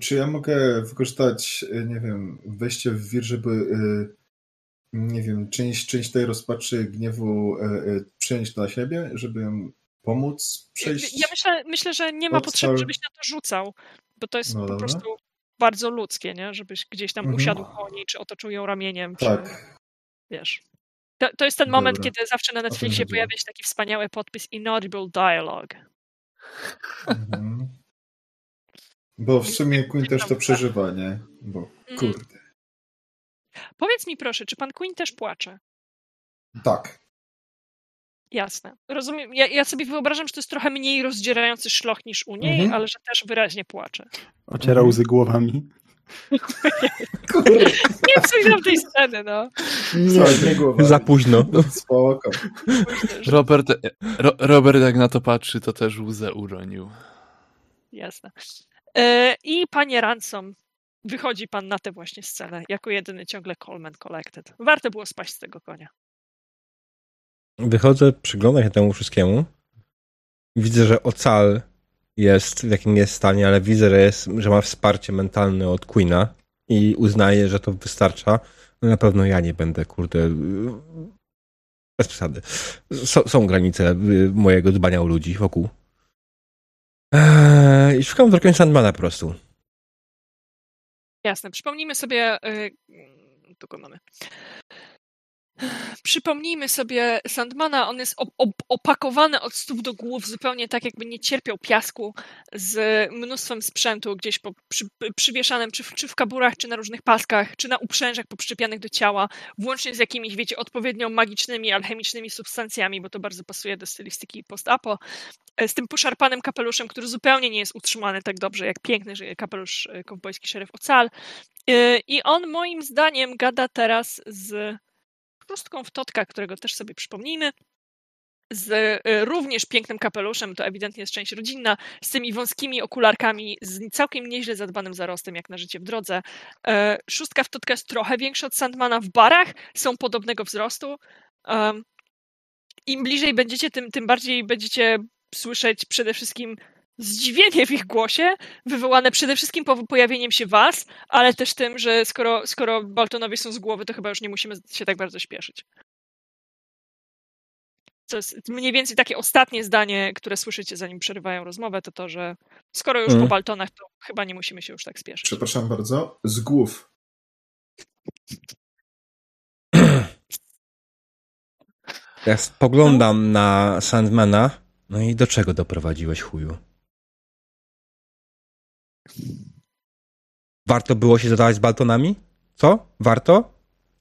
[SPEAKER 5] Czy ja mogę wykorzystać, y, nie wiem, wejście w wir, żeby y, nie wiem, część, część tej rozpaczy, gniewu y, przyjąć na siebie, żeby ją pomóc przejść?
[SPEAKER 4] Ja myślę, myślę że nie ma potrzeby, żebyś na to rzucał, bo to jest no, po prostu bardzo ludzkie, nie? Żebyś gdzieś tam mhm. usiadł po niej, czy otoczył ją ramieniem, tak. czy wiesz. To, to jest ten moment, Dobra. kiedy zawsze na Netflixie pojawia się taki wspaniały podpis Inaudible Dialogue.
[SPEAKER 5] Mhm. Bo w sumie Queen też to przeżywa, nie? Bo mhm. kurde.
[SPEAKER 4] Powiedz mi proszę, czy pan Queen też płacze?
[SPEAKER 5] Tak.
[SPEAKER 4] Jasne. Rozumiem. Ja, ja, sobie wyobrażam, że to jest trochę mniej rozdzierający szloch niż u niej, mhm. ale że też wyraźnie płacze.
[SPEAKER 3] Ociera łzy głowami. [laughs]
[SPEAKER 4] nie nam tej sceny, no.
[SPEAKER 1] Nie, nie głowa. Za późno.
[SPEAKER 5] Spoko.
[SPEAKER 2] Robert, Ro, Robert jak na to patrzy, to też łzę uronił.
[SPEAKER 4] Jasne. E, I panie Ransom, wychodzi pan na tę właśnie scenę, jako jedyny ciągle Coleman Collected. Warto było spaść z tego konia.
[SPEAKER 1] Wychodzę, przyglądam się temu wszystkiemu. Widzę, że Ocal jest w jakim jest stanie, ale widzę, że, jest, że ma wsparcie mentalne od Queena i uznaję, że to wystarcza. No na pewno ja nie będę, kurde, bez przesady. są granice y, mojego dbania o ludzi wokół. Eee, szukam trochę Sandmana po prostu.
[SPEAKER 4] Jasne. Przypomnijmy sobie. Yy, tu go mamy. Przypomnijmy sobie Sandmana, on jest opakowany od stóp do głów, zupełnie tak, jakby nie cierpiał piasku, z mnóstwem sprzętu gdzieś po, przy, przywieszanym, czy w, czy w kaburach, czy na różnych paskach, czy na uprzężach poprzyczepianych do ciała, włącznie z jakimiś, wiecie, odpowiednio magicznymi, alchemicznymi substancjami, bo to bardzo pasuje do stylistyki post-apo, e, z tym poszarpanym kapeluszem, który zupełnie nie jest utrzymany tak dobrze, jak piękny kapelusz e, kowbojski szeryf Ocal. E, I on moim zdaniem gada teraz z Prostką w Totka, którego też sobie przypomnijmy, z y, również pięknym kapeluszem, to ewidentnie jest część rodzinna, z tymi wąskimi okularkami, z całkiem nieźle zadbanym zarostem, jak na życie w drodze. E, szóstka w Totka jest trochę większa od Sandmana w barach, są podobnego wzrostu. Im bliżej będziecie, tym, tym bardziej będziecie słyszeć przede wszystkim zdziwienie w ich głosie, wywołane przede wszystkim pojawieniem się was, ale też tym, że skoro, skoro Baltonowie są z głowy, to chyba już nie musimy się tak bardzo śpieszyć. To jest mniej więcej takie ostatnie zdanie, które słyszycie, zanim przerywają rozmowę, to to, że skoro już mm. po Baltonach, to chyba nie musimy się już tak spieszyć.
[SPEAKER 5] Przepraszam bardzo, z głów.
[SPEAKER 1] Ja spoglądam no. na Sandmana, no i do czego doprowadziłeś chuju? Warto było się zadawać z Baltonami? Co? Warto?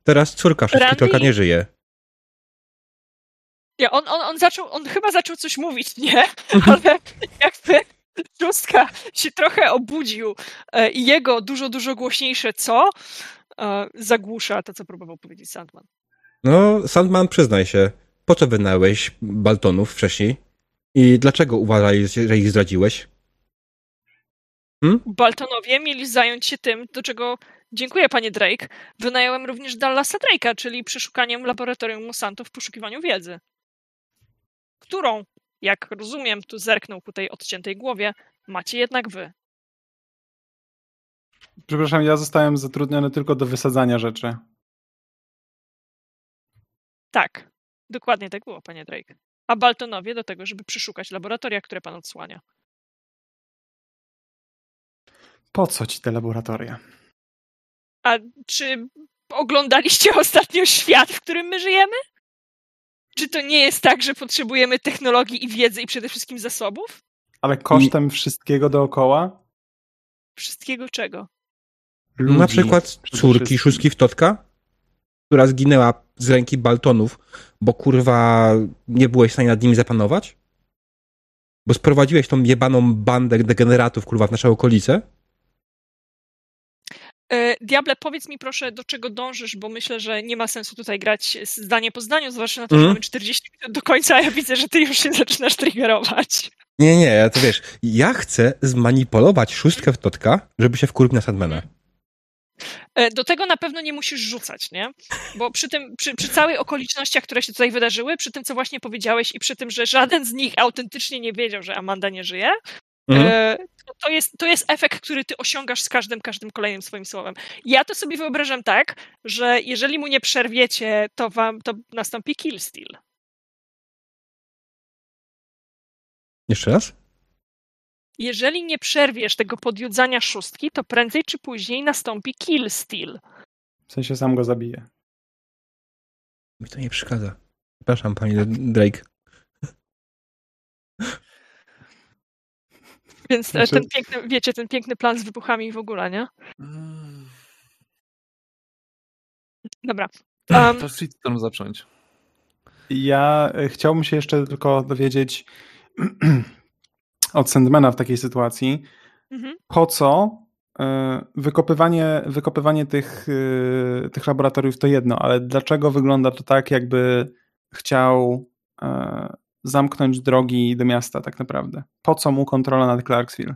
[SPEAKER 1] Teraz córka szóstki nie żyje.
[SPEAKER 4] Ja, on, on, on zaczął, on chyba zaczął coś mówić, nie? Ale jakby szóstka się trochę obudził e, i jego dużo, dużo głośniejsze co e, zagłusza to, co próbował powiedzieć Sandman.
[SPEAKER 1] No, Sandman, przyznaj się, po co wynająłeś Baltonów wcześniej? I dlaczego uważaj, że ich zdradziłeś?
[SPEAKER 4] Hmm? Baltonowie mieli zająć się tym, do czego dziękuję panie Drake. Wynająłem również Dallasa Drake'a, czyli przeszukaniem laboratorium Monsanto w poszukiwaniu wiedzy. Którą, jak rozumiem, tu zerknął ku tej odciętej głowie, macie jednak wy.
[SPEAKER 3] Przepraszam, ja zostałem zatrudniony tylko do wysadzania rzeczy.
[SPEAKER 4] Tak, dokładnie tak było, panie Drake. A Baltonowie do tego, żeby przeszukać laboratoria, które pan odsłania.
[SPEAKER 3] Po co ci te laboratoria?
[SPEAKER 4] A czy oglądaliście ostatnio świat, w którym my żyjemy? Czy to nie jest tak, że potrzebujemy technologii i wiedzy i przede wszystkim zasobów?
[SPEAKER 3] Ale kosztem I... wszystkiego dookoła?
[SPEAKER 4] Wszystkiego czego?
[SPEAKER 1] Ludzi, Na przykład córki szóstki w Totka, która zginęła z ręki Baltonów, bo kurwa nie byłeś w stanie nad nimi zapanować? Bo sprowadziłeś tą jebaną bandę degeneratów kurwa w nasze okolice?
[SPEAKER 4] E, Diable, powiedz mi proszę, do czego dążysz, bo myślę, że nie ma sensu tutaj grać zdanie po zdaniu, zwłaszcza na to, że mm. mamy 40 minut do końca, a ja widzę, że ty już się [laughs] zaczynasz triggerować.
[SPEAKER 1] Nie, nie, to wiesz, ja chcę zmanipulować szóstkę w Totka, żeby się wkurwił na Sandmana.
[SPEAKER 4] E, do tego na pewno nie musisz rzucać, nie? Bo przy tym, przy, przy całej okolicznościach, które się tutaj wydarzyły, przy tym, co właśnie powiedziałeś i przy tym, że żaden z nich autentycznie nie wiedział, że Amanda nie żyje, Mhm. E, to, jest, to jest efekt, który ty osiągasz z każdym, każdym kolejnym swoim słowem. Ja to sobie wyobrażam tak, że jeżeli mu nie przerwiecie, to wam to nastąpi kill steal.
[SPEAKER 1] Jeszcze raz?
[SPEAKER 4] Jeżeli nie przerwiesz tego podjudzania szóstki, to prędzej czy później nastąpi kill steal.
[SPEAKER 3] W sensie sam go zabije.
[SPEAKER 1] Mi to nie przeszkadza. Przepraszam, pani Drake.
[SPEAKER 4] Więc znaczy... ten piękny, wiecie, ten piękny plan z wybuchami w ogóle, nie? Dobra.
[SPEAKER 2] Um... To tam zacząć.
[SPEAKER 3] Ja e, chciałbym się jeszcze tylko dowiedzieć [clears throat] od Sandmana w takiej sytuacji, mhm. po co e, wykopywanie, wykopywanie tych, e, tych laboratoriów to jedno, ale dlaczego wygląda to tak, jakby chciał zamknąć drogi do miasta tak naprawdę. Po co mu kontrola nad Clarksville?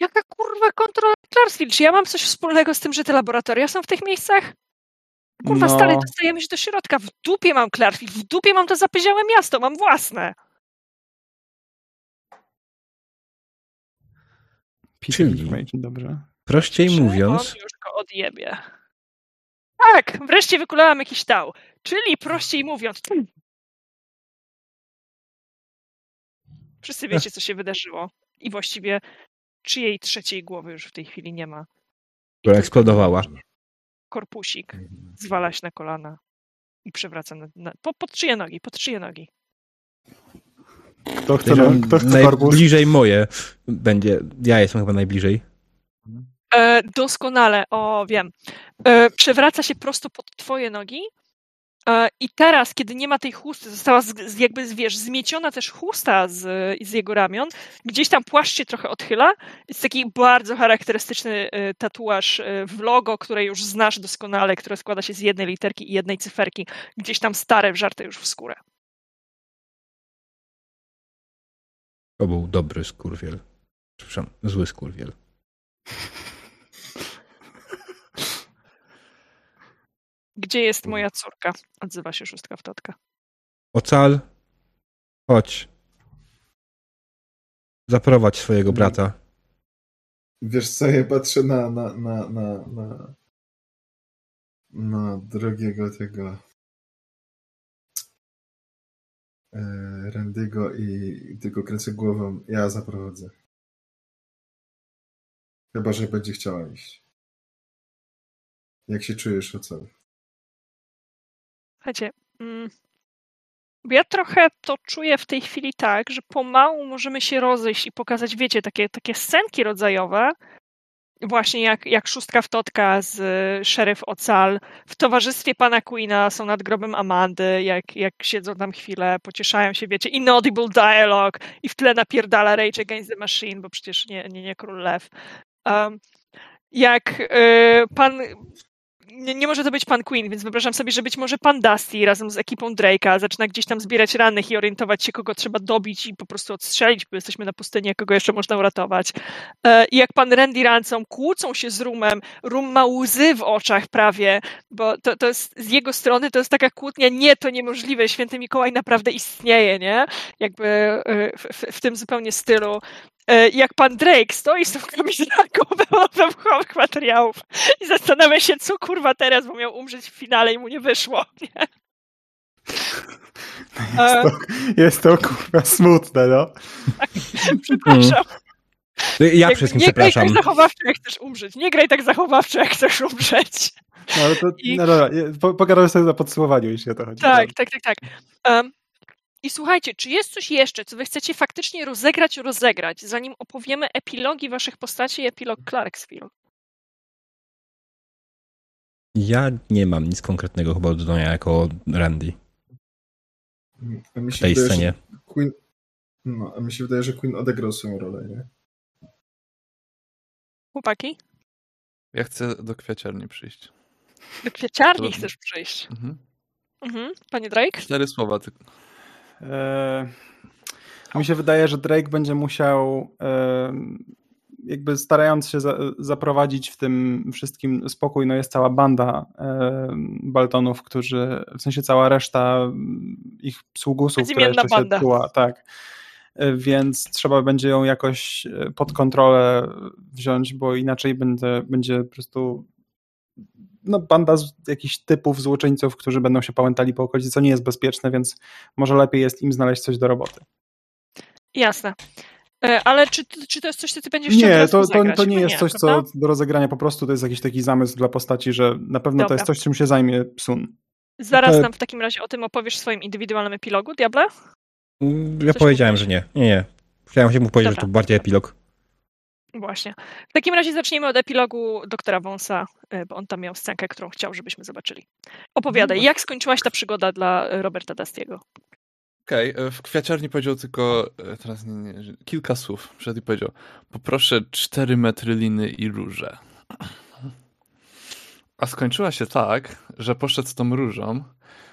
[SPEAKER 4] Jaka kurwa kontrola nad Clarksville? Czy ja mam coś wspólnego z tym, że te laboratoria są w tych miejscach? Kurwa, no... stale dostajemy się do środka. W dupie mam Clarksville, w dupie mam to zapyziałe miasto, mam własne.
[SPEAKER 1] Czyli, dobrze. prościej Czy mówiąc...
[SPEAKER 4] on już go odjebie. Tak, wreszcie wykulałam jakiś tał. Czyli prościej mówiąc, Wszyscy wiecie, co się wydarzyło. I właściwie czyjej trzeciej głowy już w tej chwili nie ma.
[SPEAKER 1] Która eksplodowała.
[SPEAKER 4] Korpusik mhm. zwala się na kolana i przewraca na, na, po, pod czyje nogi, pod czyje nogi.
[SPEAKER 3] Kto chce, kto chce
[SPEAKER 1] Najbliżej moje będzie. Ja jestem chyba najbliżej.
[SPEAKER 4] E, doskonale, o wiem. E, przewraca się prosto pod twoje nogi I teraz, kiedy nie ma tej chusty, została z, jakby, wiesz, zmieciona też chusta z, z jego ramion, gdzieś tam płaszcz się trochę odchyla. Jest taki bardzo charakterystyczny e, tatuaż e, w logo, które już znasz doskonale, które składa się z jednej literki i jednej cyferki, gdzieś tam stare, wżarte już w skórę.
[SPEAKER 1] To był dobry skurwiel. Przepraszam, zły skurwiel.
[SPEAKER 4] Gdzie jest moja córka? Odzywa się szóstka w totka.
[SPEAKER 1] Ocal, chodź. Zaprowadź swojego brata.
[SPEAKER 5] Wiesz co, ja patrzę na, na, na, na, na, na drogiego tego e, Randygo i tylko kręcę głową. Ja zaprowadzę. Chyba, że będzie chciała iść. Jak się czujesz o co?
[SPEAKER 4] Słuchajcie, mm, ja trochę to czuję w tej chwili tak, że pomału możemy się rozejść i pokazać, wiecie, takie, takie scenki rodzajowe, właśnie jak, jak szóstka w totka z y, szeryf Ocal w towarzystwie pana Queena są nad grobem Amandy, jak, jak siedzą tam chwilę, pocieszają się, wiecie, inaudible dialogue i w tle napierdala Rage Against the Machine, bo przecież nie, nie, nie Król Lew. Um, jak y, pan nie, nie, może to być pan Queen, więc wyobrażam sobie, że być może pan Dusty razem z ekipą Drake'a zaczyna gdzieś tam zbierać rannych i orientować się, kogo trzeba dobić i po prostu odstrzelić, bo jesteśmy na pustyni, kogo jeszcze można uratować. E, I jak pan Randy Ransom kłócą się z Rumem, Rum ma łzy w oczach prawie, bo to, to jest z jego strony to jest taka kłótnia, nie, to niemożliwe, święty Mikołaj naprawdę istnieje, nie? Jakby e, w, w, w tym zupełnie stylu. E, jak pan Drake stoi z tą kamizelką [laughs] wybuchowych materiałów i zastanawia się, co kurwa teraz, bo miał umrzeć w finale i mu nie wyszło. [laughs] Nie?
[SPEAKER 3] Jest to, jest to kurwa smutne, no. [laughs]
[SPEAKER 4] Przepraszam.
[SPEAKER 1] Ja Jakby wszystkim
[SPEAKER 4] nie
[SPEAKER 1] przepraszam.
[SPEAKER 4] Nie graj tak zachowawczo, jak chcesz umrzeć. Nie graj tak zachowawczo, jak chcesz umrzeć.
[SPEAKER 3] No ale to, I... no dobra, pogadamy sobie na podsumowaniu, jeśli o to chodzi.
[SPEAKER 4] Tak, tak, tak, tak. Um, i słuchajcie, czy jest coś jeszcze, co wy chcecie faktycznie rozegrać, rozegrać, zanim opowiemy epilogi waszych postaci i epilog Clarksville?
[SPEAKER 1] Ja nie mam nic konkretnego chyba do dodania jako Randy.
[SPEAKER 5] mi
[SPEAKER 1] się w tej wydaje, scenie.
[SPEAKER 5] Queen, no, a mi się wydaje, że Queen odegrał swoją rolę, nie?
[SPEAKER 4] Chłopaki?
[SPEAKER 2] Ja chcę do kwiaciarni przyjść.
[SPEAKER 4] Do kwiaciarni to... chcesz przyjść? Mhm. Mhm. Panie Drake?
[SPEAKER 2] Cztery słowa tylko.
[SPEAKER 3] E, mi się wydaje, że Drake będzie musiał e, jakby starając się za, zaprowadzić w tym wszystkim spokój, no jest cała banda e, Baltonów, którzy, w sensie cała reszta ich sługusów, która jeszcze banda. się czuła, tak. Więc trzeba będzie ją jakoś pod kontrolę wziąć, bo inaczej będzie, będzie po prostu no, banda z jakichś typów złoczyńców, którzy będą się pałętali po okolicy, co nie jest bezpieczne, więc może lepiej jest im znaleźć coś do roboty.
[SPEAKER 4] Jasne. E, ale czy, czy to jest coś, co ty będziesz
[SPEAKER 3] chciał Nie, to, to, to nie jest nie, coś, co do rozegrania, po prostu to jest jakiś taki zamysł dla postaci, że na pewno Dobra. to jest coś, czym się zajmie Sun.
[SPEAKER 4] Zaraz nam w takim razie o tym opowiesz w swoim indywidualnym epilogu, Diable?
[SPEAKER 1] Ja coś powiedziałem, mówisz? że nie. Nie, nie. Chciałem się mu powiedzieć, Dobra. że to bardziej epilog.
[SPEAKER 4] Właśnie. W takim razie zaczniemy od epilogu doktora Wąsa, e, bo on tam miał scenkę, którą chciał, żebyśmy zobaczyli. Opowiadaj, no jak skończyłaś ta przygoda dla Roberta Dastiego?
[SPEAKER 2] Okej, okay, e, w kwiaciarni powiedział tylko, e, teraz nie, nie, kilka słów. Przed powiedział, poproszę 4 metry liny i róże. A skończyła się tak, że poszedł z tą różą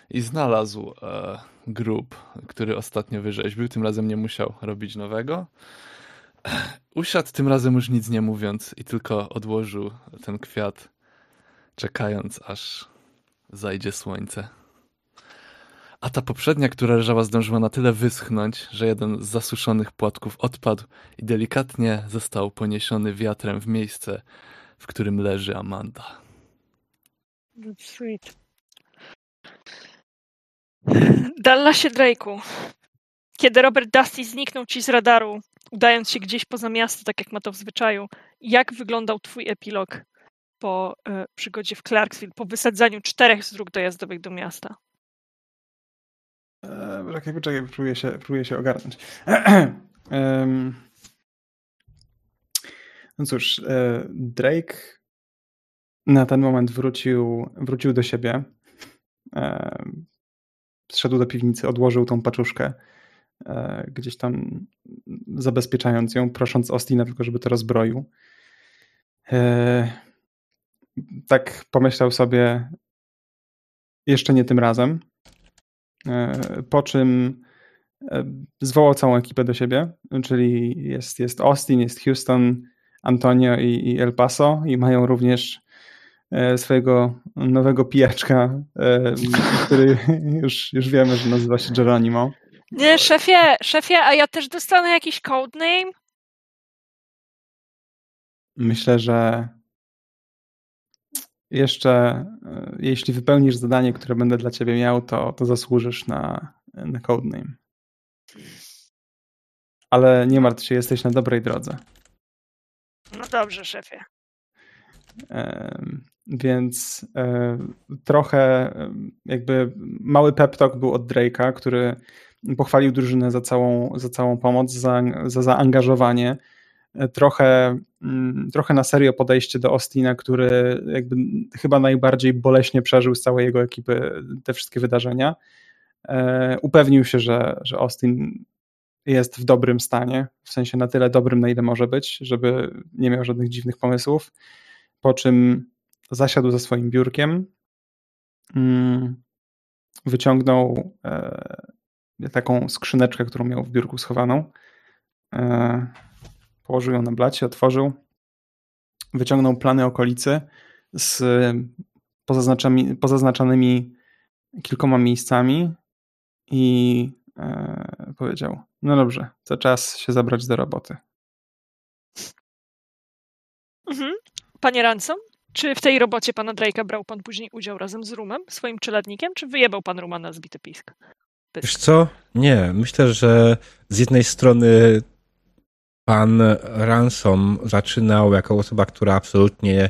[SPEAKER 2] i znalazł e, grób, który ostatnio wyrzeźbił. Tym razem nie musiał robić nowego. Usiadł tym razem już nic nie mówiąc i tylko odłożył ten kwiat, czekając aż zajdzie słońce. A ta poprzednia, która leżała, zdążyła na tyle wyschnąć, że jeden z zasuszonych płatków odpadł i delikatnie został poniesiony wiatrem w miejsce, w którym leży Amanda.
[SPEAKER 4] Sweet. Dallasie Drake'u, kiedy Robert Dusty zniknął ci z radaru, udając się gdzieś poza miasto, tak jak ma to w zwyczaju, jak wyglądał twój epilog po y, przygodzie w Clarksville, po wysadzaniu czterech z dróg dojazdowych do miasta?
[SPEAKER 3] Eee, czekaj, poczekaj, próbuję się, próbuję się ogarnąć. [clears throat] um, no cóż, e, Drake na ten moment wrócił, wrócił do siebie. E, zszedł do piwnicy, odłożył tą paczuszkę E, gdzieś tam zabezpieczając ją, prosząc Ostina tylko, żeby to rozbroił. E, tak pomyślał sobie jeszcze nie tym razem, e, po czym zwołał całą ekipę do siebie, czyli jest, jest Austin, jest Houston, Antonio i, i El Paso i mają również swojego nowego pijaczka, który [laughs] już, już wiemy, że nazywa się Geronimo.
[SPEAKER 4] Nie, szefie, szefie, a ja też dostanę jakiś codename?
[SPEAKER 3] myślę, że jeszcze e, jeśli wypełnisz zadanie, które będę dla ciebie miał, to, to zasłużysz na, na codename. Ale nie martw się, jesteś na dobrej drodze.
[SPEAKER 4] No dobrze, szefie.
[SPEAKER 3] Więc e, trochę jakby mały pep talk był od Drake'a, który pochwalił drużynę za całą, za całą pomoc, za, za zaangażowanie. Trochę, mm, trochę na serio podejście do Austina, który jakby chyba najbardziej boleśnie przeżył z całej jego ekipy te wszystkie wydarzenia. E, upewnił się, że, że Austin jest w dobrym stanie, w sensie na tyle dobrym, na ile może być, żeby nie miał żadnych dziwnych pomysłów. Po czym zasiadł ze swoim biurkiem, mm, wyciągnął e, taką skrzyneczkę, którą miał w biurku schowaną, e, położył ją na blacie, otworzył, wyciągnął plany okolicy z pozaznaczonymi kilkoma miejscami i e, powiedział: No dobrze, to czas się zabrać do roboty.
[SPEAKER 4] Mhm. Panie Ransom, czy w tej robocie pana Drake'a brał pan później udział razem z Rumem, swoim czeladnikiem, czy wyjebał pan Ruma na zbity pisk?
[SPEAKER 1] Pysk? Wiesz co? Nie. Myślę, że z jednej strony pan Ransom zaczynał jako osoba, która absolutnie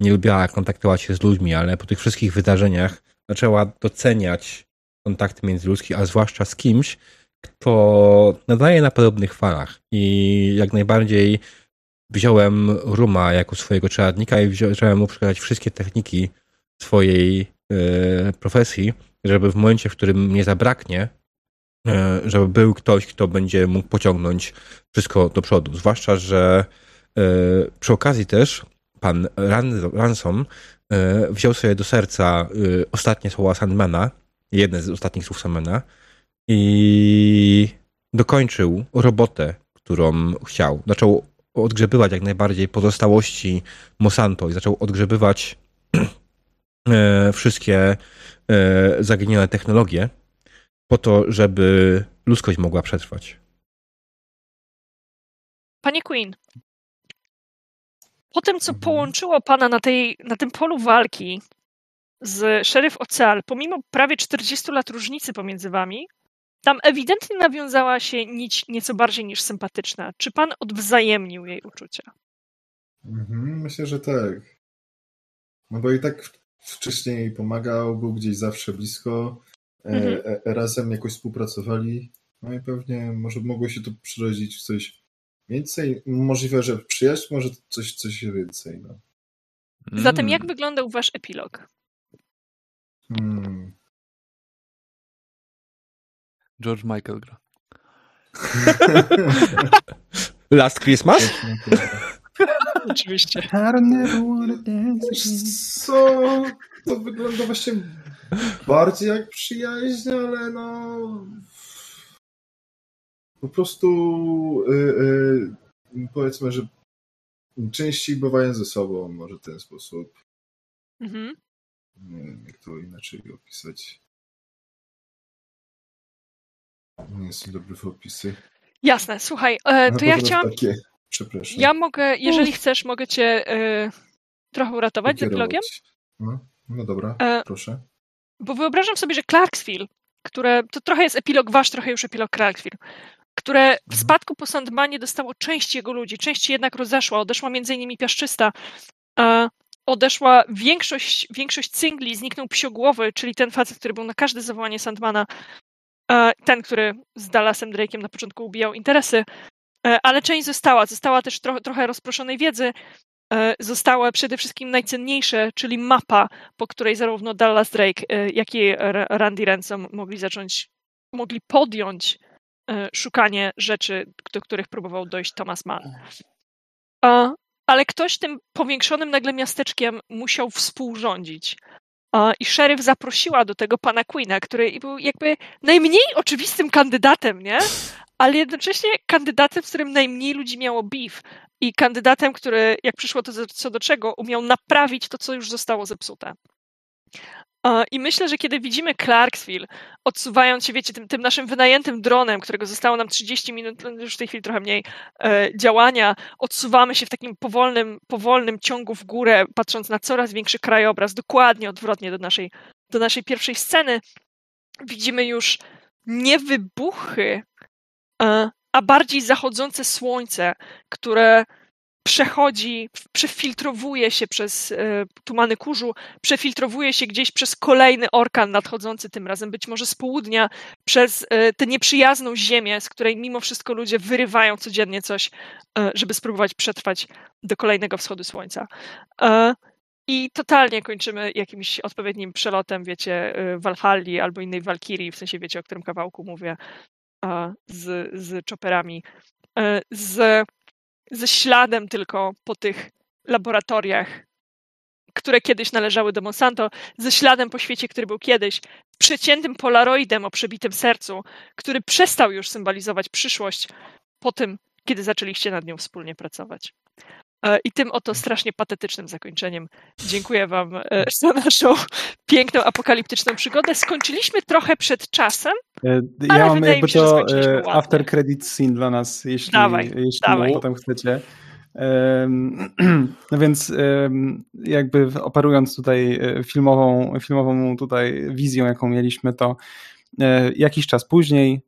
[SPEAKER 1] nie lubiła kontaktować się z ludźmi, ale po tych wszystkich wydarzeniach zaczęła doceniać kontakty międzyludzkie, a zwłaszcza z kimś, kto nadaje na podobnych falach i jak najbardziej wziąłem Ruma jako swojego czeladnika i zacząłem mu przekazać wszystkie techniki swojej e, profesji, żeby w momencie, w którym mnie zabraknie, e, żeby był ktoś, kto będzie mógł pociągnąć wszystko do przodu. Zwłaszcza, że e, przy okazji też pan Ransom wziął sobie do serca ostatnie słowa Sandmana, jedne z ostatnich słów Sandmana i dokończył robotę, którą chciał. Zaczął odgrzebywać jak najbardziej pozostałości Monsanto i zaczął odgrzebywać [clears throat] e, wszystkie e, zaginione technologie po to, żeby ludzkość mogła przetrwać.
[SPEAKER 4] Panie Queen, po tym, co mhm. połączyło pana na, tej, na tym polu walki z szeryf Oceal, pomimo prawie 40 lat różnicy pomiędzy wami, tam ewidentnie nawiązała się nić nieco bardziej niż sympatyczna. Czy pan odwzajemnił jej uczucia?
[SPEAKER 5] Mhm, myślę, że tak. No bo i tak wcześniej pomagał, był gdzieś zawsze blisko, e, mhm. e, e, razem jakoś współpracowali. No i pewnie może mogło się to przerodzić w coś więcej. Możliwe, że przyjaźń, może coś, coś więcej. No.
[SPEAKER 4] Zatem jak wyglądał wasz epilog?
[SPEAKER 2] Hmm. George Michael gra. [laughs]
[SPEAKER 1] Last Christmas? [laughs]
[SPEAKER 4] Oczywiście.
[SPEAKER 5] Co? To wygląda właśnie bardziej jak przyjaźń, ale no... Po prostu yy, yy, powiedzmy, że częściej bywają ze sobą, może w ten sposób. Mhm. Nie wiem, jak to inaczej opisać. Nie jestem dobry w opisy.
[SPEAKER 4] Jasne, słuchaj, e, to ja chciałam...
[SPEAKER 5] Takie... Przepraszam.
[SPEAKER 4] Ja mogę, jeżeli Uf. chcesz, mogę cię e, trochę uratować z epilogiem.
[SPEAKER 5] No, no dobra, e, proszę.
[SPEAKER 4] Bo wyobrażam sobie, że Clarksville, które to trochę jest epilog wasz, trochę już epilog Clarksville, które w mhm. spadku po Sandmanie dostało część jego ludzi, część jednak rozeszła, odeszła między innymi Piaszczysta, a odeszła większość, większość cingli, zniknął psiogłowy, czyli ten facet, który był na każde zawołanie Sandmana, ten, który z Dallasem Drake'em na początku ubijał interesy, ale część została. Została też tro trochę rozproszonej wiedzy. E, została przede wszystkim najcenniejsze, czyli mapa, po której zarówno Dallas Drake, jak i Randy Ransom mogli zacząć, mogli podjąć szukanie rzeczy, do których próbował dojść Thomas Mann. Ale ktoś tym powiększonym nagle miasteczkiem musiał współrządzić. I szeryf zaprosiła do tego pana Queena, który był jakby najmniej oczywistym kandydatem, nie? Ale jednocześnie kandydatem, z którym najmniej ludzi miało beef. I kandydatem, który, jak przyszło to co do czego, umiał naprawić to, co już zostało zepsute. I myślę, że kiedy widzimy Clarksville, odsuwając się, wiecie, tym, tym, naszym wynajętym dronem, którego zostało nam 30 minut, no, już w tej chwili trochę mniej, e, działania, odsuwamy się w takim powolnym, powolnym ciągu w górę, patrząc na coraz większy krajobraz, dokładnie odwrotnie do naszej, do naszej pierwszej sceny, widzimy już nie wybuchy, e, a bardziej zachodzące słońce, które przechodzi, przefiltrowuje się przez e, tumany kurzu, przefiltrowuje się gdzieś przez kolejny orkan nadchodzący tym razem, być może z południa, przez e, tę nieprzyjazną ziemię, z której mimo wszystko ludzie wyrywają codziennie coś, e, żeby spróbować przetrwać do kolejnego wschodu słońca. I totalnie kończymy jakimś odpowiednim przelotem, wiecie, Walhalli albo innej Walkirii, w sensie wiecie, o którym kawałku mówię, z, z chopperami, z ze śladem tylko po tych laboratoriach, które kiedyś należały do Monsanto, ze śladem po świecie, który był kiedyś, przeciętym polaroidem o przebitym sercu, który przestał już symbolizować przyszłość po tym, kiedy zaczęliście nad nią wspólnie pracować. E, I tym oto strasznie patetycznym zakończeniem dziękuję Wam e, za naszą piękną, apokaliptyczną przygodę. Skończyliśmy trochę przed czasem.
[SPEAKER 3] E, ja mam jakby mi, to after credit scene dla nas, jeśli, dawaj, jeśli dawaj. potem chcecie. [clears throat] No więc jakby operując tutaj filmową, filmową tutaj wizją, jaką mieliśmy, to jakiś czas później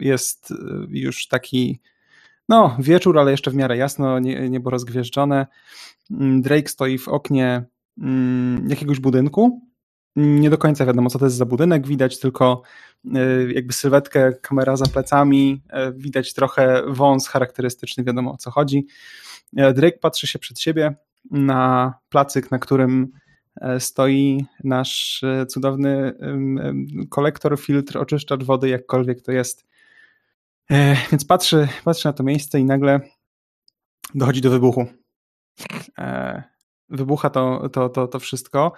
[SPEAKER 3] jest już taki no, wieczór, ale jeszcze w miarę jasno, nie, niebo rozgwieżdżone. Mm, Drake stoi w oknie mm, jakiegoś budynku. Nie do końca wiadomo, co to jest za budynek. Widać tylko y, jakby sylwetkę, kamera za plecami, y, widać trochę wąs charakterystyczny, wiadomo o co chodzi. Y, Drake patrzy się przed siebie na placyk, na którym stoi nasz cudowny kolektor, filtr, oczyszczacz wody, jakkolwiek to jest. E, więc patrzy, patrzy na to miejsce i nagle dochodzi do wybuchu. E, wybucha to, to, to, to wszystko.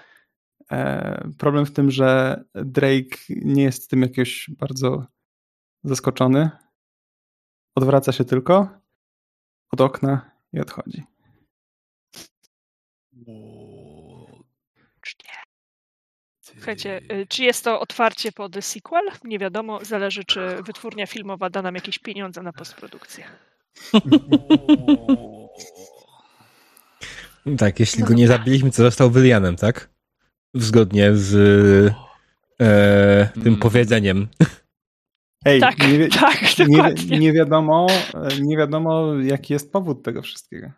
[SPEAKER 3] E, problem w tym, że Drake nie jest tym jakoś bardzo zaskoczony. Odwraca się tylko od okna i odchodzi.
[SPEAKER 4] Słuchajcie, y, czy jest to otwarcie pod sequel? Nie wiadomo, zależy czy wytwórnia filmowa da nam jakieś pieniądze na postprodukcję. [laughs]
[SPEAKER 1] tak, jeśli go nie zabiliśmy, to został Willianem, tak? Zgodnie z e, tym mm. powiedzeniem. [laughs]
[SPEAKER 3] Ej, tak, nie, tak, nie, nie, wiadomo, nie wiadomo, jaki jest powód tego wszystkiego.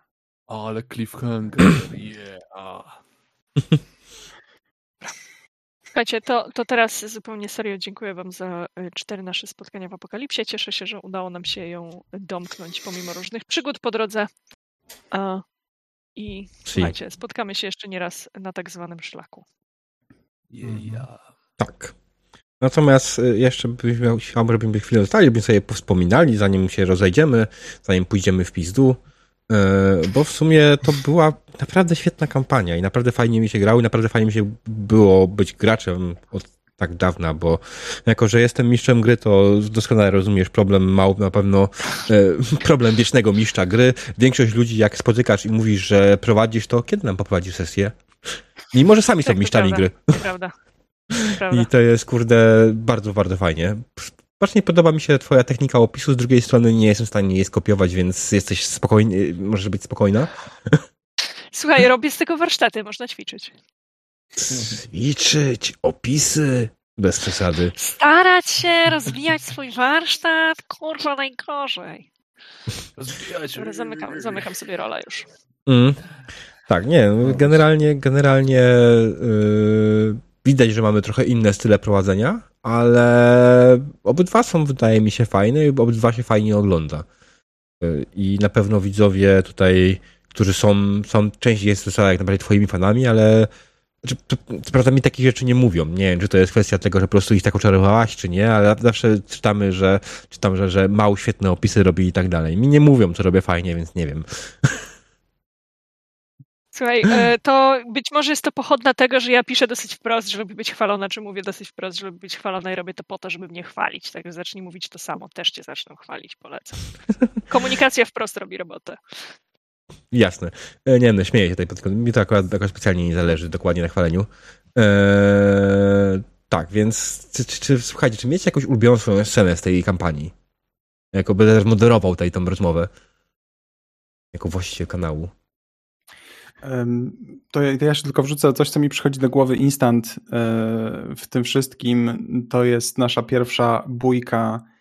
[SPEAKER 2] Ale cliffhanger, [clears throat] yeah.
[SPEAKER 4] Słuchajcie, to, to teraz zupełnie serio dziękuję Wam za y, cztery nasze spotkania w Apokalipsie. Cieszę się, że udało nam się ją domknąć pomimo różnych przygód po drodze. I słuchajcie, spotkamy się jeszcze nieraz na tak zwanym szlaku.
[SPEAKER 1] Yeah. Tak. Natomiast y, jeszcze byśmy, chciałbym, chwilę zostali, byśmy sobie powspominali, zanim się rozejdziemy, zanim pójdziemy w pizdu. E, bo w sumie to była naprawdę świetna kampania i naprawdę fajnie mi się grało i naprawdę fajnie mi się było być graczem od tak dawna, bo jako, że jestem mistrzem gry, to doskonale rozumiesz problem mał na pewno e, [laughs] problem wiecznego mistrza gry. Większość ludzi, jak spotykasz i mówisz, że prowadzisz to, kiedy nam poprowadzisz sesję? Mimo, że sami tak, są mistrzami gry.
[SPEAKER 4] Prawda. [laughs]
[SPEAKER 1] I to jest, kurde, bardzo, bardzo fajnie. Bardzo podoba mi się twoja technika opisu, z drugiej strony nie jestem w stanie jej skopiować, więc jesteś spokojny, możesz być spokojna.
[SPEAKER 4] Słuchaj, robię z tego warsztaty, można ćwiczyć.
[SPEAKER 1] Ćwiczyć, opisy, bez przesady.
[SPEAKER 4] Starać się, rozwijać swój warsztat, kurwa najgorzej. Rozwijać. Zamykam, zamykam sobie rolę już.
[SPEAKER 1] Mm. Tak, nie, generalnie, generalnie yy, widać, że mamy trochę inne style prowadzenia, ale obydwa są, wydaje mi się, fajne i obydwa się fajnie ogląda. Y, I na pewno widzowie tutaj, którzy są, są częściej jest jak naprawdę twoimi fanami, ale znaczy, co prawda mi takich rzeczy nie mówią. Nie wiem, czy to jest kwestia tego, że po prostu ich tak oczarowałaś, czy nie, ale zawsze czytamy, że czytam, że, że Mał świetne opisy robi i tak dalej. Mi nie mówią, co robię fajnie, więc nie wiem. [laughs]
[SPEAKER 4] Słuchaj, e, to być może jest to pochodna tego, że ja piszę dosyć wprost, żeby być chwalona, czy mówię dosyć wprost, żeby być chwalona i robię to po to, żeby mnie chwalić. Także zacznij mówić to samo, też cię zaczną chwalić, polecam. Komunikacja wprost robi robotę.
[SPEAKER 1] Jasne. E, nie no, śmieję się tutaj, mi to akurat, specjalnie nie zależy dokładnie na chwaleniu. Eee, tak, więc czy, czy, czy, słuchajcie, czy miecie jakąś ulubioną swoją scenę z tej kampanii? Jako będę moderował tutaj tą rozmowę. Jako właściciel kanału.
[SPEAKER 3] To ja, to ja się tylko wrzucę coś, co mi przychodzi do głowy instant e, w tym wszystkim. To jest nasza pierwsza bójka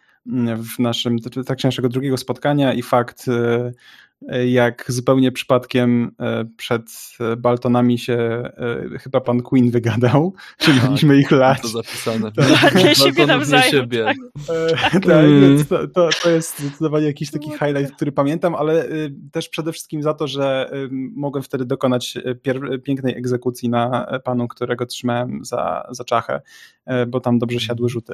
[SPEAKER 3] w naszym, tak naszego drugiego spotkania i fakt e, jak zupełnie przypadkiem e, przed Baltonami się e, chyba pan Queen wygadał, [laughs] że tak, mieliśmy ich lać.
[SPEAKER 2] To zapisane.
[SPEAKER 4] Tak. Dla siebie nawzajem. Siebie. Tak,
[SPEAKER 3] tak mm. to, to, to, jest zdecydowanie jakiś taki highlight, który pamiętam, ale też przede wszystkim za to, że mogłem wtedy dokonać pięknej egzekucji na panu, którego trzymałem za, za czachę, bo tam dobrze siadły rzuty.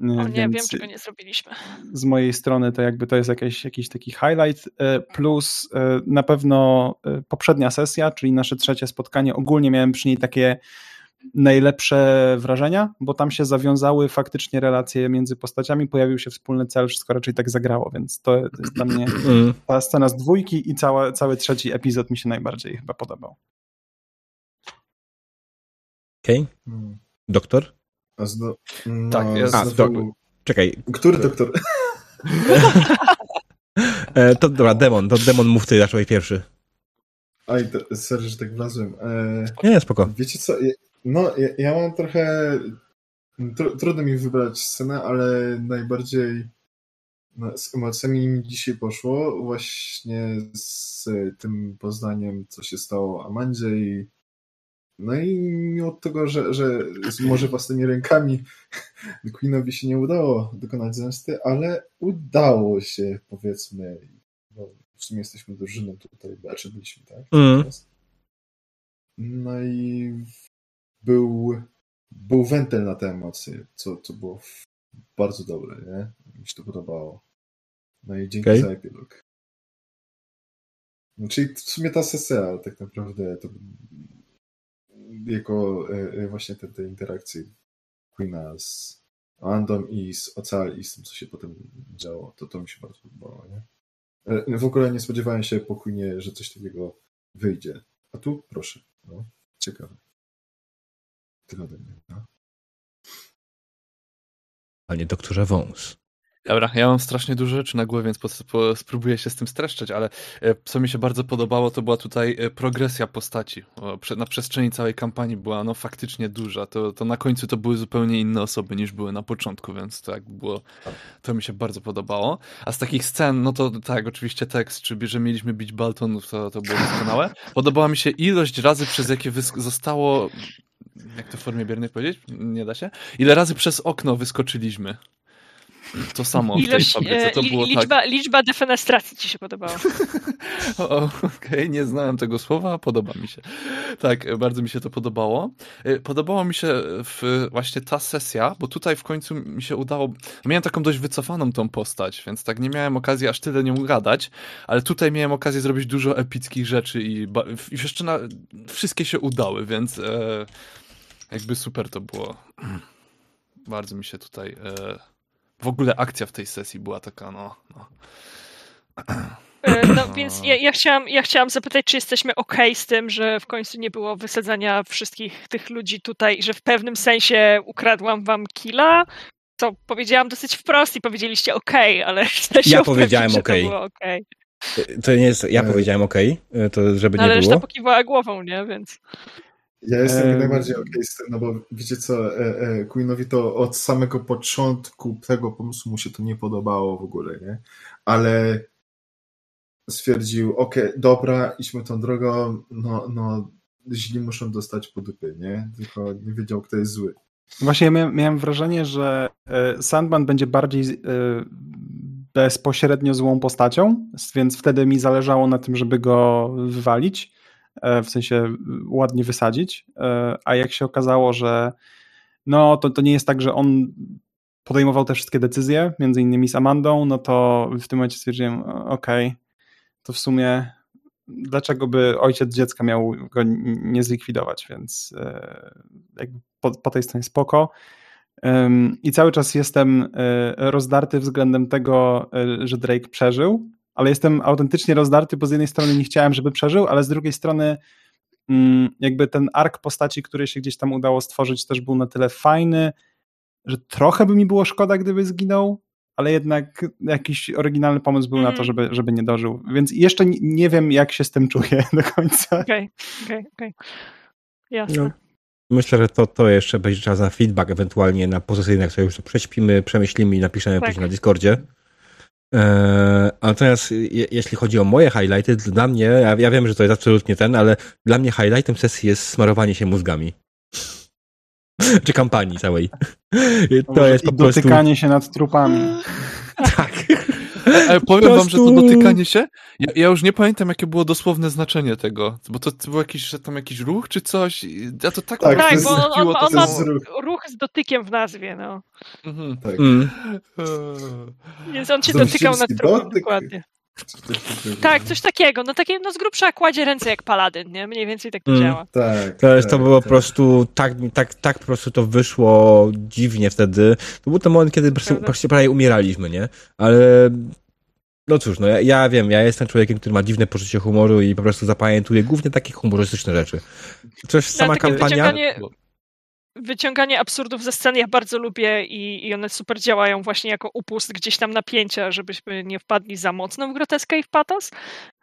[SPEAKER 4] O nie, wiem, czego nie zrobiliśmy.
[SPEAKER 3] Z mojej strony to jakby to jest jakiś, jakiś taki highlight, e, plus e, na pewno e, poprzednia sesja, czyli nasze trzecie spotkanie, ogólnie miałem przy niej takie najlepsze wrażenia, bo tam się zawiązały faktycznie relacje między postaciami, pojawił się wspólny cel, wszystko raczej tak zagrało, więc to jest dla mnie [clears throat] ta scena z dwójki i cała, cały trzeci epizod mi się najbardziej chyba podobał.
[SPEAKER 1] Okej. Okay. Hmm. Doktor?
[SPEAKER 5] Zdo...
[SPEAKER 2] No, tak, ja znowu...
[SPEAKER 1] do... Czekaj.
[SPEAKER 5] Który doktor? [laughs]
[SPEAKER 1] e, to dobra, demon. To demon mów ty zacząłeś pierwszy.
[SPEAKER 5] Aj, to, sorry, że tak wlazłem. E,
[SPEAKER 1] nie, spoko.
[SPEAKER 5] Wiecie co, no ja, ja mam trochę... Tr trudno mi wybrać scenę, ale najbardziej no, z emocjami mi dzisiaj poszło właśnie z tym poznaniem, co się stało Amandzie i no i mimo tego, że, że może własnymi rękami [laughs] Queenowi się nie udało dokonać zemsty, ale udało się, powiedzmy. No, w sumie jesteśmy drużyną tutaj, znaczy byliśmy, tak? Mm. No i był, był wentyl na te emocje, co, co było bardzo dobre, nie? Mi się to podobało. No i dzięki okay. za epilog. No, czyli w sumie ta sesja tak naprawdę to jego e, e, właśnie te, te interakcje Queena z Andą i z Ocal i z tym, co się potem działo, to to mi się bardzo podobało, nie? E, w ogóle nie spodziewałem się po Queenie, że coś takiego wyjdzie. A tu proszę, no, ciekawe. Tyle ode mnie, no.
[SPEAKER 1] Panie doktorze Wąs.
[SPEAKER 2] Dobra, ja mam strasznie dużo rzeczy na głowie, więc po, po, spróbuję się z tym streszczać, ale e, co mi się bardzo podobało, to była tutaj e, progresja postaci. Na przestrzeni całej kampanii była no faktycznie duża. To, to na końcu to były zupełnie inne osoby niż były na początku, więc jakby było, to mi się bardzo podobało. A z takich scen, no to tak, oczywiście tekst, czyli że mieliśmy bić Baltonów, to, to było doskonałe. Podobała mi się ilość razy, przez jakie zostało jak to w formie biernej powiedzieć? Nie da się? Ile razy przez okno wyskoczyliśmy? To samo Ilość, w tej fabryce. To było
[SPEAKER 4] liczba,
[SPEAKER 2] tak...
[SPEAKER 4] liczba defenestracji ci się podobała. [laughs]
[SPEAKER 2] Okej, okay, nie znałem tego słowa, podoba mi się. Tak, bardzo mi się to podobało. E, podobało mi się właśnie ta sesja, bo tutaj w końcu mi się udało. Miałem taką dość wycofaną tą postać, więc tak nie miałem okazji aż tyle nią gadać, ale tutaj miałem okazję zrobić dużo epickich rzeczy i, i jeszcze na, wszystkie się udały, więc e, jakby super to było. [clears throat] Bardzo mi się tutaj. E, w ogóle akcja w tej sesji była taka, no. No,
[SPEAKER 4] e, no więc ja, ja, chciałam, ja chciałam zapytać, czy jesteśmy ok z tym, że w końcu nie było wysadzania wszystkich tych ludzi tutaj, że w pewnym sensie ukradłam wam killa, to powiedziałam dosyć wprost i powiedzieliście ok, ale
[SPEAKER 1] ja [laughs] powiedziałem ok.
[SPEAKER 4] To, okay.
[SPEAKER 1] to nie jest, ja powiedziałem ok, to żeby no, nie
[SPEAKER 4] ale
[SPEAKER 1] było.
[SPEAKER 4] Ale reszta pokiwała głową, nie, więc...
[SPEAKER 5] Ja jestem jak najbardziej okej okay z tym, no bo wiecie co, e, e, Queenowi to od samego początku tego pomysłu mu się to nie podobało w ogóle, nie? Ale stwierdził, okej, okay, dobra, idźmy tą drogą, no, no źli muszą dostać po dupy, nie? Tylko nie wiedział, kto jest zły.
[SPEAKER 3] Właśnie ja miałem, miałem wrażenie, że e, Sandman będzie bardziej bezpośrednio złą postacią, więc wtedy mi zależało na tym, żeby go wywalić E, w sensie ładnie wysadzić, e, a jak się okazało, że no to, to nie jest tak, że on podejmował te wszystkie decyzje, między innymi z Amandą, no to w tym momencie stwierdziłem, okej, okay, to w sumie dlaczego by ojciec dziecka miał go nie zlikwidować, więc e, jakby po, po tej stronie spoko. I cały czas jestem rozdarty względem tego, że Drake przeżył, ale jestem autentycznie rozdarty, bo z jednej strony nie chciałem, żeby przeżył, ale z drugiej strony mm, jakby ten ark postaci, który się gdzieś tam udało stworzyć, też był na tyle fajny, że trochę by mi było szkoda, gdyby zginął, ale jednak jakiś oryginalny pomysł był mm. na to, mhm. żeby, żeby nie dożył. Więc jeszcze nie wiem, jak się z tym czuję [laughs] do końca.
[SPEAKER 4] Okej, okej, okej. Jasne. No.
[SPEAKER 1] Myślę, że to, to jeszcze będzie czas na feedback, ewentualnie na pozycyjnych, sobie już to prześpimy, przemyślimy i napiszemy tak. później na Discordzie. Eee, natomiast je, jeśli chodzi o moje highlighty, dla mnie, ja, ja, wiem, że to jest absolutnie ten, ale dla mnie highlightem sesji jest smarowanie się mózgami. [laughs] Czy kampanii całej. [laughs]
[SPEAKER 3] To jest po prostu... dotykanie się nad trupami. [laughs]
[SPEAKER 1] tak.
[SPEAKER 2] E, e, powiem prostu... wam, że to dotykanie się, ja, ja, już nie pamiętam, jakie było dosłowne znaczenie tego, bo to, to był jakiś, że tam jakiś ruch czy coś, ja to tak...
[SPEAKER 4] Tak, tak bo on, on, on, on ma ruch z dotykiem w nazwie, no. Mhm. Tak. Mm. Więc on cię dotykał nad trupem, dokładnie. Tak, coś takiego. No takie, no z grubsza kładzie ręce jak paladyn, nie? Mniej więcej tak to mm, działa.
[SPEAKER 1] Tak, to jest, tak, to było tak. po prostu, tak, tak, tak po prostu to wyszło dziwnie wtedy. To był ten moment, kiedy po prostu prawie umieraliśmy, nie? Ale no cóż, no ja, ja, wiem, ja jestem człowiekiem, który ma dziwne poczucie humoru i po prostu zapamiętuję głównie takie humorystyczne rzeczy. Coś, sama no, kampania... Wyciąganie
[SPEAKER 4] wyciąganie absurdów ze scen ja bardzo lubię i, i one super działają właśnie jako upust gdzieś tam napięcia, żebyśmy nie wpadli za mocno w groteskę i w patos.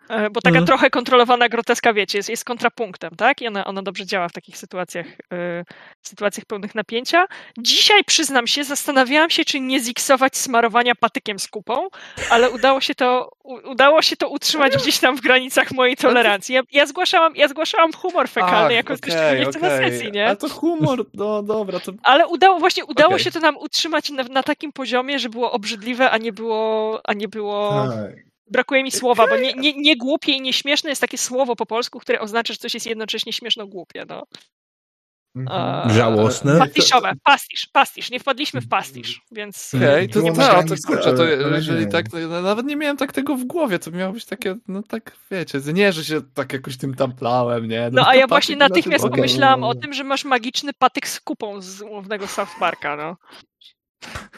[SPEAKER 4] E, bo taka mm. trochę kontrolowana groteska, wiecie, jest, jest kontrapunktem, tak? I ona, ona dobrze działa w takich sytuacjach, yy, sytuacjach pełnych napięcia. Dzisiaj, przyznam się, zastanawiałam się, czy nie ziksować smarowania patykiem z kupą, ale udało się to, u, udało się to utrzymać gdzieś tam w granicach mojej tolerancji. Ja, ja zgłaszałam, ja zgłaszałam humor fekalny Ach, jako okay, coś, okay. na sesji, nie?
[SPEAKER 2] Ale to humor, no dobra. To...
[SPEAKER 4] Ale udało, właśnie udało okay. się to nam utrzymać na, na, takim poziomie, że było obrzydliwe, a nie było, a nie było... Tak brakuje mi słowa, bo nie, [laughs] nie, nie głupie i nieśmieszne jest takie słowo po polsku, które oznacza, że coś jest jednocześnie śmieszno-głupie. No.
[SPEAKER 1] Mhm. Żałosne?
[SPEAKER 4] Pastiszowe, pastisz, pastisz. Nie wpadliśmy w pastisz, więc...
[SPEAKER 2] Okej, okay, to, to, to, to kurczę, to jeżeli tak, to ja nawet nie miałem tak tego w głowie, to miało być takie, no tak, wiecie, nie, że się tak jakoś tym tamplałem, nie?
[SPEAKER 4] No, no a ja właśnie natychmiast pomyślałam okay. o tym, że masz magiczny patyk z kupą z umownego South Parka, no.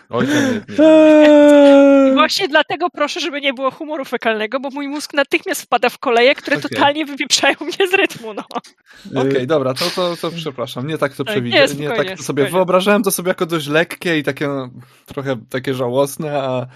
[SPEAKER 2] Oj, nie,
[SPEAKER 4] nie. Właśnie dlatego proszę, żeby nie było humoru fekalnego, bo mój mózg natychmiast wpada w koleje, które okay. totalnie wypieprzają mnie z rytmu. No.
[SPEAKER 2] Okej, okay, dobra, to, to, to przepraszam. Nie tak to tak, przewidziałem. Nie, nie, tak to sobie spokojnie. wyobrażałem to sobie jako dość lekkie i takie no, trochę takie żałosne, a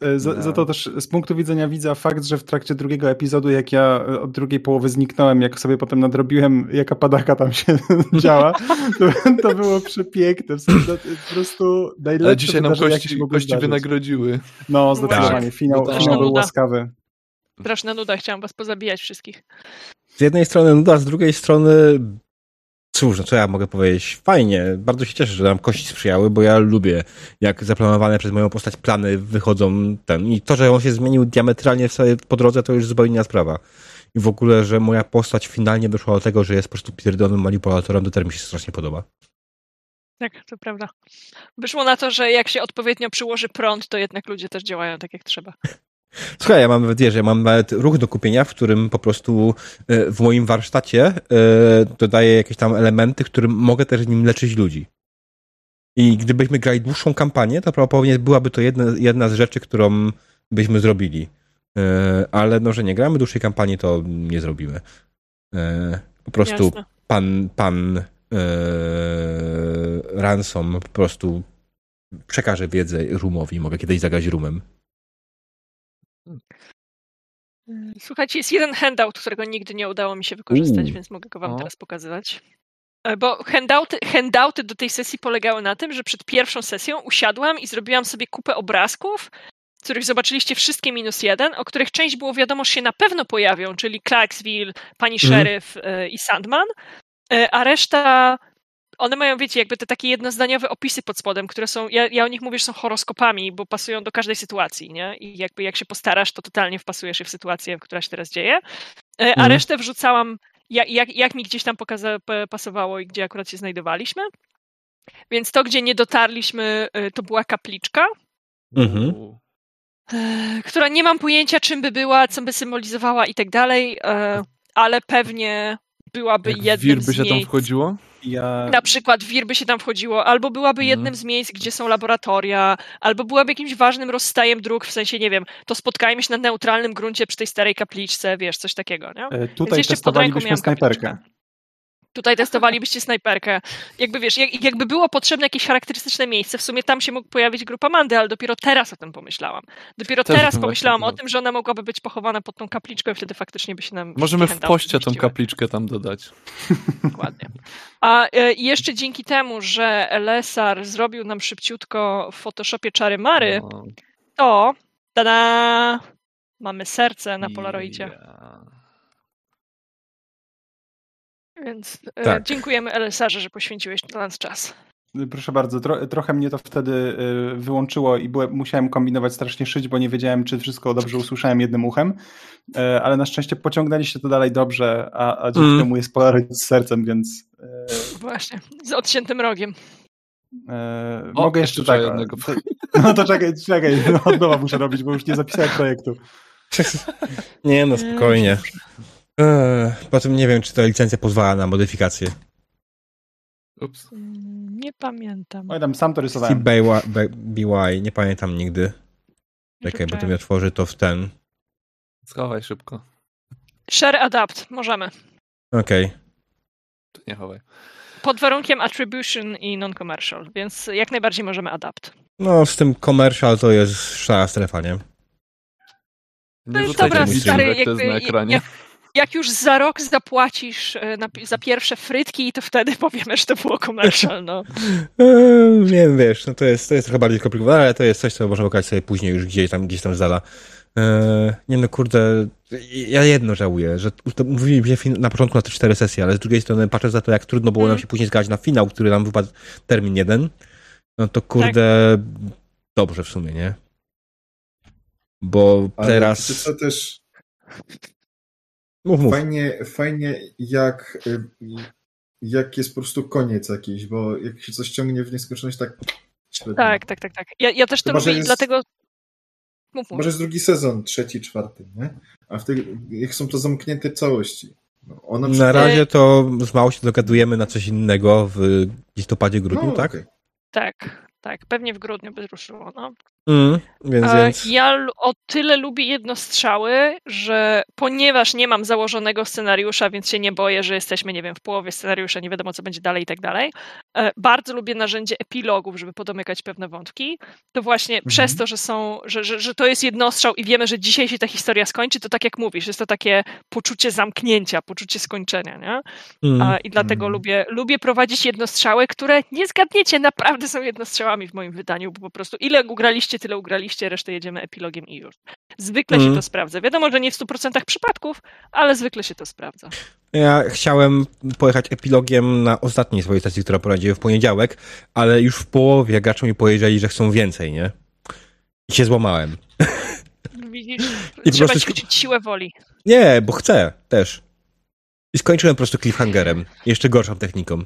[SPEAKER 3] E, za, za, to też z punktu widzenia widza fakt, że w trakcie drugiego epizodu, jak ja od drugiej połowy zniknąłem, jak sobie potem nadrobiłem, jaka padaka tam się [laughs] działa, to, to, było przepiękne. W sensie, po prostu najlepsze
[SPEAKER 2] Ale dzisiaj nam kości, kości wynagrodziły.
[SPEAKER 3] No, zdecydowanie. Tak. Finał, no finał był łaskawy.
[SPEAKER 4] Straszna nuda, chciałam was pozabijać wszystkich.
[SPEAKER 1] Z jednej strony nuda, z drugiej strony cóż, no co ja mogę powiedzieć? Fajnie, bardzo się cieszę, że nam kości sprzyjały, bo ja lubię, jak zaplanowane przez moją postać plany wychodzą ten. I to, że on się zmienił diametralnie sobie po drodze, to już zupełnie inna sprawa. I w ogóle, że moja postać finalnie doszła do tego, że jest po prostu pierdolonym manipulatorem, to też mi się strasznie podoba.
[SPEAKER 4] Tak, to prawda. Wyszło na to, że jak się odpowiednio przyłoży prąd, to jednak ludzie też działają tak, jak trzeba.
[SPEAKER 1] Słuchaj, ja mam, wiesz, ja mam nawet ruch do kupienia, w którym po prostu e, w moim warsztacie e, dodaję jakieś tam elementy, którym mogę też nim leczyć ludzi. I gdybyśmy grali dłuższą kampanię, to prawdopodobnie byłaby to jedna, jedna z rzeczy, którą byśmy zrobili. E, ale no, że nie gramy dłuższej kampanii, to nie zrobimy. Po prostu Jasne. pan, pan Ransom po prostu przekaże wiedzę Rumowi. Mogę kiedyś zagrać Rumem.
[SPEAKER 4] Słuchajcie, jest jeden handout, którego nigdy nie udało mi się wykorzystać, więc mogę go wam o. teraz pokazywać. E, bo handouty, handouty do tej sesji polegały na tym, że przed pierwszą sesją usiadłam i zrobiłam sobie kupę obrazków, których zobaczyliście wszystkie minus jeden, o których część było wiadomo, że się na pewno pojawią, czyli Clarksville, pani mm. szeryf e, i Sandman, e, a reszta one mają, wiecie, jakby te takie jednozdaniowe opisy pod spodem, które są, ja, ja o nich mówię, że są horoskopami, bo pasują do każdej sytuacji, nie? I jakby jak się postarasz, to totalnie wpasujesz się w sytuację, która się teraz dzieje. E, a mhm. resztę wrzucałam, jak, jak, jak mi gdzieś tam pokaza, pasowało i gdzie akurat się znajdowaliśmy. Więc to, gdzie nie dotarliśmy, e, to była kapliczka. Mhm. E, która nie mam pojęcia, czym by była, co by symbolizowała i tak dalej, ale pewnie byłaby
[SPEAKER 2] Jak
[SPEAKER 4] jednym
[SPEAKER 2] wir by się
[SPEAKER 4] miejsc.
[SPEAKER 2] tam wchodziło?
[SPEAKER 4] Ja... Na przykład wir by się tam wchodziło, albo byłaby mhm. jednym z miejsc, gdzie są laboratoria, albo byłaby jakimś ważnym rozstajem dróg, w sensie, nie wiem, to spotkajmy się na neutralnym gruncie przy tej starej kapliczce, wiesz, coś takiego, nie?
[SPEAKER 3] E, tutaj testowalibyśmy snajperkę. Kapliczkę.
[SPEAKER 4] Tutaj testowalibyście snajperkę. Jakby wiesz, jak, jakby było potrzebne jakieś charakterystyczne miejsce, w sumie tam się mógł pojawić grupa Mandy, ale dopiero teraz o tym pomyślałem. Dopiero Też teraz pomyślałam o tym, że ona mogłaby być pochowana pod tą kapliczką i wtedy faktycznie by się nam.
[SPEAKER 2] Możemy w poście tą kapliczkę tam dodać.
[SPEAKER 4] Dokładnie. A e, jeszcze dzięki temu, że Lesar zrobił nam szybciutko w Photoshopie czary mary, no. to tada! Mamy serce na Polaroidzie. Yeah. Więc e, tak. dziękujemy Elesarze, że poświęciłeś dla nas czas.
[SPEAKER 3] Proszę bardzo, tro, trochę mnie to wtedy e, wyłączyło i byłem, musiałem kombinować strasznie szyć, bo nie wiedziałem, czy wszystko dobrze usłyszałem jednym uchem, e, ale na szczęście pociągnęliście to dalej dobrze, a, a dzięki mm. temu jest Polaroid z sercem, więc...
[SPEAKER 4] Właśnie, z odciętym rogiem.
[SPEAKER 3] E, o, mogę jeszcze tak. Jednego. No to czekaj, czekaj, od nowa muszę robić, bo już nie zapisałem projektu. [laughs]
[SPEAKER 1] Nie no, spokojnie. Eee, potem nie wiem, czy ta licencja pozwala na modyfikację.
[SPEAKER 4] Ups. Mm, nie pamiętam.
[SPEAKER 3] Oj, tam sam to rysowałem.
[SPEAKER 1] BY, nie pamiętam nigdy. Czekaj, bo to mi otworzy to w ten.
[SPEAKER 2] Schowaj szybko.
[SPEAKER 4] Share adapt, możemy.
[SPEAKER 1] Okej. Okay.
[SPEAKER 2] To nie chowaj.
[SPEAKER 4] Pod warunkiem attribution i non-commercial, więc jak najbardziej możemy adapt.
[SPEAKER 1] No, z tym commercial to jest szara strefa, nie?
[SPEAKER 4] Nie no dobra, stary, jakby, na ekranie. Jak, jak już za rok zapłacisz e, na, za pierwsze frytki, to wtedy powiemy, że to było commercial, no.
[SPEAKER 1] Nie [laughs] wiem, wiesz, no to jest, to jest trochę bardziej skomplikowane, ale to jest coś, co można okazać sobie później już gdzieś tam, gdzieś tam zala. Eee, nie no, kurde, ja jedno żałuję, że mówiliśmy na początku na te cztery sesje, ale z drugiej strony patrzę za to, jak trudno było mm. nam się później zgadzać na finał, który nam wypadł termin jeden, no to kurde, tak. dobrze w sumie, nie? Bo ale teraz...
[SPEAKER 5] To też Mów, mów. Fajnie, fajnie jak, y, jak jest po prostu koniec jakiś, bo jak się coś ciągnie w nieskończoność, tak
[SPEAKER 4] średnio. Tak, tak, tak, tak. Ja, ja też to Chyba, lubię jest, dlatego...
[SPEAKER 5] Mów, mów. Może jest drugi sezon, trzeci, czwarty, nie? A w tych, jak są to zamknięte całości.
[SPEAKER 1] No, na, przykład... na razie to z mało się dogadujemy na coś innego w listopadzie, grudniu, no, tak? Okay.
[SPEAKER 4] Tak, tak. Pewnie w grudniu by ruszyło, no.
[SPEAKER 1] Mm, więc, więc...
[SPEAKER 4] Ja o tyle lubię jednostrzały, że ponieważ nie mam założonego scenariusza, więc się nie boję, że jesteśmy, nie wiem, w połowie scenariusza, nie wiadomo co będzie dalej i tak dalej. E, bardzo lubię narzędzie epilogów, żeby podomykać pewne wątki. To właśnie mhm. przez to, że są, że, że, że to jest jednostrzał i wiemy, że dzisiaj się ta historia skończy, to tak jak mówisz, jest to takie poczucie zamknięcia, poczucie skończenia, nie? Mm. I dlatego mm. lubię, lubię prowadzić jednostrzały, które nie zgadniecie, naprawdę są jednostrzałami w moim wydaniu, bo po prostu ile ugraliście tyle ugraliście, resztę jedziemy epilogiem i już. Zwykle mm. się to sprawdza. Wiadomo, że nie w 100% przypadków, ale zwykle się to sprawdza.
[SPEAKER 1] Ja chciałem pojechać epilogiem na ostatniej swojej sesji, która prowadziłem w poniedziałek, ale już w połowie gracze mi powiedzieli, że chcą więcej, nie? I się złamałem. [laughs]
[SPEAKER 4] Widzisz, I trzeba prostu... ćwiczyć siłę woli.
[SPEAKER 1] Nie, bo chcę też. I skończyłem po prostu cliffhangerem. Jeszcze gorszą techniką.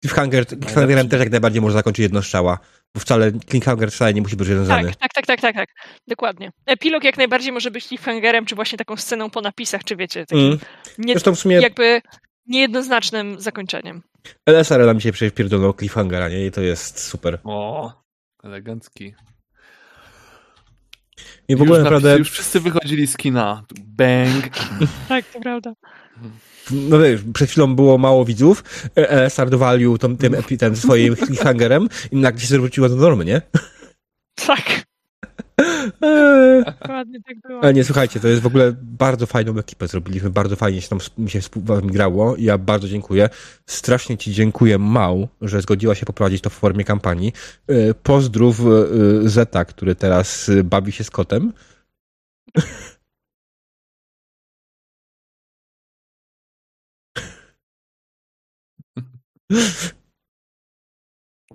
[SPEAKER 1] Cliffhanger, cliffhangerem też jak najbardziej może zakończyć jedno strzała, bo wcale cliffhanger wcale nie musi być rozwiązany.
[SPEAKER 4] Tak, tak, tak, tak, tak, tak, dokładnie. Epilog jak najbardziej może być cliffhangerem, czy właśnie taką sceną po napisach, czy wiecie, takim mm. nie, Zresztą w sumie... jakby niejednoznacznym zakończeniem.
[SPEAKER 1] LSR nam dzisiaj przecież pierdolnął cliffhangera, nie? I to jest super.
[SPEAKER 2] O, elegancki.
[SPEAKER 1] I w ogóle już naprawdę...
[SPEAKER 2] Już wszyscy wychodzili z kina. Bang.
[SPEAKER 4] tak, to prawda
[SPEAKER 1] no wiesz, przed chwilą było mało widzów, LSR e, dowalił tym, tym, tym swoim cliffhangerem i nagle się zwróciło do normy, nie?
[SPEAKER 4] Tak. Dokładnie tak było.
[SPEAKER 1] Ale nie, słuchajcie, to jest w ogóle bardzo fajną ekipę zrobiliśmy, bardzo fajnie się tam mi się grało ja bardzo dziękuję. Strasznie ci dziękuję, Mał, że zgodziła się poprowadzić to w formie kampanii. E, pozdrów e, Zeta, który teraz bawi się z kotem.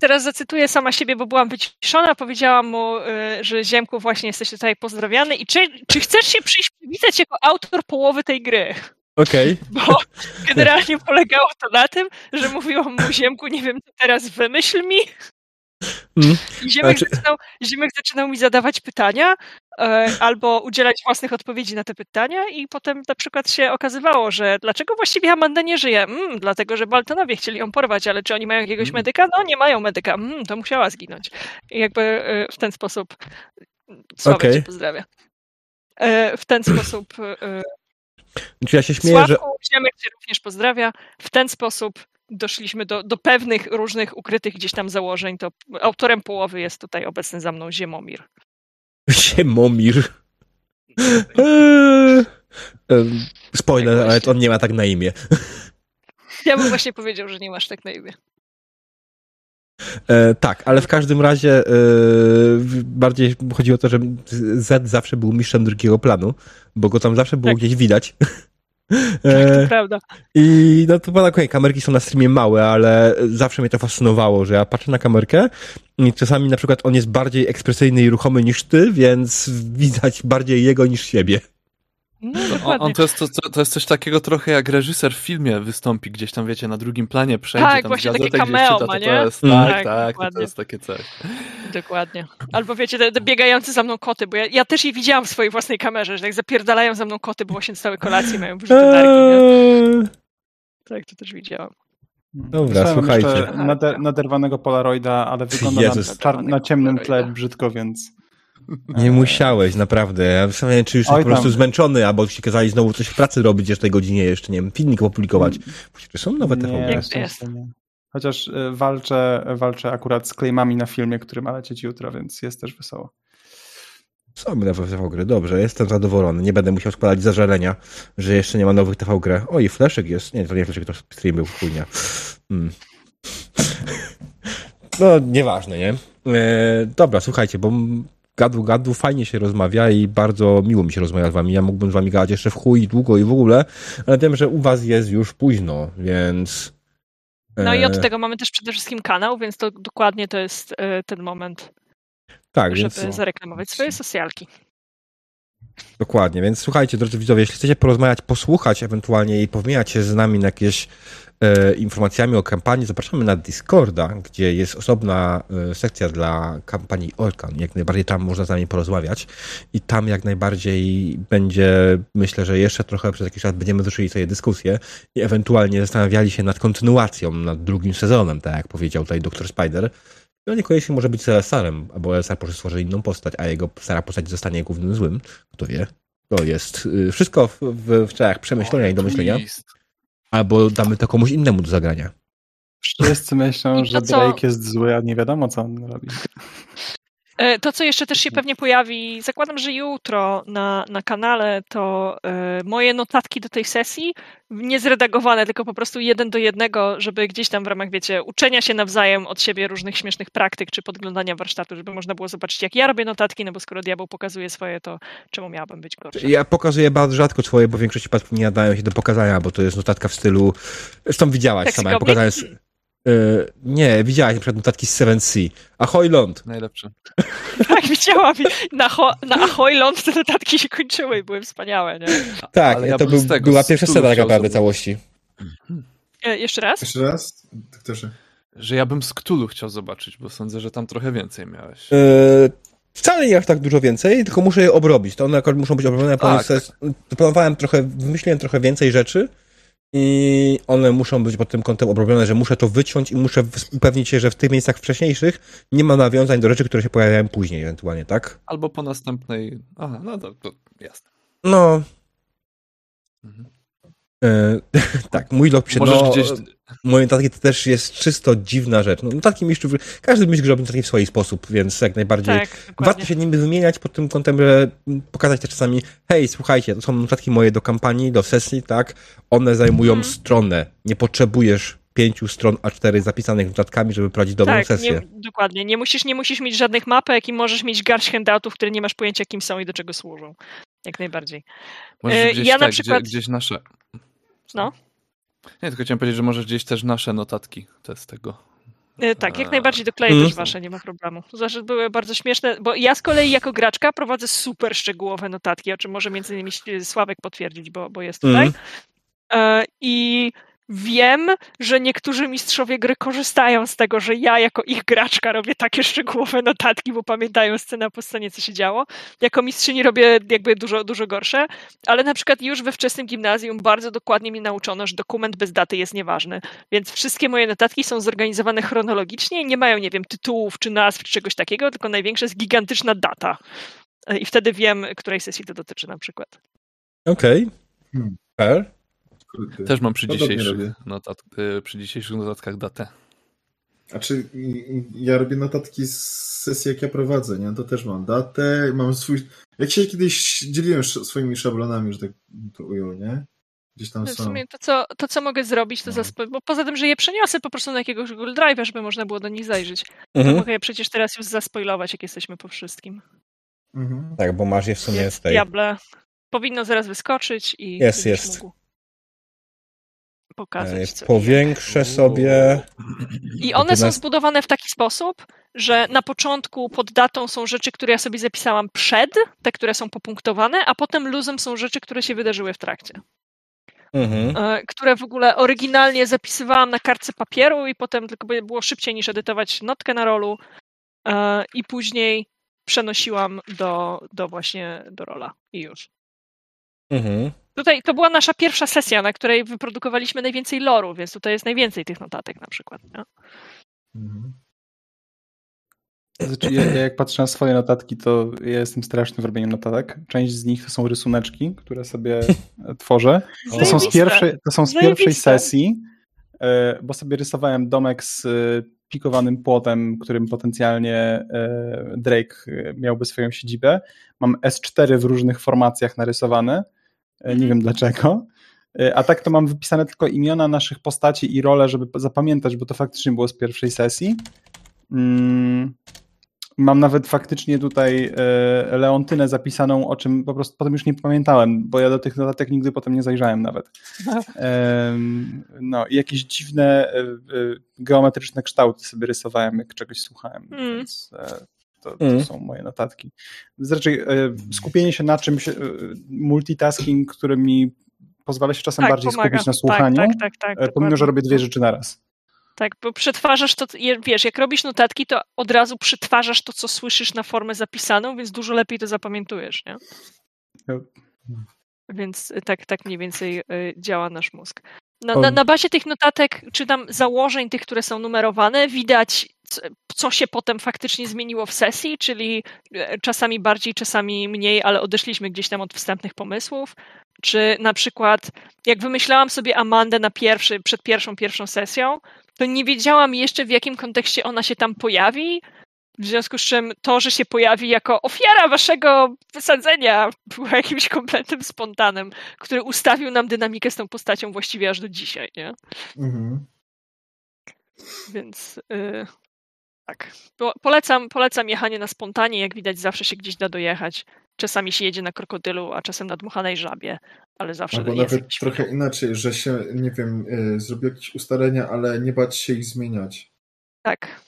[SPEAKER 4] Teraz zacytuję sama siebie, bo byłam wyciszona. Powiedziałam mu, y, że Ziemku, właśnie jesteś tutaj pozdrawiany i czy, czy chcesz się przyjść przywitać jako autor połowy tej gry?
[SPEAKER 1] Okej. Okay. [laughs]
[SPEAKER 4] Bo generalnie polegało to na tym, że mówiłam mu Ziemku, nie wiem, co teraz wymyśl mi. Mm. I Ziemek, znaczy... zaczynał, Ziemek zaczynał mi zadawać pytania, e, albo udzielać własnych odpowiedzi na te pytania i potem na przykład się okazywało, że dlaczego właściwie Amanda nie żyje? Mm, dlatego, że Baltonowie chcieli ją porwać, ale czy oni mają jakiegoś mm. medyka? No nie mają medyka. Mm, to musiała zginąć. I jakby e, w ten sposób Sławek okay. cię pozdrawia. W ten [clears throat] sposób
[SPEAKER 1] czy ja się śmieję, Sławku,
[SPEAKER 4] że... Ziemek cię również pozdrawia. W ten sposób doszliśmy do, do pewnych różnych ukrytych gdzieś tam założeń. To autorem połowy jest tutaj obecny za mną Ziemomir.
[SPEAKER 1] Ziemomir. [laughs] Spoiler, ale on nie ma tak na imię.
[SPEAKER 4] Ja bym właśnie powiedział, że nie masz tak na imię.
[SPEAKER 1] E, tak, ale w każdym razie e, bardziej chodzi o to, że Z zawsze był mistrzem drugiego planu, bo go tam zawsze było tak. gdzieś widać.
[SPEAKER 4] Tak, to e, prawda.
[SPEAKER 1] I no to pana okay, kamerki są na streamie małe, ale zawsze mnie to fascynowało, że ja patrzę na kamerkę i czasami na przykład on jest bardziej ekspresyjny i ruchomy niż ty, więc widać bardziej jego niż siebie.
[SPEAKER 2] No, on, on to, jest, to, to, jest coś takiego trochę jak reżyser w filmie wystąpi gdzieś tam, wiecie, na drugim planie przejdzie,
[SPEAKER 4] tak,
[SPEAKER 2] tam
[SPEAKER 4] właśnie takie cameo czyta, ma, nie? To
[SPEAKER 2] jest, mm. Tak, tak, to, to jest takie coś.
[SPEAKER 4] Dokładnie. Albo wiecie, te, te biegające za mną koty, bo ja, ja, też je widziałam w swojej własnej kamerze, że jak zapierdalają za mną koty, bo właśnie całe kolacje mają wyrzuty nie? Tak, to też widziałam.
[SPEAKER 1] Dobra, słuchajcie.
[SPEAKER 3] Nader, naderwanego Polaroida, ale wygląda na, na ciemnym tle brzydko, więc... [laughs]
[SPEAKER 1] Nie musiałeś, naprawdę. Ja zastanawiam czy już Oj, po prostu zmęczony, albo ci kazali znowu coś w pracy robić jeszcze tej godzinie, jeszcze, nie wiem, filmik opublikować. Czy są nowe?
[SPEAKER 3] Nie, Chociaż e, walczę, walczę akurat z claimami na filmie, który ma lecieć jutro, więc jest też wesoło.
[SPEAKER 1] Są nowe TV gry, dobrze, jestem zadowolony. Nie będę musiał składać zażalenia, że jeszcze nie ma nowych TV gry. O, i Fleszek jest. Nie, to nie Fleszek, to stream był chujnia. Hmm. [laughs] No, nieważne, nie? E, dobra, słuchajcie, bo gadu, gadu, fajnie się rozmawia i bardzo miło mi się rozmawia z wami. Ja mógłbym z wami gadać jeszcze w chuj długo i w ogóle, ale wiem, że u was jest już późno, więc...
[SPEAKER 4] No i od e, tego mamy też przede wszystkim kanał, więc to dokładnie to jest e, ten moment, tak, żeby więc... zareklamować swoje socjalki.
[SPEAKER 1] Dokładnie, więc słuchajcie, drodzy widzowie, jeśli chcecie porozmawiać, posłuchać ewentualnie i powymieniać się z nami na jakieś informacjami o kampanii, zapraszamy na Discorda, gdzie jest osobna e, sekcja dla kampanii Orkan. Jak najbardziej tam można z nami porozmawiać i tam jak najbardziej będzie, myślę, że jeszcze trochę przez jakiś czas będziemy zaczęli sobie dyskusję i ewentualnie zastanawiali się nad kontynuacją, nad drugim sezonem, tak jak powiedział tutaj Dr. Spider. On niekoniecznie może być Celesarem, albo Celesar może stworzy inną postać, a jego stara postać zostanie głównym złym. Kto wie? To jest y, wszystko w, w, w przemyślenia i domyślenia albo damy to komuś innemu do zagrania.
[SPEAKER 3] Wszyscy myślą, że. Drake jest zły, a nie wiadomo, co on robi.
[SPEAKER 4] E, to, co jeszcze też się pewnie pojawi, zakładam, że jutro na, na kanale, to y, moje notatki do tej sesji, nie zredagowane, tylko po prostu jeden do jednego, żeby gdzieś tam w ramach, wiecie, uczenia się nawzajem od siebie różnych śmiesznych praktyk, czy podglądania warsztatu, żeby można było zobaczyć, jak ja robię notatki, no bo skoro diabeł pokazuje swoje, to czemu miałabym być gorszy?
[SPEAKER 1] Ja pokazuję bardzo rzadko swoje, bo w większości przypadków nie nadają się do pokazania, bo to jest notatka w stylu, zresztą widziałaś tak sama, ja pokazałem... Yy, nie, widziałaś na przykład notatki z Seven Sea. Ahoy Ląd.
[SPEAKER 2] Najlepsze. [laughs]
[SPEAKER 4] tak, widziałam. Na, ho, na Ahoy Ląd te notatki się kończyły i były wspaniałe, nie?
[SPEAKER 1] Tak, ja to był, była pierwsza scena tak naprawdę całości.
[SPEAKER 4] E, jeszcze raz?
[SPEAKER 5] Jeszcze raz? Doktorze.
[SPEAKER 2] Że ja bym z Cthulhu chciał zobaczyć, bo sądzę, że tam trochę więcej miałeś.
[SPEAKER 1] Yy, wcale nie aż tak dużo więcej, tylko muszę je obrobić. To one akurat muszą być obrobione. Tak. Planowałem trochę, wymyśliłem trochę więcej rzeczy, i one muszą być pod tym kątem obrobione, że muszę to wyciąć i muszę upewnić się, że w tych miejscach wcześniejszych nie ma nawiązań do rzeczy, które się pojawiają później ewentualnie, tak?
[SPEAKER 2] Albo po następnej... Aha, no to, to jasne.
[SPEAKER 1] No. Mhm. E, [laughs] tak, mój log pisze, Możesz no, gdzieś... moje notatki to też jest czysto dziwna rzecz. No, notatki mistrzów, każdy mistrz robi notatki w swój sposób, więc jak najbardziej tak, warto się nimi wymieniać pod tym kątem, że pokazać też czasami, hej, słuchajcie, to są notatki moje do kampanii, do sesji, tak, one zajmują hmm. stronę, nie potrzebujesz pięciu stron A4 zapisanych notatkami, żeby prowadzić dobrą tak, sesję.
[SPEAKER 4] Nie, dokładnie. Nie musisz, nie musisz mieć żadnych mapek i możesz mieć garść handoutów, które nie masz pojęcia, kim są i do czego służą. Jak najbardziej.
[SPEAKER 2] Możesz e, gdzieś, ja tak, na przykład... Gdzie, gdzieś nasze
[SPEAKER 4] no.
[SPEAKER 2] Nie, tylko chciałem powiedzieć, że możesz gdzieś też nasze notatki te z tego.
[SPEAKER 4] E, tak, jak najbardziej dokleję mm. też wasze, nie ma problemu. Zawsze były bardzo śmieszne, bo ja z kolei jako graczka prowadzę super szczegółowe notatki, o czym może między innymi Sławek potwierdzić, bo, bo jest tutaj. Mm. I Wiem, że niektórzy mistrzowie gry korzystają z tego, że ja jako ich graczka robię takie szczegółowe notatki, bo pamiętają scenę po scenie, co się działo. Jako mistrzyni robię jakby dużo, dużo gorsze, ale na przykład już we wczesnym gimnazjum bardzo dokładnie mi nauczono, że dokument bez daty jest nieważny, więc wszystkie moje notatki są zorganizowane chronologicznie i nie mają, nie wiem, tytułów czy nazw czy czegoś takiego, tylko największa jest gigantyczna data. I wtedy wiem, której sesji to dotyczy na przykład.
[SPEAKER 1] Okej. Okay. Hmm.
[SPEAKER 2] Też mam przy dzisiejszych, notat, y, przy dzisiejszych notatkach datę.
[SPEAKER 5] A czy ja robię notatki z sesji, jak ja prowadzę, nie? To też mam datę, mam swój... Jak się kiedyś dzieliłem swoimi szablonami, że tak to ujął, nie? Gdzieś tam są.
[SPEAKER 4] W sumie to, co, to, co mogę zrobić, to no. zaspo... bo poza tym, że je przeniosę po prostu na jakiegoś Google Drive'a, żeby można było do nich zajrzeć, mhm. to mogę je przecież teraz już zaspoilować, jak jesteśmy po wszystkim.
[SPEAKER 1] Mhm. Tak, bo masz je w sumie
[SPEAKER 4] jest
[SPEAKER 1] z tej...
[SPEAKER 4] Diable. Powinno zaraz wyskoczyć i...
[SPEAKER 1] Jest, jest. Mógł
[SPEAKER 4] pokazać.
[SPEAKER 1] Co Powiększę sobie.
[SPEAKER 4] I one są zbudowane w taki sposób, że na początku pod datą są rzeczy, które ja sobie zapisałam przed, te, które są popunktowane, a potem luzem są rzeczy, które się wydarzyły w trakcie. Mhm. E, które w ogóle oryginalnie zapisywałam na kartce papieru i potem tylko było szybciej niż edytować notkę na rolu e, i później przenosiłam do, do właśnie do rola i już. Mhm. Tutaj to była nasza pierwsza sesja, na której wyprodukowaliśmy najwięcej loru, więc tutaj jest najwięcej tych notatek na przykład. Nie? Mhm.
[SPEAKER 3] Znaczy, ja, jak patrzę na swoje notatki, to ja jestem straszny w robieniu notatek. Część z nich to są rysuneczki, które sobie [laughs] tworzę. To są z pierwszej, to są z pierwszej sesji, e, bo sobie rysowałem domek z e, pikowanym płotem, którym potencjalnie e, Drake miałby swoją siedzibę. Mam S4 w różnych formacjach narysowane nie mhm. wiem dlaczego. E, a tak to mam wypisane tylko imiona naszych postaci i role, żeby zapamiętać, bo to faktycznie było z pierwszej sesji. Mm, mam nawet faktycznie tutaj e, Leontynę zapisaną, o czym po prostu potem już nie pamiętałem, bo ja do tych notatek nigdy potem nie zajrzałem nawet. No i jakieś dziwne geometryczne kształty sobie rysowałem, jak czegoś słuchałem, mm. więc to, to mm. są moje notatki. Zresztą e, skupienie się na czymś, e, multitasking, który mi pozwala się czasem
[SPEAKER 4] tak,
[SPEAKER 3] bardziej pomaga. skupić na tak, słuchaniu, tak, tak, tak, tak, pomimo, że robię dwie rzeczy naraz.
[SPEAKER 4] Tak, bo przetwarzasz to, wiesz, jak robisz notatki, to od razu przetwarzasz to, co słyszysz na formę zapisaną, więc dużo lepiej to zapamiętujesz, nie? Więc tak, tak mniej więcej działa nasz mózg. Na, na, na bazie tych notatek, czy tam założeń tych, które są numerowane, widać co się potem faktycznie zmieniło w sesji, czyli e, czasami bardziej, czasami mniej, ale odeszliśmy gdzieś tam od wstępnych pomysłów. Czy na przykład, jak wymyślałam sobie Amandę na pierwszy, przed pierwszą, pierwszą sesją, to nie wiedziałam jeszcze w jakim kontekście ona się tam pojawi. W związku z czym to, że się pojawi jako ofiara waszego wysadzenia, było jakimś kompletnym spontanem, który ustawił nam dynamikę z tą postacią właściwie aż do dzisiaj, nie? Mhm. Więc y, tak. Polecam, polecam jechanie na spontanie. Jak widać, zawsze się gdzieś da dojechać. Czasami się jedzie na krokodylu, a czasem na dmuchanej żabie, ale zawsze
[SPEAKER 5] Albo
[SPEAKER 4] jest
[SPEAKER 5] nawet trochę inaczej, że się, nie wiem, y, zrobi jakieś ustalenia, ale nie bać się ich zmieniać.
[SPEAKER 4] Tak.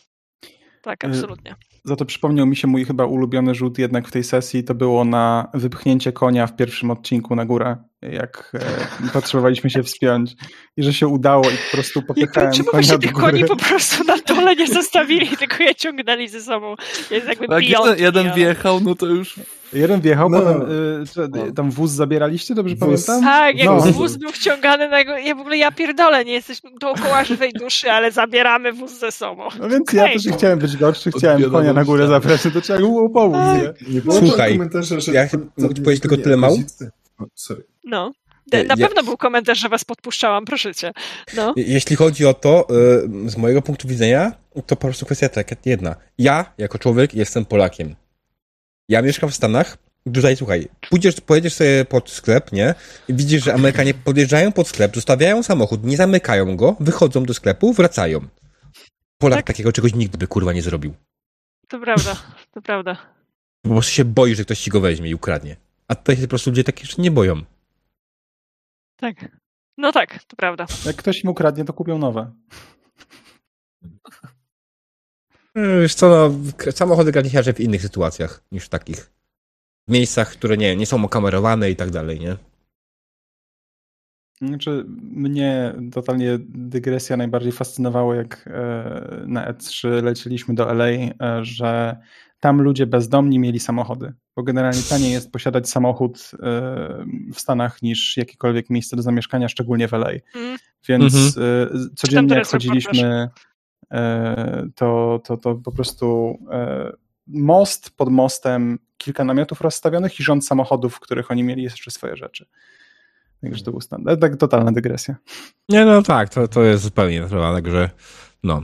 [SPEAKER 4] Tak, y, absolutnie.
[SPEAKER 3] Za to przypomniał mi się mój chyba ulubiony rzut jednak w tej sesji, to było na wypchnięcie konia w pierwszym odcinku na górę, jak e, potrzebowaliśmy się wspiąć i że się udało i po prostu popychałem
[SPEAKER 4] Czemu
[SPEAKER 3] konia
[SPEAKER 4] się tych koni po prostu na dole nie zostawili, [laughs] tylko je ciągnęli ze sobą. Jest jakby
[SPEAKER 2] Jak jeden, jeden wjechał, no to już
[SPEAKER 3] Jeden wjechał, no. potem y, tam wóz zabieraliście, dobrze wóz. pamiętam?
[SPEAKER 4] Tak, jak no. wóz był wciągany na ja w ogóle ja pierdolę, nie jesteśmy dookoła żywej duszy, ale zabieramy wóz ze sobą.
[SPEAKER 3] No więc okay. ja też nie chciałem być gorszy, chciałem konia na górę zabrać, to trzeba było pomóc, tak. nie? nie
[SPEAKER 1] Słuchaj, ja mogę ci powiedzieć tylko tyle mało?
[SPEAKER 4] Sorry. No. Na ja, pewno był komentarz, że was podpuszczałam, proszę cię. No.
[SPEAKER 1] Jeśli chodzi o to, y, z mojego punktu widzenia, to po prostu kwestia taka jedna. Ja, jako człowiek, jestem Polakiem. Ja mieszkam w Stanach. Tutaj, słuchaj, pójdziesz, pojedziesz sobie pod sklep, nie? I widzisz, że Amerykanie podjeżdżają pod sklep, zostawiają samochód, nie zamykają go, wychodzą do sklepu, wracają. Polak tak? takiego czegoś nigdy by kurwa nie zrobił.
[SPEAKER 4] To prawda, to prawda.
[SPEAKER 1] Po prostu się boi, że ktoś ci go weźmie i ukradnie. A tutaj się po prostu ludzie takie rzeczy nie boją.
[SPEAKER 4] Tak. No tak, to prawda.
[SPEAKER 3] Jak ktoś mu ukradnie, to kupią nowe.
[SPEAKER 1] E, wiesz co, no, samochody kradnie się w innych sytuacjach niż w takich. W miejscach, które nie, nie są okamerowane i tak dalej, nie?
[SPEAKER 3] Znaczy, mnie totalnie dygresja najbardziej fascynowało, jak e, na E3 lecieliśmy do LA, e, że tam ludzie bezdomni mieli samochody, bo generalnie taniej jest posiadać samochód e, w Stanach niż jakiekolwiek miejsce do zamieszkania, szczególnie w LA. Mm. Więc mhm. codziennie jak chodziliśmy, to, to, to po prostu most pod mostem, kilka namiotów rozstawionych i rząd samochodów, w których oni mieli jeszcze swoje rzeczy. Także to był standard. Tak totalna dygresja.
[SPEAKER 1] Nie, no tak, to, to jest zupełnie naturalne, także no.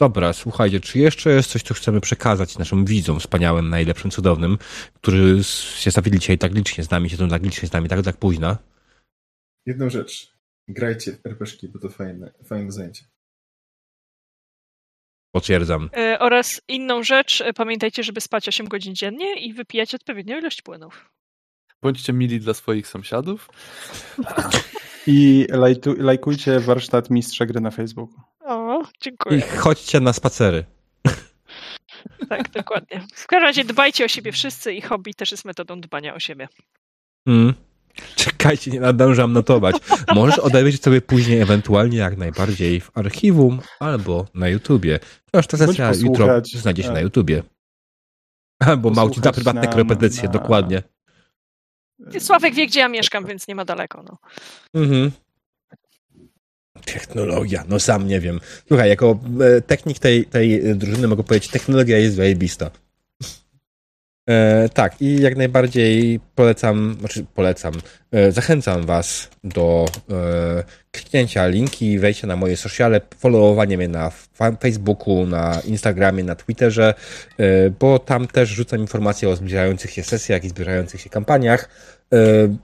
[SPEAKER 1] Dobra, słuchajcie, czy jeszcze jest coś, co chcemy przekazać naszym widzom wspaniałym, najlepszym, cudownym, którzy się stawili dzisiaj tak licznie z nami, siedzą tak licznie z nami, tak, tak późno?
[SPEAKER 5] Jedną rzecz. Grajcie w RPG, bo to fajne, fajne zajęcie.
[SPEAKER 1] Potwierdzam.
[SPEAKER 4] Yy, oraz inną rzecz, pamiętajcie, żeby spać 8 godzin dziennie i wypijać odpowiednią ilość płynów.
[SPEAKER 2] Bądźcie mili dla swoich sąsiadów.
[SPEAKER 3] I lajtu, lajkujcie warsztat mistrza gry na Facebooku.
[SPEAKER 4] O, dziękuję.
[SPEAKER 1] I chodźcie na spacery.
[SPEAKER 4] Tak, dokładnie. W każdym razie dbajcie o siebie wszyscy i hobby też jest metodą dbania o siebie.
[SPEAKER 1] Mm. Czekajcie, nie nadążam notować. Możesz odejrzeć sobie później, ewentualnie jak najbardziej w archiwum albo na YouTubie. Chociaż ta sesja jutro znajdzie się na YouTubie. Albo małci za prywatne korepetycje, na... dokładnie.
[SPEAKER 4] Sławek wie, gdzie ja mieszkam, więc nie ma daleko. No. Mhm.
[SPEAKER 1] Technologia, no sam nie wiem. Słuchaj, jako e, technik tej, tej drużyny mogę powiedzieć, technologia jest zajebista. E, tak, i jak najbardziej polecam, znaczy polecam, e, zachęcam Was do e, kliknięcia linki, wejścia na moje sociale, followowanie mnie na Facebooku, na Instagramie, na Twitterze, e, bo tam też rzucam informacje o zbliżających się sesjach i zbliżających się kampaniach, e,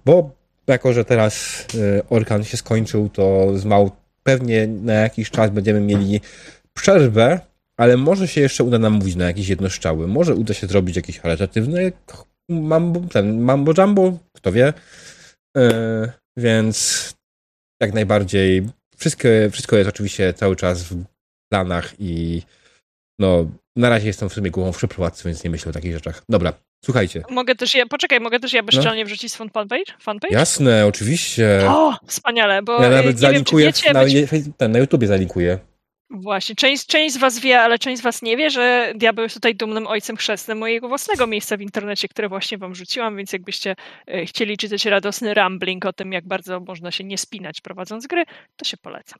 [SPEAKER 1] bo jako, że teraz e, Orkan się skończył, to z mał pewnie na jakiś czas będziemy mieli przerwę ale może się jeszcze uda nam mówić na jakieś jednoszczały. Może uda się zrobić jakieś charytatywne mambo, ten mambo jumbo, kto wie. Yy, więc jak najbardziej wszystko, wszystko jest oczywiście cały czas w planach i no na razie jestem w sumie głową w przeprowadzce, więc nie myślę o takich rzeczach. Dobra, słuchajcie.
[SPEAKER 4] Mogę też ja, poczekaj, mogę też ja bezczelnie no? wrzucić swój fanpage? fanpage?
[SPEAKER 1] Jasne, oczywiście.
[SPEAKER 4] O, wspaniale, bo
[SPEAKER 1] ja nawet zalinkuję, wiem, wiecie, na, być... na YouTubie zalinkuję.
[SPEAKER 4] Właśnie, część, część z Was wie, ale część z Was nie wie, że diabeł jest tutaj dumnym ojcem chrzestnym mojego własnego miejsca w internecie, które właśnie Wam rzuciłam, więc jakbyście e, chcieli czytać radosny rambling o tym, jak bardzo można się nie spinać prowadząc gry, to się polecam.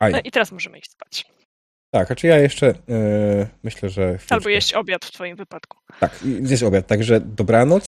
[SPEAKER 4] No i teraz możemy iść spać.
[SPEAKER 1] Tak, a czy ja jeszcze yy, myślę, że...
[SPEAKER 4] Albo jeść obiad w Twoim wypadku.
[SPEAKER 1] Tak, zjeść obiad, także dobranoc